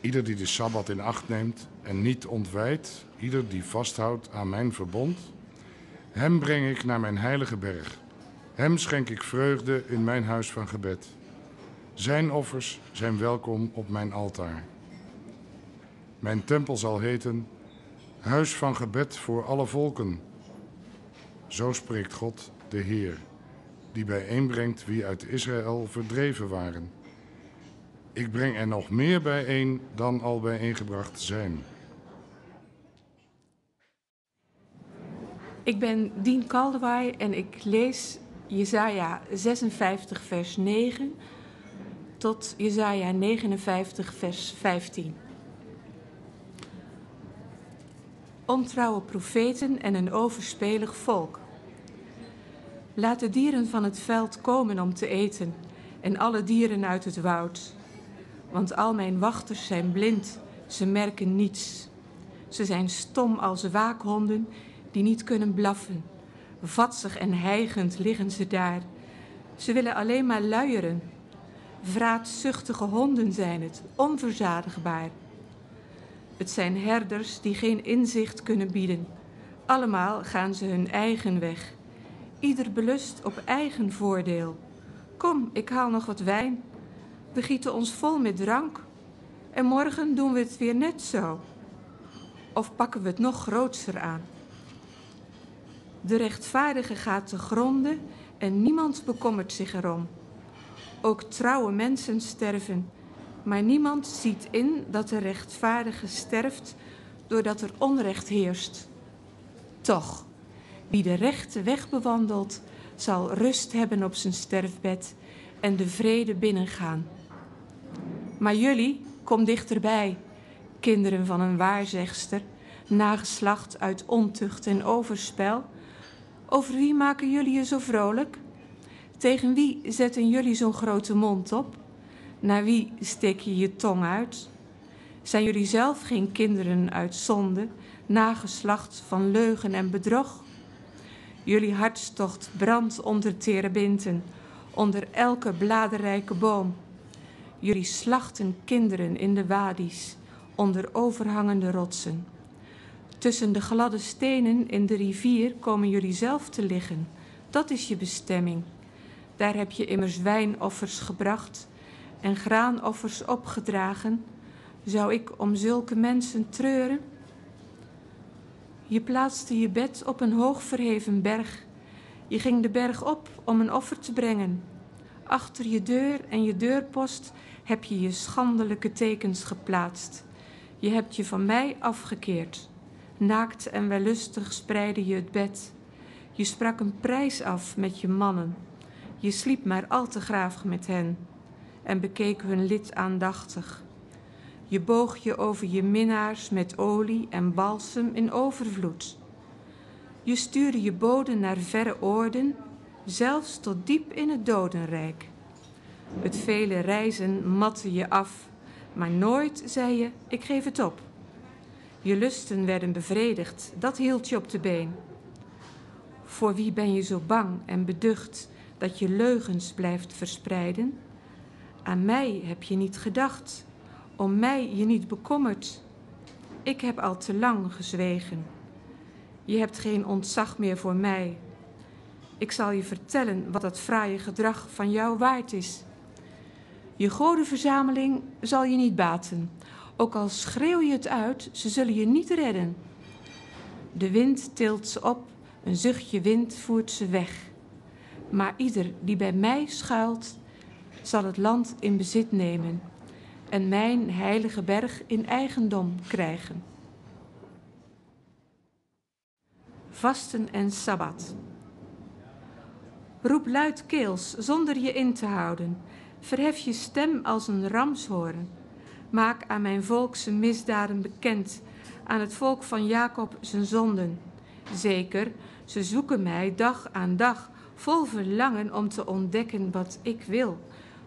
Ieder die de Sabbat in acht neemt en niet ontwijdt, ieder die vasthoudt aan mijn verbond, hem breng ik naar mijn heilige berg. Hem schenk ik vreugde in mijn huis van gebed. Zijn offers zijn welkom op mijn altaar. Mijn tempel zal heten Huis van gebed voor alle volken. Zo spreekt God, de Heer, die bijeenbrengt wie uit Israël verdreven waren ik breng er nog meer bijeen dan al bijeengebracht zijn. Ik ben Dien Kaldewaai en ik lees Jesaja 56 vers 9 tot Jesaja 59 vers 15. Ontrouwe profeten en een overspelig volk. Laat de dieren van het veld komen om te eten en alle dieren uit het woud. Want al mijn wachters zijn blind, ze merken niets. Ze zijn stom als waakhonden die niet kunnen blaffen. Vatsig en hijgend liggen ze daar. Ze willen alleen maar luieren. Vraatzuchtige honden zijn het, onverzadigbaar. Het zijn herders die geen inzicht kunnen bieden. Allemaal gaan ze hun eigen weg. Ieder belust op eigen voordeel. Kom, ik haal nog wat wijn. We gieten ons vol met drank. En morgen doen we het weer net zo. Of pakken we het nog grootser aan. De rechtvaardige gaat te gronden en niemand bekommert zich erom. Ook trouwe mensen sterven, maar niemand ziet in dat de rechtvaardige sterft doordat er onrecht heerst. Toch, wie de rechte weg bewandelt, zal rust hebben op zijn sterfbed en de vrede binnengaan. Maar jullie, kom dichterbij, kinderen van een waarzegster, nageslacht uit ontucht en overspel. Over wie maken jullie je zo vrolijk? Tegen wie zetten jullie zo'n grote mond op? Naar wie steek je je tong uit? Zijn jullie zelf geen kinderen uit zonde, nageslacht van leugen en bedrog? Jullie hartstocht brandt onder terebinten, onder elke bladerrijke boom. Jullie slachten kinderen in de wadi's, onder overhangende rotsen. Tussen de gladde stenen in de rivier komen jullie zelf te liggen. Dat is je bestemming. Daar heb je immers wijnoffers gebracht en graanoffers opgedragen. Zou ik om zulke mensen treuren? Je plaatste je bed op een hoog verheven berg. Je ging de berg op om een offer te brengen. Achter je deur en je deurpost heb je je schandelijke tekens geplaatst. Je hebt je van mij afgekeerd. Naakt en wellustig spreidde je het bed. Je sprak een prijs af met je mannen. Je sliep maar al te graag met hen en bekeek hun lid aandachtig. Je boog je over je minnaars met olie en balsem in overvloed. Je stuurde je boden naar verre oorden, zelfs tot diep in het dodenrijk. Het vele reizen matte je af, maar nooit zei je: Ik geef het op. Je lusten werden bevredigd, dat hield je op de been. Voor wie ben je zo bang en beducht dat je leugens blijft verspreiden? Aan mij heb je niet gedacht, om mij je niet bekommerd. Ik heb al te lang gezwegen. Je hebt geen ontzag meer voor mij. Ik zal je vertellen wat dat fraaie gedrag van jou waard is. Je godenverzameling zal je niet baten. Ook al schreeuw je het uit, ze zullen je niet redden. De wind tilt ze op, een zuchtje wind voert ze weg. Maar ieder die bij mij schuilt, zal het land in bezit nemen en mijn heilige berg in eigendom krijgen. Vasten en Sabbat. Roep luidkeels zonder je in te houden. Verhef je stem als een ramshoorn. Maak aan mijn volk zijn misdaden bekend, aan het volk van Jacob zijn zonden. Zeker, ze zoeken mij dag aan dag, vol verlangen om te ontdekken wat ik wil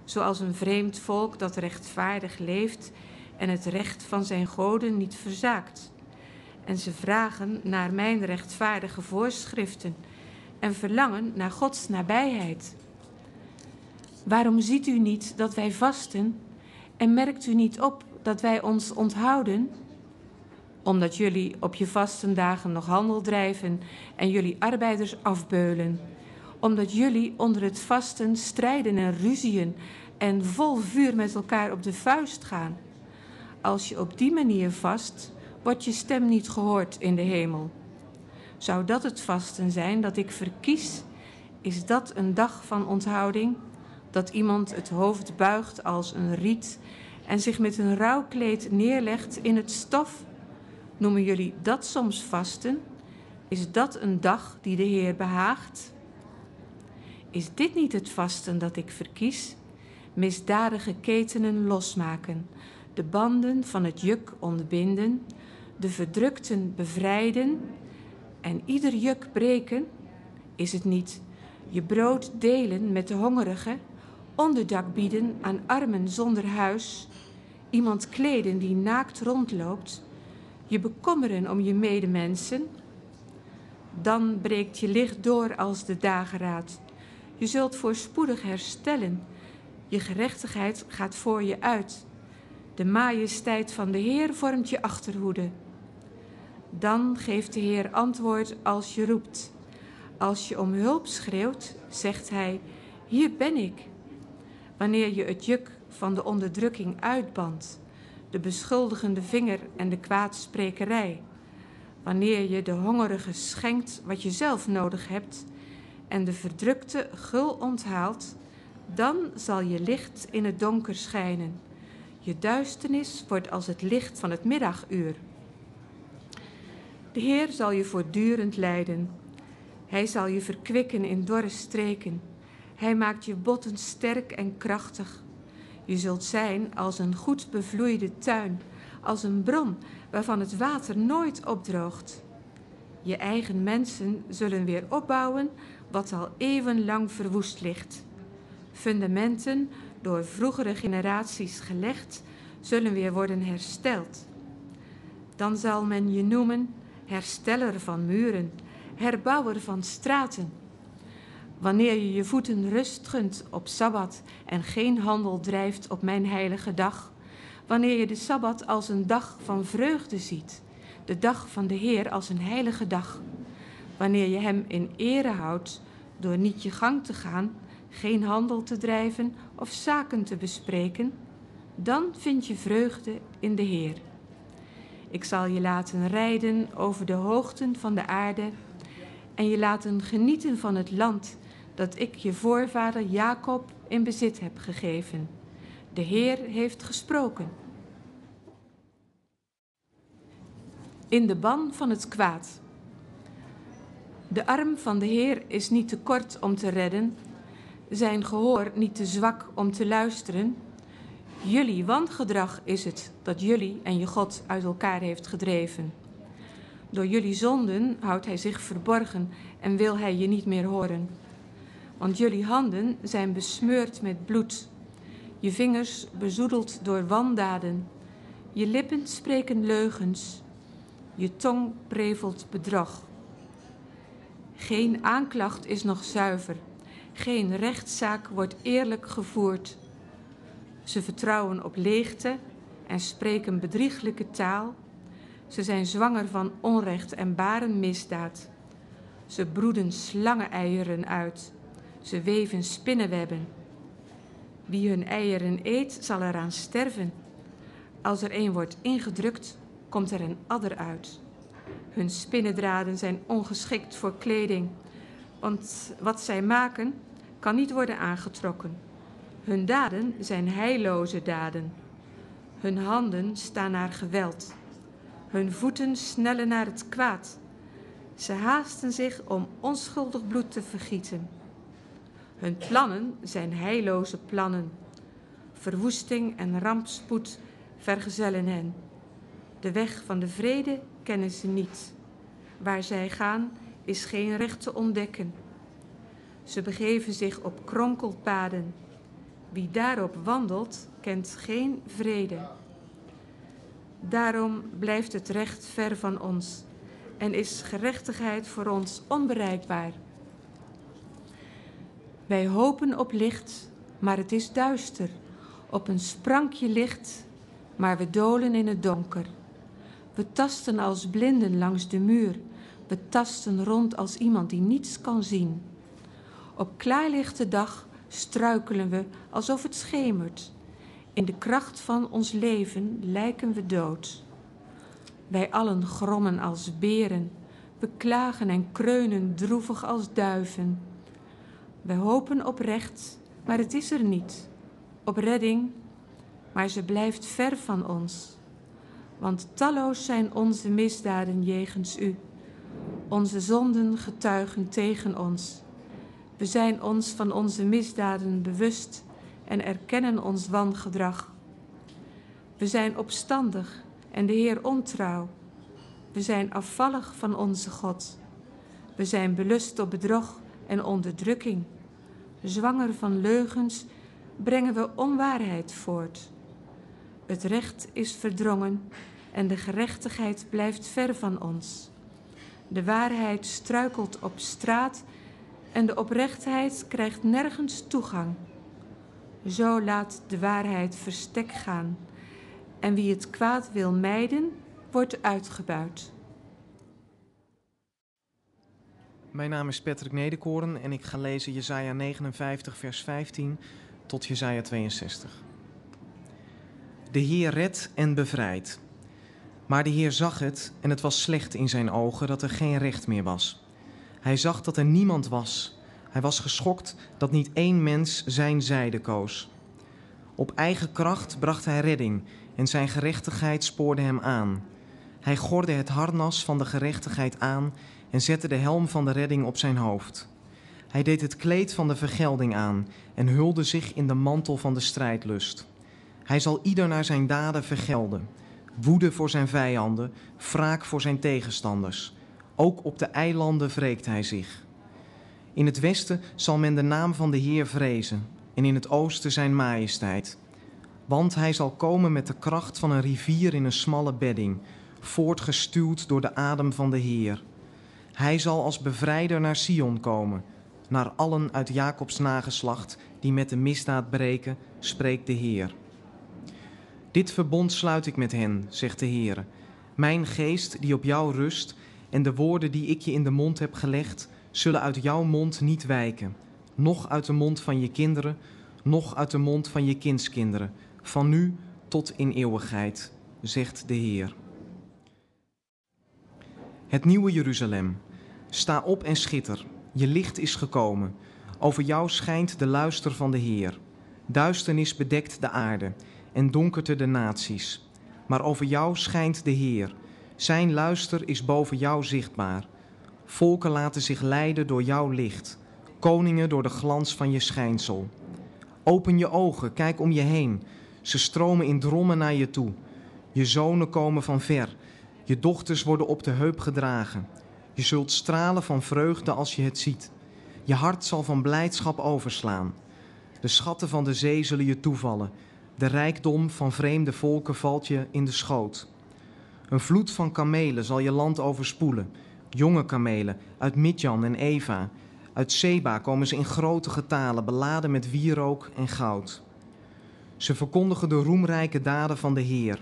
zoals een vreemd volk dat rechtvaardig leeft en het recht van zijn goden niet verzaakt. En ze vragen naar mijn rechtvaardige voorschriften en verlangen naar Gods nabijheid. Waarom ziet u niet dat wij vasten en merkt u niet op dat wij ons onthouden? Omdat jullie op je vastendagen nog handel drijven en jullie arbeiders afbeulen omdat jullie onder het vasten strijden en ruzien en vol vuur met elkaar op de vuist gaan. Als je op die manier vast, wordt je stem niet gehoord in de hemel. Zou dat het vasten zijn dat ik verkies? Is dat een dag van onthouding? Dat iemand het hoofd buigt als een riet en zich met een rouwkleed neerlegt in het stof? Noemen jullie dat soms vasten? Is dat een dag die de Heer behaagt? Is dit niet het vasten dat ik verkies? Misdadige ketenen losmaken, de banden van het juk ontbinden, de verdrukten bevrijden en ieder juk breken? Is het niet je brood delen met de hongerigen, onderdak bieden aan armen zonder huis, iemand kleden die naakt rondloopt, je bekommeren om je medemensen? Dan breekt je licht door als de dageraad. Je zult voorspoedig herstellen. Je gerechtigheid gaat voor je uit. De majesteit van de Heer vormt je achterhoede. Dan geeft de Heer antwoord als je roept. Als je om hulp schreeuwt, zegt Hij: Hier ben ik. Wanneer je het juk van de onderdrukking uitbandt, de beschuldigende vinger en de kwaadsprekerij. Wanneer je de hongerige schenkt wat je zelf nodig hebt en de verdrukte gul onthaalt, dan zal je licht in het donker schijnen. Je duisternis wordt als het licht van het middaguur. De Heer zal je voortdurend leiden. Hij zal je verkwikken in dorre streken. Hij maakt je botten sterk en krachtig. Je zult zijn als een goed bevloeide tuin, als een bron waarvan het water nooit opdroogt. Je eigen mensen zullen weer opbouwen wat al eeuwenlang verwoest ligt. Fundamenten, door vroegere generaties gelegd, zullen weer worden hersteld. Dan zal men je noemen hersteller van muren, herbouwer van straten. Wanneer je je voeten rust op sabbat en geen handel drijft op mijn heilige dag, wanneer je de sabbat als een dag van vreugde ziet, de dag van de Heer als een heilige dag, wanneer je hem in ere houdt door niet je gang te gaan, geen handel te drijven of zaken te bespreken, dan vind je vreugde in de Heer. Ik zal je laten rijden over de hoogten van de aarde en je laten genieten van het land dat ik je voorvader Jacob in bezit heb gegeven. De Heer heeft gesproken. In de ban van het kwaad. De arm van de Heer is niet te kort om te redden, zijn gehoor niet te zwak om te luisteren. Jullie wangedrag is het dat jullie en je God uit elkaar heeft gedreven. Door jullie zonden houdt hij zich verborgen en wil hij je niet meer horen. Want jullie handen zijn besmeurd met bloed, je vingers bezoedeld door wandaden, je lippen spreken leugens, je tong prevelt bedrog. Geen aanklacht is nog zuiver, geen rechtszaak wordt eerlijk gevoerd. Ze vertrouwen op leegte en spreken bedrieglijke taal. Ze zijn zwanger van onrecht en baren misdaad. Ze broeden slangeneieren uit. Ze weven spinnenwebben. Wie hun eieren eet, zal eraan sterven. Als er een wordt ingedrukt, komt er een adder uit. Hun spinnendraden zijn ongeschikt voor kleding, want wat zij maken kan niet worden aangetrokken. Hun daden zijn heilloze daden. Hun handen staan naar geweld. Hun voeten snellen naar het kwaad. Ze haasten zich om onschuldig bloed te vergieten. Hun plannen zijn heilloze plannen. Verwoesting en rampspoed vergezellen hen. De weg van de vrede kennen ze niet. Waar zij gaan is geen recht te ontdekken. Ze begeven zich op kronkelpaden. Wie daarop wandelt, kent geen vrede. Daarom blijft het recht ver van ons en is gerechtigheid voor ons onbereikbaar. Wij hopen op licht, maar het is duister, op een sprankje licht, maar we dolen in het donker. We tasten als blinden langs de muur, we tasten rond als iemand die niets kan zien. Op klaarlichte dag struikelen we alsof het schemert. In de kracht van ons leven lijken we dood. Wij allen grommen als beren, we klagen en kreunen droevig als duiven. Wij hopen op recht, maar het is er niet. Op redding, maar ze blijft ver van ons. Want talloos zijn onze misdaden jegens u. Onze zonden getuigen tegen ons. We zijn ons van onze misdaden bewust en erkennen ons wangedrag. We zijn opstandig en de Heer ontrouw. We zijn afvallig van onze God. We zijn belust op bedrog en onderdrukking. Zwanger van leugens brengen we onwaarheid voort. Het recht is verdrongen en de gerechtigheid blijft ver van ons. De waarheid struikelt op straat en de oprechtheid krijgt nergens toegang. Zo laat de waarheid verstek gaan en wie het kwaad wil mijden, wordt uitgebuit. Mijn naam is Patrick Nederkoren en ik ga lezen Jesaja 59 vers 15 tot Jesaja 62. De Heer redt en bevrijdt. Maar de Heer zag het en het was slecht in zijn ogen dat er geen recht meer was. Hij zag dat er niemand was. Hij was geschokt dat niet één mens zijn zijde koos. Op eigen kracht bracht hij redding en zijn gerechtigheid spoorde hem aan. Hij gorde het harnas van de gerechtigheid aan en zette de helm van de redding op zijn hoofd. Hij deed het kleed van de vergelding aan en hulde zich in de mantel van de strijdlust. Hij zal ieder naar zijn daden vergelden. Woede voor zijn vijanden, wraak voor zijn tegenstanders. Ook op de eilanden wreekt hij zich. In het westen zal men de naam van de Heer vrezen en in het oosten zijn majesteit. Want hij zal komen met de kracht van een rivier in een smalle bedding, voortgestuwd door de adem van de Heer. Hij zal als bevrijder naar Sion komen, naar allen uit Jacobs nageslacht die met de misdaad breken, spreekt de Heer. Dit verbond sluit ik met hen, zegt de Heer. Mijn geest die op jou rust en de woorden die ik je in de mond heb gelegd, zullen uit jouw mond niet wijken, noch uit de mond van je kinderen, noch uit de mond van je kindskinderen, van nu tot in eeuwigheid, zegt de Heer. Het nieuwe Jeruzalem. Sta op en schitter, je licht is gekomen. Over jou schijnt de luister van de Heer. Duisternis bedekt de aarde en donkerte de naties. Maar over jou schijnt de Heer. Zijn luister is boven jou zichtbaar. Volken laten zich leiden door jouw licht, koningen door de glans van je schijnsel. Open je ogen, kijk om je heen. Ze stromen in drommen naar je toe. Je zonen komen van ver. Je dochters worden op de heup gedragen. Je zult stralen van vreugde als je het ziet. Je hart zal van blijdschap overslaan. De schatten van de zee zullen je toevallen. De rijkdom van vreemde volken valt je in de schoot. Een vloed van kamelen zal je land overspoelen. Jonge kamelen uit Midjan en Eva. Uit Seba komen ze in grote getalen, beladen met wierook en goud. Ze verkondigen de roemrijke daden van de Heer.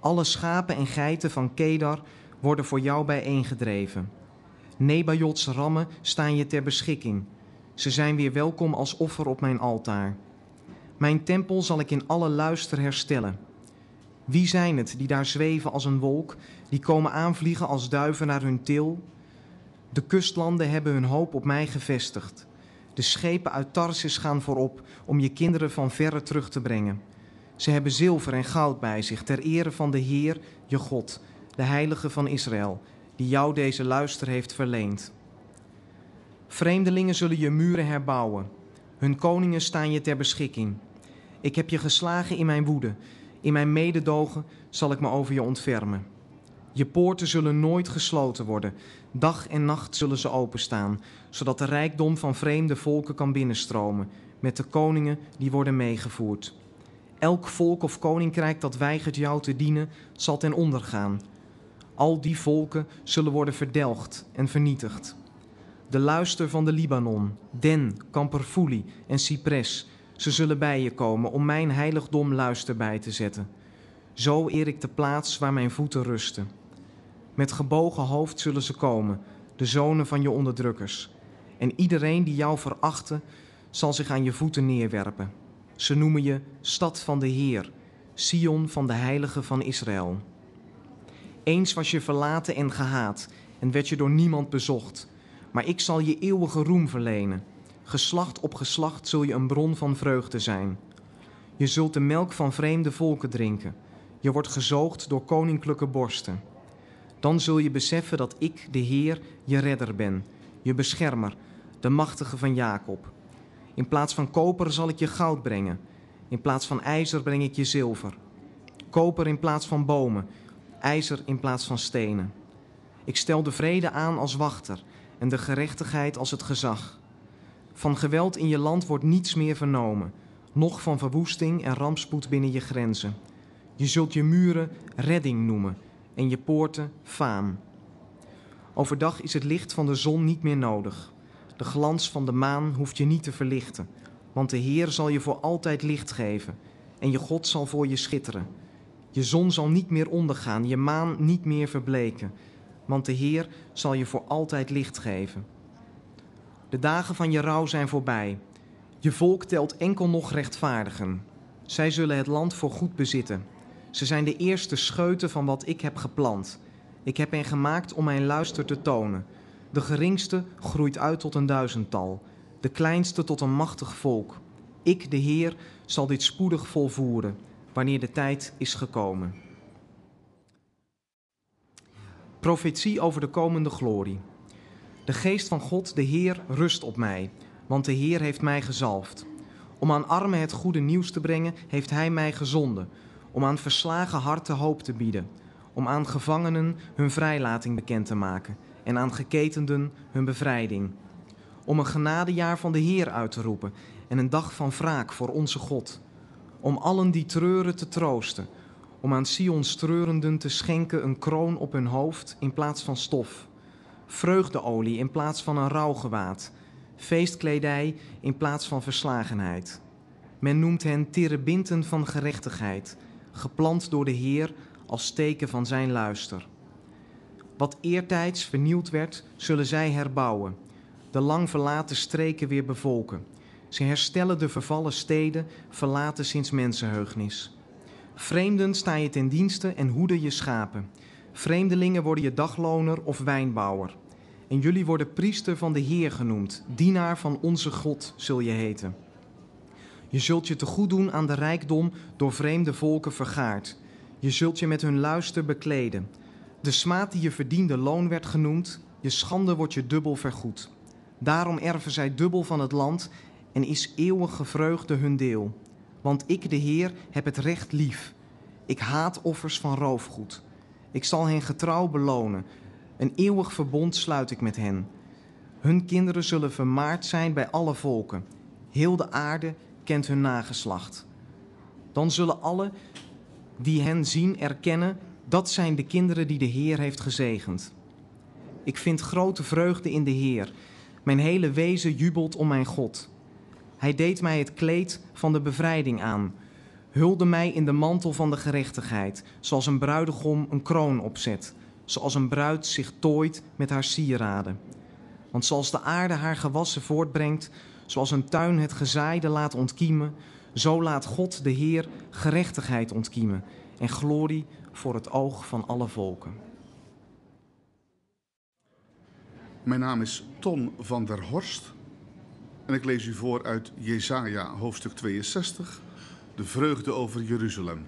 Alle schapen en geiten van Kedar worden voor jou bijeengedreven. Nebajots rammen staan je ter beschikking. Ze zijn weer welkom als offer op mijn altaar. Mijn tempel zal ik in alle luister herstellen. Wie zijn het die daar zweven als een wolk, die komen aanvliegen als duiven naar hun til? De kustlanden hebben hun hoop op mij gevestigd. De schepen uit Tarsis gaan voorop om je kinderen van verre terug te brengen. Ze hebben zilver en goud bij zich ter ere van de Heer, je God, de Heilige van Israël, die jou deze luister heeft verleend. Vreemdelingen zullen je muren herbouwen. Hun koningen staan je ter beschikking. Ik heb je geslagen in mijn woede. In mijn mededogen zal ik me over je ontfermen. Je poorten zullen nooit gesloten worden. Dag en nacht zullen ze openstaan, zodat de rijkdom van vreemde volken kan binnenstromen, met de koningen die worden meegevoerd. Elk volk of koninkrijk dat weigert jou te dienen, zal ten onder gaan. Al die volken zullen worden verdelgd en vernietigd. De luister van de Libanon, Den, Kamperfoelie en Cypress, ze zullen bij je komen om mijn heiligdom luister bij te zetten. Zo eer ik de plaats waar mijn voeten rusten. Met gebogen hoofd zullen ze komen, de zonen van je onderdrukkers. En iedereen die jou verachten, zal zich aan je voeten neerwerpen. Ze noemen je stad van de Heer, Sion van de Heilige van Israël. Eens was je verlaten en gehaat en werd je door niemand bezocht. Maar ik zal je eeuwige roem verlenen. Geslacht op geslacht zul je een bron van vreugde zijn. Je zult de melk van vreemde volken drinken. Je wordt gezoogd door koninklijke borsten. Dan zul je beseffen dat ik, de Heer, je redder ben, je beschermer, de machtige van Jacob. In plaats van koper zal ik je goud brengen. In plaats van ijzer breng ik je zilver. Koper in plaats van bomen. ijzer in plaats van stenen. Ik stel de vrede aan als wachter en de gerechtigheid als het gezag. Van geweld in je land wordt niets meer vernomen, noch van verwoesting en rampspoed binnen je grenzen. Je zult je muren redding noemen en je poorten faam. Overdag is het licht van de zon niet meer nodig. De glans van de maan hoeft je niet te verlichten, want de Heer zal je voor altijd licht geven en je God zal voor je schitteren. Je zon zal niet meer ondergaan, je maan niet meer verbleken, want de Heer zal je voor altijd licht geven. De dagen van je rouw zijn voorbij. Je volk telt enkel nog rechtvaardigen. Zij zullen het land voor goed bezitten. Ze zijn de eerste scheuten van wat ik heb geplant. Ik heb hen gemaakt om mijn luister te tonen. De geringste groeit uit tot een duizendtal, de kleinste tot een machtig volk. Ik, de Heer, zal dit spoedig volvoeren, wanneer de tijd is gekomen. Profetie over de komende glorie. De geest van God, de Heer, rust op mij, want de Heer heeft mij gezalfd. Om aan armen het goede nieuws te brengen, heeft Hij mij gezonden. Om aan verslagen harten hoop te bieden. Om aan gevangenen hun vrijlating bekend te maken. En aan geketenden hun bevrijding. Om een genadejaar van de Heer uit te roepen. En een dag van wraak voor onze God. Om allen die treuren te troosten. Om aan Sions treurenden te schenken een kroon op hun hoofd in plaats van stof. Vreugdeolie in plaats van een rouwgewaad feestkledij in plaats van verslagenheid. Men noemt hen terebinten van gerechtigheid, geplant door de Heer als teken van zijn luister. Wat eertijds vernield werd, zullen zij herbouwen, de lang verlaten streken weer bevolken. Ze herstellen de vervallen steden, verlaten sinds mensenheugnis. Vreemden sta je ten dienste en hoeden je schapen. Vreemdelingen worden je dagloner of wijnbouwer. En jullie worden priester van de Heer genoemd, dienaar van onze God zul je heten. Je zult je te goed doen aan de rijkdom door vreemde volken vergaard. Je zult je met hun luister bekleden. De smaad die je verdiende loon werd genoemd, je schande wordt je dubbel vergoed. Daarom erven zij dubbel van het land en is eeuwige vreugde hun deel. Want ik, de Heer, heb het recht lief. Ik haat offers van roofgoed. Ik zal hen getrouw belonen. Een eeuwig verbond sluit ik met hen. Hun kinderen zullen vermaard zijn bij alle volken. Heel de aarde kent hun nageslacht. Dan zullen alle die hen zien erkennen, dat zijn de kinderen die de Heer heeft gezegend. Ik vind grote vreugde in de Heer. Mijn hele wezen jubelt om mijn God. Hij deed mij het kleed van de bevrijding aan, hulde mij in de mantel van de gerechtigheid, zoals een bruidegom een kroon opzet zoals een bruid zich tooit met haar sieraden. Want zoals de aarde haar gewassen voortbrengt, zoals een tuin het gezaaide laat ontkiemen, zo laat God de Heer gerechtigheid ontkiemen en glorie voor het oog van alle volken. Mijn naam is Ton van der Horst en ik lees u voor uit Jesaja hoofdstuk 62, de vreugde over Jeruzalem.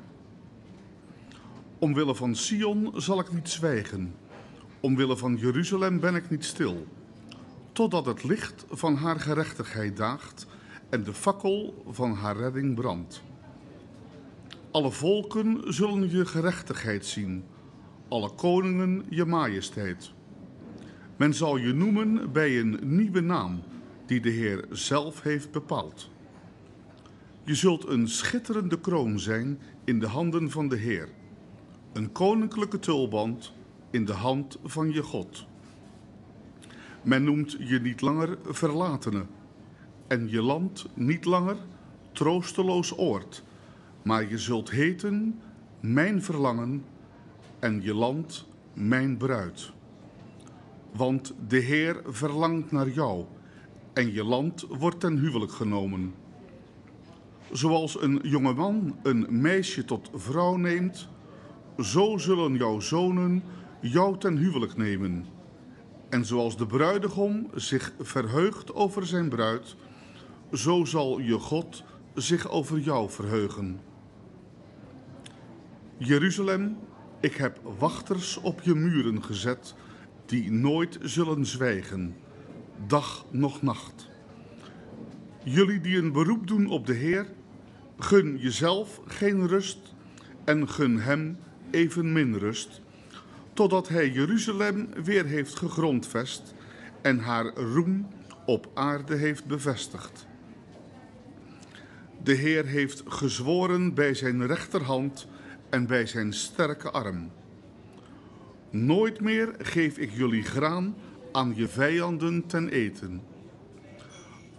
Omwille van Sion zal ik niet zwijgen. Omwille van Jeruzalem ben ik niet stil. Totdat het licht van haar gerechtigheid daagt en de fakkel van haar redding brandt. Alle volken zullen je gerechtigheid zien, alle koningen je majesteit. Men zal je noemen bij een nieuwe naam die de Heer zelf heeft bepaald. Je zult een schitterende kroon zijn in de handen van de Heer een koninklijke tulband in de hand van je God. Men noemt je niet langer verlatene en je land niet langer troosteloos oord, maar je zult heten mijn verlangen en je land mijn bruid. Want de Heer verlangt naar jou en je land wordt ten huwelijk genomen. Zoals een jongeman een meisje tot vrouw neemt, zo zullen jouw zonen jou ten huwelijk nemen. En zoals de bruidegom zich verheugt over zijn bruid, zo zal je God zich over jou verheugen. Jeruzalem, ik heb wachters op je muren gezet, die nooit zullen zwijgen, dag noch nacht. Jullie die een beroep doen op de Heer, gun jezelf geen rust en gun hem evenmin rust, totdat hij Jeruzalem weer heeft gegrondvest en haar roem op aarde heeft bevestigd. De Heer heeft gezworen bij zijn rechterhand en bij zijn sterke arm. Nooit meer geef ik jullie graan aan je vijanden ten eten.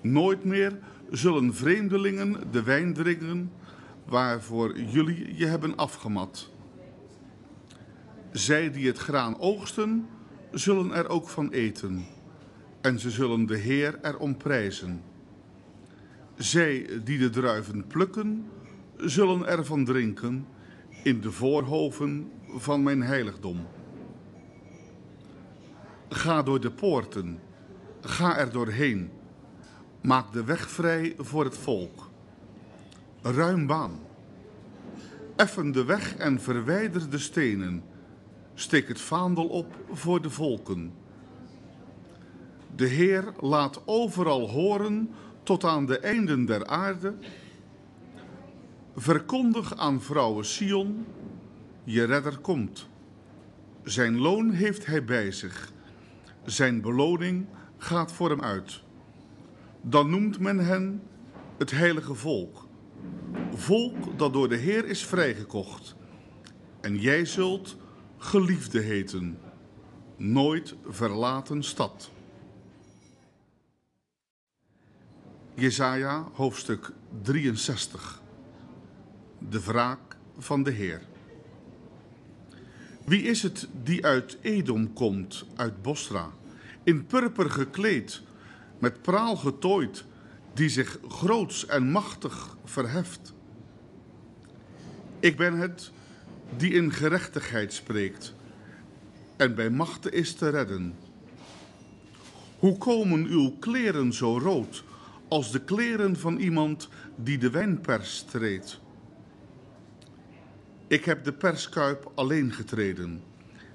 Nooit meer zullen vreemdelingen de wijn drinken waarvoor jullie je hebben afgemat. Zij die het graan oogsten, zullen er ook van eten, en ze zullen de Heer erom prijzen. Zij die de druiven plukken, zullen ervan drinken in de voorhoven van mijn heiligdom. Ga door de poorten, ga er doorheen, maak de weg vrij voor het volk. Ruim baan. Effen de weg en verwijder de stenen. Steek het vaandel op voor de volken. De Heer laat overal horen tot aan de einden der aarde. Verkondig aan vrouwen Sion, je redder komt. Zijn loon heeft hij bij zich. Zijn beloning gaat voor hem uit. Dan noemt men hen het heilige volk. Volk dat door de Heer is vrijgekocht. En jij zult geliefde heten. Nooit verlaten stad. Jesaja hoofdstuk 63. De wraak van de Heer. Wie is het die uit Edom komt, uit Bosra, in purper gekleed, met praal getooid, die zich groots en machtig verheft? Ik ben het die in gerechtigheid spreekt en bij machten is te redden. Hoe komen uw kleren zo rood als de kleren van iemand die de wijnpers treedt? Ik heb de perskuip alleen getreden.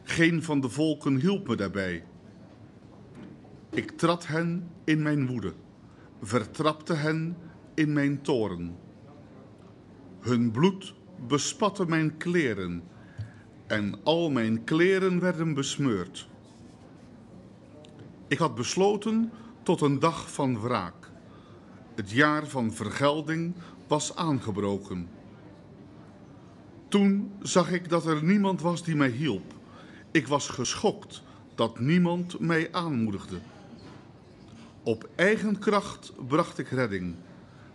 Geen van de volken hielp me daarbij. Ik trad hen in mijn woede, vertrapte hen in mijn toren. Hun bloed bespatte mijn kleren en al mijn kleren werden besmeurd. Ik had besloten tot een dag van wraak. Het jaar van vergelding was aangebroken. Toen zag ik dat er niemand was die mij hielp. Ik was geschokt dat niemand mij aanmoedigde. Op eigen kracht bracht ik redding,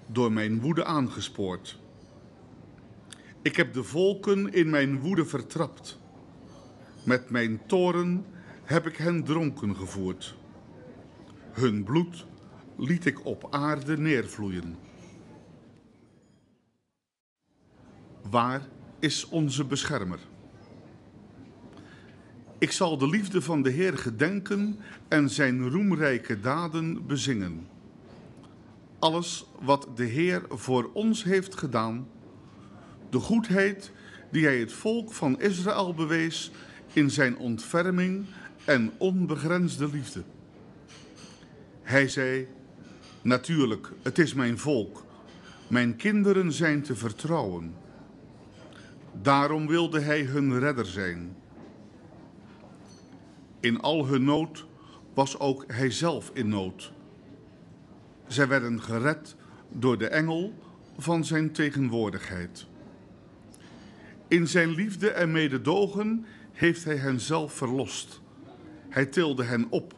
door mijn woede aangespoord. Ik heb de volken in mijn woede vertrapt. Met mijn toren heb ik hen dronken gevoerd. Hun bloed liet ik op aarde neervloeien. Waar is onze beschermer? Ik zal de liefde van de Heer gedenken en zijn roemrijke daden bezingen. Alles wat de Heer voor ons heeft gedaan, de goedheid die hij het volk van Israël bewees in zijn ontferming en onbegrensde liefde. Hij zei, natuurlijk, het is mijn volk, mijn kinderen zijn te vertrouwen. Daarom wilde hij hun redder zijn. In al hun nood was ook hij zelf in nood. Zij werden gered door de engel van zijn tegenwoordigheid. In zijn liefde en mededogen heeft hij hen zelf verlost. Hij tilde hen op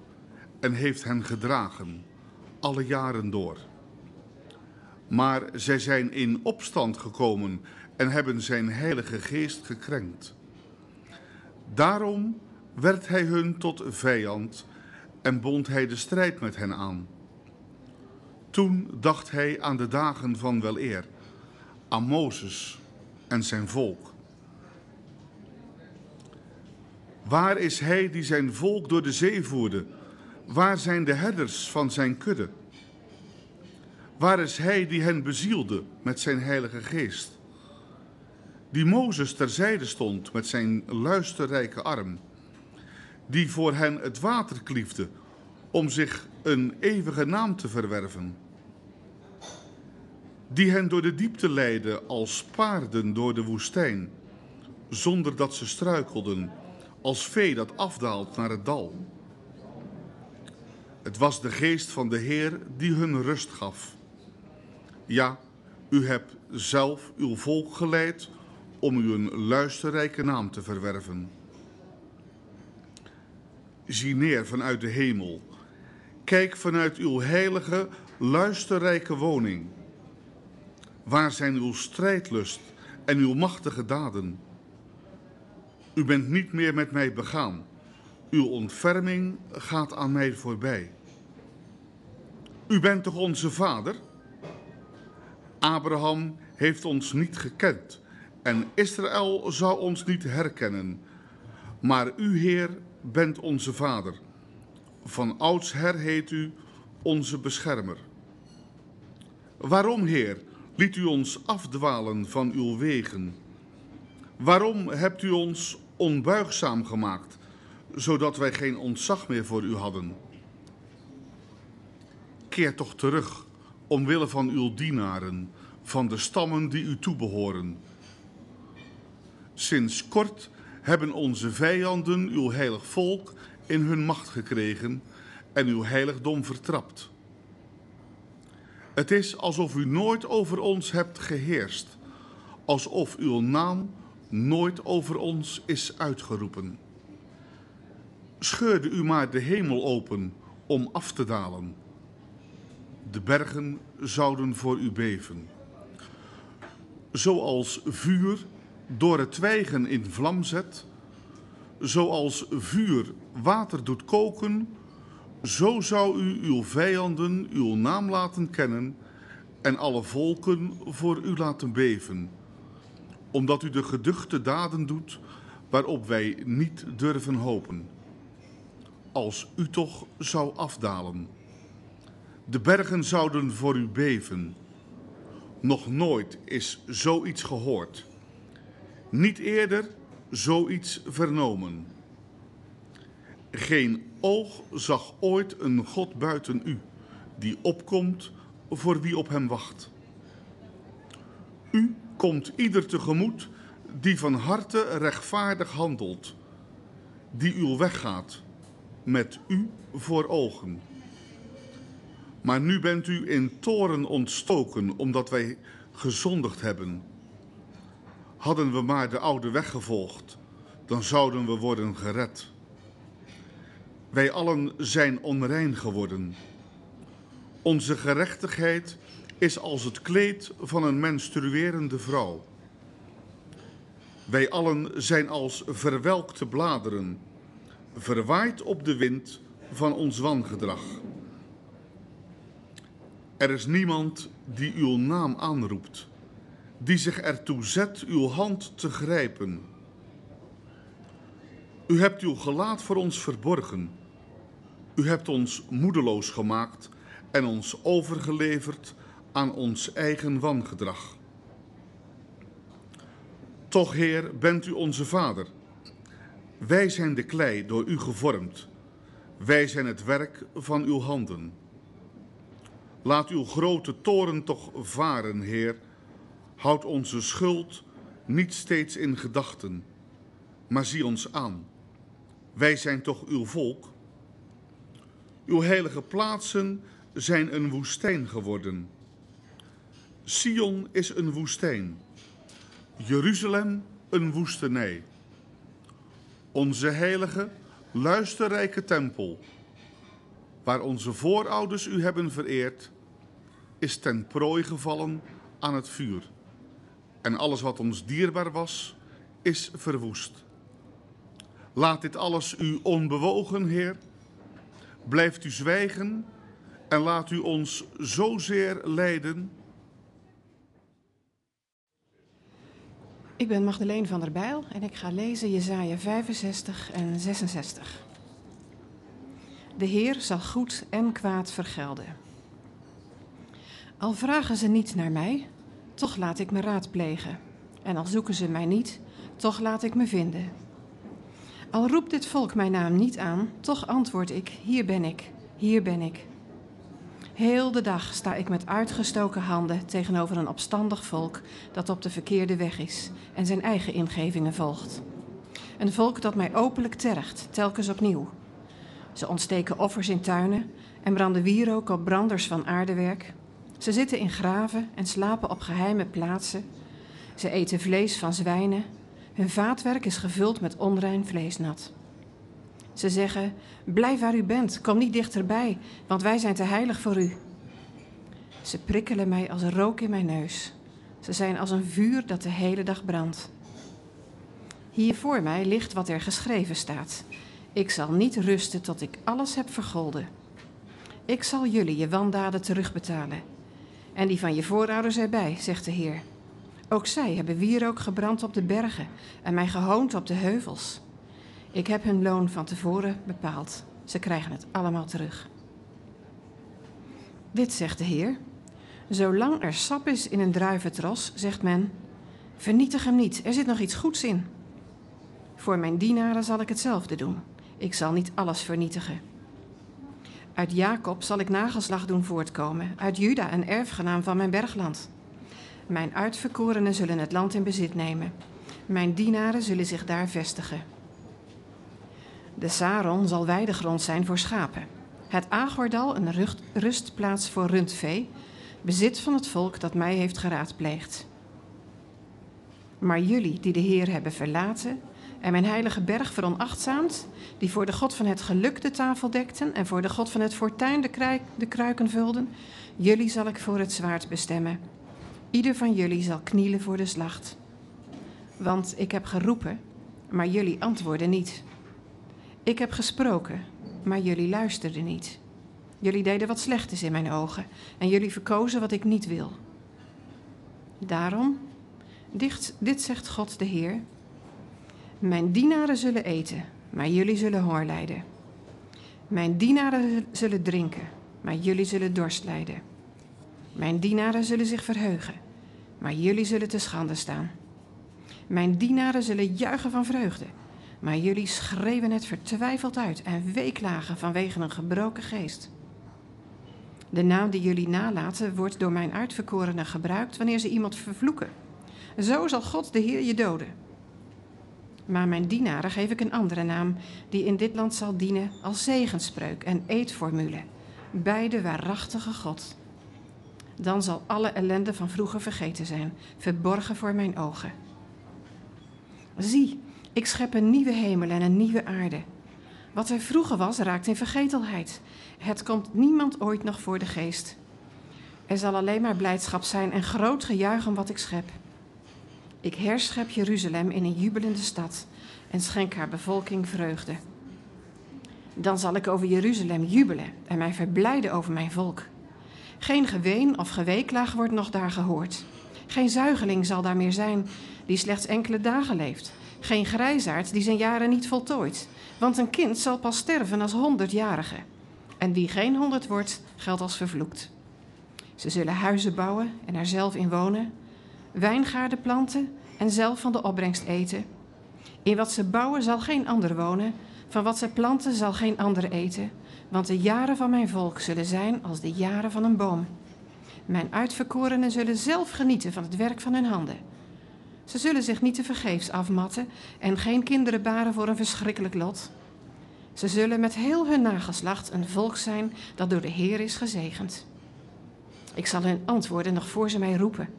en heeft hen gedragen, alle jaren door. Maar zij zijn in opstand gekomen en hebben zijn heilige geest gekrenkt. Daarom werd hij hun tot vijand en bond hij de strijd met hen aan. Toen dacht hij aan de dagen van weleer, aan Mozes en zijn volk. Waar is hij die zijn volk door de zee voerde? Waar zijn de herders van zijn kudde? Waar is hij die hen bezielde met zijn heilige geest? Die Mozes terzijde stond met zijn luisterrijke arm. Die voor hen het water kliefde om zich een eeuwige naam te verwerven. Die hen door de diepte leidde als paarden door de woestijn zonder dat ze struikelden, als vee dat afdaalt naar het dal. Het was de geest van de Heer die hun rust gaf. Ja, u hebt zelf uw volk geleid om u een luisterrijke naam te verwerven. Zie neer vanuit de hemel. Kijk vanuit uw heilige, luisterrijke woning. Waar zijn uw strijdlust en uw machtige daden? U bent niet meer met mij begaan. Uw ontferming gaat aan mij voorbij. U bent toch onze vader? Abraham heeft ons niet gekend en Israël zou ons niet herkennen. Maar u, Heer, bent onze vader. Van oudsher heet u onze beschermer. Waarom, Heer, liet u ons afdwalen van uw wegen? Waarom hebt u ons onbuigzaam gemaakt, zodat wij geen ontzag meer voor u hadden? Keer toch terug, omwille van uw dienaren, van de stammen die u toebehoren. Sinds kort hebben onze vijanden uw heilig volk in hun macht gekregen en uw heiligdom vertrapt. Het is alsof u nooit over ons hebt geheerst, alsof uw naam nooit over ons is uitgeroepen. Scheurde u maar de hemel open om af te dalen. De bergen zouden voor u beven. Zoals vuur door het twijgen in vlam zet, zoals vuur water doet koken, zo zou u uw vijanden uw naam laten kennen en alle volken voor u laten beven, omdat u de geduchte daden doet waarop wij niet durven hopen. Als u toch zou afdalen. De bergen zouden voor u beven. Nog nooit is zoiets gehoord. Niet eerder zoiets vernomen. Geen oog zag ooit een God buiten u, die opkomt voor wie op hem wacht. U komt ieder tegemoet die van harte rechtvaardig handelt, die uw weg gaat, met u voor ogen. Maar nu bent u in toren ontstoken, omdat wij gezondigd hebben. Hadden we maar de oude weg gevolgd, dan zouden we worden gered. Wij allen zijn onrein geworden. Onze gerechtigheid is als het kleed van een menstruerende vrouw. Wij allen zijn als verwelkte bladeren, verwaaid op de wind van ons wangedrag. Er is niemand die uw naam aanroept, die zich ertoe zet uw hand te grijpen. U hebt uw gelaat voor ons verborgen. U hebt ons moedeloos gemaakt en ons overgeleverd aan ons eigen wangedrag. Toch, Heer, bent u onze Vader. Wij zijn de klei door u gevormd. Wij zijn het werk van uw handen. Laat uw grote toren toch varen, Heer. Houd onze schuld niet steeds in gedachten, maar zie ons aan. Wij zijn toch uw volk? Uw heilige plaatsen zijn een woestijn geworden. Sion is een woestijn. Jeruzalem een woestenij. Onze heilige, luisterrijke tempel, waar onze voorouders u hebben vereerd, is ten prooi gevallen aan het vuur. En alles wat ons dierbaar was, is verwoest. Laat dit alles u onbewogen, Heer. Blijft u zwijgen en laat u ons zozeer lijden. Ik ben Magdalene van der Bijl en ik ga lezen Jesaja 65 en 66. De Heer zal goed en kwaad vergelden. Al vragen ze niet naar mij, toch laat ik me raadplegen. En al zoeken ze mij niet, toch laat ik me vinden. Al roept dit volk mijn naam niet aan, toch antwoord ik: Hier ben ik, hier ben ik. Heel de dag sta ik met uitgestoken handen tegenover een opstandig volk dat op de verkeerde weg is en zijn eigen ingevingen volgt. Een volk dat mij openlijk tergt, telkens opnieuw. Ze ontsteken offers in tuinen en branden wierook op branders van aardewerk. Ze zitten in graven en slapen op geheime plaatsen. Ze eten vlees van zwijnen. Hun vaatwerk is gevuld met onrein vleesnat. Ze zeggen: Blijf waar u bent, kom niet dichterbij, want wij zijn te heilig voor u. Ze prikkelen mij als rook in mijn neus. Ze zijn als een vuur dat de hele dag brandt. Hier voor mij ligt wat er geschreven staat. Ik zal niet rusten tot ik alles heb vergolden. Ik zal jullie je wandaden terugbetalen. En die van je voorouders erbij, zegt de Heer. Ook zij hebben wierook gebrand op de bergen en mij gehoond op de heuvels. Ik heb hun loon van tevoren bepaald. Ze krijgen het allemaal terug. Dit zegt de Heer. Zolang er sap is in een druiventros, zegt men: Vernietig hem niet, er zit nog iets goeds in. Voor mijn dienaren zal ik hetzelfde doen. Ik zal niet alles vernietigen. Uit Jacob zal ik nageslag doen voortkomen, uit Juda een erfgenaam van mijn bergland. Mijn uitverkorenen zullen het land in bezit nemen. Mijn dienaren zullen zich daar vestigen. De Saron zal weidegrond zijn voor schapen. Het Agordal een rustplaats voor rundvee, bezit van het volk dat mij heeft geraadpleegd. Maar jullie die de Heer hebben verlaten en mijn heilige berg veronachtzaamd, die voor de God van het geluk de tafel dekten en voor de God van het fortuin de, kruik, de kruiken vulden, jullie zal ik voor het zwaard bestemmen. Ieder van jullie zal knielen voor de slacht. Want ik heb geroepen, maar jullie antwoorden niet. Ik heb gesproken, maar jullie luisterden niet. Jullie deden wat slecht is in mijn ogen en jullie verkozen wat ik niet wil. Daarom, dit zegt God de Heer, mijn dienaren zullen eten, maar jullie zullen hoor lijden. Mijn dienaren zullen drinken, maar jullie zullen dorst lijden. Mijn dienaren zullen zich verheugen, maar jullie zullen te schande staan. Mijn dienaren zullen juichen van vreugde, maar jullie schreeuwen het vertwijfeld uit en weeklagen vanwege een gebroken geest. De naam die jullie nalaten wordt door mijn uitverkorenen gebruikt wanneer ze iemand vervloeken. Zo zal God de Heer je doden. Maar mijn dienaren geef ik een andere naam, die in dit land zal dienen als zegenspreuk en eetformule, bij de waarachtige God. Dan zal alle ellende van vroeger vergeten zijn, verborgen voor mijn ogen. Zie, ik schep een nieuwe hemel en een nieuwe aarde. Wat er vroeger was, raakt in vergetelheid. Het komt niemand ooit nog voor de geest. Er zal alleen maar blijdschap zijn en groot gejuich om wat ik schep. Ik herschep Jeruzalem in een jubelende stad en schenk haar bevolking vreugde. Dan zal ik over Jeruzalem jubelen en mij verblijden over mijn volk. Geen geween of geweeklaag wordt nog daar gehoord. Geen zuigeling zal daar meer zijn die slechts enkele dagen leeft. Geen grijzaard die zijn jaren niet voltooit. Want een kind zal pas sterven als honderdjarige. En wie geen honderd wordt, geldt als vervloekt. Ze zullen huizen bouwen en er zelf in wonen, wijngaarden planten en zelf van de opbrengst eten. In wat ze bouwen zal geen ander wonen, van wat ze planten zal geen ander eten, want de jaren van mijn volk zullen zijn als de jaren van een boom. Mijn uitverkorenen zullen zelf genieten van het werk van hun handen. Ze zullen zich niet te vergeefs afmatten en geen kinderen baren voor een verschrikkelijk lot. Ze zullen met heel hun nageslacht een volk zijn dat door de Heer is gezegend. Ik zal hun antwoorden nog voor ze mij roepen.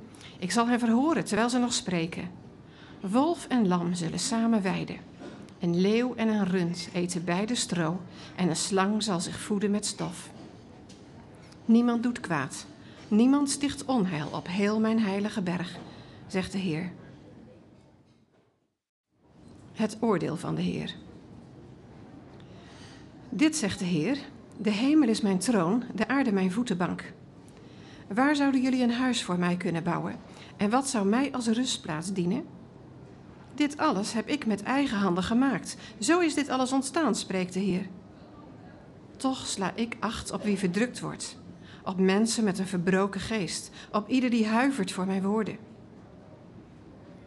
Ik zal hen verhoren terwijl ze nog spreken. Wolf en lam zullen samen weiden. Een leeuw en een rund eten beide stro en een slang zal zich voeden met stof. Niemand doet kwaad. Niemand sticht onheil op heel mijn heilige berg, zegt de Heer. Het oordeel van de Heer. Dit zegt de Heer: De hemel is mijn troon, de aarde mijn voetenbank. Waar zouden jullie een huis voor mij kunnen bouwen? En wat zou mij als rustplaats dienen? Dit alles heb ik met eigen handen gemaakt. Zo is dit alles ontstaan, spreekt de Heer. Toch sla ik acht op wie verdrukt wordt, op mensen met een verbroken geest, op ieder die huivert voor mijn woorden.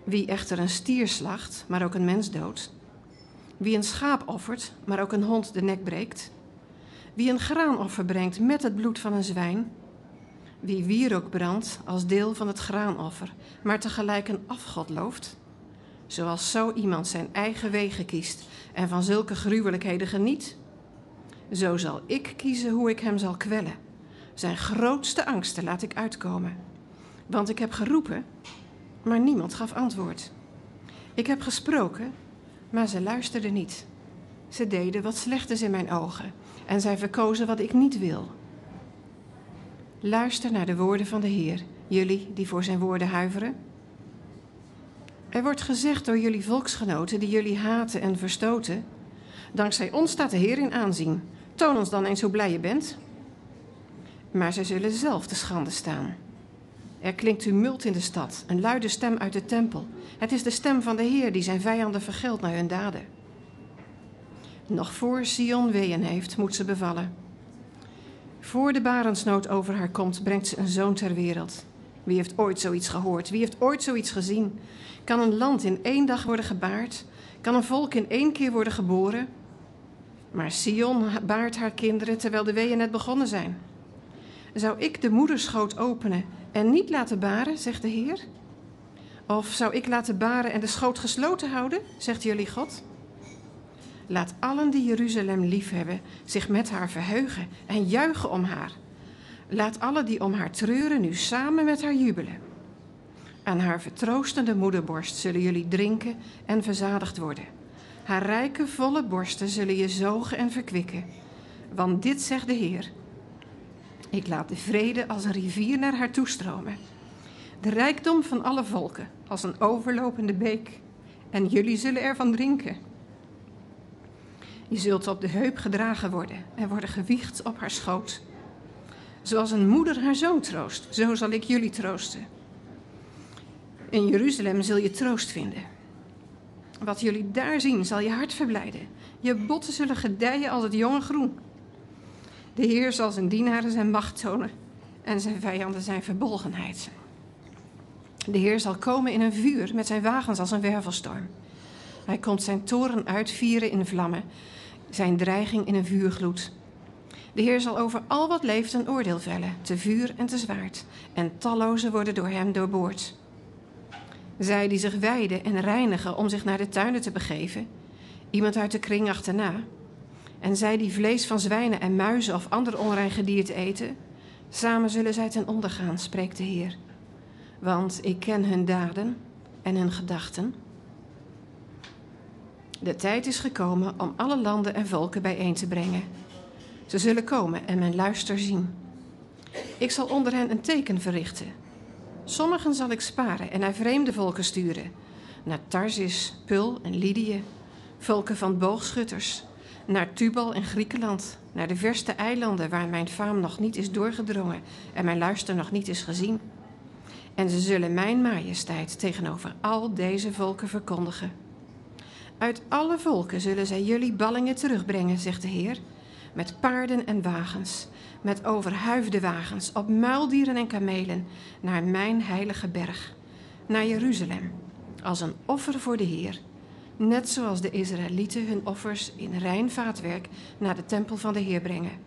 Wie echter een stier slacht, maar ook een mens doodt. Wie een schaap offert, maar ook een hond de nek breekt. Wie een graanoffer brengt met het bloed van een zwijn. Wie wierook brandt als deel van het graanoffer, maar tegelijk een afgod looft. Zoals zo iemand zijn eigen wegen kiest en van zulke gruwelijkheden geniet. Zo zal ik kiezen hoe ik hem zal kwellen. Zijn grootste angsten laat ik uitkomen. Want ik heb geroepen, maar niemand gaf antwoord. Ik heb gesproken, maar ze luisterden niet. Ze deden wat slecht is in mijn ogen en zij verkozen wat ik niet wil. Luister naar de woorden van de Heer, jullie die voor zijn woorden huiveren. Er wordt gezegd door jullie volksgenoten die jullie haten en verstoten: Dankzij ons staat de Heer in aanzien. Toon ons dan eens hoe blij je bent. Maar zij zullen zelf te schande staan. Er klinkt tumult in de stad, een luide stem uit de tempel. Het is de stem van de Heer die zijn vijanden vergeldt naar hun daden. Nog voor Sion weeën heeft, moet ze bevallen. Voor de barensnood over haar komt, brengt ze een zoon ter wereld. Wie heeft ooit zoiets gehoord? Wie heeft ooit zoiets gezien? Kan een land in één dag worden gebaard? Kan een volk in één keer worden geboren? Maar Sion baart haar kinderen terwijl de weeën net begonnen zijn. Zou ik de moederschoot openen en niet laten baren, zegt de Heer? Of zou ik laten baren en de schoot gesloten houden, zegt jullie God? Laat allen die Jeruzalem liefhebben zich met haar verheugen en juichen om haar. Laat allen die om haar treuren nu samen met haar jubelen. Aan haar vertroostende moederborst zullen jullie drinken en verzadigd worden. Haar rijke, volle borsten zullen je zogen en verkwikken. Want dit zegt de Heer. Ik laat de vrede als een rivier naar haar toestromen. De rijkdom van alle volken als een overlopende beek. En jullie zullen ervan drinken. Je zult op de heup gedragen worden en worden gewiegd op haar schoot. Zoals een moeder haar zoon troost, zo zal ik jullie troosten. In Jeruzalem zul je troost vinden. Wat jullie daar zien, zal je hart verblijden. Je botten zullen gedijen als het jonge groen. De Heer zal zijn dienaren zijn macht tonen en zijn vijanden zijn verbolgenheid. De Heer zal komen in een vuur met zijn wagens als een wervelstorm. Hij komt zijn toren uitvieren in vlammen, zijn dreiging in een vuurgloed. De Heer zal over al wat leeft een oordeel vellen, te vuur en te zwaard, en talloze worden door hem doorboord. Zij die zich wijden en reinigen om zich naar de tuinen te begeven, iemand uit de kring achterna, en zij die vlees van zwijnen en muizen of ander onrein gedierte eten, samen zullen zij ten onder gaan, spreekt de Heer. Want ik ken hun daden en hun gedachten. De tijd is gekomen om alle landen en volken bijeen te brengen. Ze zullen komen en mijn luister zien. Ik zal onder hen een teken verrichten. Sommigen zal ik sparen en naar vreemde volken sturen. Naar Tarsis, Pul en Lydië, volken van boogschutters. Naar Tubal en Griekenland, naar de verste eilanden waar mijn faam nog niet is doorgedrongen en mijn luister nog niet is gezien. En ze zullen mijn majesteit tegenover al deze volken verkondigen. Uit alle volken zullen zij jullie ballingen terugbrengen, zegt de Heer, met paarden en wagens, met overhuifde wagens, op muildieren en kamelen, naar mijn heilige berg, naar Jeruzalem, als een offer voor de Heer, net zoals de Israëlieten hun offers in rein vaatwerk naar de tempel van de Heer brengen.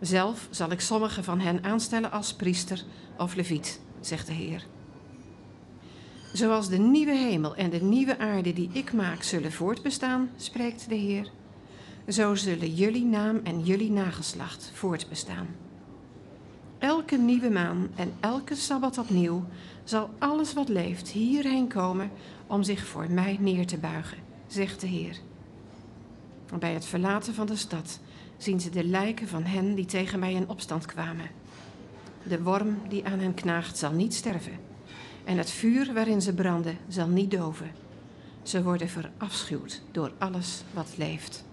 Zelf zal ik sommige van hen aanstellen als priester of leviet, zegt de Heer. Zoals de nieuwe hemel en de nieuwe aarde die ik maak zullen voortbestaan, spreekt de Heer, zo zullen jullie naam en jullie nageslacht voortbestaan. Elke nieuwe maan en elke sabbat opnieuw zal alles wat leeft hierheen komen om zich voor mij neer te buigen, zegt de Heer. Bij het verlaten van de stad zien ze de lijken van hen die tegen mij in opstand kwamen. De worm die aan hen knaagt zal niet sterven en het vuur waarin ze branden zal niet doven. Ze worden verafschuwd door alles wat leeft.